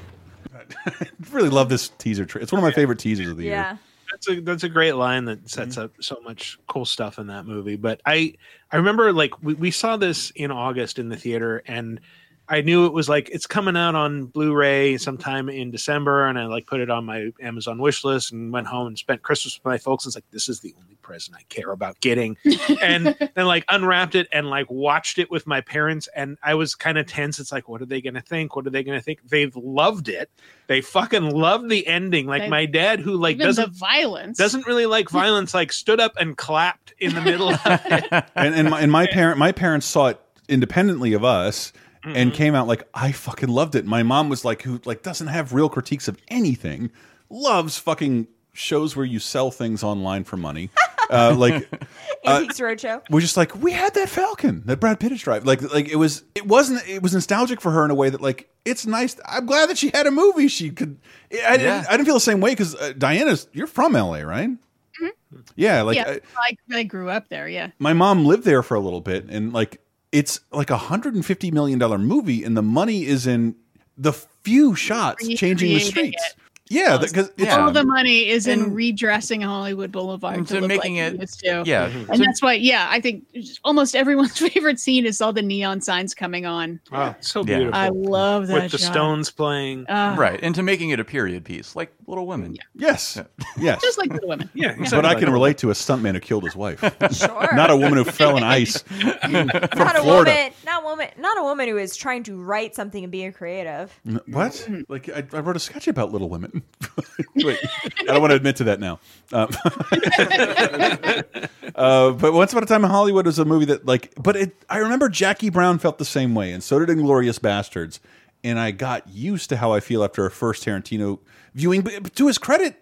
Speaker 1: I really love this teaser. Tra it's one of my favorite teasers of the year.
Speaker 5: That's a that's a great line that sets mm-hmm. up so much cool stuff in that movie. But I I remember like we, we saw this in August in the theater and I knew it was like it's coming out on Blu-ray sometime in December, and I like put it on my Amazon wish list and went home and spent Christmas with my folks. And It's like this is the only present I care about getting, and then like unwrapped it and like watched it with my parents, and I was kind of tense. It's like, what are they gonna think? What are they gonna think? They've loved it. They fucking love the ending. Like
Speaker 4: They-
Speaker 5: my dad, who like
Speaker 4: Even
Speaker 5: doesn't
Speaker 4: the violence
Speaker 5: doesn't really like violence, like stood up and clapped in the middle of it.
Speaker 1: and and my, and my parent my parents saw it independently of us and came out like I fucking loved it. My mom was like, who like doesn't have real critiques of anything, loves fucking shows where you sell things online for money. Uh, like uh,
Speaker 3: Antiques Roadshow.
Speaker 1: we're just like we had that Falcon that Brad Pitt is driving. Like like it was it wasn't it was nostalgic for her in a way that like it's nice. I'm glad that she had a movie she could. I, didn't, I didn't feel the same way because uh, Diana's you're from LA, right? Yeah, like
Speaker 4: Mm-hmm. yeah,
Speaker 1: I-
Speaker 4: I, I grew up there. Yeah.
Speaker 1: my mom lived there for a little bit and like it's like a hundred and fifty million dollar movie and the money is in the few shots changing the streets.
Speaker 4: it.
Speaker 1: Yeah, because it's
Speaker 4: All the money is in redressing Hollywood Boulevard
Speaker 9: And
Speaker 4: to
Speaker 9: to
Speaker 4: look
Speaker 9: making
Speaker 4: like
Speaker 9: it-
Speaker 4: it used
Speaker 9: yeah.
Speaker 4: and
Speaker 9: So-
Speaker 4: that's why. Yeah, I think almost everyone's favorite scene is all the neon signs coming on.
Speaker 5: Wow, so
Speaker 9: Yeah.
Speaker 5: beautiful.
Speaker 4: I love that
Speaker 5: With the
Speaker 4: shot.
Speaker 5: Stones playing.
Speaker 4: Ah.
Speaker 9: right, into making it a period piece, like Little Women.
Speaker 1: Yes, yes.
Speaker 4: Just like Little Women.
Speaker 5: Yeah,
Speaker 1: But I can relate to a stuntman who killed his wife.
Speaker 3: Sure.
Speaker 1: Not a woman who fell in ice from
Speaker 3: not a
Speaker 1: Florida.
Speaker 3: woman, not woman, not a woman who is trying to write something and being creative.
Speaker 1: What? Like I, I wrote a sketch about Little Women. Wait, I don't want to admit to that now. Um, uh, but Once Upon a Time in Hollywood was a movie that, like, but it. I remember Jackie Brown felt the same way, and so did Inglourious Basterds. And I got used to how I feel after a first Tarantino viewing. But to his credit,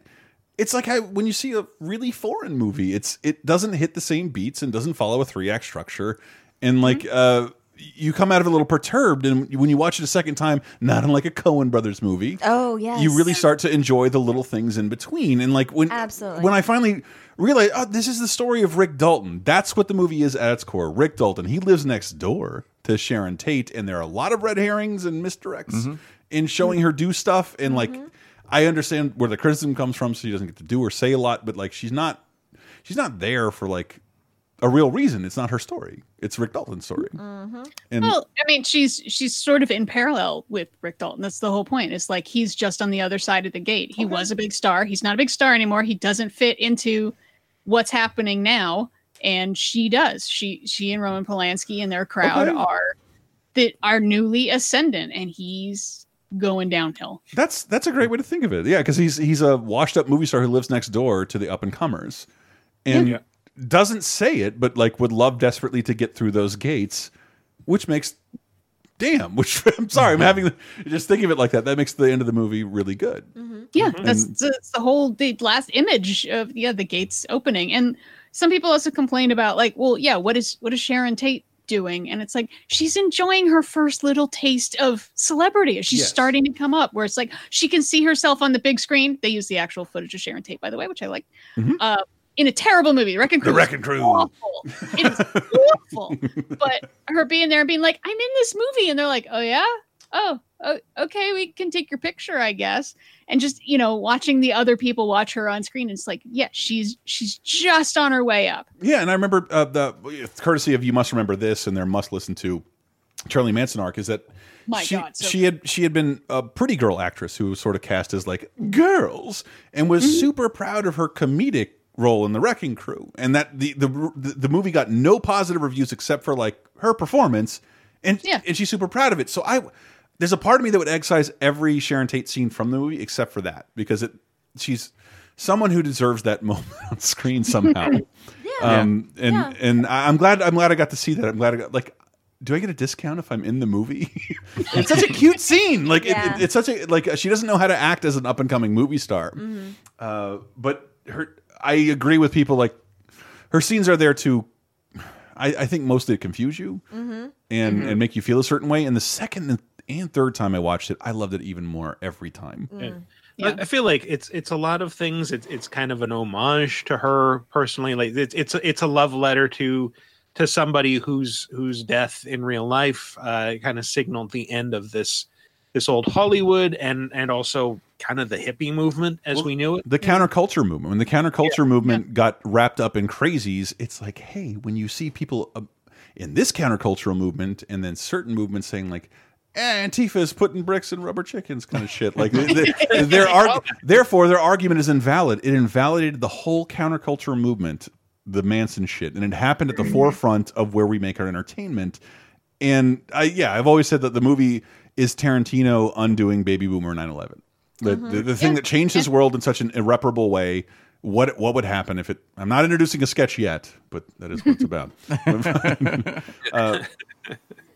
Speaker 1: it's like I, when you see a really foreign movie, it's it doesn't hit the same beats and doesn't follow a three act structure, and like uh, you come out of it a little perturbed. And when you watch it a second time, not unlike a Coen Brothers movie,
Speaker 3: Oh yes,
Speaker 1: you really start to enjoy the little things in between. And like when
Speaker 3: Absolutely.
Speaker 1: when I finally realized, oh, this is the story of Rick Dalton. That's what the movie is at its core. Rick Dalton. He lives next door to Sharon Tate, and there are a lot of red herrings and misdirects
Speaker 9: Mm-hmm.
Speaker 1: in showing her do stuff. And like, I understand where the criticism comes from. So she doesn't get to do or say a lot, but like, she's not she's not there for like a real reason. It's not her story. It's Rick Dalton's story.
Speaker 3: Mm-hmm.
Speaker 1: And
Speaker 4: well, I mean, she's she's sort of in parallel with Rick Dalton. That's the whole point. It's like he's just on the other side of the gate. He was a big star. He's not a big star anymore. He doesn't fit into what's happening now, and she does. She she and Roman Polanski and their crowd
Speaker 1: Okay.
Speaker 4: are that are newly ascendant, and he's going downhill.
Speaker 1: That's that's a great way to think of it. Yeah, because he's he's a washed up movie star who lives next door to the up and comers, and
Speaker 5: Yeah.
Speaker 1: Doesn't say it, but like would love desperately to get through those gates, which makes damn. Which I'm sorry, I'm having just thinking of it like that. That makes the end of the movie really good.
Speaker 4: Yeah,
Speaker 1: Mhm.
Speaker 4: that's, that's the whole the last image of yeah the gates opening, and some people also complain about like, well, yeah, what is what is Sharon Tate doing? And it's like she's enjoying her first little taste of celebrity. She's
Speaker 37: Yes.
Speaker 4: starting to come up where it's like she can see herself on the big screen. They use the actual footage of Sharon Tate, by the way, which I like.
Speaker 1: Mhm.
Speaker 4: Uh, in a terrible movie, The Wrecking Crew.
Speaker 1: The
Speaker 4: is
Speaker 1: Wrecking Crew.
Speaker 4: Awful. It is awful. But her being there and being like, I'm in this movie, and they're like, Oh yeah, oh, oh, okay, we can take your picture, I guess. And just you know, watching the other people watch her on screen, it's like, yeah, she's she's just on her way up.
Speaker 1: Yeah, and I remember uh, the courtesy of you must remember this and their must listen to Charlie Manson arc is that
Speaker 4: My
Speaker 1: she,
Speaker 4: God, so
Speaker 1: she had she had been a pretty girl actress who was sort of cast as like girls and was
Speaker 4: Mm-hmm.
Speaker 1: super proud of her comedic role in the Wrecking Crew, and that the the the, the movie got no positive reviews except for like her performance, and yeah. and she's super proud of it. So I there's a part of me that would excise every Sharon Tate scene from the movie except for that because it she's someone who deserves that moment on screen somehow. Um, and
Speaker 37: Yeah.
Speaker 1: and I- I'm glad I'm glad I got to see that. I'm glad I got like. Do I get a discount if I'm in the movie? it's such a cute scene. Like
Speaker 37: Yeah.
Speaker 1: it, it's such a like she doesn't know how to act as an up and coming movie star. Uh, but her, I agree with people like her scenes are there to, I, I think mostly to confuse you
Speaker 37: Mhm.
Speaker 1: and
Speaker 37: Mhm.
Speaker 1: and make you feel a certain way. And the second and- and third time I watched it, I loved it even more every time.
Speaker 5: And I, I feel like it's it's a lot of things. It's it's kind of an homage to her personally. Like it's it's a, it's a love letter to to somebody whose whose death in real life uh, kind of signaled the end of this this old Hollywood and and also kind of the hippie movement as we knew it.
Speaker 1: The counterculture movement. When the counterculture movement got wrapped up in crazies, it's like, hey, when you see people uh, in this countercultural movement, and then certain movements saying like. Eh, Antifa is putting bricks in rubber chickens, kind of shit. Like they- they- their arg- therefore, their argument is invalid. It invalidated the whole counterculture movement, the Manson shit, and it happened at the forefront of where we make our entertainment. And I, yeah, I've always said that the movie is Tarantino undoing Baby Boomer 9/11. The,
Speaker 37: Mhm.
Speaker 1: the, the thing that changed his world in such an irreparable way. What what would happen if it? I'm not introducing a sketch yet, but that is what it's about. uh,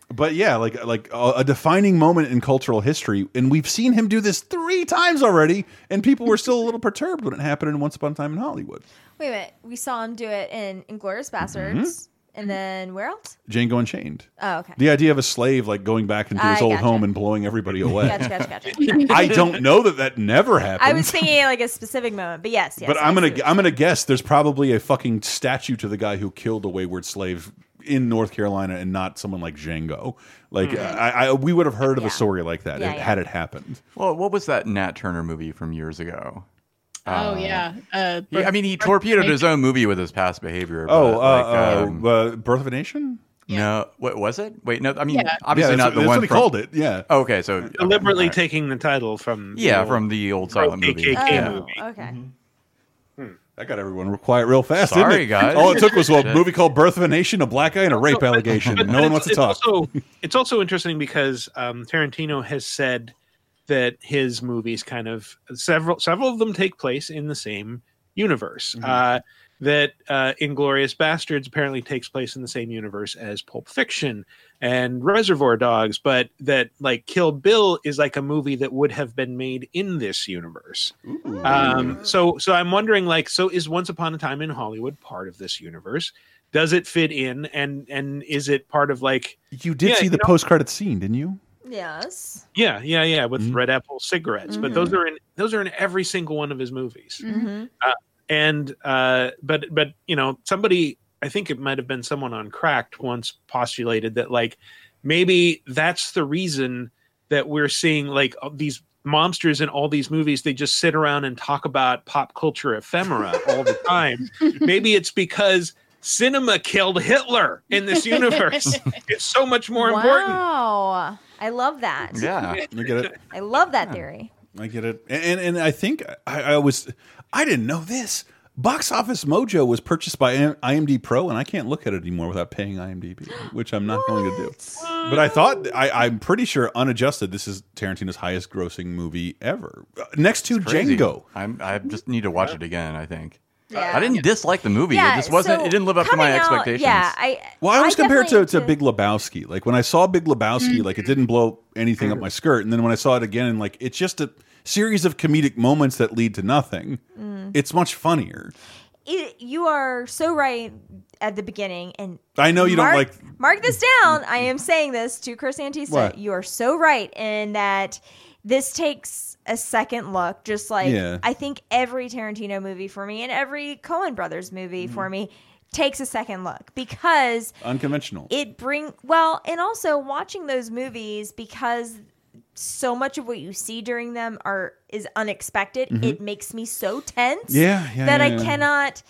Speaker 1: But yeah, like like a, a defining moment in cultural history, and we've seen him do this three times already, and people were still a little perturbed when it happened in Once Upon a Time in Hollywood.
Speaker 3: Wait a minute. We saw him do it in Inglourious Basterds, and then where else?
Speaker 1: Django Unchained.
Speaker 3: Oh, okay.
Speaker 1: The idea of a slave like going back into his
Speaker 3: I
Speaker 1: old
Speaker 3: gotcha.
Speaker 1: home and blowing everybody away.
Speaker 3: Gotcha, gotcha, gotcha.
Speaker 1: I don't know that that never happened.
Speaker 3: I was thinking like a specific moment, but yes, yes.
Speaker 1: but
Speaker 3: I
Speaker 1: I'm gonna
Speaker 3: see
Speaker 1: I'm gonna guess there's probably a fucking statue to the guy who killed a wayward slave in North Carolina and not someone like Django. Like
Speaker 9: Mhm.
Speaker 1: I, I we would have heard of a story like that
Speaker 9: Yeah,
Speaker 1: had-
Speaker 9: yeah.
Speaker 1: had it happened.
Speaker 9: Well, what was that Nat Turner movie from years ago?
Speaker 4: Oh
Speaker 9: Uh,
Speaker 4: yeah. Uh,
Speaker 9: he- I mean, he torpedoed his own movie with his past behavior.
Speaker 1: Oh, uh,
Speaker 9: like,
Speaker 1: uh,
Speaker 9: um,
Speaker 1: uh, Birth of a Nation.
Speaker 9: No, what was it? Wait, no. I mean,
Speaker 1: Yeah.
Speaker 9: obviously
Speaker 1: Yeah,
Speaker 9: not the one
Speaker 1: what
Speaker 9: from-
Speaker 1: called it, yeah.
Speaker 9: Oh, okay, so okay,
Speaker 5: Deliberately taking the title from the
Speaker 9: Yeah,
Speaker 5: old
Speaker 9: from the old silent movie. Yeah.
Speaker 5: movie.
Speaker 3: Oh, okay.
Speaker 1: That got everyone quiet real fast.
Speaker 9: Sorry,
Speaker 1: didn't it?
Speaker 9: guys.
Speaker 1: All it took was a movie called Birth of a Nation, a black guy, and a rape allegation. No one wants to talk.
Speaker 5: Also, it's also interesting because um, Tarantino has said that his movies kind of several several of them take place in the same universe.
Speaker 1: Mm-hmm.
Speaker 5: Uh, that uh, Inglourious Basterds apparently takes place in the same universe as Pulp Fiction and Reservoir Dogs, but that like Kill Bill is like a movie that would have been made in this universe. Um, so so I'm wondering like so is Once Upon a Time in Hollywood part of this universe? Does it fit in and and is it part of like
Speaker 1: you did
Speaker 5: Yeah,
Speaker 1: see
Speaker 5: you
Speaker 1: the
Speaker 5: know-
Speaker 1: post credit scene, didn't you?
Speaker 3: Yes.
Speaker 5: yeah, yeah, yeah, with
Speaker 1: Mm-hmm.
Speaker 5: Red Apple cigarettes. But those are in those are in every single one of his movies.
Speaker 3: Mm-hmm.
Speaker 5: Uh, and uh, but but you know somebody I think it might have been someone on Cracked once postulated that like maybe that's the reason that we're seeing like these monsters in all these movies they just sit around and talk about pop culture ephemera all the time maybe it's because cinema killed hitler in this universe it's so much more important
Speaker 3: Wow. I love that.
Speaker 1: Yeah, I get it.
Speaker 3: I love that theory.
Speaker 1: I get it. And and I think I, I was I didn't know this. Box Office Mojo was purchased by IMDb Pro, and I can't look at it anymore without paying IMDb, which I'm not going to do. But I thought I, I'm pretty sure unadjusted, this is Tarantino's highest grossing movie ever, Uh, next to
Speaker 9: Crazy.
Speaker 1: Django.
Speaker 9: I'm, I just need to watch it again. I think.
Speaker 3: Yeah.
Speaker 9: I didn't dislike the movie.
Speaker 3: Yeah,
Speaker 9: it just wasn't.
Speaker 3: so
Speaker 9: it didn't live up to my
Speaker 3: out-
Speaker 9: expectations.
Speaker 3: yeah, I.
Speaker 1: Well, I always compare it to, to Big Lebowski. Like when I saw Big Lebowski, like it didn't blow anything up my skirt, and then when I saw it again, and like it's just a series of comedic moments that lead to nothing.
Speaker 3: Mm.
Speaker 1: It's much funnier.
Speaker 3: It, you are so right at the beginning, and
Speaker 1: I know you don't like-
Speaker 3: Mark this down. I am saying this to Chris Antista.
Speaker 1: What?
Speaker 3: You are so right in that this takes a second look. Just like
Speaker 1: Yeah.
Speaker 3: I think every Tarantino movie for me and every Coen Brothers movie
Speaker 1: Mm-hmm.
Speaker 3: for me takes a second look because
Speaker 1: Unconventional.
Speaker 3: it bring well and also watching those movies because so much of what you see during them are is unexpected
Speaker 1: Mhm.
Speaker 3: it makes me so tense
Speaker 1: Yeah, yeah,
Speaker 3: that
Speaker 1: yeah,
Speaker 3: i cannot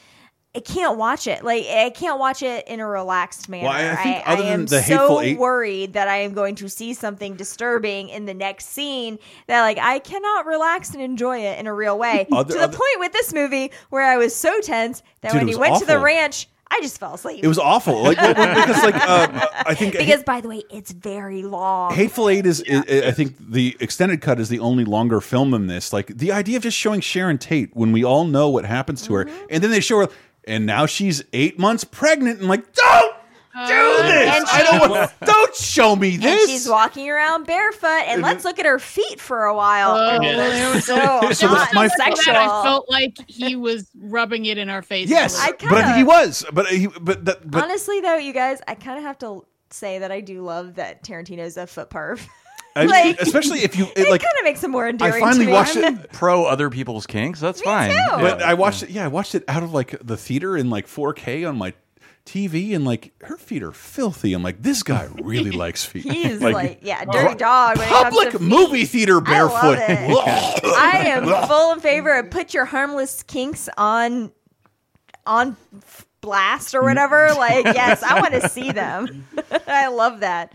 Speaker 3: i can't watch it like i can't watch it in a relaxed manner
Speaker 1: Well, I- I think
Speaker 3: I,
Speaker 1: other than
Speaker 3: am
Speaker 1: the
Speaker 3: so
Speaker 1: Eight-
Speaker 3: worried that i am going to see something disturbing in the next scene that like i cannot relax and enjoy it in a real way
Speaker 1: Other-
Speaker 3: to the
Speaker 1: other-
Speaker 3: point with this movie where i was so tense that
Speaker 1: Dude,
Speaker 3: when he went to the ranch i just fell asleep
Speaker 1: It was awful. Like because like uh, I think
Speaker 3: because by the way it's very long
Speaker 1: Hateful Eight is, I think the extended cut is the only longer film than this. Like the idea of just showing Sharon Tate when we all know what happens to her,
Speaker 3: Mm-hmm.
Speaker 1: and then they show her, and now she's eight months pregnant, and like, don't do uh, this.
Speaker 3: And
Speaker 1: I don't want. Don't show me
Speaker 3: and
Speaker 1: this.
Speaker 3: she's walking around barefoot, and let's look at her feet for a while.
Speaker 4: Oh,
Speaker 3: It
Speaker 4: there
Speaker 3: was
Speaker 4: was
Speaker 3: so,
Speaker 1: So
Speaker 3: hot
Speaker 1: my-
Speaker 3: and sexual.
Speaker 4: I felt like he was rubbing it in our faces.
Speaker 1: yes,
Speaker 3: I kinda,
Speaker 1: but I think he was. But he, but that, but
Speaker 3: Honestly, though, you guys, I kind of have to say that I do love that Tarantino's a foot perv.
Speaker 1: I-
Speaker 3: like-
Speaker 1: especially if you
Speaker 3: it
Speaker 1: it, like.
Speaker 3: kind of makes him more endearing.
Speaker 1: finally
Speaker 3: to me.
Speaker 1: watched it-
Speaker 9: Pro other people's kinks. That's fine.
Speaker 3: too.
Speaker 1: But
Speaker 9: Yeah.
Speaker 1: I watched it. Yeah, I watched it out of like the theater in like 4K on my TV, and like her feet are filthy. I'm like, this guy really likes feet.
Speaker 3: He's like, yeah, uh,
Speaker 1: dirty
Speaker 3: dog. When it comes
Speaker 1: Public
Speaker 3: to feet.
Speaker 1: movie theater
Speaker 3: I love
Speaker 1: barefoot.
Speaker 3: it. I am full in favor of put your harmless kinks on on blast or mm. whatever. Like, yes, I want to see them. I love that.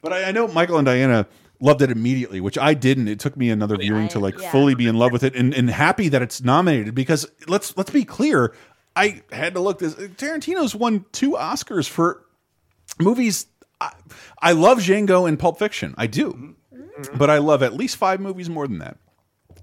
Speaker 1: But I, I know Michael and Diana loved it immediately, which I didn't. It took me another viewing to like
Speaker 3: yeah.
Speaker 1: fully be in love with it, and, and happy that it's nominated because let's let's be clear. I had to look this. Tarantino's won two Oscars for movies. I, I love Django and Pulp Fiction. I do, but I love at least five movies more than that.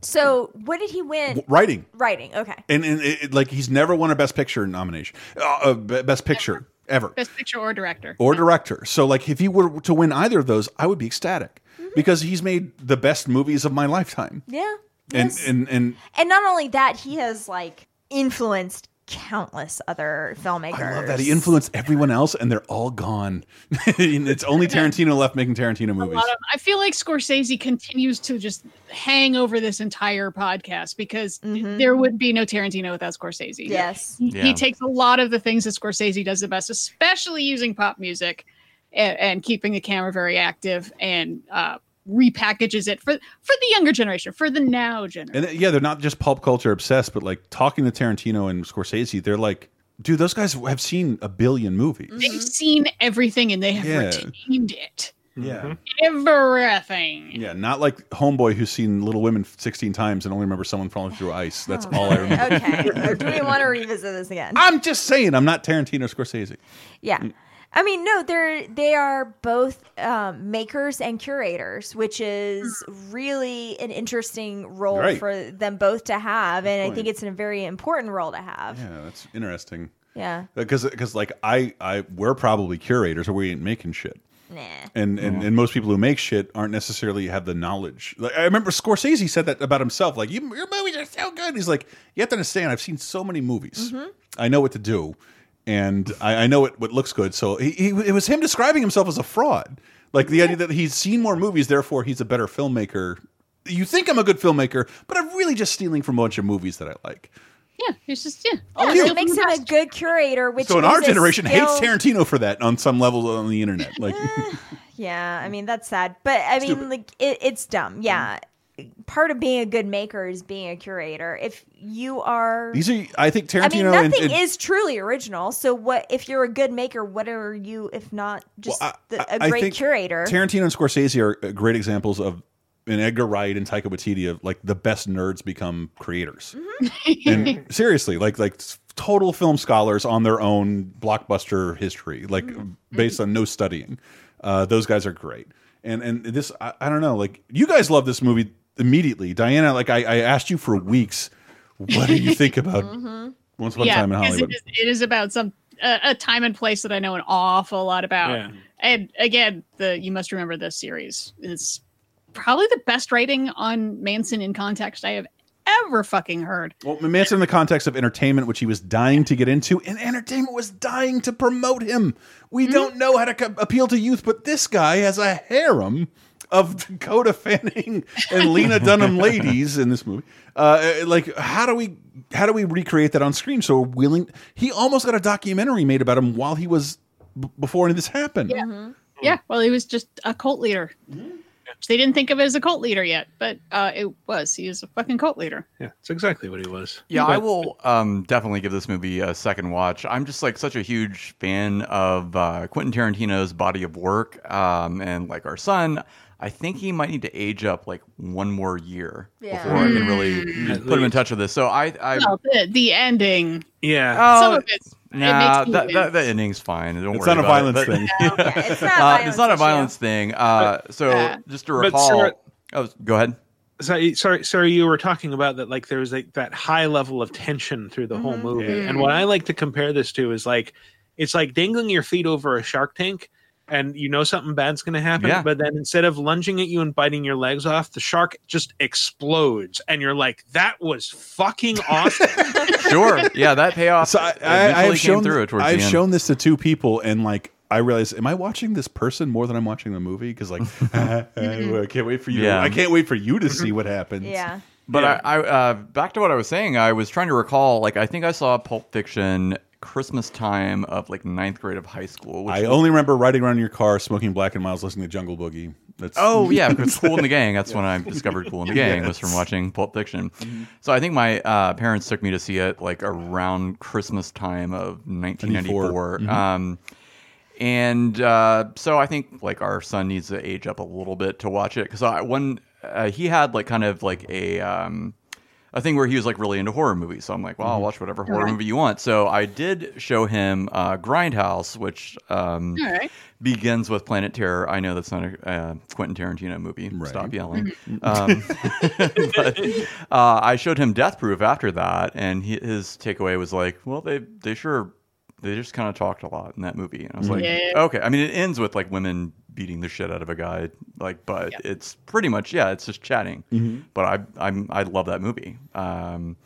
Speaker 3: So, what did he win?
Speaker 1: Writing.
Speaker 3: Writing. Okay.
Speaker 1: And, and it, it- like he's never won a Best Picture nomination, uh, uh, Best Picture ever
Speaker 4: Best picture or director.
Speaker 1: or director. So like if he were to win either of those, I would be ecstatic because he's made the best movies of my lifetime.
Speaker 3: Yeah.
Speaker 1: And
Speaker 3: Yes.
Speaker 1: and and
Speaker 3: And not only that, he has like influenced countless other filmmakers.
Speaker 1: I love that he influenced everyone else, and they're all gone. It's only Tarantino left making Tarantino
Speaker 4: A
Speaker 1: movies.
Speaker 4: lot of, I feel like Scorsese continues to just hang over this entire podcast because mm-hmm. there would be no Tarantino without Scorsese.
Speaker 3: Yes.
Speaker 4: He,
Speaker 9: Yeah.
Speaker 4: he takes a lot of the things that Scorsese does the best, especially using pop music and, and keeping the camera very active and uh, repackages it for for the younger generation, for the now generation.
Speaker 1: And yeah, they're not just pulp culture obsessed, but like talking to Tarantino and Scorsese, they're like, dude, those guys have seen a billion movies.
Speaker 4: They've seen everything and they have
Speaker 1: Yeah.
Speaker 4: retained it.
Speaker 1: Yeah.
Speaker 4: Everything.
Speaker 1: Yeah, not like Homeboy who's seen Little Women 16 times and only remembers someone falling through ice. That's all I remember.
Speaker 3: okay. Do we want to revisit this again?
Speaker 1: I'm just saying, I'm not Tarantino or Scorsese.
Speaker 3: Yeah. I mean, no, they're they are both um, makers and curators, which is really an interesting role
Speaker 1: Right.
Speaker 3: for them both to have, and I think it's a very important role to have.
Speaker 1: Yeah, that's interesting.
Speaker 3: Yeah.
Speaker 1: Because because like I I we're probably curators or we ain't making shit.
Speaker 3: Nah.
Speaker 1: And, and and most people who make shit aren't necessarily have the knowledge. Like I remember Scorsese said that about himself. Like you, your movies are so good. He's like, you have to understand. I've seen so many movies.
Speaker 3: Mm-hmm.
Speaker 1: I know what to do, and I, I know it, what looks good. So he, he it was him describing himself as a fraud. Like the idea that he's seen more movies, therefore he's a better filmmaker. You think I'm a good filmmaker, but I'm really just stealing from a bunch of movies that I like.
Speaker 4: Yeah, it's just yeah.
Speaker 3: Yeah, oh, that makes him a good curator. Which
Speaker 1: so in our
Speaker 3: a
Speaker 1: generation, hates Tarantino for that on some level on the internet. Like, eh,
Speaker 3: Yeah, I mean that's sad, but I mean
Speaker 1: Stupid.
Speaker 3: like it, it's dumb. Yeah, part of being a good maker is being a curator. If you are,
Speaker 1: these are I think Tarantino.
Speaker 3: I mean,
Speaker 1: Tarantino and,
Speaker 3: nothing
Speaker 1: and-
Speaker 3: is truly original. So what if you're a good maker? What are you if not just the, a
Speaker 1: I
Speaker 3: great
Speaker 1: think
Speaker 3: curator?
Speaker 1: Tarantino and Scorsese are uh, great examples of, and Edgar Wright and Taika Waititi of like the best nerds become creators.
Speaker 3: Mm-hmm.
Speaker 1: and seriously, like like total film scholars on their own blockbuster history, like
Speaker 3: Mm-hmm.
Speaker 1: based on no studying. Uh, those guys are great. And and this I, I don't know, like you guys love this movie immediately, Diana. Like I, I asked you for weeks, what do you think about Once Upon a Time in Hollywood?
Speaker 4: It is, it is about some uh, a time and place that I know an awful lot about.
Speaker 1: Yeah.
Speaker 4: And again, the you must remember this series is probably the best writing on Manson in context I have ever fucking heard.
Speaker 1: Well, Manson in the context of entertainment, which he was dying to get into, and entertainment was dying to promote him. We
Speaker 3: Mm-hmm.
Speaker 1: don't know how to co- appeal to youth, but this guy has a harem of Dakota Fanning and Lena Dunham ladies in this movie. Uh, like, how do we how do we recreate that on screen? So we're willing. He almost got a documentary made about him while he was b before any of this happened.
Speaker 4: Yeah. Yeah. Well, he was just a cult leader. Which They didn't think of it as a cult leader yet, but uh, it was. He was a fucking cult leader.
Speaker 5: Yeah, it's exactly what he was.
Speaker 9: Yeah, I will um, definitely give this movie a second watch. I'm just like such a huge fan of uh, Quentin Tarantino's body of work, um, and like our son. I think he might need to age up like one more year
Speaker 4: Yeah.
Speaker 9: before I can really
Speaker 4: Mm.
Speaker 9: put him in touch with this. So I, I
Speaker 4: Well, the, the ending.
Speaker 5: Yeah.
Speaker 4: Some
Speaker 9: Oh,
Speaker 4: of it.
Speaker 9: Nah,
Speaker 4: it makes
Speaker 9: that,
Speaker 4: me
Speaker 9: that, that ending's fine. Don't
Speaker 1: It's
Speaker 9: worry
Speaker 1: not a violence
Speaker 9: it, but-
Speaker 1: thing.
Speaker 3: Yeah, it's not a
Speaker 9: Uh,
Speaker 3: violence
Speaker 9: it's not a violence thing. Uh, so
Speaker 5: Yeah.
Speaker 9: just to recall,
Speaker 5: Sarah-
Speaker 9: oh, go ahead.
Speaker 5: Sorry, sorry, sorry. You were talking about that, like there was like that high level of tension through the whole
Speaker 3: Mm-hmm.
Speaker 5: movie,
Speaker 9: Yeah.
Speaker 5: and what I like to compare this to is like it's like dangling your feet over a shark tank, and you know something bad's going to happen,
Speaker 9: Yeah.
Speaker 5: but then instead of lunging at you and biting your legs off, the shark just explodes, and you're like, "That was fucking awesome."
Speaker 9: Sure. Yeah, that payoff.
Speaker 1: So I, I, I
Speaker 9: eventually
Speaker 1: have shown
Speaker 9: through it towards
Speaker 1: I've
Speaker 9: the end.
Speaker 1: shown this to two people, and like I realize, am I watching this person more than I'm watching the movie? Because like, I can't wait for you.
Speaker 9: Yeah.
Speaker 1: I can't wait for you to see what happens.
Speaker 3: Yeah.
Speaker 9: But I, I uh, back to what I was saying. I was trying to recall. Like, I think I saw Pulp Fiction Christmas time of like ninth grade of high school. Which
Speaker 1: I
Speaker 9: was-
Speaker 1: only remember riding around in your car, smoking Black and Milds, listening to Jungle Boogie. That's
Speaker 9: Oh yeah, because Kool and the Gang. That's when I discovered Kool and the Gang was from watching Pulp Fiction. So I think my uh, parents took me to see it like around Christmas time of 1994.
Speaker 1: 94. Mhm.
Speaker 9: Um, and uh, so I think like our son needs to age up a little bit to watch it because I when uh, he had like kind of like a um, a thing where he was like really into horror movies. So I'm like, well, I'll watch whatever horror
Speaker 4: Alright.
Speaker 9: movie you want. So I did show him uh, Grindhouse, which um,
Speaker 4: All right.
Speaker 9: begins with Planet Terror. I know that's not a uh, Quentin Tarantino movie. Stop yelling.
Speaker 4: Mm-hmm.
Speaker 9: Um, but uh, I showed him Death Proof after that, and he, his takeaway was like, "Well, they they sure they just kind of talked a lot in that movie, and I was
Speaker 1: Mm-hmm.
Speaker 9: like,
Speaker 4: Yeah.
Speaker 9: okay. I mean, it ends with like women beating the shit out of a guy, like, but it's pretty much yeah, it's just chatting.
Speaker 1: Mhm.
Speaker 9: But I I'm I love that movie. Um,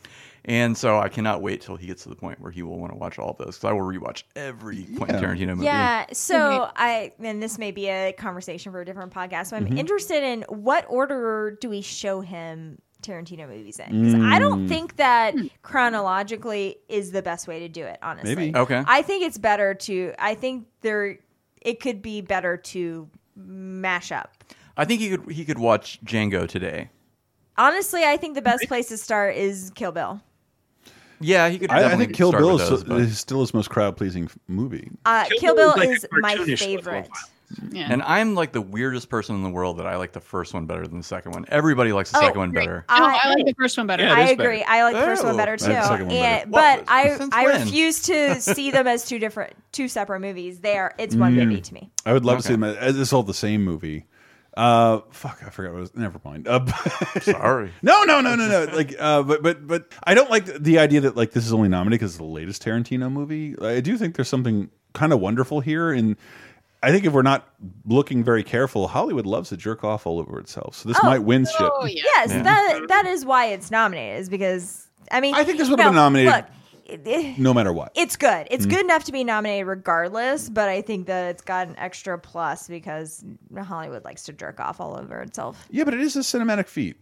Speaker 9: and so I cannot wait till he gets to the point where he will want to watch all of those because I will rewatch every Quentin
Speaker 1: Yeah.
Speaker 9: Tarantino movie.
Speaker 3: Yeah. So I, and this may be a conversation for a different podcast. So I'm
Speaker 9: Mhm.
Speaker 3: interested in what order do we show him Tarantino movies in? 'Cause I don't
Speaker 9: Mm.
Speaker 3: think that chronologically is the best way to do it. Honestly,
Speaker 9: Maybe. Okay.
Speaker 3: I think it's better to. I think there, it could be better to mash up.
Speaker 9: I think he could he could watch Django today.
Speaker 3: Honestly, I think the best place to start is Kill Bill.
Speaker 9: Yeah, he could.
Speaker 1: I, I think Kill
Speaker 9: start
Speaker 1: Bill
Speaker 9: with
Speaker 1: is,
Speaker 9: those,
Speaker 1: still,
Speaker 9: but-
Speaker 1: is still his most crowd pleasing movie.
Speaker 3: Uh,
Speaker 5: Kill
Speaker 3: Kill,
Speaker 5: Bill
Speaker 3: Bill
Speaker 5: is
Speaker 3: is,
Speaker 5: like a
Speaker 3: my
Speaker 5: cartoonish look
Speaker 3: favorite.
Speaker 4: Yeah.
Speaker 9: And I'm like the weirdest person in the world that I like the first one better than the second one. Everybody likes the
Speaker 3: Oh,
Speaker 9: second one
Speaker 3: great.
Speaker 9: better.
Speaker 4: No, I like the first one better.
Speaker 9: Yeah,
Speaker 3: I agree.
Speaker 9: better.
Speaker 3: I like the first one
Speaker 9: Oh,
Speaker 3: better
Speaker 9: I
Speaker 3: too.
Speaker 9: like second one better.
Speaker 3: And,
Speaker 9: What?
Speaker 3: but I I
Speaker 9: when?
Speaker 3: refuse to see them as two different, two separate movies. They are. It's one
Speaker 1: Mm.
Speaker 3: movie to me.
Speaker 1: I would love to see them as it's all the same movie. Uh, fuck, I forgot what it was. Never mind. Uh,
Speaker 9: Sorry.
Speaker 1: no, no, no, no, no. Like, uh, but but but I don't like the idea that like this is only nominated because it's the latest Tarantino movie. I do think there's something kind of wonderful here, and I think if we're not looking very careful, Hollywood loves to jerk off all over itself. So this
Speaker 3: Oh,
Speaker 1: might win oh, shit.
Speaker 3: Yes,
Speaker 1: Yeah.
Speaker 3: that that is why it's nominated. Is because I mean
Speaker 1: I think this would
Speaker 3: no,
Speaker 1: have been nominated
Speaker 3: Look, it- it-
Speaker 1: no matter what.
Speaker 3: It's good. It's
Speaker 1: Mm.
Speaker 3: good enough to be nominated regardless, but I think that it's got an extra plus because Hollywood likes to jerk off all over itself.
Speaker 1: Yeah, but it is a cinematic feat,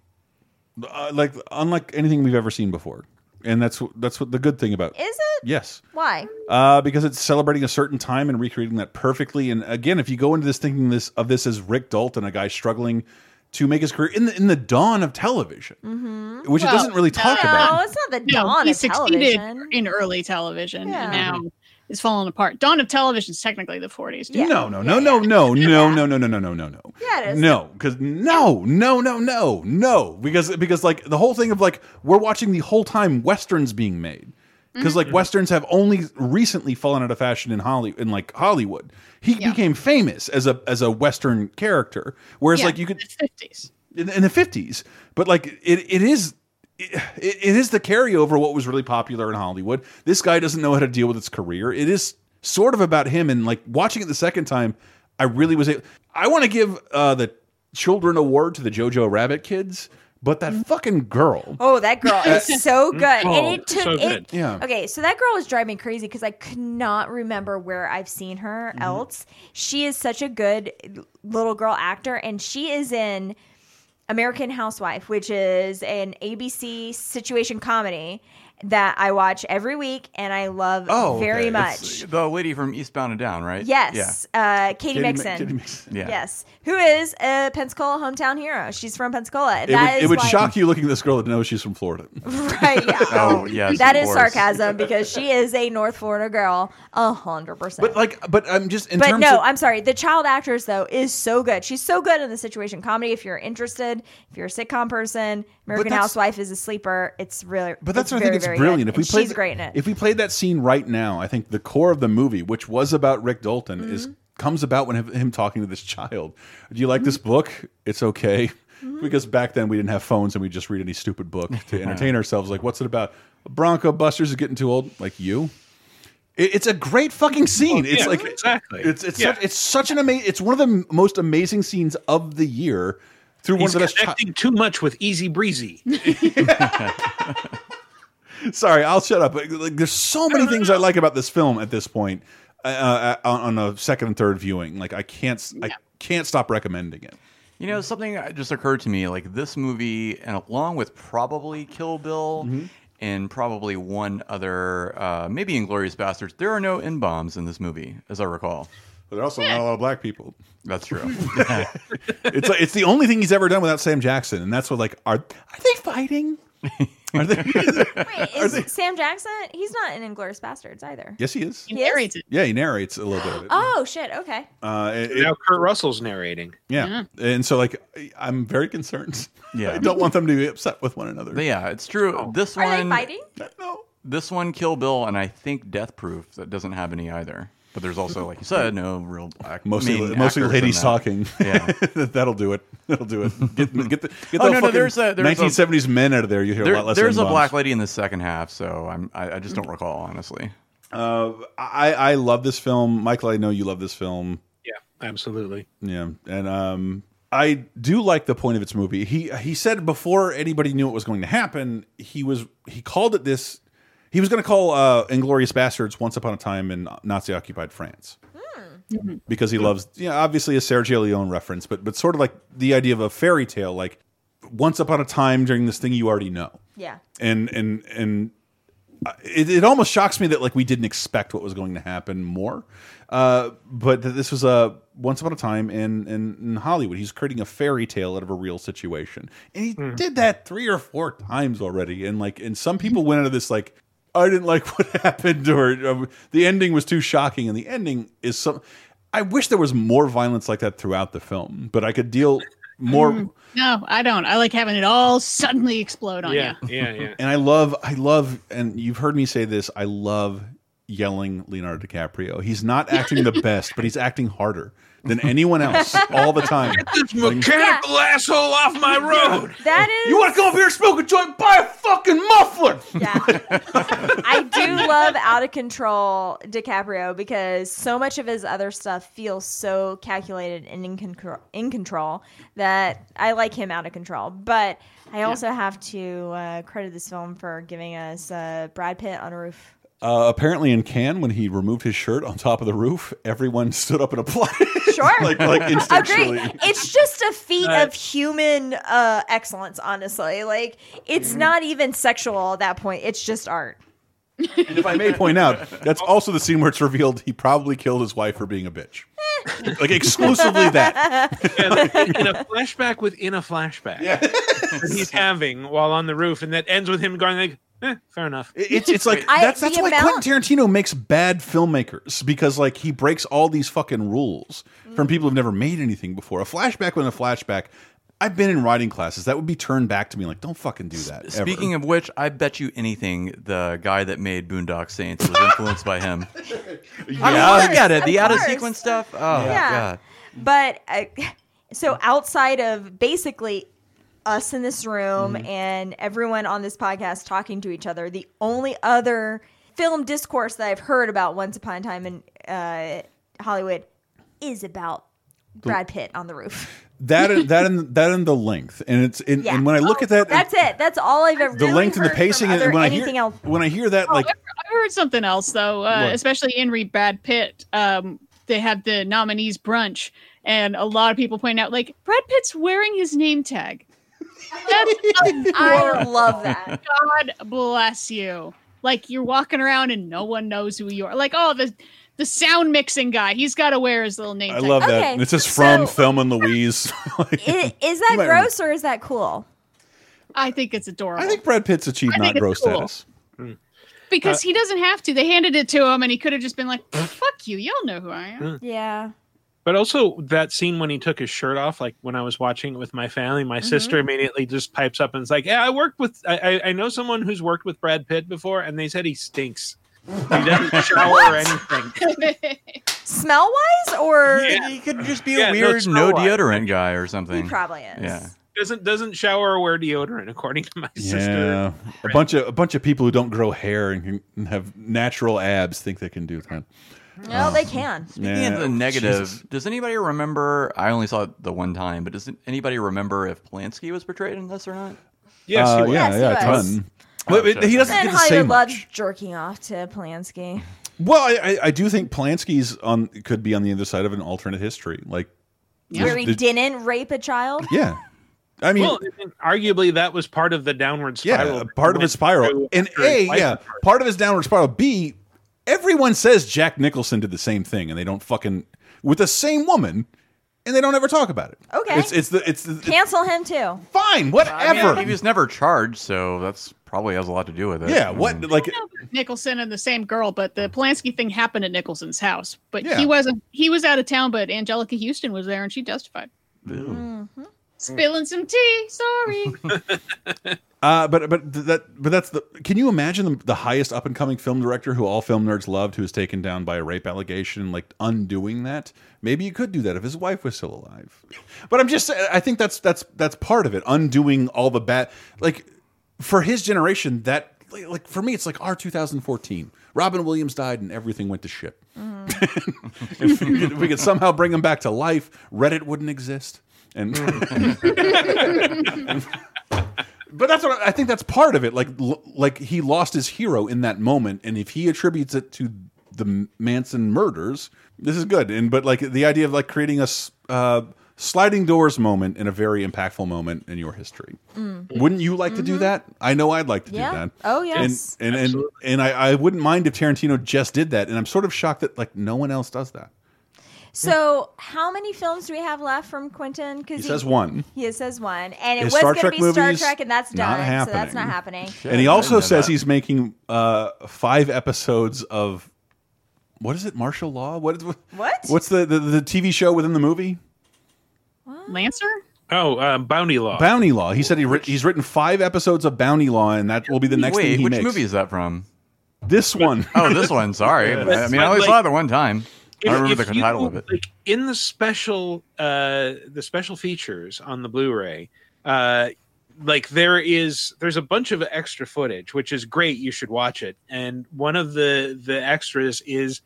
Speaker 1: uh, like unlike anything we've ever seen before, and that's wh- that's what the good thing about.
Speaker 3: Is it?
Speaker 1: Yes.
Speaker 3: Why?
Speaker 1: Uh, because it's celebrating a certain time and recreating that perfectly. And again, if you go into this thinking this of this as Rick Dalton, a guy struggling to make his career in the in the dawn of television,
Speaker 3: Mm-hmm.
Speaker 1: which it doesn't really talk
Speaker 3: no,
Speaker 1: about.
Speaker 3: it's not the
Speaker 4: No,
Speaker 3: dawn
Speaker 4: he
Speaker 3: of
Speaker 4: succeeded
Speaker 3: television.
Speaker 4: in early television,
Speaker 3: Yeah.
Speaker 4: and now it's falling apart. Dawn of television is technically the 40s. dude.
Speaker 1: No, no, no, no, no, no, no, no, no, no, no, no, no.
Speaker 3: Yeah, it is.
Speaker 1: No, because no, no, no, no, no, because because like the whole thing of like we're watching the whole time westerns being made because like
Speaker 3: Mm-hmm.
Speaker 1: westerns have only recently fallen out of fashion in Holly in like Hollywood. He became famous as a as a western character, whereas
Speaker 4: Yeah,
Speaker 1: like you could
Speaker 4: 50s.
Speaker 1: in, in the fifties, but like it it is. It, it is the carryover of what was really popular in Hollywood. This guy doesn't know how to deal with his career. It is sort of about him, and like watching it the second time, I really was. able- I want to give uh, the Children Award to the Jojo Rabbit kids, but that fucking girl.
Speaker 3: Oh, that girl is so good.
Speaker 1: Oh,
Speaker 3: and it took
Speaker 1: so
Speaker 3: it.
Speaker 1: Yeah.
Speaker 3: Okay, so that girl was driving me crazy because I could not remember where I've seen her
Speaker 1: Mm-hmm.
Speaker 3: else. She is such a good little girl actor, and she is in American Housewife, which is an ABC situation comedy that I watch every week and I love
Speaker 9: Oh,
Speaker 3: very
Speaker 9: okay.
Speaker 3: much.
Speaker 9: It's the lady from Eastbound and Down, right?
Speaker 3: Yes, uh, Katy,
Speaker 1: Katy Mi-
Speaker 3: Mixon.
Speaker 1: Katy Mixon.
Speaker 9: Yeah.
Speaker 3: Yes, who is a Pensacola hometown hero. She's from Pensacola. and
Speaker 1: It
Speaker 3: that
Speaker 1: would, it
Speaker 3: is
Speaker 1: would
Speaker 3: why-
Speaker 1: shock you looking at this girl to know she's from Florida.
Speaker 3: Right, yeah.
Speaker 9: Oh, yes,
Speaker 3: That is
Speaker 9: course.
Speaker 3: sarcasm because she is a North Florida girl, a hundred percent.
Speaker 1: But like, but I'm just in
Speaker 3: But
Speaker 1: terms
Speaker 3: no,
Speaker 1: of
Speaker 3: I'm sorry. The child actress though is so good. She's so good in the situation comedy. If you're interested, if you're a sitcom person, American Housewife is a sleeper. It's really,
Speaker 1: But that's
Speaker 3: it's
Speaker 1: what I think it's
Speaker 3: very
Speaker 1: brilliant.
Speaker 3: Good.
Speaker 1: If we played,
Speaker 3: she's great in it.
Speaker 1: if we played that scene right now, I think the core of the movie, which was about Rick Dalton,
Speaker 3: Mm-hmm.
Speaker 1: is comes about when him, him talking to this child. Do you like
Speaker 3: Mm-hmm.
Speaker 1: this book? It's okay. Because back then we didn't have phones and we just read any stupid book to entertain ourselves. Like, what's it about? Bronco Busters is getting too old. Like you. It- It's a great fucking scene. it's
Speaker 5: yeah,
Speaker 1: like
Speaker 5: exactly.
Speaker 1: It's it's
Speaker 5: Yeah.
Speaker 1: such, it's such an amazing. It's one of the most amazing scenes of the year. Through
Speaker 5: He's
Speaker 1: one of the best.
Speaker 5: connecting too much with Easy Breezy.
Speaker 1: Sorry, I'll shut up. Like, like, there's so many things I like about this film at this point. Uh, uh, on, on a second and third viewing, like I can't, s- I can't stop recommending it.
Speaker 9: You know, something just occurred to me like this movie, and along with probably Kill Bill
Speaker 1: Mm-hmm.
Speaker 9: and probably one other, uh, maybe Inglourious Basterds, there are no N bombs in this movie, as I recall.
Speaker 1: But there are also not a lot of black people.
Speaker 9: That's true.
Speaker 1: It's it's the only thing he's ever done without Sam Jackson, and that's what like are are they fighting? Are they?
Speaker 3: Wait, is Sam Jackson? He's not in Inglourious Basterds either.
Speaker 1: yes, he is.
Speaker 3: He narrates
Speaker 4: it.
Speaker 1: Yeah, he narrates a little bit of it.
Speaker 3: Oh shit. Okay.
Speaker 1: Uh, it- it-
Speaker 5: now Kurt Russell's narrating.
Speaker 1: yeah, and so like I'm very concerned.
Speaker 9: Yeah.
Speaker 1: I don't want them to be upset with one another.
Speaker 9: But yeah, it's true. This
Speaker 3: Are they
Speaker 9: one,
Speaker 3: fighting?
Speaker 9: this one, Kill Bill, and I think Death Proof that doesn't have any either. But there's also, like you said, no real black.
Speaker 1: Mostly,
Speaker 9: main
Speaker 1: mostly ladies talking.
Speaker 9: Yeah.
Speaker 1: that'll do it. That'll do it. Get, get the, get
Speaker 9: Oh,
Speaker 1: the
Speaker 9: no, no,
Speaker 1: fucking
Speaker 9: there's a- there's a-
Speaker 1: 1970s men out of there. You hear
Speaker 9: There-
Speaker 1: a lot less.
Speaker 9: there's a
Speaker 1: N-bombs.
Speaker 9: black lady in the second half, so I'm, I, I just don't recall honestly.
Speaker 1: Uh, I I love this film, Michael. I know you love this film.
Speaker 5: Yeah, absolutely.
Speaker 1: Yeah, and um, I do like the point of its movie. He he said before anybody knew what was going to happen, he was he called it this. He was going to call uh, Inglourious Basterds Once Upon a Time in Nazi occupied France because he loves, yeah, obviously a Sergio Leone reference, but but sort of like the idea of a fairy tale, like once upon a time during this thing you already know,
Speaker 3: Yeah.
Speaker 1: and and and uh, it, it almost shocks me that like we didn't expect what was going to happen more, uh, but that this was a once upon a time in, in in Hollywood. He's creating a fairy tale out of a real situation, and he did that three or four times already. And like, and some people went into this like. I didn't like what happened, or um, the ending was too shocking, and the ending is some. I wish there was more violence like that throughout the film, but I could deal more.
Speaker 4: Mm, no, I don't. I like having it all suddenly explode on
Speaker 5: Yeah,
Speaker 4: you.
Speaker 5: yeah, yeah.
Speaker 1: And I love, I love, and you've heard me say this. I love yelling Leonardo DiCaprio. He's not acting the best, but he's acting harder than anyone else all the time.
Speaker 5: Get this mechanical asshole off my road.
Speaker 3: That is.
Speaker 1: You want to come up here and smoke a joint? Buy a fucking muffler.
Speaker 3: Yeah, I do love out of control DiCaprio because so much of his other stuff feels so calculated and in control, in control that I like him out of control. But I also have to uh, credit this film for giving us uh, Brad Pitt on a roof.
Speaker 1: Uh, apparently, in Cannes, when he removed his shirt on top of the roof, everyone stood up and applauded.
Speaker 3: Sure.
Speaker 1: like, like instinctually.
Speaker 3: Agree. It's just a feat
Speaker 1: Uh,
Speaker 3: of human uh, excellence, honestly. Like, it's
Speaker 1: Mm-hmm.
Speaker 3: not even sexual at that point. It's just art.
Speaker 1: And if I may point out, that's also the scene where it's revealed he probably killed his wife for being a bitch. like exclusively that.
Speaker 5: Yeah, like, in a flashback within a flashback that he's having while on the roof, and that ends with him going like, eh, "Fair enough."
Speaker 1: It's it's like
Speaker 3: I-
Speaker 1: that's that's
Speaker 3: the
Speaker 1: why
Speaker 3: amount-
Speaker 1: Quentin Tarantino makes bad filmmakers because like he breaks all these fucking rules from people who've never made anything before. A flashback within a flashback. I've been in writing classes that would be turned back to me like, don't fucking do that.
Speaker 9: Speaking of which, I bet you anything the guy that made Boondock Saints was influenced by him. I mean,
Speaker 1: Yeah.
Speaker 9: look at it. The
Speaker 3: Of
Speaker 9: out of sequence stuff. Oh
Speaker 3: Yeah.
Speaker 9: god.
Speaker 3: But uh, so outside of basically us in this room
Speaker 9: Mm-hmm.
Speaker 3: and everyone on this podcast talking to each other, the only other film discourse that I've heard about Once Upon a Time in uh, Hollywood is about Brad Pitt on the roof.
Speaker 1: That and, that and that and the length and it's and,
Speaker 3: Yeah.
Speaker 1: and when I look at that,
Speaker 3: That's it. That's all I've ever
Speaker 1: the
Speaker 3: really
Speaker 1: length and the
Speaker 3: heard from
Speaker 1: pacing and when I hear
Speaker 3: else.
Speaker 1: when I hear that like
Speaker 4: I heard something else though, uh, especially in re Brad Pitt. Um, they had the nominees brunch, and a lot of people point out like Brad Pitt's wearing his name tag.
Speaker 3: I love that.
Speaker 4: God bless you. Like you're walking around and no one knows who you are. Like oh the the sound mixing guy, he's got to wear his little name.
Speaker 1: I
Speaker 4: tag.
Speaker 1: love that.
Speaker 3: Okay,
Speaker 1: And It says from
Speaker 3: so-
Speaker 1: Thelma and Louise.
Speaker 3: I- Is that
Speaker 1: You might
Speaker 3: gross or is that cool?
Speaker 4: I think it's adorable.
Speaker 1: I think Brad Pitt's achieved not gross
Speaker 4: cool.
Speaker 1: status.
Speaker 4: because
Speaker 1: Uh,
Speaker 4: he doesn't have to. They handed it to him, and he could have just been like, "Fuck you, y'all know who I am."
Speaker 3: Yeah.
Speaker 5: But also that scene when he took his shirt off, like when I was watching it with my family, my sister immediately just pipes up and is like, "Yeah, I worked with, I, I, I know someone who's worked with Brad Pitt before, and they said he stinks. He doesn't shower or anything."
Speaker 3: Smell wise or
Speaker 9: He could just be
Speaker 5: Yeah,
Speaker 9: a
Speaker 5: no,
Speaker 9: weird
Speaker 5: it's
Speaker 9: no, deodorant guy or something.
Speaker 3: He probably is.
Speaker 9: Yeah.
Speaker 5: Doesn't doesn't shower or wear deodorant, according to my sister.
Speaker 1: Yeah, a bunch of a bunch of people who don't grow hair and can have natural abs think they can do that.
Speaker 3: No, they can.
Speaker 9: Speaking
Speaker 1: Yeah.
Speaker 9: of the negative,
Speaker 1: Jesus.
Speaker 9: does anybody remember? I only saw it the one time, but does anybody remember if Polanski was portrayed in this or not?
Speaker 5: Yes,
Speaker 1: Uh,
Speaker 5: he was.
Speaker 1: yeah,
Speaker 3: Yes, he
Speaker 1: yeah, a
Speaker 3: was.
Speaker 1: ton. But, but he doesn't
Speaker 3: And
Speaker 1: get to say
Speaker 3: Hollywood
Speaker 1: much.
Speaker 3: loves jerking off to Polanski.
Speaker 1: Well, I, I, I do think Polanski's on could be on the other side of an alternate history. Like,
Speaker 3: Where he
Speaker 1: the-
Speaker 3: didn't rape a child.
Speaker 1: yeah. I mean,
Speaker 5: well, arguably that was part of the downward spiral.
Speaker 1: yeah, part of his spiral. And A, yeah,
Speaker 5: was
Speaker 1: part of his downward spiral. B, everyone says Jack Nicholson did the same thing, and they don't fucking with the same woman, and they don't ever talk about it.
Speaker 3: Okay.
Speaker 1: it's it's the it's the it's
Speaker 3: Cancel him too.
Speaker 1: fine,
Speaker 9: I
Speaker 1: whatever.
Speaker 9: mean, he was never charged, so that's probably has a lot to do with it.
Speaker 1: yeah, what like
Speaker 4: Nicholson and the same girl, but the Polanski thing happened at Nicholson's house. But
Speaker 1: Yeah.
Speaker 4: he wasn't. He was out of town, but Anjelica Huston was there, and she testified. Spilling some tea. Sorry.
Speaker 1: Uh, but but that but that's the. Can you imagine the, the highest up and coming film director who all film nerds loved, who was taken down by a rape allegation, like undoing that? Maybe you could do that if his wife was still alive. But I'm just saying, I think that's that's that's part of it, undoing all the bad. Like for his generation, that like, for me, it's like ah, our 2014. Robin Williams died and everything went to shit. if, we could, if we could somehow bring him back to life, Reddit wouldn't exist. And, mm. but that's what I think. That's part of it. Like l- like he lost his hero in that moment, and if he attributes it to the Manson murders, this is good. And but like the idea of like creating a uh, sliding doors moment in a very impactful moment in your history.
Speaker 3: Mm.
Speaker 1: Wouldn't you like to do that? I know I'd like to
Speaker 3: Yeah.
Speaker 1: do that.
Speaker 3: Oh, yes.
Speaker 1: And and and, and I, I wouldn't mind if Tarantino just did that. And I'm sort of shocked that like no one else does that.
Speaker 3: So, how many films do we have left from Quentin? Because
Speaker 1: He says one.
Speaker 3: He says one, and it
Speaker 1: His
Speaker 3: was
Speaker 1: Star
Speaker 3: going to
Speaker 1: Trek
Speaker 3: be Star Trek, and that's
Speaker 1: not
Speaker 3: done. So that's not
Speaker 1: happening.
Speaker 3: happening.
Speaker 1: and he also says
Speaker 9: that.
Speaker 1: he's making uh, five episodes of what is it? Martial Law? What? is-
Speaker 3: What?
Speaker 1: What's the, the the TV show within the movie?
Speaker 4: Lancer?
Speaker 5: Oh, uh, Bounty Law.
Speaker 1: Bounty Law. He said he writ- he's written five episodes of Bounty Law, and that will be the next
Speaker 9: Wait,
Speaker 1: thing he
Speaker 9: which
Speaker 1: makes.
Speaker 9: movie is that from?
Speaker 1: This one.
Speaker 9: Oh, this one. Sorry. I mean, I only
Speaker 5: Like-
Speaker 9: saw it the one time. I
Speaker 5: If-
Speaker 9: don't remember the
Speaker 5: you-
Speaker 9: title of it.
Speaker 5: Like in the special, uh, the special features on the Blu-ray, uh, like there is, there's a bunch of extra footage, which is great. You should watch it. And one of the the extras is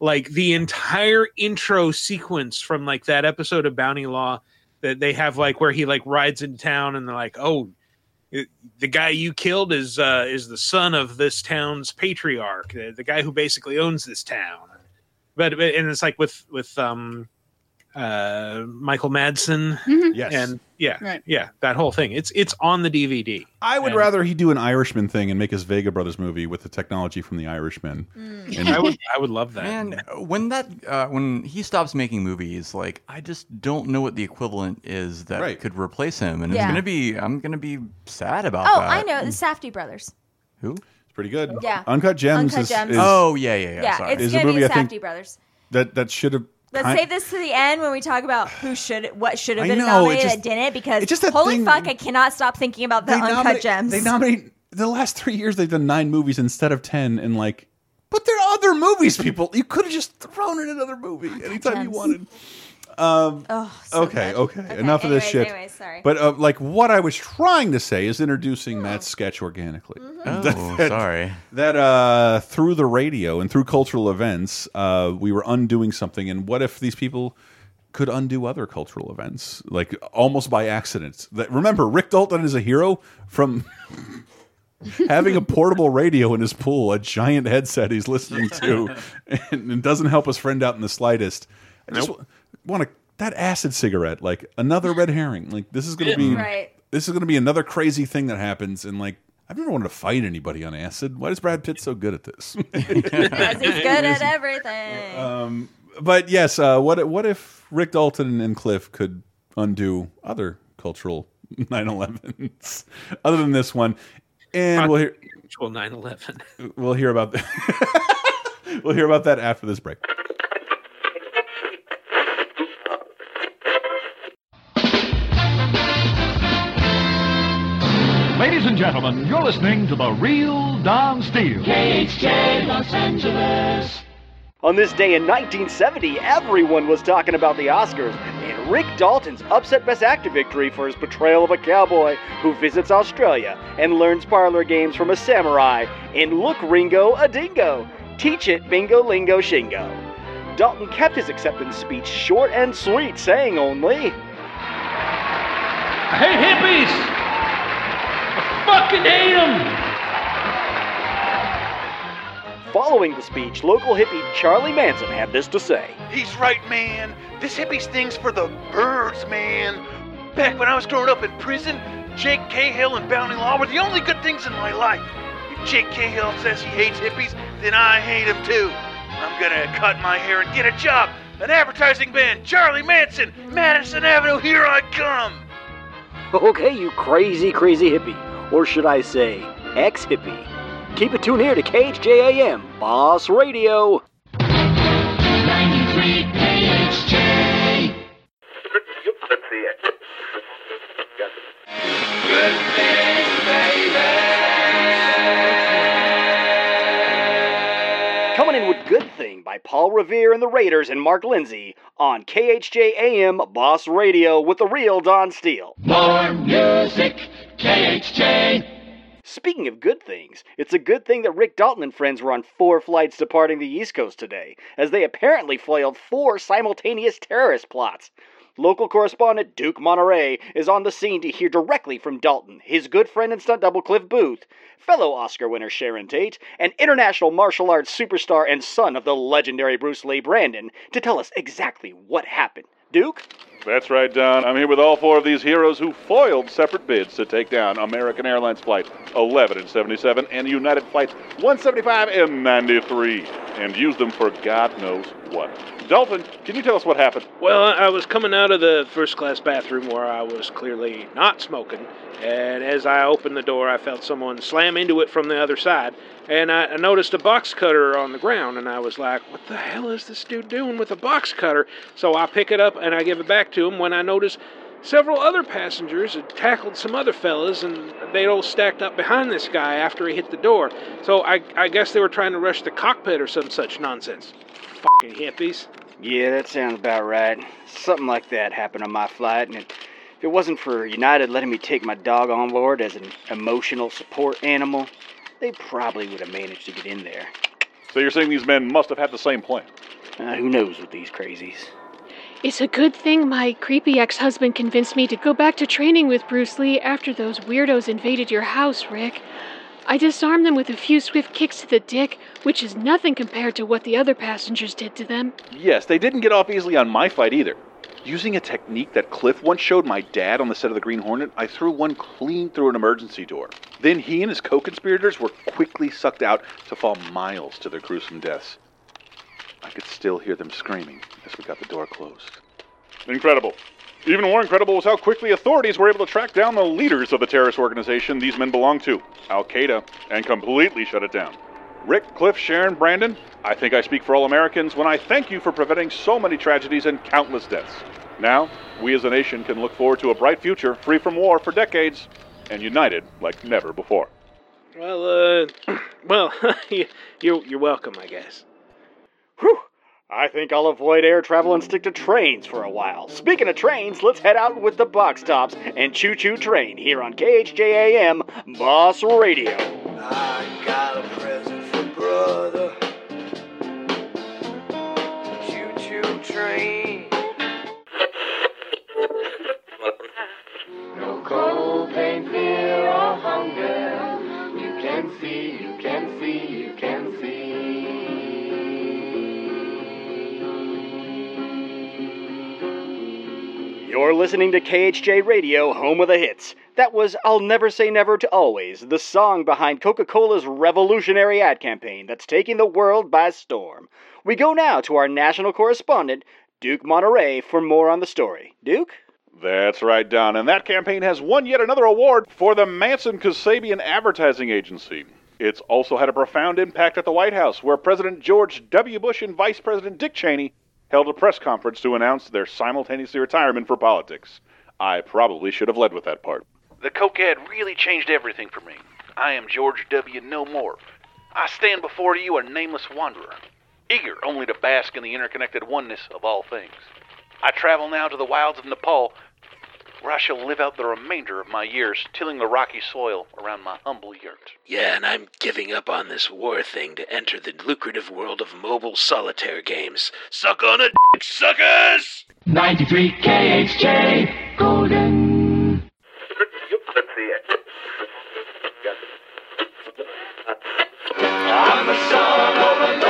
Speaker 5: like the entire intro sequence from like that episode of Bounty Law that they have, like where he like rides into town and they're like, oh. The guy you killed is uh, is the son of this town's patriarch, the, the guy who basically owns this town but but- and it's like with with um uh Michael Madsen
Speaker 4: Mhm.
Speaker 1: Yes.
Speaker 5: and yeah
Speaker 4: Right.
Speaker 5: yeah that whole thing it's it's on the DVD
Speaker 1: I would
Speaker 5: And-
Speaker 1: rather he do an Irishman thing and make his Vega Brothers movie with the technology from the Irishman. And
Speaker 5: I would I would love that
Speaker 9: Man, when that uh, when he stops making movies, like I just don't know what the equivalent is that
Speaker 1: Right.
Speaker 9: could replace him, and
Speaker 3: Yeah.
Speaker 9: it's gonna be I'm gonna be sad about
Speaker 3: Oh,
Speaker 9: that.
Speaker 3: I know the Safdie brothers.
Speaker 9: Who?
Speaker 1: it's pretty good.
Speaker 3: Yeah.
Speaker 1: Uncut Gems,
Speaker 3: Uncut
Speaker 1: is,
Speaker 3: Gems.
Speaker 1: is-
Speaker 9: Oh yeah, yeah, yeah.
Speaker 3: Yeah,
Speaker 9: sorry.
Speaker 3: it's
Speaker 1: Is
Speaker 3: going to be
Speaker 1: movie
Speaker 3: the
Speaker 1: I
Speaker 3: Safdie brothers.
Speaker 1: that that should have.
Speaker 3: Let's
Speaker 1: kind-
Speaker 3: save this to the end when we talk about who should, what should have been
Speaker 1: know,
Speaker 3: nominated
Speaker 1: just-
Speaker 3: that didn't. Because
Speaker 1: it's just that
Speaker 3: holy
Speaker 1: thing-
Speaker 3: fuck, I cannot stop thinking about the Uncut
Speaker 1: nominate-
Speaker 3: Gems.
Speaker 1: They nominate the last three years. They've done nine movies instead of ten, and like, but there are other movies. People, you could have just thrown in another movie anytime you wanted. Um,
Speaker 3: Oh, so
Speaker 1: okay,
Speaker 3: good.
Speaker 1: okay, enough of this shit.
Speaker 3: anyways, sorry.
Speaker 1: But uh, like, what I was trying to say is introducing Matt's sketch organically.
Speaker 3: Mm-hmm.
Speaker 9: Oh, sorry.
Speaker 1: That uh, through the radio and through cultural events, uh, we were undoing something. And what if these people could undo other cultural events, like almost by accident? That, remember, Rick Dalton is a hero from having a portable radio in his pool, a giant headset he's listening to, and, and doesn't help his friend out in the slightest. I just want to that acid cigarette, like another red herring. Like this is going to be
Speaker 3: Right.
Speaker 1: this is going to be another crazy thing that happens, and like. I've never wanted to fight anybody on acid. Why is Brad Pitt so good at this?
Speaker 3: Because he's good at everything.
Speaker 1: Um, but yes, uh, what what if Rick Dalton and Cliff could undo other cultural 9/11s other than this one? And we'll hear
Speaker 5: actual 9/11
Speaker 1: we'll hear about we'll hear about that after this break.
Speaker 22: Ladies and gentlemen, you're listening to the real Don Steele.
Speaker 37: KHJ Los Angeles.
Speaker 27: On this day in 1970, everyone was talking about the Oscars and Rick Dalton's upset Best Actor victory for his portrayal of a cowboy who visits Australia and learns parlor games from a samurai in Look Ringo a Dingo, Teach It Bingo Lingo Shingo. Dalton kept his acceptance speech short and sweet, saying only,
Speaker 22: Hey, hippies! I fucking hate them!
Speaker 27: Following the speech, local hippie Charlie Manson had this to say.
Speaker 38: He's right, man. This hippie sting's for the birds, man. Back when I was growing up in prison, Jake Cahill and Bounty Law were the only good things in my life. If Jake Cahill says he hates hippies, then I hate him too. I'm gonna cut my hair and get a job. An advertising ban, Charlie Manson, Madison Avenue, here I come.
Speaker 27: Okay, you crazy, crazy hippie. Or should I say, ex hippie. Keep it tuned here to KHJAM, Boss Radio.
Speaker 37: 93 KHJ.
Speaker 27: Coming in with Good Thing by Paul Revere and the Raiders and Mark Lindsay on KHJAM Boss Radio with the real Don Steele.
Speaker 37: More music. KHJ.
Speaker 27: Speaking of good things, it's a good thing that Rick Dalton and friends were on four flights departing the East Coast today, as they apparently foiled four simultaneous terrorist plots. Local correspondent Duke Monterey is on the scene to hear directly from Dalton, his good friend and stunt double Cliff Booth, fellow Oscar winner Sharon Tate, and international martial arts superstar and son of the legendary Bruce Lee Brandon, to tell us exactly what happened. Duke?
Speaker 1: That's right, Don. I'm here with all four of these heroes who foiled separate bids to take down American Airlines Flight 11 and 77 and United Flights 175 and 93 and used them for God knows what. Dalton, can you tell us what happened?
Speaker 5: Well, I was coming out of the first class bathroom where I was clearly not smoking, and as I opened the door, I felt someone slam into it from the other side, and I noticed a box cutter on the ground, and I was like, what the hell is this dude doing with a box cutter? So I pick it up and I give it back to him when I noticed several other passengers had tackled some other fellas, and they'd all stacked up behind this guy after he hit the door. So I, I guess they were trying to rush the cockpit or some such nonsense. Fucking hippies.
Speaker 27: Yeah, that sounds about right. Something like that happened on my flight, and if it wasn't for United letting me take my dog on board as an emotional support animal, they probably would have managed to get in there.
Speaker 1: So you're saying these men must have had the same plan?
Speaker 27: Uh, who knows with these crazies?
Speaker 12: It's a good thing my creepy ex husband convinced me to go back to training with Bruce Lee after those weirdos invaded your house, Rick. I disarmed them with a few swift kicks to the dick, which is nothing compared to what the other passengers did to them.
Speaker 1: Yes, they didn't get off easily on my fight either. Using a technique that Cliff once showed my dad on the set of the Green Hornet, I threw one clean through an emergency door. Then he and his co conspirators were quickly sucked out to fall miles to their gruesome deaths. I could still hear them screaming as we got the door closed. Incredible. Even more incredible was how quickly authorities were able to track down the leaders of the terrorist organization these men belonged to, Al Qaeda, and completely shut it down. Rick, Cliff, Sharon, Brandon, I think I speak for all Americans when I thank you for preventing so many tragedies and countless deaths. Now, we as a nation can look forward to a bright future free from war for decades and united like never before.
Speaker 5: Well, uh, well, you- you're, you're welcome, I guess.
Speaker 27: I think I'll avoid air travel and stick to trains for a while. Speaking of trains, let's head out with the box tops and choo choo train here on KHJAM Boss Radio.
Speaker 39: I got a present for brother. Choo choo train.
Speaker 27: You're listening to KHJ Radio, home of the hits. That was I'll Never Say Never to Always, the song behind Coca Cola's revolutionary ad campaign that's taking the world by storm. We go now to our national correspondent, Duke Monterey, for more on the story. Duke?
Speaker 1: That's right, Don. And that campaign has won yet another award for the Manson Kasabian Advertising Agency. It's also had a profound impact at the White House, where President George W. Bush and Vice President Dick Cheney held a press conference to announce their simultaneous retirement for politics. I probably should have led with that part.
Speaker 38: The Coke ad really changed everything for me. I am George W. No More. I stand before you a nameless wanderer, eager only to bask in the interconnected oneness of all things. I travel now to the wilds of Nepal, where I shall live out the remainder of my years tilling the rocky soil around my humble yurt.
Speaker 40: Yeah, and I'm giving up on this war thing to enter the lucrative world of mobile solitaire games. Suck on it, dick suckers!
Speaker 37: 93 KHJ Golden. I'm the son of a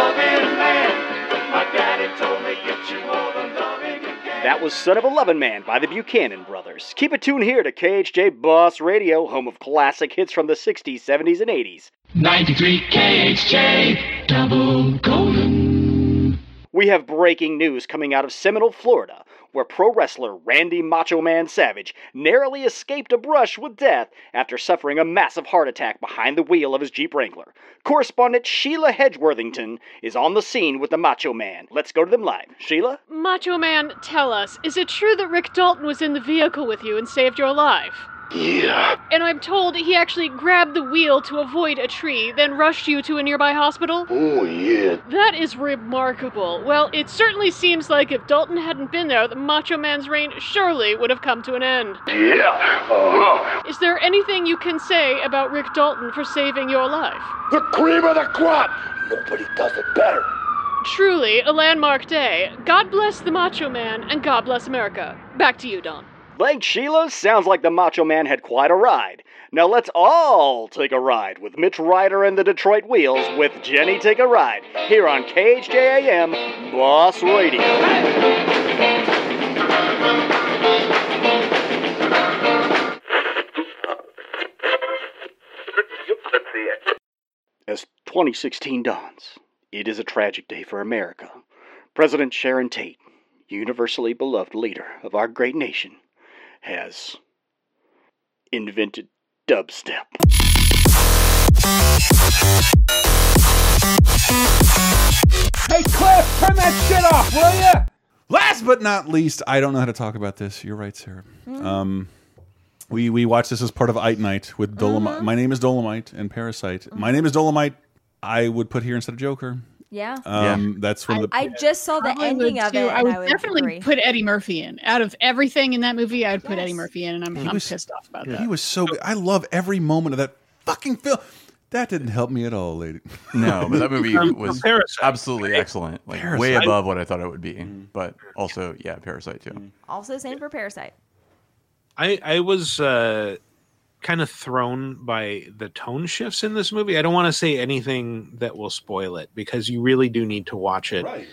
Speaker 27: That was Son of a Lovin' Man by the Buchanan Brothers. Keep it tuned here to KHJ Boss Radio, home of classic hits from the 60s, 70s, and 80s.
Speaker 37: 93 KHJ Double Golden.
Speaker 27: We have breaking news coming out of Seminole, Florida, where pro wrestler Randy Macho Man Savage narrowly escaped a brush with death after suffering a massive heart attack behind the wheel of his Jeep Wrangler. Correspondent Sheila Hedgeworthington is on the scene with the Macho Man. Let's go to them live. Sheila?
Speaker 12: Macho Man, tell us, is it true that Rick Dalton was in the vehicle with you and saved your life?
Speaker 38: Yeah.
Speaker 12: And I'm told he actually grabbed the wheel to avoid a tree, then rushed you to a nearby hospital?
Speaker 38: Oh, yeah.
Speaker 12: That is remarkable. Well, it certainly seems like if Dalton hadn't been there, the Macho Man's reign surely would have come to an end.
Speaker 38: Yeah. Uh-huh.
Speaker 12: Is there anything you can say about Rick Dalton for saving your life?
Speaker 38: The cream of the crop. Nobody does it better.
Speaker 12: Truly a landmark day. God bless the Macho Man, and God bless America. Back to you, Don.
Speaker 27: Lake Sheila sounds like the Macho Man had quite a ride. Now let's all take a ride with Mitch Ryder and the Detroit Wheels with Jenny Take a Ride here on KHJAM Boss Radio. As 2016 dawns, it is a tragic day for America. President Sharon Tate, universally beloved leader of our great nation, has invented dubstep.
Speaker 1: Hey, Cliff, turn that shit off, will ya? Last but not least, I don't know how to talk about this. You're right, Sarah.
Speaker 3: Mm.
Speaker 1: Um, we we watched this as part of Ite Night with Dolomite.
Speaker 3: Mm-hmm.
Speaker 1: My name is Dolomite and Parasite. My name is Dolomite. I would put here instead of Joker.
Speaker 3: Yeah.
Speaker 1: Um, That's one of the.
Speaker 3: I just saw the ending
Speaker 4: would
Speaker 3: of
Speaker 4: too.
Speaker 3: it.
Speaker 4: I
Speaker 3: and
Speaker 4: would,
Speaker 3: I would
Speaker 4: definitely
Speaker 3: agree.
Speaker 4: put Eddie Murphy in. Out of everything in that movie, I would put Eddie Murphy in, and I'm,
Speaker 1: He
Speaker 4: I'm
Speaker 1: was-
Speaker 4: pissed off about that.
Speaker 1: He was so good. I love every moment of that fucking film. That didn't help me at all, lady.
Speaker 9: No, but that movie
Speaker 5: Um,
Speaker 9: was
Speaker 5: Parasite,
Speaker 9: absolutely excellent. Like way above what I thought it would be. But also, yeah, Parasite too.
Speaker 3: Also, same for Parasite.
Speaker 5: I I was uh, kind of thrown by the tone shifts in this movie. I don't want to say anything that will spoil it because you really do need to watch it.
Speaker 1: Right.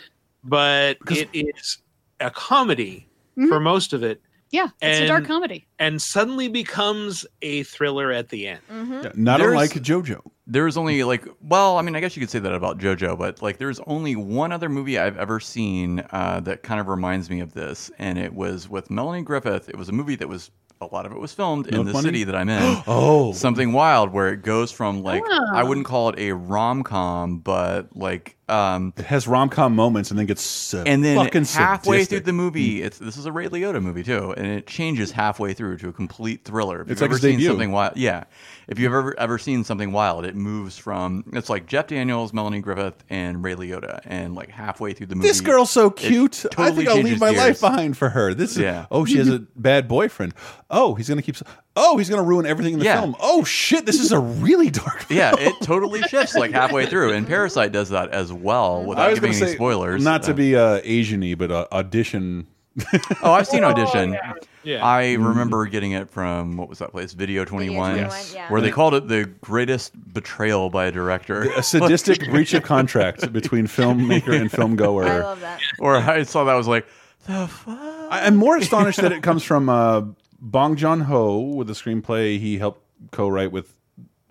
Speaker 5: But it is a comedy for most of it,
Speaker 4: Yeah, it's a dark comedy.
Speaker 5: and suddenly becomes a thriller at the end.
Speaker 3: Mm-hmm.
Speaker 1: Not
Speaker 9: There's-
Speaker 1: unlike JoJo.
Speaker 9: There's only like, well, I mean, I guess you could say that about JoJo, but like, there's only one other movie I've ever seen uh, that kind of reminds me of this, and it was with Melanie Griffith. It was a movie that was a lot of it was filmed in the
Speaker 1: Money?
Speaker 9: city that I'm in.
Speaker 1: Oh.
Speaker 9: something wild, where it goes from like I
Speaker 4: Oh.
Speaker 9: wouldn't call it a rom com, but like um,
Speaker 1: It has rom com moments and then gets uh,
Speaker 9: and then
Speaker 1: fucking
Speaker 9: halfway
Speaker 1: sadistic.
Speaker 9: through the movie, it's this is a Ray Liotta movie too, and it changes halfway through to a complete thriller. If
Speaker 1: It's
Speaker 9: you've
Speaker 1: like
Speaker 9: ever
Speaker 1: his
Speaker 9: seen
Speaker 1: debut.
Speaker 9: something wild, yeah. If you've ever ever seen something wild, it moves from it's like Jeff Daniels, Melanie Griffith, and Ray Liotta, and like halfway through the movie,
Speaker 1: This girl's so
Speaker 9: it
Speaker 1: cute. I think I'll leave my
Speaker 9: gears.
Speaker 1: life behind for her. This is
Speaker 9: Yeah.
Speaker 1: oh, she has a bad boyfriend. Oh, he's gonna keep. Oh, he's gonna ruin everything in the
Speaker 9: Yeah.
Speaker 1: film. Oh shit, this is a really dark. Film.
Speaker 9: yeah, it totally shifts like halfway through, and Parasite does that as well
Speaker 1: I
Speaker 9: without
Speaker 1: was
Speaker 9: giving
Speaker 1: gonna
Speaker 9: any
Speaker 1: say
Speaker 9: spoilers.
Speaker 1: Not to be uh, Asian-y, but uh, audition.
Speaker 9: Oh, I've seen Audition.
Speaker 5: Yeah.
Speaker 9: I remember getting it from what was that place? Video Twenty One,
Speaker 3: 21, yeah.
Speaker 9: where they called it the greatest betrayal by a director.
Speaker 1: a sadistic breach of contract between filmmaker and film goer.
Speaker 3: I love that.
Speaker 9: or I saw that I was like, the fuck.
Speaker 1: I, am more astonished that it comes from uh, Bong Joon Ho with the screenplay he helped co-write with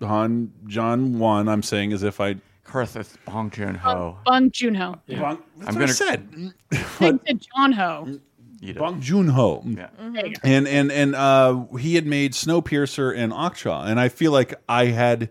Speaker 1: Han Jin-won. I'm saying as if I.
Speaker 9: Karthus Bong Joon Ho.
Speaker 4: Bong Joon-ho.
Speaker 1: Bong, that's
Speaker 9: I'm
Speaker 1: what I
Speaker 9: gonna-
Speaker 1: said.
Speaker 4: Think to John Ho.
Speaker 1: Bong Joon Ho.
Speaker 9: Yeah.
Speaker 4: There you go.
Speaker 1: and and and uh, he had made Snowpiercer and Okja, and I feel like I had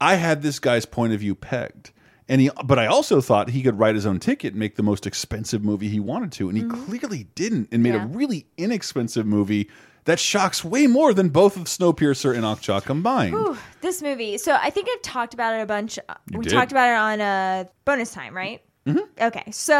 Speaker 1: I had this guy's point of view pegged, and he but I also thought he could write his own ticket, and make the most expensive movie he wanted to, and he clearly didn't, and made
Speaker 3: Yeah.
Speaker 1: a really inexpensive movie that shocks way more than both of Snowpiercer and Okja combined.
Speaker 3: This movie. So I think I've talked about it a bunch.
Speaker 1: You
Speaker 3: we
Speaker 1: did.
Speaker 3: talked about it on uh, bonus time, right?
Speaker 1: Mhm.
Speaker 3: Okay. So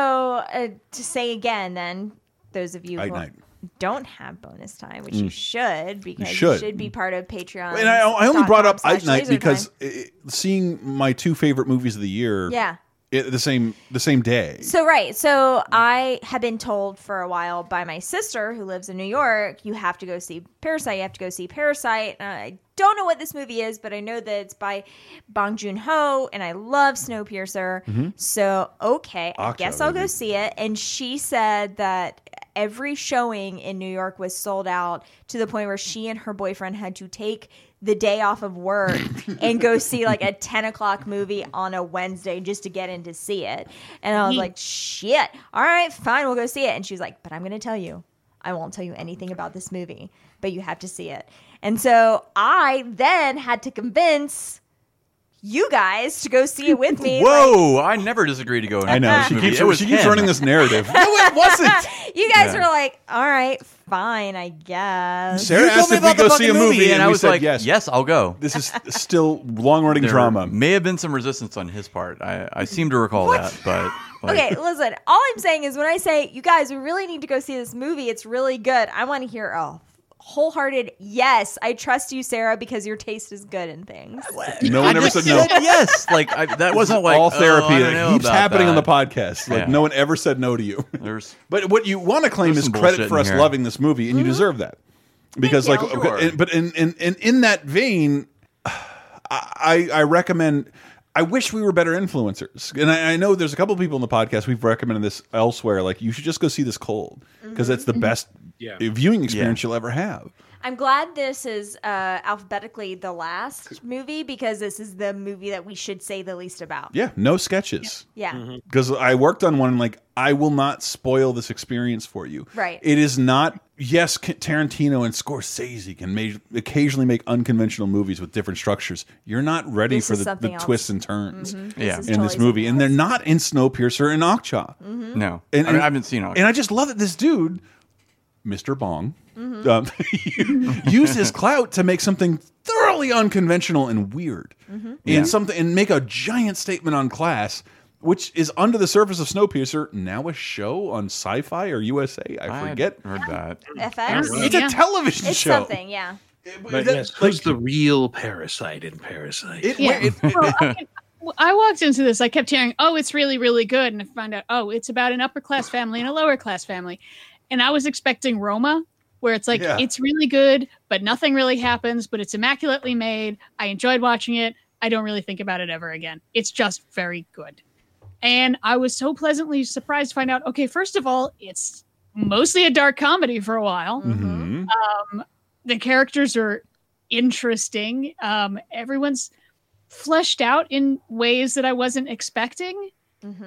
Speaker 3: uh, to say again, then those of you
Speaker 1: Night,
Speaker 3: who
Speaker 1: night.
Speaker 3: don't have bonus time, which you
Speaker 1: Mm.
Speaker 3: should, because you
Speaker 1: should.
Speaker 3: should, be part of Patreon.
Speaker 1: And I, I only brought up Ite Night because uh, seeing my two favorite movies of the year,
Speaker 3: Yeah.
Speaker 1: It, the same the same day.
Speaker 3: So right, so I have been told for a while by my sister who lives in New York, you have to go see Parasite. You have to go see Parasite. And I don't know what this movie is, but I know that it's by Bong Joon Ho, and I love Snowpiercer.
Speaker 1: Mhm.
Speaker 3: So okay, I guess I'll go see it. And she said that every showing in New York was sold out to the point where she and her boyfriend had to take the day off of work and go see like a 10 o'clock movie on a Wednesday just to get in to see it. And I was like, shit, all right, fine, we'll go see it. And she was like, but I'm going to tell you, I won't tell you anything about this movie, but you have to see it. And so I then had to convince you guys to go see it with me.
Speaker 9: Whoa! I never disagree to go.
Speaker 1: I know. She keeps she keeps running this narrative.
Speaker 3: no, it
Speaker 1: wasn't.
Speaker 3: you guys
Speaker 9: Yeah.
Speaker 3: were like, all right, fine, I guess.
Speaker 1: Sarah asked if we go see a movie,
Speaker 9: and I was
Speaker 1: said
Speaker 9: like,
Speaker 1: yes.
Speaker 9: yes, I'll go.
Speaker 1: This is still long running
Speaker 9: There
Speaker 1: drama.
Speaker 9: May have been some resistance on his part. I, I seem to recall that, but like,
Speaker 3: okay, listen. All I'm saying is when I say you guys we really need to go see this movie, it's really good. I want to hear a wholehearted yes. I trust you, Sarah, because your taste is good in things.
Speaker 1: No one
Speaker 9: I
Speaker 1: ever
Speaker 9: just
Speaker 1: said no.
Speaker 9: said yes. Like I, that
Speaker 1: This is
Speaker 9: wasn't like
Speaker 1: all
Speaker 9: oh,
Speaker 1: therapy
Speaker 9: I
Speaker 1: that
Speaker 9: don't know
Speaker 1: keeps
Speaker 9: about
Speaker 1: happening on the
Speaker 9: that.
Speaker 1: podcast. Like
Speaker 9: Yeah.
Speaker 1: no one ever said no to you.
Speaker 9: There's
Speaker 1: But what you want to claim
Speaker 9: There's
Speaker 1: is
Speaker 9: some
Speaker 1: credit
Speaker 9: bullshit
Speaker 1: for
Speaker 9: in
Speaker 1: us
Speaker 9: here.
Speaker 1: loving this movie, and you mm-hmm. deserve that. Because,
Speaker 9: you.
Speaker 1: like,
Speaker 9: Sure.
Speaker 1: okay, but in, in in in that vein, I I recommend. I wish we were better influencers, and I, I know there's a couple of people in the podcast we've recommended this elsewhere. Like, you should just go see this cold because it's mm-hmm. the mm-hmm. best
Speaker 5: Yeah.
Speaker 1: viewing experience you'll ever have.
Speaker 3: I'm glad this is uh, alphabetically the last movie because this is the movie that we should say the least about.
Speaker 1: Yeah, no sketches.
Speaker 3: Yeah.
Speaker 9: Mm-hmm.
Speaker 1: because I worked on one and like I will not spoil this experience for you.
Speaker 3: Right.
Speaker 1: It is not. Yes, Tarantino and Scorsese can ma occasionally make unconventional movies with different structures. You're not ready
Speaker 3: This
Speaker 1: for the, the twists and turns
Speaker 3: Mhm.
Speaker 9: Yeah.
Speaker 3: This is
Speaker 1: in this movie, and they're not in Snowpiercer and Okja.
Speaker 3: Mhm.
Speaker 9: no.
Speaker 1: And,
Speaker 9: I, mean, I haven't seen it.
Speaker 1: And I just love that this dude, Mr. Bong,
Speaker 3: Mhm.
Speaker 1: um, used his clout to make something thoroughly unconventional and weird,
Speaker 3: Mhm.
Speaker 1: and
Speaker 9: Yeah.
Speaker 1: something and make a giant statement on class. Which is under the surface of Snowpiercer, now a show on Sci-Fi or USA? I
Speaker 9: I
Speaker 1: forget.
Speaker 9: heard that.
Speaker 3: FX.
Speaker 1: It's a television
Speaker 3: It's
Speaker 1: show.
Speaker 3: something, yeah.
Speaker 5: But yes, who's the real parasite in Parasite?
Speaker 1: It,
Speaker 4: Yeah. Well, I, I walked into this. I kept hearing, "Oh, it's really, really good," and I found out, "Oh, it's about an upper class family and a lower class family," and I was expecting Roma, where it's like
Speaker 41: Yeah.
Speaker 4: it's really good, but nothing really happens, but it's immaculately made. I enjoyed watching it. I don't really think about it ever again. It's just very good, and I was so pleasantly surprised to find out. Okay, first of all, it's mostly a dark comedy for a while.
Speaker 1: Mhm.
Speaker 4: Um, the characters are interesting. Um, everyone's fleshed out in ways that I wasn't expecting,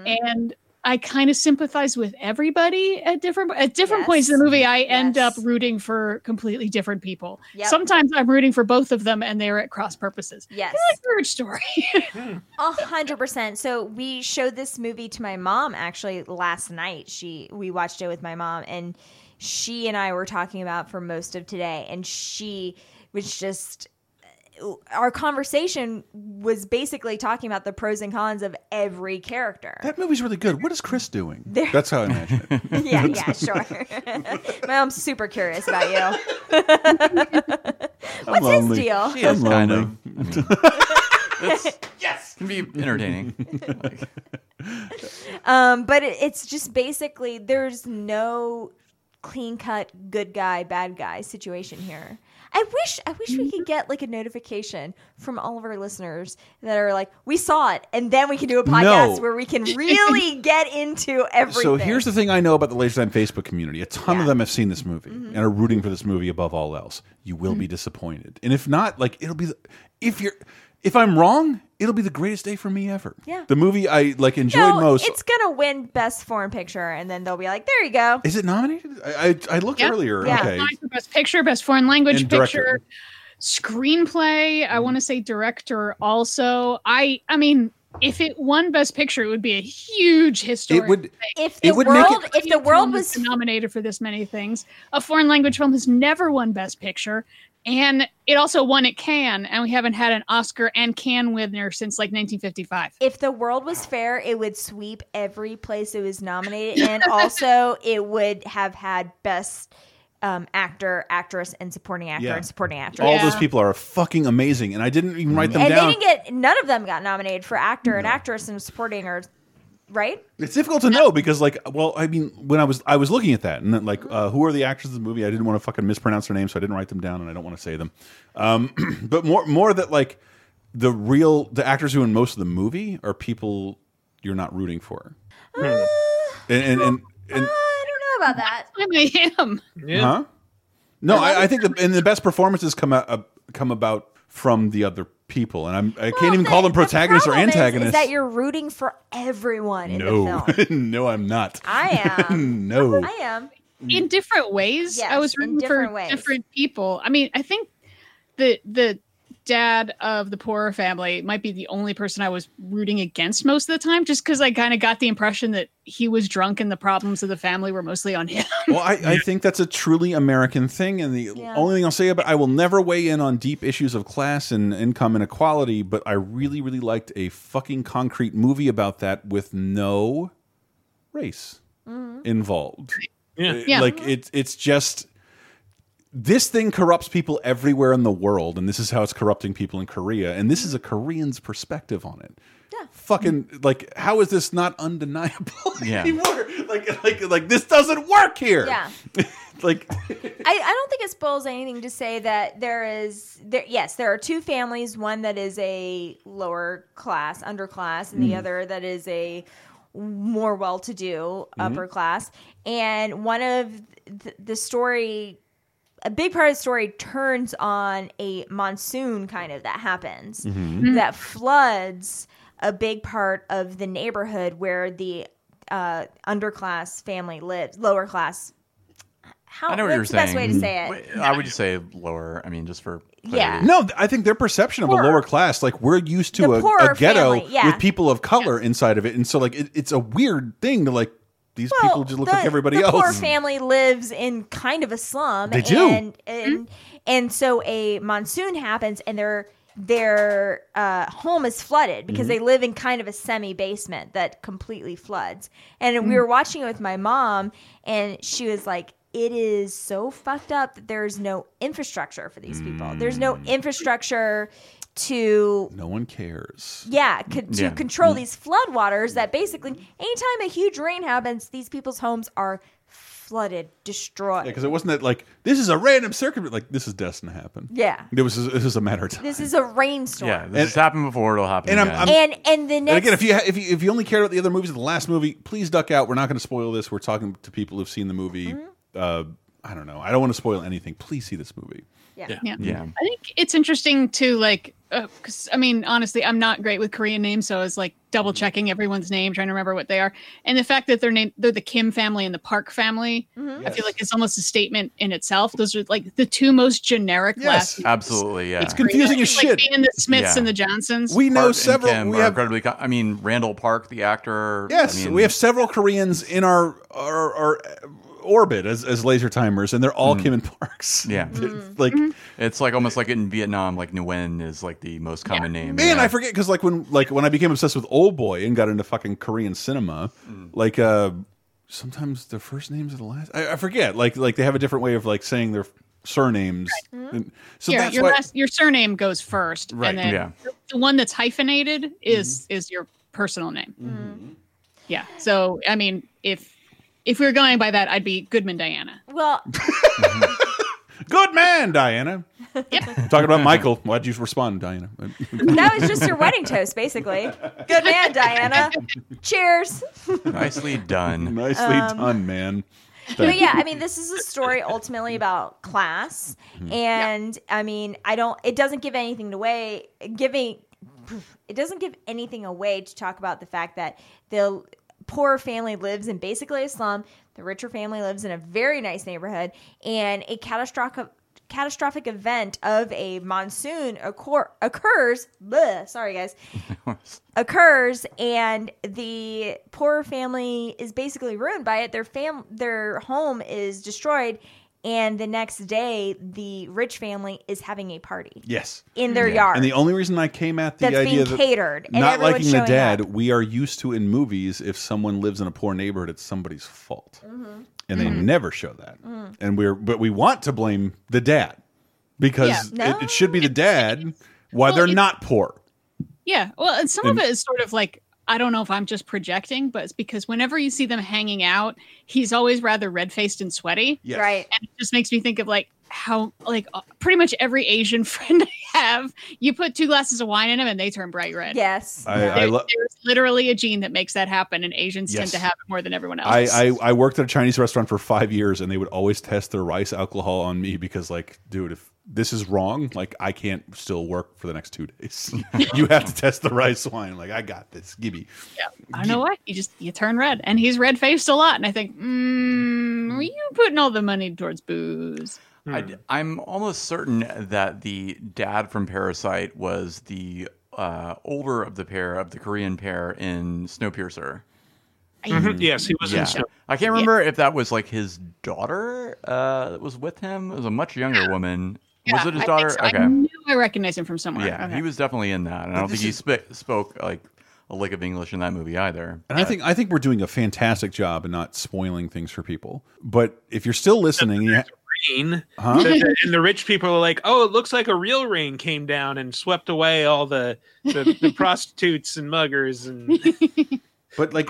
Speaker 4: and I kind of sympathize with everybody at different at different points in the movie. I end up rooting for completely different people.
Speaker 3: Yep.
Speaker 4: Sometimes I'm rooting for both of them, and they're at cross purposes.
Speaker 3: Yes.
Speaker 4: Kinda like Marriage Story. Hmm.
Speaker 3: A hundred percent. So we showed this movie to my mom actually last night. She we watched it with my mom and she and I were talking about for most of today and she was just our conversation was basically talking about the pros and cons of every character.
Speaker 1: That movie's really good. What is Chris doing?
Speaker 3: There-
Speaker 1: That's how I imagine it.
Speaker 3: yeah, yeah, sure. my mom's super curious about you. What's his
Speaker 1: lonely.
Speaker 3: deal?
Speaker 9: She is
Speaker 1: I'm
Speaker 9: kind
Speaker 1: lonely.
Speaker 9: of. It's, yes, can be entertaining.
Speaker 3: Um, but it, it's just basically there's no clean cut good guy bad guy situation here. I wish I wish we could get like a notification from all of our listeners that are like we saw it and then we can do a podcast
Speaker 1: No.
Speaker 3: where we can really get into everything.
Speaker 1: So here's the thing I know about the Laser Time Facebook community. A ton of them have seen this movie
Speaker 3: Mm-hmm.
Speaker 1: and are rooting for this movie above all else. You will be disappointed, and if not, like it'll be. The, if you're, if I'm wrong, it'll be the greatest day for me ever.
Speaker 3: Yeah.
Speaker 1: The movie I like enjoyed
Speaker 3: no,
Speaker 1: most.
Speaker 3: it's gonna win best foreign picture and then they'll be like there you go.
Speaker 1: Is it nominated? I I, I looked
Speaker 4: Yeah.
Speaker 1: earlier.
Speaker 4: Yeah.
Speaker 1: Okay.
Speaker 4: Best Picture, Best Foreign Language
Speaker 1: And director.
Speaker 4: Picture, Screenplay. I mm-hmm. want to say director also. I I mean, if it won Best Picture, it would be a huge historic.
Speaker 1: It would-
Speaker 4: thing.
Speaker 3: If
Speaker 1: It
Speaker 3: the
Speaker 1: would make
Speaker 3: world
Speaker 1: it-
Speaker 3: if the world was
Speaker 4: nominated for this many things. A foreign language film has never won Best Picture, and it also won at Cannes, and we haven't had an Oscar and Cannes winner since like 1955.
Speaker 3: if the world was fair, it would sweep every place it was nominated, and also it would have had best um, actor, actress, and supporting actor and supporting actress.
Speaker 1: All those people are fucking amazing, and I didn't even write them
Speaker 3: and
Speaker 1: down.
Speaker 3: they didn't get none of them got nominated for actor and actress and supporting or right.
Speaker 1: It's difficult to know because, like, well, I mean, when I was I was looking at that and then, like, uh, who are the actors in the movie? I didn't want to fucking mispronounce their names, so I didn't write them down, and I don't want to say them. Um, but more more that like the real the actors who are in most of the movie are people you're not rooting for,
Speaker 3: Uh,
Speaker 1: and and and, and
Speaker 3: I don't know about that.
Speaker 4: I am.
Speaker 1: huh? No, I, I think the and the best performances come out uh, come about from the other people, and I'm I can't even call them protagonists or
Speaker 3: Problem is-
Speaker 1: antagonists.
Speaker 3: Is, that you're rooting for everyone in the
Speaker 1: no,
Speaker 3: film?
Speaker 1: no, I'm not.
Speaker 3: I am.
Speaker 1: no.
Speaker 3: I am.
Speaker 4: in different ways. I was rooting
Speaker 3: different
Speaker 4: for
Speaker 3: ways.
Speaker 4: different people. I mean, I think the the dad of the poorer family might be the only person I was rooting against most of the time, just because I kind of got the impression that he was drunk and the problems of the family were mostly on him.
Speaker 1: Well, I, I think that's a truly American thing, and the only thing I'll say about I will never weigh in on deep issues of class and income inequality, but I really, really liked a fucking concrete movie about that with no race mm-hmm. involved.
Speaker 5: Yeah. Yeah.
Speaker 1: like mm-hmm. it's it's just this thing corrupts people everywhere in the world, and this is how it's corrupting people in Korea, and this is a Korean's perspective on it. Yeah. Fucking like, how is this not undeniable
Speaker 9: Yeah.
Speaker 1: anymore? Like, like, like this doesn't work here.
Speaker 3: Yeah.
Speaker 1: like,
Speaker 3: I, I don't think it spoils anything to say that there is there yes there are two families one that is a lower class underclass and the
Speaker 41: Mm.
Speaker 3: other that is a more well-to-do
Speaker 41: Mhm.
Speaker 3: upper class and one of th- the story a big part of the story turns on a monsoon kind of that happens
Speaker 41: Mhm.
Speaker 3: that floods a big part of the neighborhood where the uh, underclass family lives lower class how
Speaker 9: I know what you're
Speaker 3: what's the best way to say it
Speaker 9: I would just say lower. I mean, just for
Speaker 3: Yeah.
Speaker 1: No, I think their perception of a lower class, like we're used to a, a ghetto
Speaker 3: family, yeah.
Speaker 1: with people of color inside of it, and so like it, it's a weird thing to like these people just look
Speaker 3: the,
Speaker 1: like everybody
Speaker 3: the
Speaker 1: else.
Speaker 3: poor family lives in kind of a slum.
Speaker 1: They do.
Speaker 3: and and, and so a monsoon happens, and their their uh, home is flooded because
Speaker 1: Mm-hmm.
Speaker 3: they live in kind of a semi basement that completely floods. And we
Speaker 1: Mm.
Speaker 3: were watching it with my mom, and she was like. It is so fucked up that there's no infrastructure for these people. There's no
Speaker 1: Mm.
Speaker 3: infrastructure to
Speaker 1: no one cares.
Speaker 3: yeah, co- to
Speaker 1: Yeah.
Speaker 3: control
Speaker 1: Mm.
Speaker 3: these floodwaters that basically anytime a huge rain happens, these people's homes are flooded, destroyed.
Speaker 1: Yeah, because it wasn't that like this is a random circuit. Like this is destined to happen.
Speaker 3: Yeah.
Speaker 1: it was. This is a matter of time.
Speaker 3: This is a rainstorm.
Speaker 9: Yeah, this has happened before. It'll happen
Speaker 1: And I'm- I'm-
Speaker 3: and and the next
Speaker 1: And again, if you ha- if you if you only cared about the other movies the last movie, please duck out. We're not going to spoil this. We're talking to people who've seen the movie.
Speaker 3: Mm-hmm.
Speaker 1: Uh, I don't know. I don't want to spoil anything. Please see this movie.
Speaker 3: Yeah.
Speaker 4: Yeah.
Speaker 1: Yeah.
Speaker 4: I think it's interesting to like, because I mean, honestly, I'm not great with Korean names, so I was like double checking everyone's name, trying to remember what they are, and the fact that they're named, they're the Kim family and the Park family.
Speaker 3: Mm-hmm.
Speaker 4: I feel like it's almost a statement in itself. Those are like the two most generic last. names.
Speaker 9: absolutely. Yeah,
Speaker 1: It's confusing as
Speaker 4: It's like
Speaker 1: shit.
Speaker 4: being the Smiths
Speaker 9: Yeah.
Speaker 4: and the Johnsons.
Speaker 1: We know
Speaker 9: Park and
Speaker 1: several.
Speaker 9: Kim
Speaker 1: we
Speaker 9: are
Speaker 1: have
Speaker 9: incredibly. co- I mean, Randall Park, the actor.
Speaker 1: Yes,
Speaker 9: I mean,
Speaker 1: we have several Koreans in our our, our orbit as, as laser timers, and they're all Kim and Parks.
Speaker 9: Mm. Yeah,
Speaker 1: like
Speaker 9: it's like almost like in Vietnam, like Nguyen is like the most common name.
Speaker 1: man,
Speaker 9: yeah.
Speaker 1: I forget because like when like when I became obsessed with Oldboy and got into fucking Korean cinema,
Speaker 9: Mm.
Speaker 1: like uh sometimes their first names are the last. I, I forget. Like like they have a different way of like saying their surnames. And so
Speaker 4: your,
Speaker 1: that's
Speaker 4: your
Speaker 1: why.
Speaker 4: last your surname goes first,
Speaker 1: Right,
Speaker 4: and then
Speaker 1: yeah.
Speaker 4: the one that's hyphenated is is your personal name.
Speaker 1: Mm-hmm.
Speaker 4: Yeah. So I mean, if if we were going by that, I'd be Goodman Diana.
Speaker 3: Well,
Speaker 1: Good man, Diana.
Speaker 4: Yep.
Speaker 1: Talking about Michael. Why'd you respond, Diana?
Speaker 3: that was just your wedding toast, basically. Good man, Diana. Cheers.
Speaker 9: Nicely done.
Speaker 1: Nicely
Speaker 3: Um,
Speaker 1: done, man.
Speaker 3: but yeah, I mean, this is a story ultimately about class, and I mean, I don't. It doesn't give anything away. Giving it doesn't give anything away to talk about the fact that the poor family lives in basically a slum. The richer family lives in a very nice neighborhood, and a catastrophic catastrophic event of a monsoon occur, occurs. Bleh, sorry, guys occurs and the poor family is basically ruined by it their fam their home is destroyed and the next day the rich family is having a party
Speaker 1: Yes.
Speaker 3: in their yard
Speaker 1: And the only reason I came at the
Speaker 3: That's
Speaker 1: idea
Speaker 3: being
Speaker 1: that
Speaker 3: catered, and
Speaker 1: not liking the dad,
Speaker 3: up.
Speaker 1: we are used to in movies if someone lives in a poor neighborhood, it's somebody's fault.
Speaker 3: Mhm.
Speaker 1: And they
Speaker 3: Mhm.
Speaker 1: never show that.
Speaker 3: Mhm.
Speaker 1: And we're but we want to blame the dad because
Speaker 4: Yeah.
Speaker 1: it, it should be the dad why they're not poor.
Speaker 4: Yeah. Well, and some
Speaker 1: And-
Speaker 4: of it is sort of like I don't know if I'm just projecting, but it's because whenever you see them hanging out, he's always rather red faced and sweaty.
Speaker 1: Yes.
Speaker 3: Right.
Speaker 4: And it just makes me think of like how like uh, pretty much every Asian friend I have, you put two glasses of wine in them and they turn bright red.
Speaker 3: Yes.
Speaker 1: I- I lo-
Speaker 4: there's literally a gene that makes that happen, and Asians tend to have it more than everyone else.
Speaker 1: I, I I worked at a Chinese restaurant for five years, and they would always test their rice alcohol on me because, like, dude, if this is wrong, like, I can't still work for the next two days. you have to test the rice wine. Like, I got this. Give me.
Speaker 4: I don't know why. You just you turn red, and he's red faced a lot, and I think, mm, are you putting all the money towards booze?
Speaker 9: I, am almost certain that the dad from Parasite was the uh, older of the pair of the Korean pair in Snowpiercer.
Speaker 5: Mhm. Yes, he was in Snow-
Speaker 9: I can't remember if that was like his daughter uh, that was with him. It was a much younger woman.
Speaker 4: Yeah,
Speaker 9: was it his
Speaker 4: I
Speaker 9: daughter?
Speaker 4: so.
Speaker 9: Okay.
Speaker 4: I knew I recognized him from somewhere.
Speaker 9: Yeah,
Speaker 4: Okay.
Speaker 9: he was definitely in that. And I don't think he sp spoke like a lick of English in that movie either.
Speaker 1: And I think I think we're doing a fantastic job in not spoiling things for people. But if you're still listening, you
Speaker 5: rain.
Speaker 1: Huh?
Speaker 5: So the- and the rich people are like, "Oh, it looks like a real rain came down and swept away all the the, the prostitutes and muggers." And
Speaker 1: but like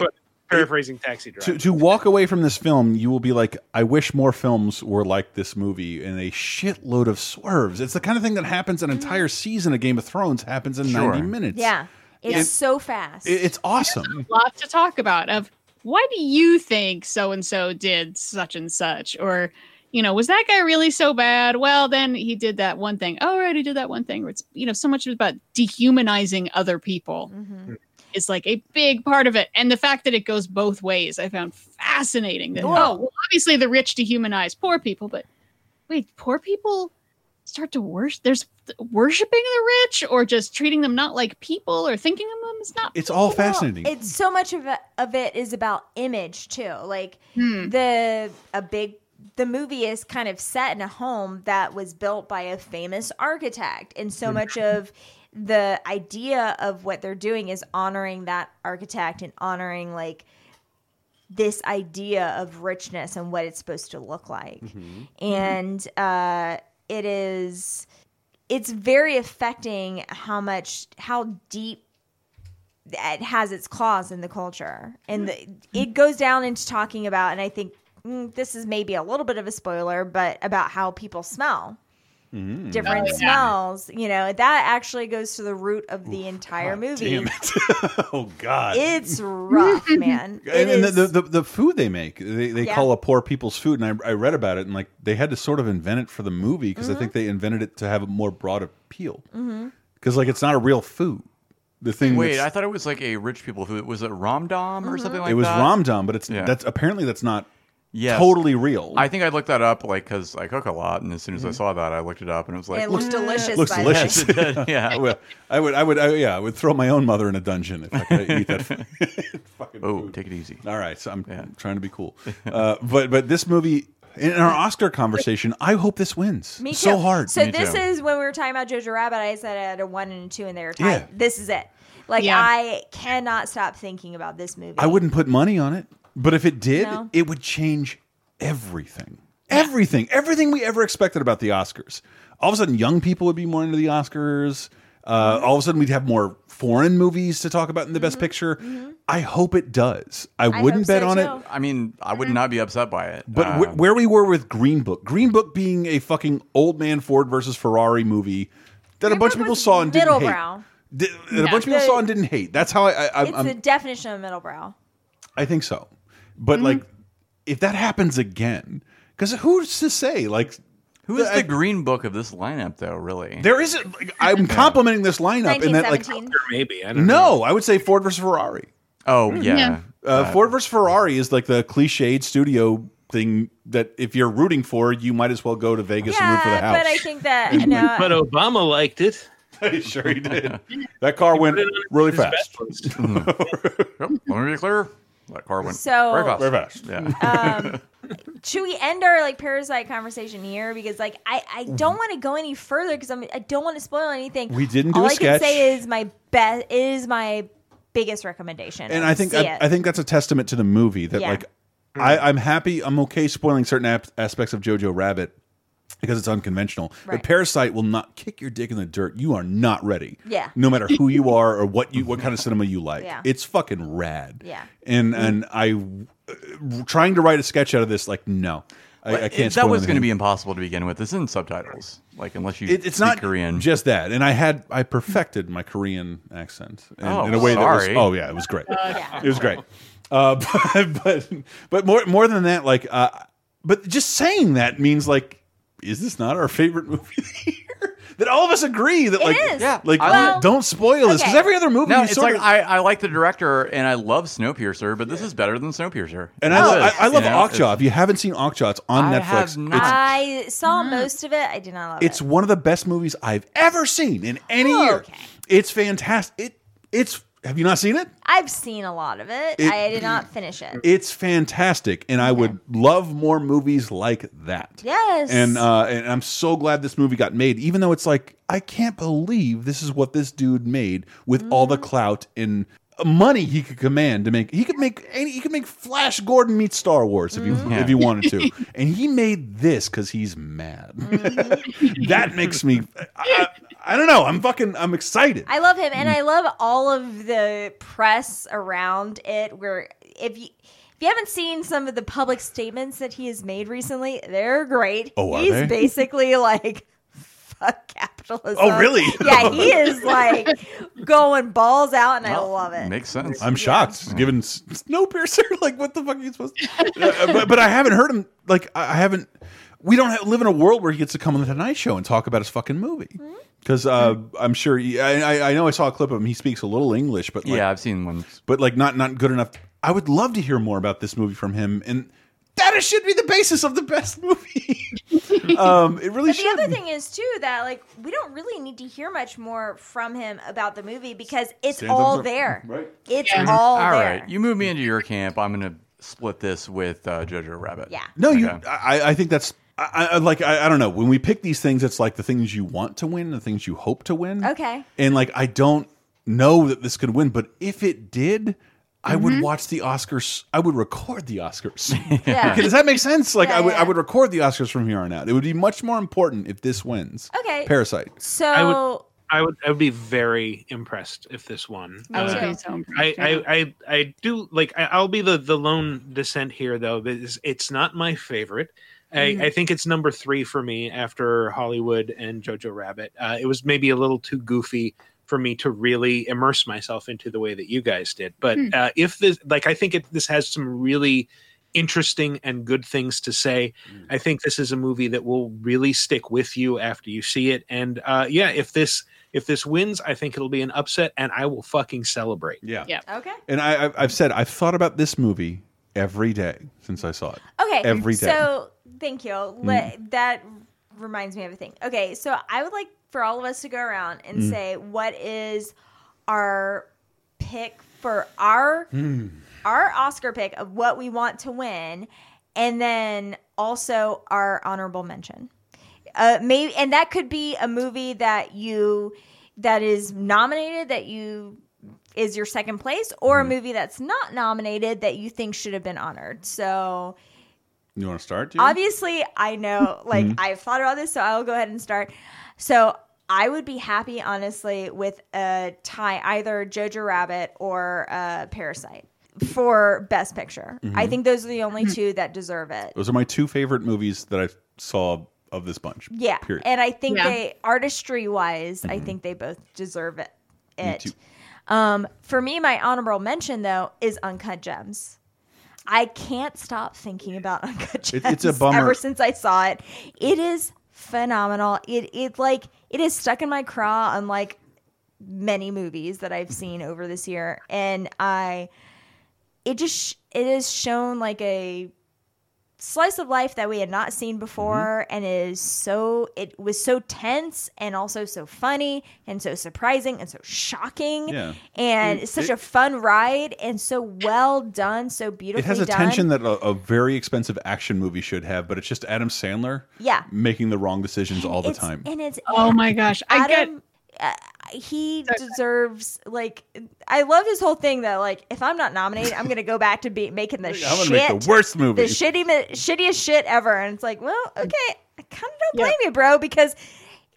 Speaker 5: paraphrasing Taxi Driver.
Speaker 1: to to walk away from this film, you will be like, I wish more films were like this movie and a shitload of swerves. It's the kind of thing that happens an entire season of Game of Thrones happens in
Speaker 9: Sure.
Speaker 1: 90 minutes.
Speaker 3: Yeah. It's
Speaker 1: It-
Speaker 3: so fast.
Speaker 1: It's awesome.
Speaker 4: Lots to talk about. Of why do you think so and so did such and such, or you know, was that guy really so bad? Well, then he did that one thing. Oh, right, he did that one thing. Where it's you know, so much about dehumanizing other people
Speaker 3: Mm-hmm.
Speaker 4: is like a big part of it, and the fact that it goes both ways, I found fascinating. That
Speaker 3: Yeah.
Speaker 4: oh, well, obviously the rich dehumanize poor people, but wait, poor people start to worship. There's worshiping the rich, or just treating them not like people, or thinking of them as not.
Speaker 1: It's all
Speaker 3: Well,
Speaker 1: fascinating.
Speaker 3: It's so much of it, of it is about image too. Like
Speaker 4: Hmm.
Speaker 3: the a big the movie is kind of set in a home that was built by a famous architect, and so much mm-hmm. of the idea of what they're doing is honoring that architect and honoring like this idea of richness and what it's supposed to look like. Mm-hmm. And uh, it is it's very affecting how much how deep it has its claws in the culture. And mm-hmm. the, it goes down into talking about and i think this is maybe a little bit of a spoiler but about how people smell
Speaker 1: Mm.
Speaker 3: different
Speaker 1: Oh, yeah.
Speaker 3: smells you know that actually goes to the root of the entire movie
Speaker 1: Damn it. oh God.
Speaker 3: it's rough man It
Speaker 1: and, and
Speaker 3: is-
Speaker 1: the, the the food they make, they, they
Speaker 3: Yeah.
Speaker 1: call a poor people's food, and I, I read about it, and like they had to sort of invent it for the movie because I
Speaker 3: Mm-hmm.
Speaker 1: think they invented it to have a more broad appeal. Because like it's not a real food. The thing.
Speaker 9: Wait,
Speaker 1: that's-
Speaker 9: I thought it was like a rich people who was it Ramdam or something like that?
Speaker 1: it was
Speaker 9: that.
Speaker 1: Ramdam, but it's
Speaker 9: Yeah.
Speaker 1: that's apparently that's not
Speaker 9: Yes.
Speaker 1: totally real.
Speaker 9: I think I looked that up like because I cook a lot, and as soon as
Speaker 1: Mm-hmm.
Speaker 9: I saw that, I looked it up, and it was like,
Speaker 3: It looks delicious,
Speaker 1: looks
Speaker 3: by the
Speaker 1: delicious.
Speaker 3: way.
Speaker 9: Yes, it did, yeah.
Speaker 1: I would, I would, I would, I, yeah, I would throw my own mother in a dungeon if I could eat that. fucking
Speaker 9: oh,
Speaker 1: food.
Speaker 9: take it easy.
Speaker 1: All right, so I'm trying to be cool, uh, but but this movie in our Oscar conversation, I hope this wins
Speaker 3: Me too.
Speaker 1: so hard.
Speaker 3: So this is when we were talking about Jojo Rabbit. I said I had a one and a two, and they were tied.
Speaker 1: Yeah.
Speaker 3: This is it. Like
Speaker 4: Yeah.
Speaker 3: I cannot stop thinking about this movie.
Speaker 1: I wouldn't put money on it, but if it did,
Speaker 3: No.
Speaker 1: it would change everything. Everything, everything we ever expected about the Oscars. All of a sudden, young people would be more into the Oscars. Uh, all of a sudden, we'd have more foreign movies to talk about in the Best Picture. I hope it does. I, wouldn't bet on it.
Speaker 9: I mean, I would not be upset by it.
Speaker 1: But
Speaker 9: Uh,
Speaker 1: wh- where we were with Green Book, Green Book being a fucking old man Ford versus Ferrari movie that a bunch of people saw and didn't hate.
Speaker 3: middlebrow.
Speaker 1: Di- that a bunch of people saw and didn't hate. That's how I. I, I'm,
Speaker 3: It's
Speaker 1: I'm-
Speaker 3: the definition of middlebrow.
Speaker 1: I think so. But like, if that happens again, because who's to say? Like,
Speaker 9: who is the Green Book of this lineup, though? Really,
Speaker 1: there isn't. Like, I'm complimenting this lineup in that, like,
Speaker 5: maybe I don't know.
Speaker 1: no, I would say Ford versus Ferrari.
Speaker 9: Oh
Speaker 3: Mm,
Speaker 9: yeah, Yeah.
Speaker 1: Uh, Ford versus Ferrari is like the cliched studio thing that if you're rooting for, you might as well go to Vegas and root for the house.
Speaker 3: but I think that no,
Speaker 5: But Obama liked it.
Speaker 1: sure he did. That car went really fast.
Speaker 5: best list.
Speaker 9: Yep, let me be clear. That car went
Speaker 3: So-
Speaker 9: very fast.
Speaker 1: Very fast.
Speaker 9: Yeah.
Speaker 3: um, should we end our like parasite conversation here? Because like I, I don't want to go any further because I'm I don't want to spoil anything.
Speaker 1: We didn't do
Speaker 3: All
Speaker 1: a
Speaker 3: I
Speaker 1: sketch.
Speaker 3: can say is my best is my biggest recommendation.
Speaker 1: and I think I. I think that's a testament to the movie that
Speaker 3: Yeah.
Speaker 1: like I, I'm happy. I'm okay spoiling certain ap aspects of Jojo Rabbit because it's unconventional.
Speaker 3: Right.
Speaker 1: But Parasite will not kick your dick in the dirt. You are not ready.
Speaker 3: Yeah.
Speaker 1: No matter who you are or what you what kind of cinema you like.
Speaker 3: Yeah.
Speaker 1: It's fucking rad.
Speaker 3: Yeah.
Speaker 1: And and I uh, trying to write a sketch out of this like no. I, I can't.
Speaker 9: that was going to be impossible to begin with. It's in subtitles, like unless you
Speaker 1: It, it's
Speaker 9: speak
Speaker 1: not
Speaker 9: Korean.
Speaker 1: just that, and I had I perfected my Korean accent in,
Speaker 9: Oh,
Speaker 1: in a way
Speaker 9: sorry.
Speaker 1: that was oh yeah, it was great.
Speaker 3: yeah.
Speaker 1: It was great. Uh, but, but but more more than that, like uh, but just saying that means like, is this not our favorite movie of the year? that all of us agree that
Speaker 3: It
Speaker 1: like
Speaker 3: is.
Speaker 9: Yeah.
Speaker 1: like
Speaker 3: Well,
Speaker 1: don't spoil this because
Speaker 3: okay.
Speaker 1: every other movie
Speaker 9: No,
Speaker 1: you
Speaker 9: it's
Speaker 1: sort
Speaker 9: like
Speaker 1: of
Speaker 9: I, I like the director and I love Snowpiercer, but this is better than Snowpiercer.
Speaker 1: and
Speaker 9: It
Speaker 1: I, lo-
Speaker 9: is,
Speaker 1: I, I love
Speaker 9: you know?
Speaker 1: Okja. If you haven't seen Okja, it's on
Speaker 9: I
Speaker 1: Netflix.
Speaker 9: have not.
Speaker 1: It's
Speaker 3: I saw most of it. I did not love it.
Speaker 1: it's
Speaker 3: it.
Speaker 1: one of the best movies I've ever seen in any
Speaker 3: Oh,
Speaker 1: year.
Speaker 3: okay.
Speaker 1: It's fantastic. It it's have you not seen it?
Speaker 3: I've seen a lot of it.
Speaker 1: It-
Speaker 3: I did not finish it.
Speaker 1: It's fantastic, and I would love more movies like that.
Speaker 3: Yes.
Speaker 1: And uh, and I'm so glad this movie got made, even though it's like I can't believe this is what this dude made with all
Speaker 3: Mm-hmm.
Speaker 1: the clout and money he could command to make. He could make any. He could make Flash Gordon meet Star Wars if you
Speaker 3: Mm-hmm.
Speaker 9: Mhm.
Speaker 1: if you wanted to, and he made this because he's mad.
Speaker 3: Mm-hmm.
Speaker 1: that makes me. I, I, I don't know. I'm fucking. I'm excited.
Speaker 3: I love him, and I love all of the press around it. Where if you if you haven't seen some of the public statements that he has made recently, they're great.
Speaker 1: Oh, are
Speaker 3: He's
Speaker 1: they?
Speaker 3: basically like fuck capitalism.
Speaker 1: Oh, really?
Speaker 3: Yeah, he is like going balls out, and I love it.
Speaker 9: Makes sense.
Speaker 1: I'm shocked. Given S- Snowpiercer, like what the fuck are you supposed to? Uh, but, but I haven't heard him. Like I I haven't. We don't have, live in a world where he gets to come on the Tonight Show and talk about his fucking movie. Because uh, I'm sure he, I, I- I know I saw a clip of him. He speaks a little English, but like,
Speaker 9: yeah, I've seen one.
Speaker 1: but like not not good enough. I would love to hear more about this movie from him, and that should be the basis of the best movie. um, it really
Speaker 3: But the
Speaker 1: should.
Speaker 3: other thing is too that like we don't really need to hear much more from him about the movie because it's
Speaker 9: Stands
Speaker 3: all
Speaker 9: up-
Speaker 3: there.
Speaker 1: Right.
Speaker 3: It's
Speaker 9: Mhm.
Speaker 3: all
Speaker 9: All
Speaker 3: there.
Speaker 9: right, you move me into your camp. I'm gonna split this with uh, Jojo Rabbit.
Speaker 3: Yeah.
Speaker 1: No, you.
Speaker 9: Okay.
Speaker 1: I, I think that's. I, I like. I, I don't know. When we pick these things, it's like the things you want to win, the things you hope to win.
Speaker 3: Okay.
Speaker 1: And like, I don't know that this could win, but if it did, I would
Speaker 3: Mhm.
Speaker 1: watch the Oscars. I would record the Oscars.
Speaker 3: Yeah.
Speaker 1: Okay, Does that make sense? Like,
Speaker 3: Yeah,
Speaker 1: I would.
Speaker 3: yeah.
Speaker 1: I would record the Oscars from here on out. It would be much more important if this wins.
Speaker 3: Okay.
Speaker 1: Parasite.
Speaker 3: So
Speaker 5: I would, I would, I would be very impressed if this won.
Speaker 4: I would
Speaker 5: Uh,
Speaker 4: be so impressed.
Speaker 5: I. I, I, I do like. I, I'll be the the lone dissent here, though. Because it's not my favorite. I,
Speaker 3: Mm-hmm.
Speaker 4: Mhm.
Speaker 5: I think it's number three for me after Hollywood and Jojo Rabbit. Uh, it was maybe a little too goofy for me to really immerse myself into the way that you guys did. But
Speaker 4: Hmm.
Speaker 5: uh, if this, like, I think it, this has some really interesting and good things to say. I think this is a movie that will really stick with you after you see it. And uh, yeah, if this if this wins, I think it'll be an upset, and I will fucking celebrate.
Speaker 1: Yeah.
Speaker 4: Yeah.
Speaker 3: Okay.
Speaker 1: And I, I've- I've said I've thought about this movie every day since I saw it.
Speaker 3: Okay.
Speaker 1: Every day. Mm.
Speaker 3: So thank you. Le- That reminds me of a thing. Okay, so I would like for all of us to go around and
Speaker 1: Mm.
Speaker 3: say what is our pick for our
Speaker 1: Hmm.
Speaker 3: our Oscar pick of what we want to win, and then also our honorable mention. Uh, maybe, and that could be a movie that you that is nominated that you is your second place, or a movie that's not nominated that you think should have been honored. So
Speaker 1: You want to start? Gina?
Speaker 3: obviously, I know, like
Speaker 1: Mhm.
Speaker 3: I've thought about this, so I'll go ahead and start. So I would be happy, honestly, with a tie, either Jojo Rabbit or uh, Parasite for Best Picture. I
Speaker 1: Mhm.
Speaker 3: think those are the only two that deserve it.
Speaker 1: Those are my two favorite movies that I saw of this bunch.
Speaker 3: Yeah,
Speaker 1: Period.
Speaker 3: and I think
Speaker 4: Yeah.
Speaker 3: they artistry wise, I think they both deserve it.
Speaker 1: Me
Speaker 3: It.
Speaker 1: too.
Speaker 3: Um, for me, my honorable mention though is Uncut Gems. I can't stop thinking about Uncut Gems.
Speaker 1: It- it's a bummer.
Speaker 3: Ever since I saw it, it is phenomenal. It it like it is stuck in my craw, unlike many movies that I've seen over this year, and I it just it is shown like a slice of life that we had not seen before
Speaker 1: Mm-hmm.
Speaker 3: and it is so it was so tense and also so funny and so surprising and so shocking
Speaker 1: Yeah.
Speaker 3: and
Speaker 1: It-
Speaker 3: it's such
Speaker 1: it-
Speaker 3: a fun ride and so well done so beautifully
Speaker 1: It has a
Speaker 3: done
Speaker 1: tension that a, a very expensive action movie should have, but it's just Adam Sandler
Speaker 3: Yeah.
Speaker 1: making the wrong decisions all the
Speaker 3: It's-
Speaker 1: time.
Speaker 3: and it's
Speaker 4: Oh my gosh, I get-
Speaker 3: Adam, uh, he deserves like I love his whole thing that like if I'm not nominated, I'm gonna go back to be making the
Speaker 1: I'm
Speaker 3: shit,
Speaker 1: gonna make the worst movie.
Speaker 3: the shitty, shittiest shit ever. And it's like, well, okay, I kind of don't blame you, bro, because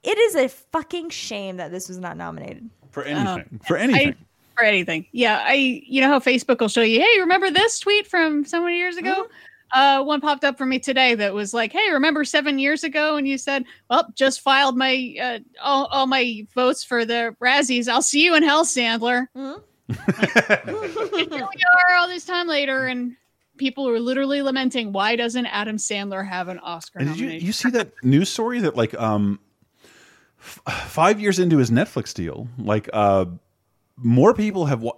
Speaker 3: it is a fucking shame that this was not nominated
Speaker 1: For
Speaker 4: anything.
Speaker 1: anything. For anything.
Speaker 4: I, for anything. Yeah, I you know how Facebook will show you, hey, remember this tweet from so many years ago? Uh, one popped up for me today that was like, "Hey, remember seven years ago?" And you said, "Well, just filed my uh, all, all my votes for the Razzies. I'll see you in hell, Sandler." And here we are all this time later, and people are literally lamenting, "Why doesn't Adam Sandler have an Oscar
Speaker 1: And did you you see that news story that like um f- five years into his Netflix deal, like uh, more people have. Wa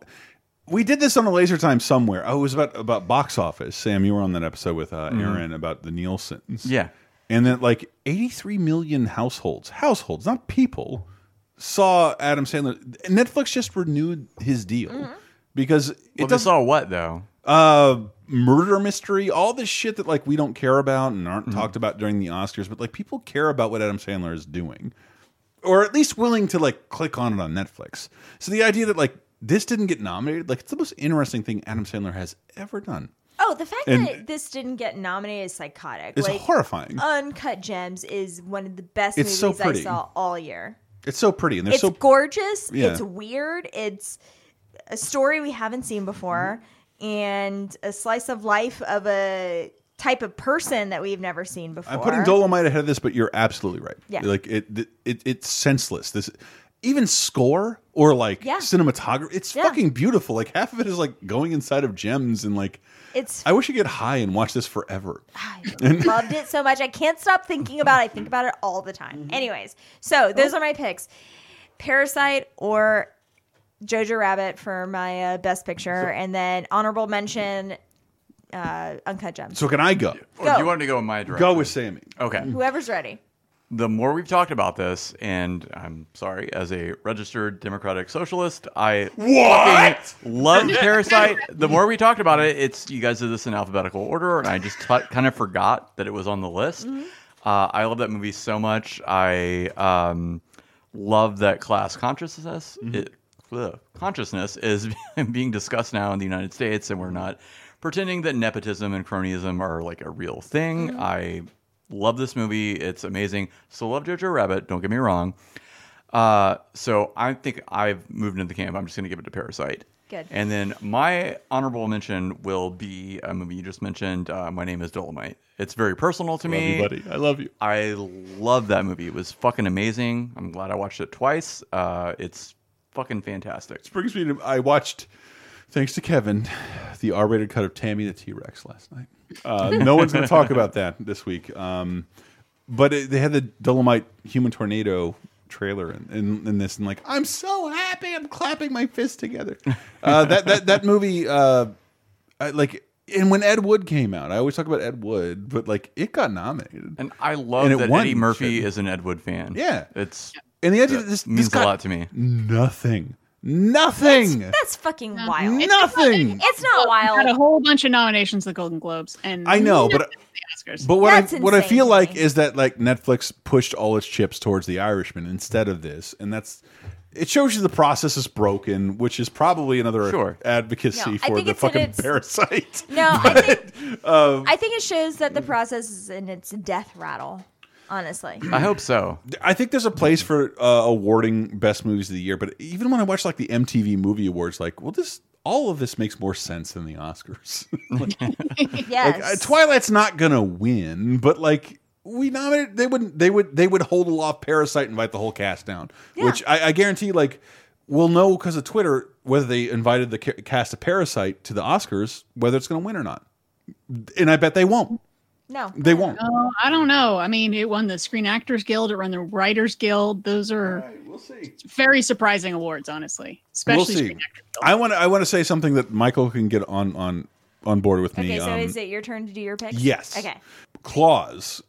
Speaker 1: we did this on a laser time somewhere. Oh, it was about about box office. Sam, you were on that episode with uh,
Speaker 9: Mhm.
Speaker 1: Aaron about the Nielsen's.
Speaker 9: Yeah.
Speaker 1: and then like 83 million households, households, not people, saw Adam Sandler. Netflix just renewed his deal because it
Speaker 9: Well, saw what though?
Speaker 1: Uh, murder mystery, all this shit that like we don't care about and aren't
Speaker 9: Mm-hmm.
Speaker 1: talked about during the Oscars, but like people care about what Adam Sandler is doing, or at least willing to like click on it on Netflix. So the idea that like this didn't get nominated, like it's the most interesting thing Adam Sandler has ever done.
Speaker 3: Oh, the fact
Speaker 1: And-
Speaker 3: that this didn't get nominated is psychotic.
Speaker 1: It's
Speaker 3: like,
Speaker 1: horrifying.
Speaker 3: Uncut Gems is one of the best
Speaker 1: It's so
Speaker 3: movies I saw all year.
Speaker 1: It's so pretty and they're
Speaker 3: It's
Speaker 1: so
Speaker 3: gorgeous.
Speaker 1: Yeah.
Speaker 3: It's weird. It's a story we haven't seen before, and a slice of life of a type of person that we've never seen before.
Speaker 1: I'm putting Dolomite ahead of this, but you're absolutely right.
Speaker 3: Yeah.
Speaker 1: Like it, it, it's senseless. This, even score or like
Speaker 3: Yeah.
Speaker 1: cinematography, it's
Speaker 3: Yeah.
Speaker 1: fucking beautiful. Like half of it is like going inside of gems and like.
Speaker 3: It's.
Speaker 1: I wish you get high and watch this forever. And-
Speaker 3: Loved it so much. I can't stop thinking about it. I think about it all the time. Anyways, so those are my picks Parasite or Jojo Rabbit for my uh, best picture. and then honorable mention uh, Uncut Gems.
Speaker 1: so can I go?
Speaker 9: Or do you want me to go in my direction?
Speaker 1: Go with Sammy.
Speaker 9: Okay.
Speaker 3: Whoever's ready.
Speaker 9: The more we've talked about this, and I'm sorry, as a registered Democratic Socialist, I
Speaker 1: What?
Speaker 9: fucking love Parasite. The more we talked about it, it's you guys did this in alphabetical order, and I just t- kind of forgot that it was on the list. Uh, I love that movie so much. I um, love that class consciousness. It, ugh, consciousness is being discussed now in the United States, and we're not pretending that nepotism and cronyism are like a real thing. I love this movie. It's amazing. Still love Jojo Rabbit. Don't get me wrong. Uh, so I think I've moved into the camp. I'm just going to give it to Parasite.
Speaker 3: Good.
Speaker 9: And then my honorable mention will be a movie you just mentioned. Uh, my name is Dolomite. It's very personal to
Speaker 1: Love
Speaker 9: me,
Speaker 1: you, buddy. I love you.
Speaker 9: I love that movie. It was fucking amazing. I'm glad I watched it twice. Uh, it's fucking fantastic.
Speaker 1: brings me to I watched, thanks to Kevin, the R-rated cut of Tammy the T-Rex last night. Uh, no one's going to talk about that this week. Um, but it, they had the Dolomite Human Tornado trailer in, in, in this, and like I'm so happy, I'm clapping my fists together. Uh, that that that movie, uh, I, like. And when Ed Wood came out, I always talk about Ed Wood, but like it got nominated,
Speaker 9: and I love
Speaker 1: And it
Speaker 9: that
Speaker 1: won
Speaker 9: Eddie Murphy
Speaker 1: shit.
Speaker 9: is an Ed Wood fan.
Speaker 1: Yeah,
Speaker 9: it's
Speaker 1: and the idea
Speaker 9: that
Speaker 1: this,
Speaker 9: means
Speaker 1: this got
Speaker 9: a lot to me.
Speaker 1: Nothing, nothing.
Speaker 3: That's fucking wild.
Speaker 1: Nothing.
Speaker 3: It's not wild.
Speaker 4: Had a whole bunch of nominations at the Golden Globes, and
Speaker 1: I know, but
Speaker 4: nothing at the Oscars.
Speaker 1: But what
Speaker 3: That's
Speaker 1: I what I feel like is that like Netflix pushed all its chips towards The Irishman instead of this, and that's it shows you the process is broken, which is probably another
Speaker 9: Sure.
Speaker 1: advocacy
Speaker 3: No,
Speaker 1: for the fucking
Speaker 3: its-
Speaker 1: parasite.
Speaker 3: No, I think
Speaker 1: Um,
Speaker 3: I think it shows that the process is in its death rattle. Honestly,
Speaker 9: I hope so.
Speaker 1: I think there's a place for uh, awarding best movies of the year, but even when I watch like the MTV Movie Awards, like, well, this all of this makes more sense than the Oscars. like,
Speaker 3: yes.
Speaker 1: uh, Twilight's not gonna win, but like we nominated, they wouldn't. they would they would hold off Parasite, and invite the whole cast down, which I, I guarantee like we'll know because of Twitter whether they invited the cast of Parasite to the Oscars, whether it's gonna win or not, and I bet they won't.
Speaker 3: No,
Speaker 1: They won't.
Speaker 4: Oh, I don't know. I mean, it won the Screen Actors Guild. It won the Writers Guild. Those are
Speaker 1: we'll see.
Speaker 4: very surprising awards, honestly. Especially
Speaker 1: we'll see.
Speaker 4: Screen Actors Guild.
Speaker 1: I want to I want to say something that Michael can get on on on board with me.
Speaker 3: Okay, so
Speaker 1: Um,
Speaker 3: is it your turn to do your pick?
Speaker 1: Yes.
Speaker 3: Okay.
Speaker 1: Klaus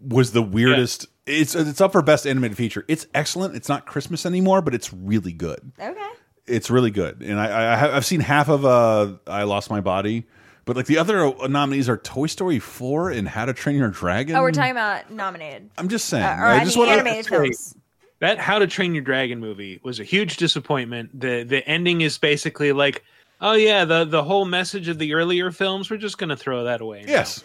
Speaker 1: was the weirdest. It's it's up for best animated feature. It's excellent. It's not Christmas anymore, but it's really good.
Speaker 3: Okay.
Speaker 1: It's really good, and I, I have, I've seen half of uh, I Lost My Body, but like the other uh, nominees are Toy Story four and How to Train Your Dragon.
Speaker 3: Oh, we're talking about nominated.
Speaker 1: I'm just saying.
Speaker 3: Uh, or
Speaker 1: I
Speaker 3: I
Speaker 1: just
Speaker 3: mean,
Speaker 1: want
Speaker 3: animated
Speaker 1: to.
Speaker 3: films.
Speaker 5: That How to Train Your Dragon movie was a huge disappointment. The the ending is basically like, oh yeah, the the whole message of the earlier films, we're just gonna throw that away. now."
Speaker 1: Yes.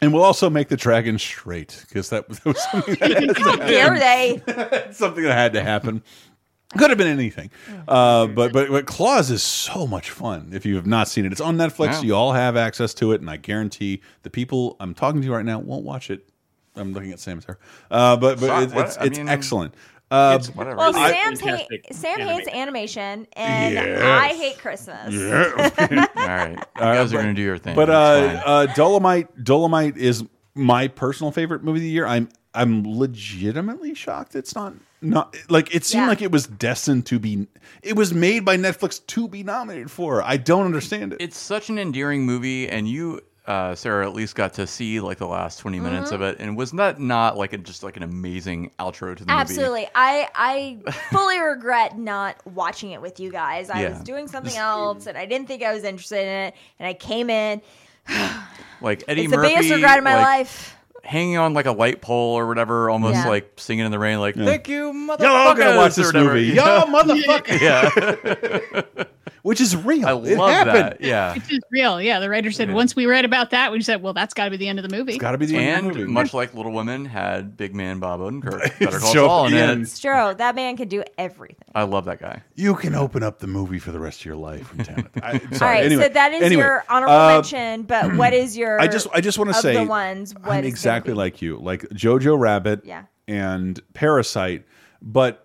Speaker 1: And we'll also make the dragon straight because that, that was something that,
Speaker 3: How dare they?
Speaker 1: something that had to happen. Could have been anything, uh, but but but Klaus is so much fun. If you have not seen it, it's on Netflix.
Speaker 9: Yeah.
Speaker 1: You all have access to it, and I guarantee the people I'm talking to right now won't watch it. I'm looking at Sam's hair, uh, but but
Speaker 9: Sorry,
Speaker 1: it's it's,
Speaker 9: I
Speaker 1: it's
Speaker 9: mean,
Speaker 1: excellent. Uh,
Speaker 9: it's whatever.
Speaker 3: Well,
Speaker 1: I-
Speaker 3: Sam's hate,
Speaker 5: fantastic
Speaker 3: Sam hates
Speaker 5: animation.
Speaker 3: animation, and
Speaker 1: Yes.
Speaker 3: I hate Christmas.
Speaker 1: Yeah.
Speaker 9: All right, you guys are gonna do your thing.
Speaker 1: But uh, uh, Dolomite, Dolomite is my personal favorite movie of the year. I'm I'm legitimately shocked it's not not like it seemed
Speaker 3: Yeah.
Speaker 1: like it was destined to be. It was made by Netflix to be nominated for. I don't understand it.
Speaker 9: It's such an endearing movie, and you, uh, Sarah, at least got to see like the last 20 minutes
Speaker 3: Mhm.
Speaker 9: of it, and was that not like a, just like an amazing outro to the movie?
Speaker 3: Absolutely. I I fully regret not watching it with you guys. I
Speaker 9: Yeah.
Speaker 3: was doing something else and I didn't think I was interested in it. And I came in.
Speaker 9: Like Eddie
Speaker 3: it's the biggest regret of my
Speaker 9: like,
Speaker 3: life.
Speaker 9: Hanging on like a light pole or whatever, almost
Speaker 3: Yeah.
Speaker 9: like singing in the rain, like "Thank you, motherfucker."
Speaker 1: Y'all all gotta watch this
Speaker 9: whatever.
Speaker 1: movie.
Speaker 9: Yeah.
Speaker 1: Y'all motherfuckers.
Speaker 9: yeah,
Speaker 1: which is real.
Speaker 9: I
Speaker 1: It
Speaker 9: love
Speaker 1: happened.
Speaker 9: that. Yeah,
Speaker 4: Which is real. Yeah, the writer said once we read about that, we said, well, that's got to be the end of the movie.
Speaker 1: It's Got to be the end
Speaker 9: and
Speaker 1: of the movie.
Speaker 9: much like Little Women had Big Man Bob Odenkirk, Better Call
Speaker 1: Show
Speaker 9: Saul
Speaker 1: at
Speaker 9: in
Speaker 1: the end.
Speaker 3: It's true. That man can do everything.
Speaker 9: I love that guy.
Speaker 1: You can open up the movie for the rest of your life from Tenet. I, sorry.
Speaker 3: right,
Speaker 1: anyway,
Speaker 3: so that is
Speaker 1: anyway,
Speaker 3: your honorable
Speaker 1: uh,
Speaker 3: mention, but what is your
Speaker 1: I just I just want to say
Speaker 3: the ones what
Speaker 1: I'm exactly like you, like Jojo Rabbit
Speaker 3: Yeah.
Speaker 1: and Parasite, but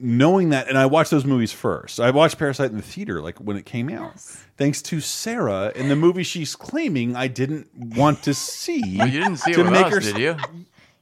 Speaker 1: knowing that and I watched those movies first. I watched Parasite in the theater like when it came out. Thanks to Sarah in the movie she's claiming I didn't want to see.
Speaker 9: Well, you didn't see it
Speaker 1: to
Speaker 9: with
Speaker 1: make
Speaker 9: us,
Speaker 1: her
Speaker 9: did you?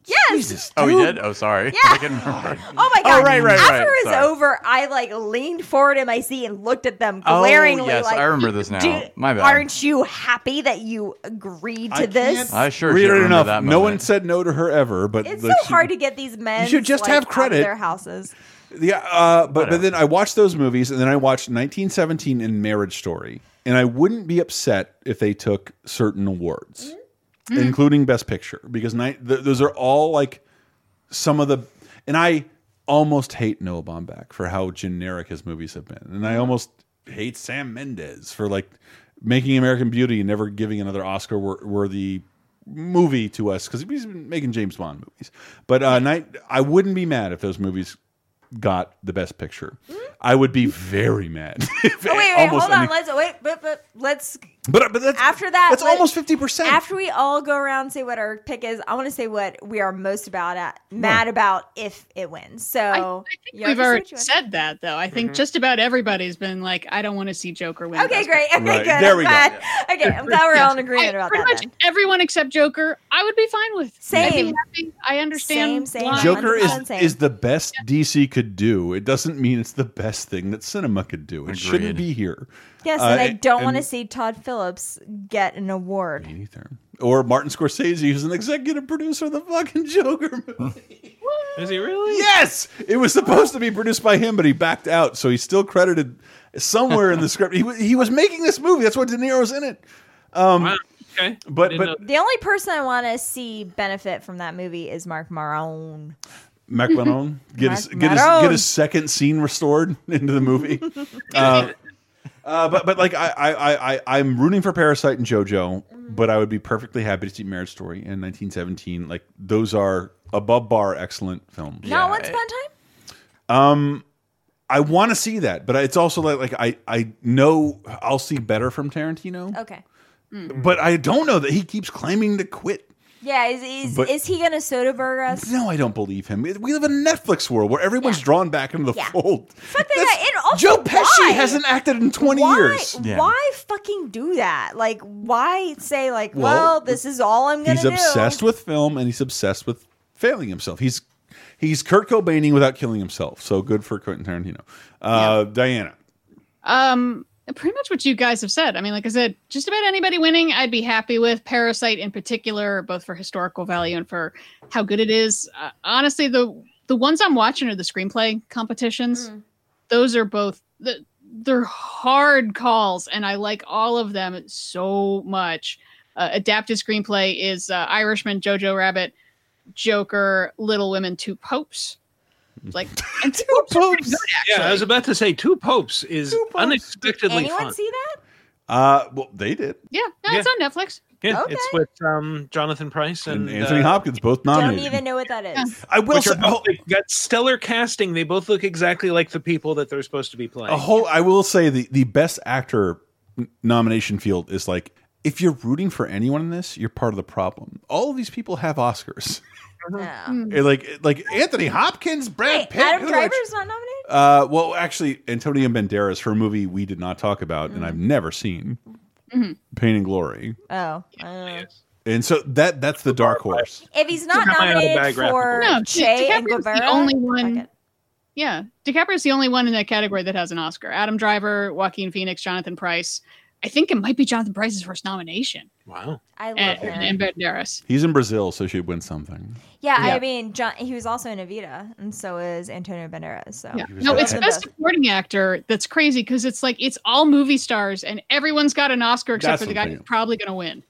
Speaker 3: Yes.
Speaker 1: Jesus,
Speaker 9: Oh, we did. Oh, sorry.
Speaker 3: Yeah.
Speaker 9: I can remember.
Speaker 3: Oh my oh, god!
Speaker 9: right, right,
Speaker 3: After
Speaker 9: right.
Speaker 3: it was
Speaker 9: Sorry.
Speaker 3: over, I like leaned forward in my seat and looked at them
Speaker 9: Oh,
Speaker 3: glaringly.
Speaker 9: yes,
Speaker 3: like,
Speaker 9: I remember this now.
Speaker 3: "Do-
Speaker 9: My bad.
Speaker 3: Aren't you happy that you agreed to
Speaker 1: I
Speaker 3: this?
Speaker 9: I sure
Speaker 1: read
Speaker 9: should
Speaker 1: it enough.
Speaker 9: that
Speaker 1: No one said no to her ever, but
Speaker 3: It's
Speaker 1: like,
Speaker 3: so
Speaker 1: she-
Speaker 3: hard to get these men.
Speaker 1: You should just
Speaker 3: like,
Speaker 1: have credit.
Speaker 3: their houses.
Speaker 1: Yeah, uh, but but then I watched those movies, and then I watched 1917 and Marriage Story, and I wouldn't be upset if they took certain awards,
Speaker 3: Mm-hmm.
Speaker 1: including Best Picture, because night th those are all like some of the, and I almost hate Noah Baumbach for how generic his movies have been, and I almost hate Sam Mendes for like making American Beauty and never giving another Oscar wor worthy movie to us because he's been making James Bond movies. But uh, night, I wouldn't be mad if those movies got the best picture. I would be very mad. if
Speaker 3: Oh, wait, wait, hold on.
Speaker 1: any-
Speaker 3: Let's wait, but, but let's.
Speaker 1: But uh, but that's
Speaker 3: after that.
Speaker 1: that's
Speaker 3: let-
Speaker 1: almost 50%.
Speaker 3: After we all go around and say what our pick is, I want to say what we are most about at mad about if it wins. So you
Speaker 4: We've
Speaker 3: already
Speaker 4: already
Speaker 3: said what you
Speaker 4: said that, though. I think mm-hmm. just about everybody's been like, I don't want to see Joker win.
Speaker 3: Okay, great. Okay,
Speaker 1: Right,
Speaker 3: good.
Speaker 1: there
Speaker 3: I'm
Speaker 1: we go.
Speaker 3: glad. Okay, I'm glad we're
Speaker 4: Yes.
Speaker 3: all in agreement
Speaker 4: I-
Speaker 3: about
Speaker 4: pretty
Speaker 3: that.
Speaker 4: much
Speaker 3: then.
Speaker 4: everyone except Joker, I would be fine with. I'd be
Speaker 3: Same.
Speaker 4: happy. I understand.
Speaker 3: Same, same.
Speaker 1: Joker is
Speaker 3: same.
Speaker 1: is the best DC could do. It doesn't mean it's the best thing that cinema could do. It shouldn't be here.
Speaker 3: Yes,
Speaker 1: Uh,
Speaker 3: and I don't want to see Todd Phillips get an award.
Speaker 1: either. Or Martin Scorsese, who's an executive producer of the fucking Joker movie.
Speaker 5: Is he really?
Speaker 1: Yes, it was supposed to be produced by him, but he backed out, so he's still credited somewhere in the script. He, wa- he was making this movie. That's why De Niro's in it. Um,
Speaker 5: Wow. Okay.
Speaker 1: But but
Speaker 3: The only person I want to see benefit from that movie is Marc Maron.
Speaker 1: Marc Maron get his
Speaker 3: Marc
Speaker 1: get his get his second scene restored into the movie. uh, uh, but but like I, I I I I'm rooting for Parasite and JoJo, but I would be perfectly happy to see Marriage Story in 1917. Like those are above bar excellent films.
Speaker 3: Not Once Upon a Time?
Speaker 1: Um, I want to see that, but it's also like like I I know I'll see better from Tarantino,
Speaker 3: Okay.
Speaker 1: but I don't know that he keeps claiming to quit.
Speaker 3: Yeah, is is,
Speaker 1: But-
Speaker 3: is he going to Soderbergh us?
Speaker 1: No, I don't believe him. We live in a Netflix world where everyone's drawn back into the
Speaker 3: Yeah.
Speaker 1: fold.
Speaker 3: Fuck that. And also,
Speaker 1: Joe Pesci
Speaker 3: why?
Speaker 1: hasn't acted in 20
Speaker 3: why,
Speaker 1: years.
Speaker 3: Why fucking do that? Like, why say like, well,
Speaker 1: Well,
Speaker 3: this is all I'm gonna do?
Speaker 1: He's
Speaker 3: do?
Speaker 1: obsessed with film and he's obsessed with failing himself. He's he's Kurt Cobaining without killing himself. So good for Quentin Tarantino. Uh, Diana.
Speaker 4: Um, pretty much what you guys have said. I mean, like I said, just about anybody winning, I'd be happy with. Parasite in particular, both for historical value and for how good it is. Uh, honestly, the the ones I'm watching are the screenplay competitions.
Speaker 3: Mm.
Speaker 4: Those are both the, they're hard calls, and I like all of them so much. Uh, adapted screenplay is uh, Irishman, Jojo Rabbit, Joker, Little Women, Two Popes. Like and two popes. good,
Speaker 5: Yeah, I was about to say two popes is unexpectedly
Speaker 3: Anyone
Speaker 5: fun.
Speaker 3: see that?
Speaker 1: Uh, well, they did.
Speaker 4: Yeah, no, it's on Netflix.
Speaker 5: Yeah,
Speaker 3: Okay.
Speaker 5: it's with um, Jonathan Pryce and,
Speaker 1: And Anthony
Speaker 5: uh,
Speaker 1: Hopkins both nominated.
Speaker 3: I Don't even know what that is.
Speaker 1: I will say,
Speaker 5: both, they got stellar casting. They both look exactly like the people that they're supposed to be playing.
Speaker 1: a whole. I will say the the best actor nomination field is like if you're rooting for anyone in this, you're part of the problem. All of these people have Oscars.
Speaker 3: Yeah.
Speaker 1: Eh, like like Anthony Hopkins, Brad
Speaker 3: Wait,
Speaker 1: Pitt.
Speaker 3: Adam
Speaker 1: who do
Speaker 3: Driver's not nominated.
Speaker 1: Uh, well, actually, Antonio Banderas for a movie we did not talk about, and I've never seen,
Speaker 3: Mhm.
Speaker 1: Pain and Glory.
Speaker 3: Oh, uh,
Speaker 1: And so that that's the dark horse.
Speaker 3: If he's not
Speaker 5: Not my
Speaker 3: nominated for
Speaker 4: No,
Speaker 3: Che and Guevara,
Speaker 4: the only one. Yeah, DiCaprio's the only one in that category that has an Oscar. Adam Driver, Joaquin Phoenix, Jonathan Pryce. I think it might be Jonathan Pryce's first nomination.
Speaker 5: Wow.
Speaker 3: I love
Speaker 4: And,
Speaker 3: him.
Speaker 4: and Banderas.
Speaker 1: He's in Brazil, so she'd win something.
Speaker 3: yeah,
Speaker 4: Yeah.
Speaker 3: I mean, John, he was also in Evita, and so is Antonio Banderas. So
Speaker 4: Yeah. No, it's best supporting actor. That's crazy because it's like it's all movie stars and everyone's got an Oscar except
Speaker 1: That's
Speaker 4: for the guy who's probably going to win.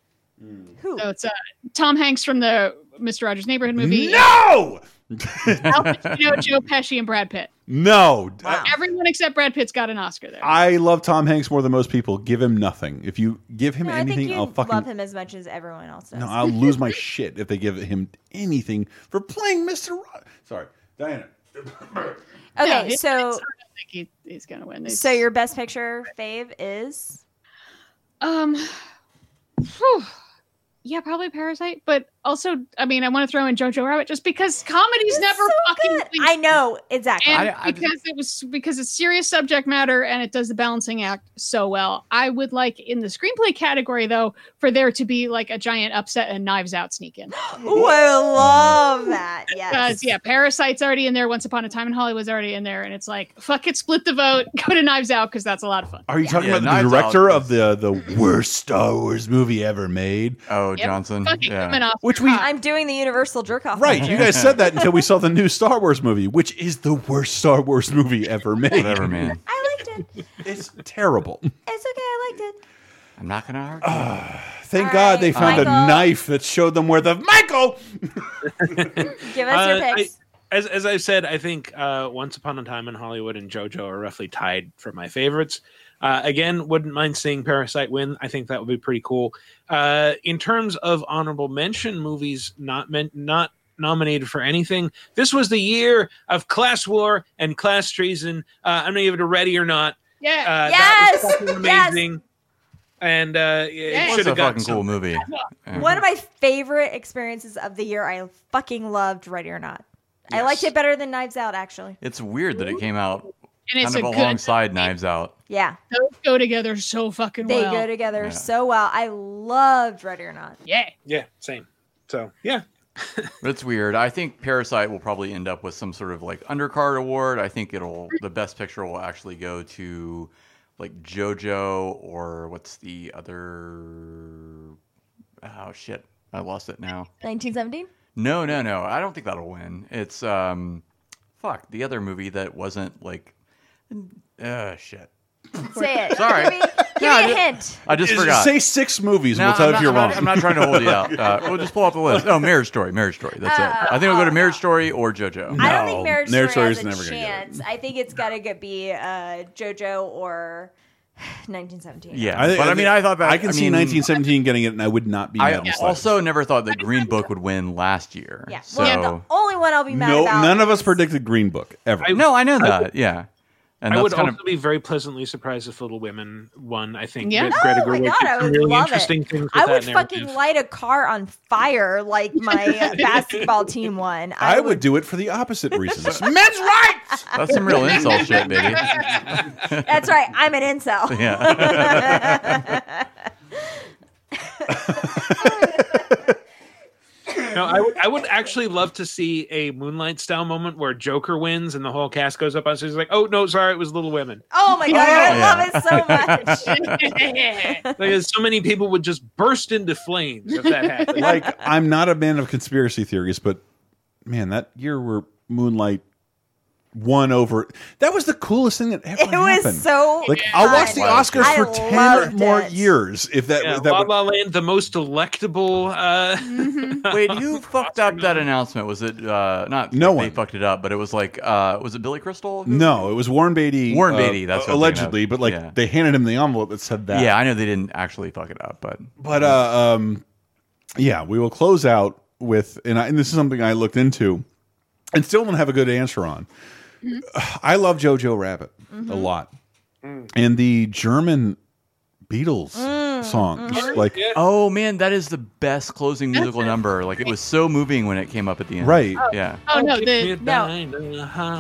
Speaker 3: Who?
Speaker 4: So it's uh, Tom Hanks from the Mr. Rogers' Neighborhood movie.
Speaker 1: No,
Speaker 4: Al Pacino, Joe Pesci, and Brad Pitt.
Speaker 1: no. I,
Speaker 4: Everyone except Brad Pitt's got an Oscar there.
Speaker 1: I love Tom Hanks more than most people. Give him nothing. If you give him
Speaker 3: no, I think
Speaker 1: anything, I'll fucking
Speaker 3: love him as much as everyone else does.
Speaker 1: no. I'll lose my shit if they give him anything for playing Mister. Ro- Sorry, Diana.
Speaker 3: okay,
Speaker 4: No,
Speaker 3: so
Speaker 4: I don't think he, he's going to win. It's-
Speaker 3: so your best picture fave is
Speaker 4: Um, whew. yeah, probably Parasite, but also, I mean, I want to throw in Jojo Rabbit just because comedy's never fucking.
Speaker 3: good. I know exactly.
Speaker 4: And
Speaker 9: I- I
Speaker 4: because it was because it's serious subject matter and it does the balancing act so well. I would like in the screenplay category though for there to be like a giant upset and Knives Out sneak in.
Speaker 3: Ooh, I love that. Yes.
Speaker 4: Because yeah, Parasite's already in there. Once Upon a Time in Hollywood's already in there, and it's like fuck it, split the vote, go to Knives Out because that's a lot of fun.
Speaker 1: Are you talking
Speaker 9: Yeah,
Speaker 1: about
Speaker 9: Knives
Speaker 1: the director
Speaker 9: Out
Speaker 1: of the the worst Star Wars movie ever made?
Speaker 9: Oh,
Speaker 4: Yep.
Speaker 9: Johnson.
Speaker 4: Fucking
Speaker 9: Yeah.
Speaker 4: Coming off
Speaker 1: Which we
Speaker 3: I'm doing the Universal jerk off.
Speaker 1: right. You guys said that until we saw the new Star Wars movie, which is the worst Star Wars movie ever made.
Speaker 9: Whatever, man.
Speaker 3: I liked it.
Speaker 1: It's terrible.
Speaker 3: It's okay. I liked it.
Speaker 9: I'm not gonna argue.
Speaker 1: Thank
Speaker 3: All
Speaker 1: God they
Speaker 3: right,
Speaker 1: found a knife that showed them where the Michael.
Speaker 3: Give us your
Speaker 5: Uh, I-
Speaker 3: picks.
Speaker 5: as as I said, I think uh, Once Upon a Time in Hollywood and JoJo are roughly tied for my favorites. Uh, again, wouldn't mind seeing Parasite win. I think that would be pretty cool. Uh, in terms of honorable mention movies not meant not nominated for anything, this was the year of class war and class treason. Uh, I'm gonna give it a ready or not.
Speaker 4: Yeah.
Speaker 5: Uh,
Speaker 3: Yes!
Speaker 5: that was fucking
Speaker 3: Yes!
Speaker 5: amazing. And uh, it
Speaker 4: Yes.
Speaker 9: It's
Speaker 5: should
Speaker 9: a
Speaker 5: have gotten
Speaker 9: fucking cool movie. Yeah.
Speaker 3: One of my favorite experiences of the year. I fucking loved Ready or Not. I liked it better than Knives Out, actually.
Speaker 9: It's weird that it came out
Speaker 4: And it's
Speaker 9: kind
Speaker 4: a
Speaker 9: of
Speaker 4: good.
Speaker 9: alongside Knives Out.
Speaker 3: Yeah,
Speaker 4: Those go together so fucking
Speaker 3: they
Speaker 4: well.
Speaker 3: go together
Speaker 9: Yeah.
Speaker 3: so well. I loved Ready or Not.
Speaker 4: Yeah.
Speaker 5: Yeah, same. So yeah,
Speaker 9: But it's weird. I think Parasite will probably end up with some sort of like undercard award. I think it'll the best picture will actually go to like JoJo or what's the other oh shit. I lost it now.
Speaker 3: 1917.
Speaker 9: No, no, no. I don't think that'll win. It's um fuck, the other movie that wasn't like uh shit.
Speaker 3: Say it.
Speaker 9: Sorry.
Speaker 3: Give me, give
Speaker 9: No, I
Speaker 3: me a
Speaker 9: just-
Speaker 3: hint.
Speaker 9: I just
Speaker 1: Is-
Speaker 9: forgot.
Speaker 1: Say six movies. and
Speaker 9: No,
Speaker 1: we'll tell
Speaker 9: I'm
Speaker 1: if
Speaker 9: not,
Speaker 1: you're
Speaker 9: I'm
Speaker 1: wrong.
Speaker 9: not- I'm not trying to hold you out. Uh, we'll just pull up the list. Oh, Marriage Story, Marriage Story. That's it. I think we'll go to Marriage Story or JoJo.
Speaker 3: I don't
Speaker 1: No,
Speaker 3: think Marriage,
Speaker 1: Marriage
Speaker 3: Story
Speaker 1: Story's
Speaker 3: has a
Speaker 1: never gonna get it.
Speaker 3: chance. I think it's got to be uh, JoJo or 1917.
Speaker 9: Yeah,
Speaker 1: think-
Speaker 9: but I mean, I thought that
Speaker 1: I can see
Speaker 9: mean,
Speaker 1: 1917 getting it, and I would not be
Speaker 9: I
Speaker 1: mad. in the slightest.
Speaker 9: also never thought that Green Book would win last year.
Speaker 3: Yeah.
Speaker 9: So
Speaker 3: Well, the only one I'll be mad
Speaker 1: no,
Speaker 3: about.
Speaker 1: none of us predicted Green Book ever.
Speaker 5: I-
Speaker 9: no, I know
Speaker 5: I
Speaker 9: that.
Speaker 5: would-
Speaker 9: yeah, and
Speaker 5: I would
Speaker 9: kind
Speaker 5: also
Speaker 9: of
Speaker 5: be very pleasantly surprised if Little Women won. I think
Speaker 4: Yeah.
Speaker 5: that oh Greta
Speaker 3: Oh my
Speaker 5: Gerwig
Speaker 3: God,
Speaker 5: did
Speaker 3: I
Speaker 5: some
Speaker 3: would
Speaker 5: really
Speaker 3: love
Speaker 5: interesting
Speaker 3: it.
Speaker 5: things with
Speaker 3: I
Speaker 5: that
Speaker 3: would
Speaker 5: narrative.
Speaker 3: fucking light a car on fire like my uh, basketball team won.
Speaker 1: I would do it for the opposite reasons. Men's rights.
Speaker 9: that's some real insult shit, baby.
Speaker 3: That's right. I'm an incel.
Speaker 9: Yeah.
Speaker 5: No, I would, I would actually love to see a Moonlight style moment where Joker wins and the whole cast goes up on stage like, "Oh no, sorry, it was Little Women."
Speaker 3: Oh my god, I
Speaker 9: Yeah.
Speaker 3: love it so much.
Speaker 5: Because so many people would just burst into flames if that happened.
Speaker 1: like I'm not a man of conspiracy theories, but man, that year where Moonlight won over that was the coolest thing that ever
Speaker 3: It was so
Speaker 1: like I'll watch the. Oscars
Speaker 3: I
Speaker 1: for ten
Speaker 3: loved
Speaker 1: more
Speaker 3: it.
Speaker 1: years if that
Speaker 5: Yeah,
Speaker 1: that
Speaker 5: La
Speaker 1: would-
Speaker 5: La Land, the most delectable. Uh,
Speaker 9: Wait, who fucked up that announcement? Was it uh, not?
Speaker 1: No
Speaker 9: they
Speaker 1: one.
Speaker 9: fucked it up, but it was like, uh, was it Billy Crystal? who-
Speaker 1: no, it was Warren Beatty.
Speaker 9: Warren
Speaker 1: uh,
Speaker 9: Beatty, that's what I'm
Speaker 1: allegedly, but like
Speaker 9: Yeah.
Speaker 1: they handed him the envelope that said that.
Speaker 9: Yeah, I know they didn't actually fuck it up, but
Speaker 1: But uh, um, yeah, we will close out with, and, I, and this is something I looked into, and still don't have a good answer on. I love Jojo Rabbit a lot, and the German Beatles song.
Speaker 3: Mm-hmm.
Speaker 1: Like,
Speaker 9: oh man, that is the best closing musical number. Like it was so moving when it came up at the end.
Speaker 1: Right.
Speaker 9: Yeah.
Speaker 4: Oh no, the
Speaker 5: no.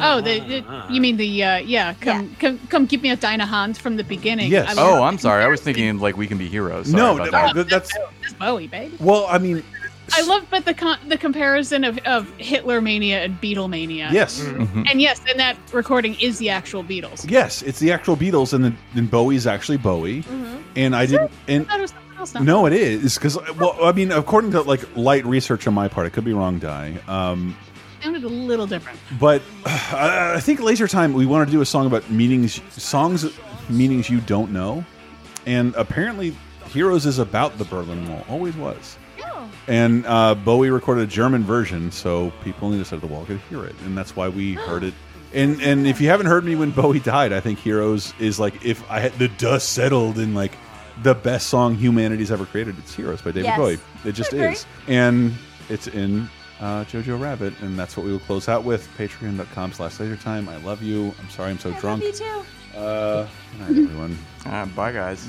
Speaker 4: Oh, the, the you mean the uh, yeah? Come come come, give me a Dinah Hand from the beginning.
Speaker 1: Yes.
Speaker 4: I
Speaker 9: Oh, I'm sorry. I was thinking like we can be heroes. Sorry
Speaker 1: no,
Speaker 9: about
Speaker 1: no,
Speaker 9: that.
Speaker 1: that- that's
Speaker 4: That's Bowie, baby.
Speaker 1: well. I mean,
Speaker 4: I love, but the con- the comparison of, of Hitler mania and Beatlemania.
Speaker 1: Yes.
Speaker 9: Mm-hmm.
Speaker 1: Mhm.
Speaker 4: and yes, and that recording is the actual Beatles.
Speaker 1: yes, it's the actual Beatles, and then then Bowie's actually Bowie. And I didn't. And
Speaker 4: I thought it was something else
Speaker 1: no, it is because well, I mean, according to like light research on my part, I could be wrong, Die. Um,
Speaker 4: sounded a little different.
Speaker 1: But I I think Laser Time, we wanted to do a song about meanings, songs, meanings you don't know. And apparently, Heroes is about the Berlin Wall, always was. And uh, Bowie recorded a German version, so people on the other side of the wall could hear it. And that's why we heard it. And and if you haven't heard me when Bowie died, I think Heroes is like, if I had the dust settled and like the best song humanity's ever created, it's Heroes by David
Speaker 3: Yes.
Speaker 1: Bowie. It just
Speaker 3: Agree.
Speaker 1: is. And it's in uh, Jojo Rabbit, and that's what we will close out with. Patreon.com slash lasertime. I love you. I'm sorry I'm so drunk.
Speaker 3: Love you too.
Speaker 1: Uh, good night, everyone.
Speaker 9: Uh, bye, guys.